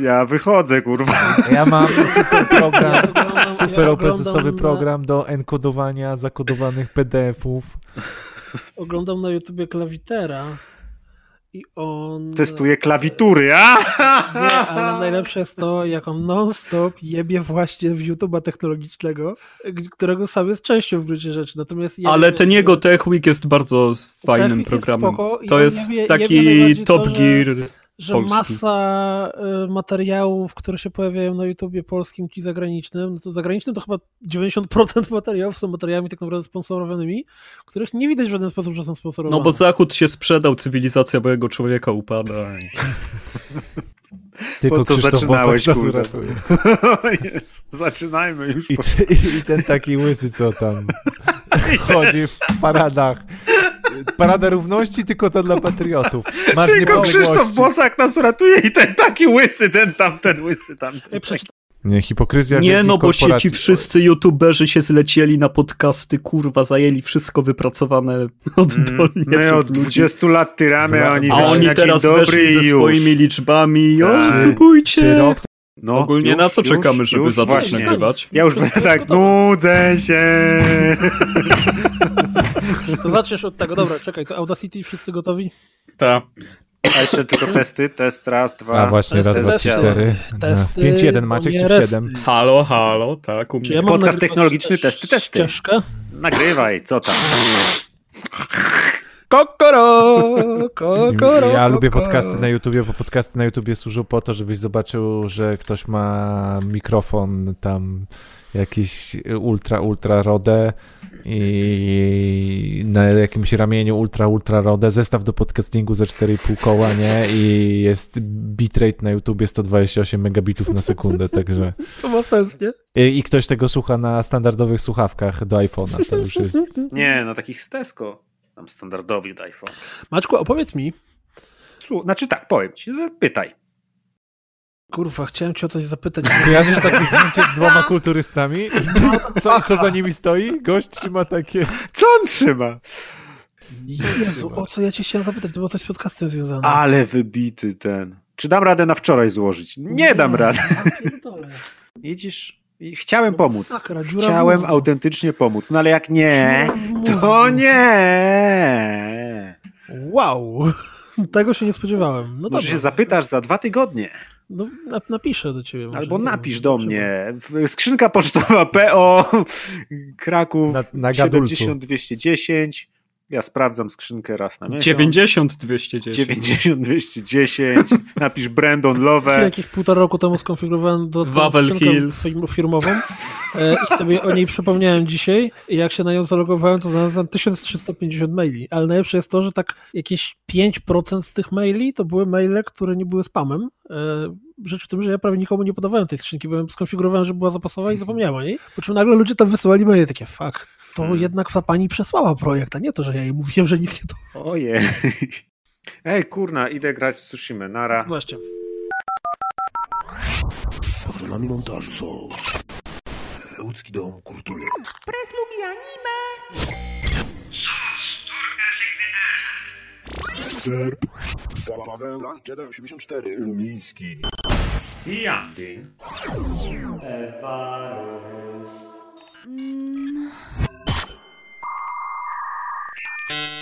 Ja wychodzę, kurwa. Ja mam (laughs) super program, Ja oglądam- super ja open program do enkodowania zakodowanych PDF-ów. Oglądam na YouTubie klawitera i on... Testuję klawitury, a? (laughs) Nie, ale najlepsze jest to, jak on non-stop jebie właśnie w YouTube'a technologicznego, którego sam jest częścią w gruncie rzeczy. Natomiast jebie- Ale ten jego Tech Week jest bardzo fajnym Tech programem. spoko To jest jebie- jebie taki najbardziej Top to, Gear. że Polski. masa y, materiałów, które się pojawiają na YouTubie polskim i zagranicznym, no to zagranicznym to chyba 90% (laughs) materiałów są materiałami tak naprawdę sponsorowanymi, których nie widać w żaden sposób, że są sponsorowane. No bo Zachód się sprzedał, cywilizacja mojego człowieka upada. Tylko Po co Krzysztof zaczynałeś, Bosak kurde? (laughs) Zaczynajmy już. I, I ten taki łysy, co tam (laughs) chodzi w paradach. Parada równości, tylko to dla patriotów. Masz Tylko. Krzysztof Bosak nas uratuje i ten taki łysy, ten tam, ten łysy tam. Przeczytałem Nie, hipokryzja Nie no, bo się ci wszyscy youtuberzy się zlecieli na podcasty, kurwa, zajęli wszystko wypracowane oddolnie My przez od ludzi. 20 lat tyramy, a oni A oni teraz dobry ze już. swoimi liczbami. O, Tak. Subujcie! rok No, Ogólnie już, na co już, czekamy, żeby już, zacząć nagrywać? Ja już będę tak, nudzę się. (laughs) To zaczniesz od tego, dobra, czekaj, to Audacity, wszyscy gotowi? Tak. A jeszcze tylko testy, test raz, dwa. A właśnie, raz, dwa, trzy, cztery. Testy, 5-1 Maciek czy 7? Halo, halo, tak, u mnie. Ja Podcast technologiczny, też testy, testy. Ścieżkę? Nagrywaj, co tam? Kokoro, (laughs) kokoro, Ja lubię podcasty na YouTubie, bo podcasty na YouTubie służą po to, żebyś zobaczył, że ktoś ma mikrofon tam jakiś ultra, ultra rodę i na jakimś ramieniu ultra, ultra rodę, zestaw do podcastingu za 4,5 koła, nie? I jest bitrate na YouTubie 128 megabitów na sekundę, także... To ma sens, nie? I, I ktoś tego słucha na standardowych słuchawkach do iPhone'a, to już jest... Nie, na takich z Tesco. Tam standardowych do iPhone. Maczku, opowiedz mi, Słu- Znaczy tak, powiem ci, zapytaj. Kurwa, chciałem cię o coś zapytać. (laughs) Kojarzysz takie zdjęcie z dwoma kulturystami? I co, co za nimi stoi? Gość trzyma takie... Co on trzyma? Jezu, o co ja cię chciałem zapytać, to było coś z podcastem związane. Ale wybity ten. Czy dam radę na wczoraj złożyć? Nie dam rady. pierdolę. Widzisz? I Chciałem pomóc. Chciałem mózgu. autentycznie pomóc. No ale jak nie, to nie. Wow, (laughs) tego się nie spodziewałem. No Może dobrze. się zapytasz za dwa tygodnie. No, na- napiszę do ciebie. może, Albo napisz do mnie. Skrzynka pocztowa PO Kraków Na- na gadulcu. 70210 Ja sprawdzam skrzynkę raz na miesiąc. 90 210. 90 210. Napisz Brandon Ja Love. jakieś półtora roku temu skonfigurowałem dodatkową Hills. firm- firmową e, i sobie o niej przypomniałem dzisiaj i jak się na nią zalogowałem, to znalazłem 1350 maili, ale najlepsze jest to, że tak jakieś 5% z tych maili to były maile, które nie były spamem. E, Rzecz w tym, że ja prawie nikomu nie podawałem tej skrzynki, bo ją skonfigurowałem, że była zapasowa i zapomniałem o niej. Po czym nagle ludzie tam wysyłali maile takie, fuck, to Hmm. jednak ta pani przesłała projekt, a nie to, że ja jej mówiłem, że nic nie to. Ojej. (laughs) Ej, kurna, idę grać w Tsushima. Nara. Właśnie. Patronami montażu są Łódzki Dom Kultury. Derp. Paweł Las Jedi 84. Lumiński. Fiandy. Evarys. Thank you.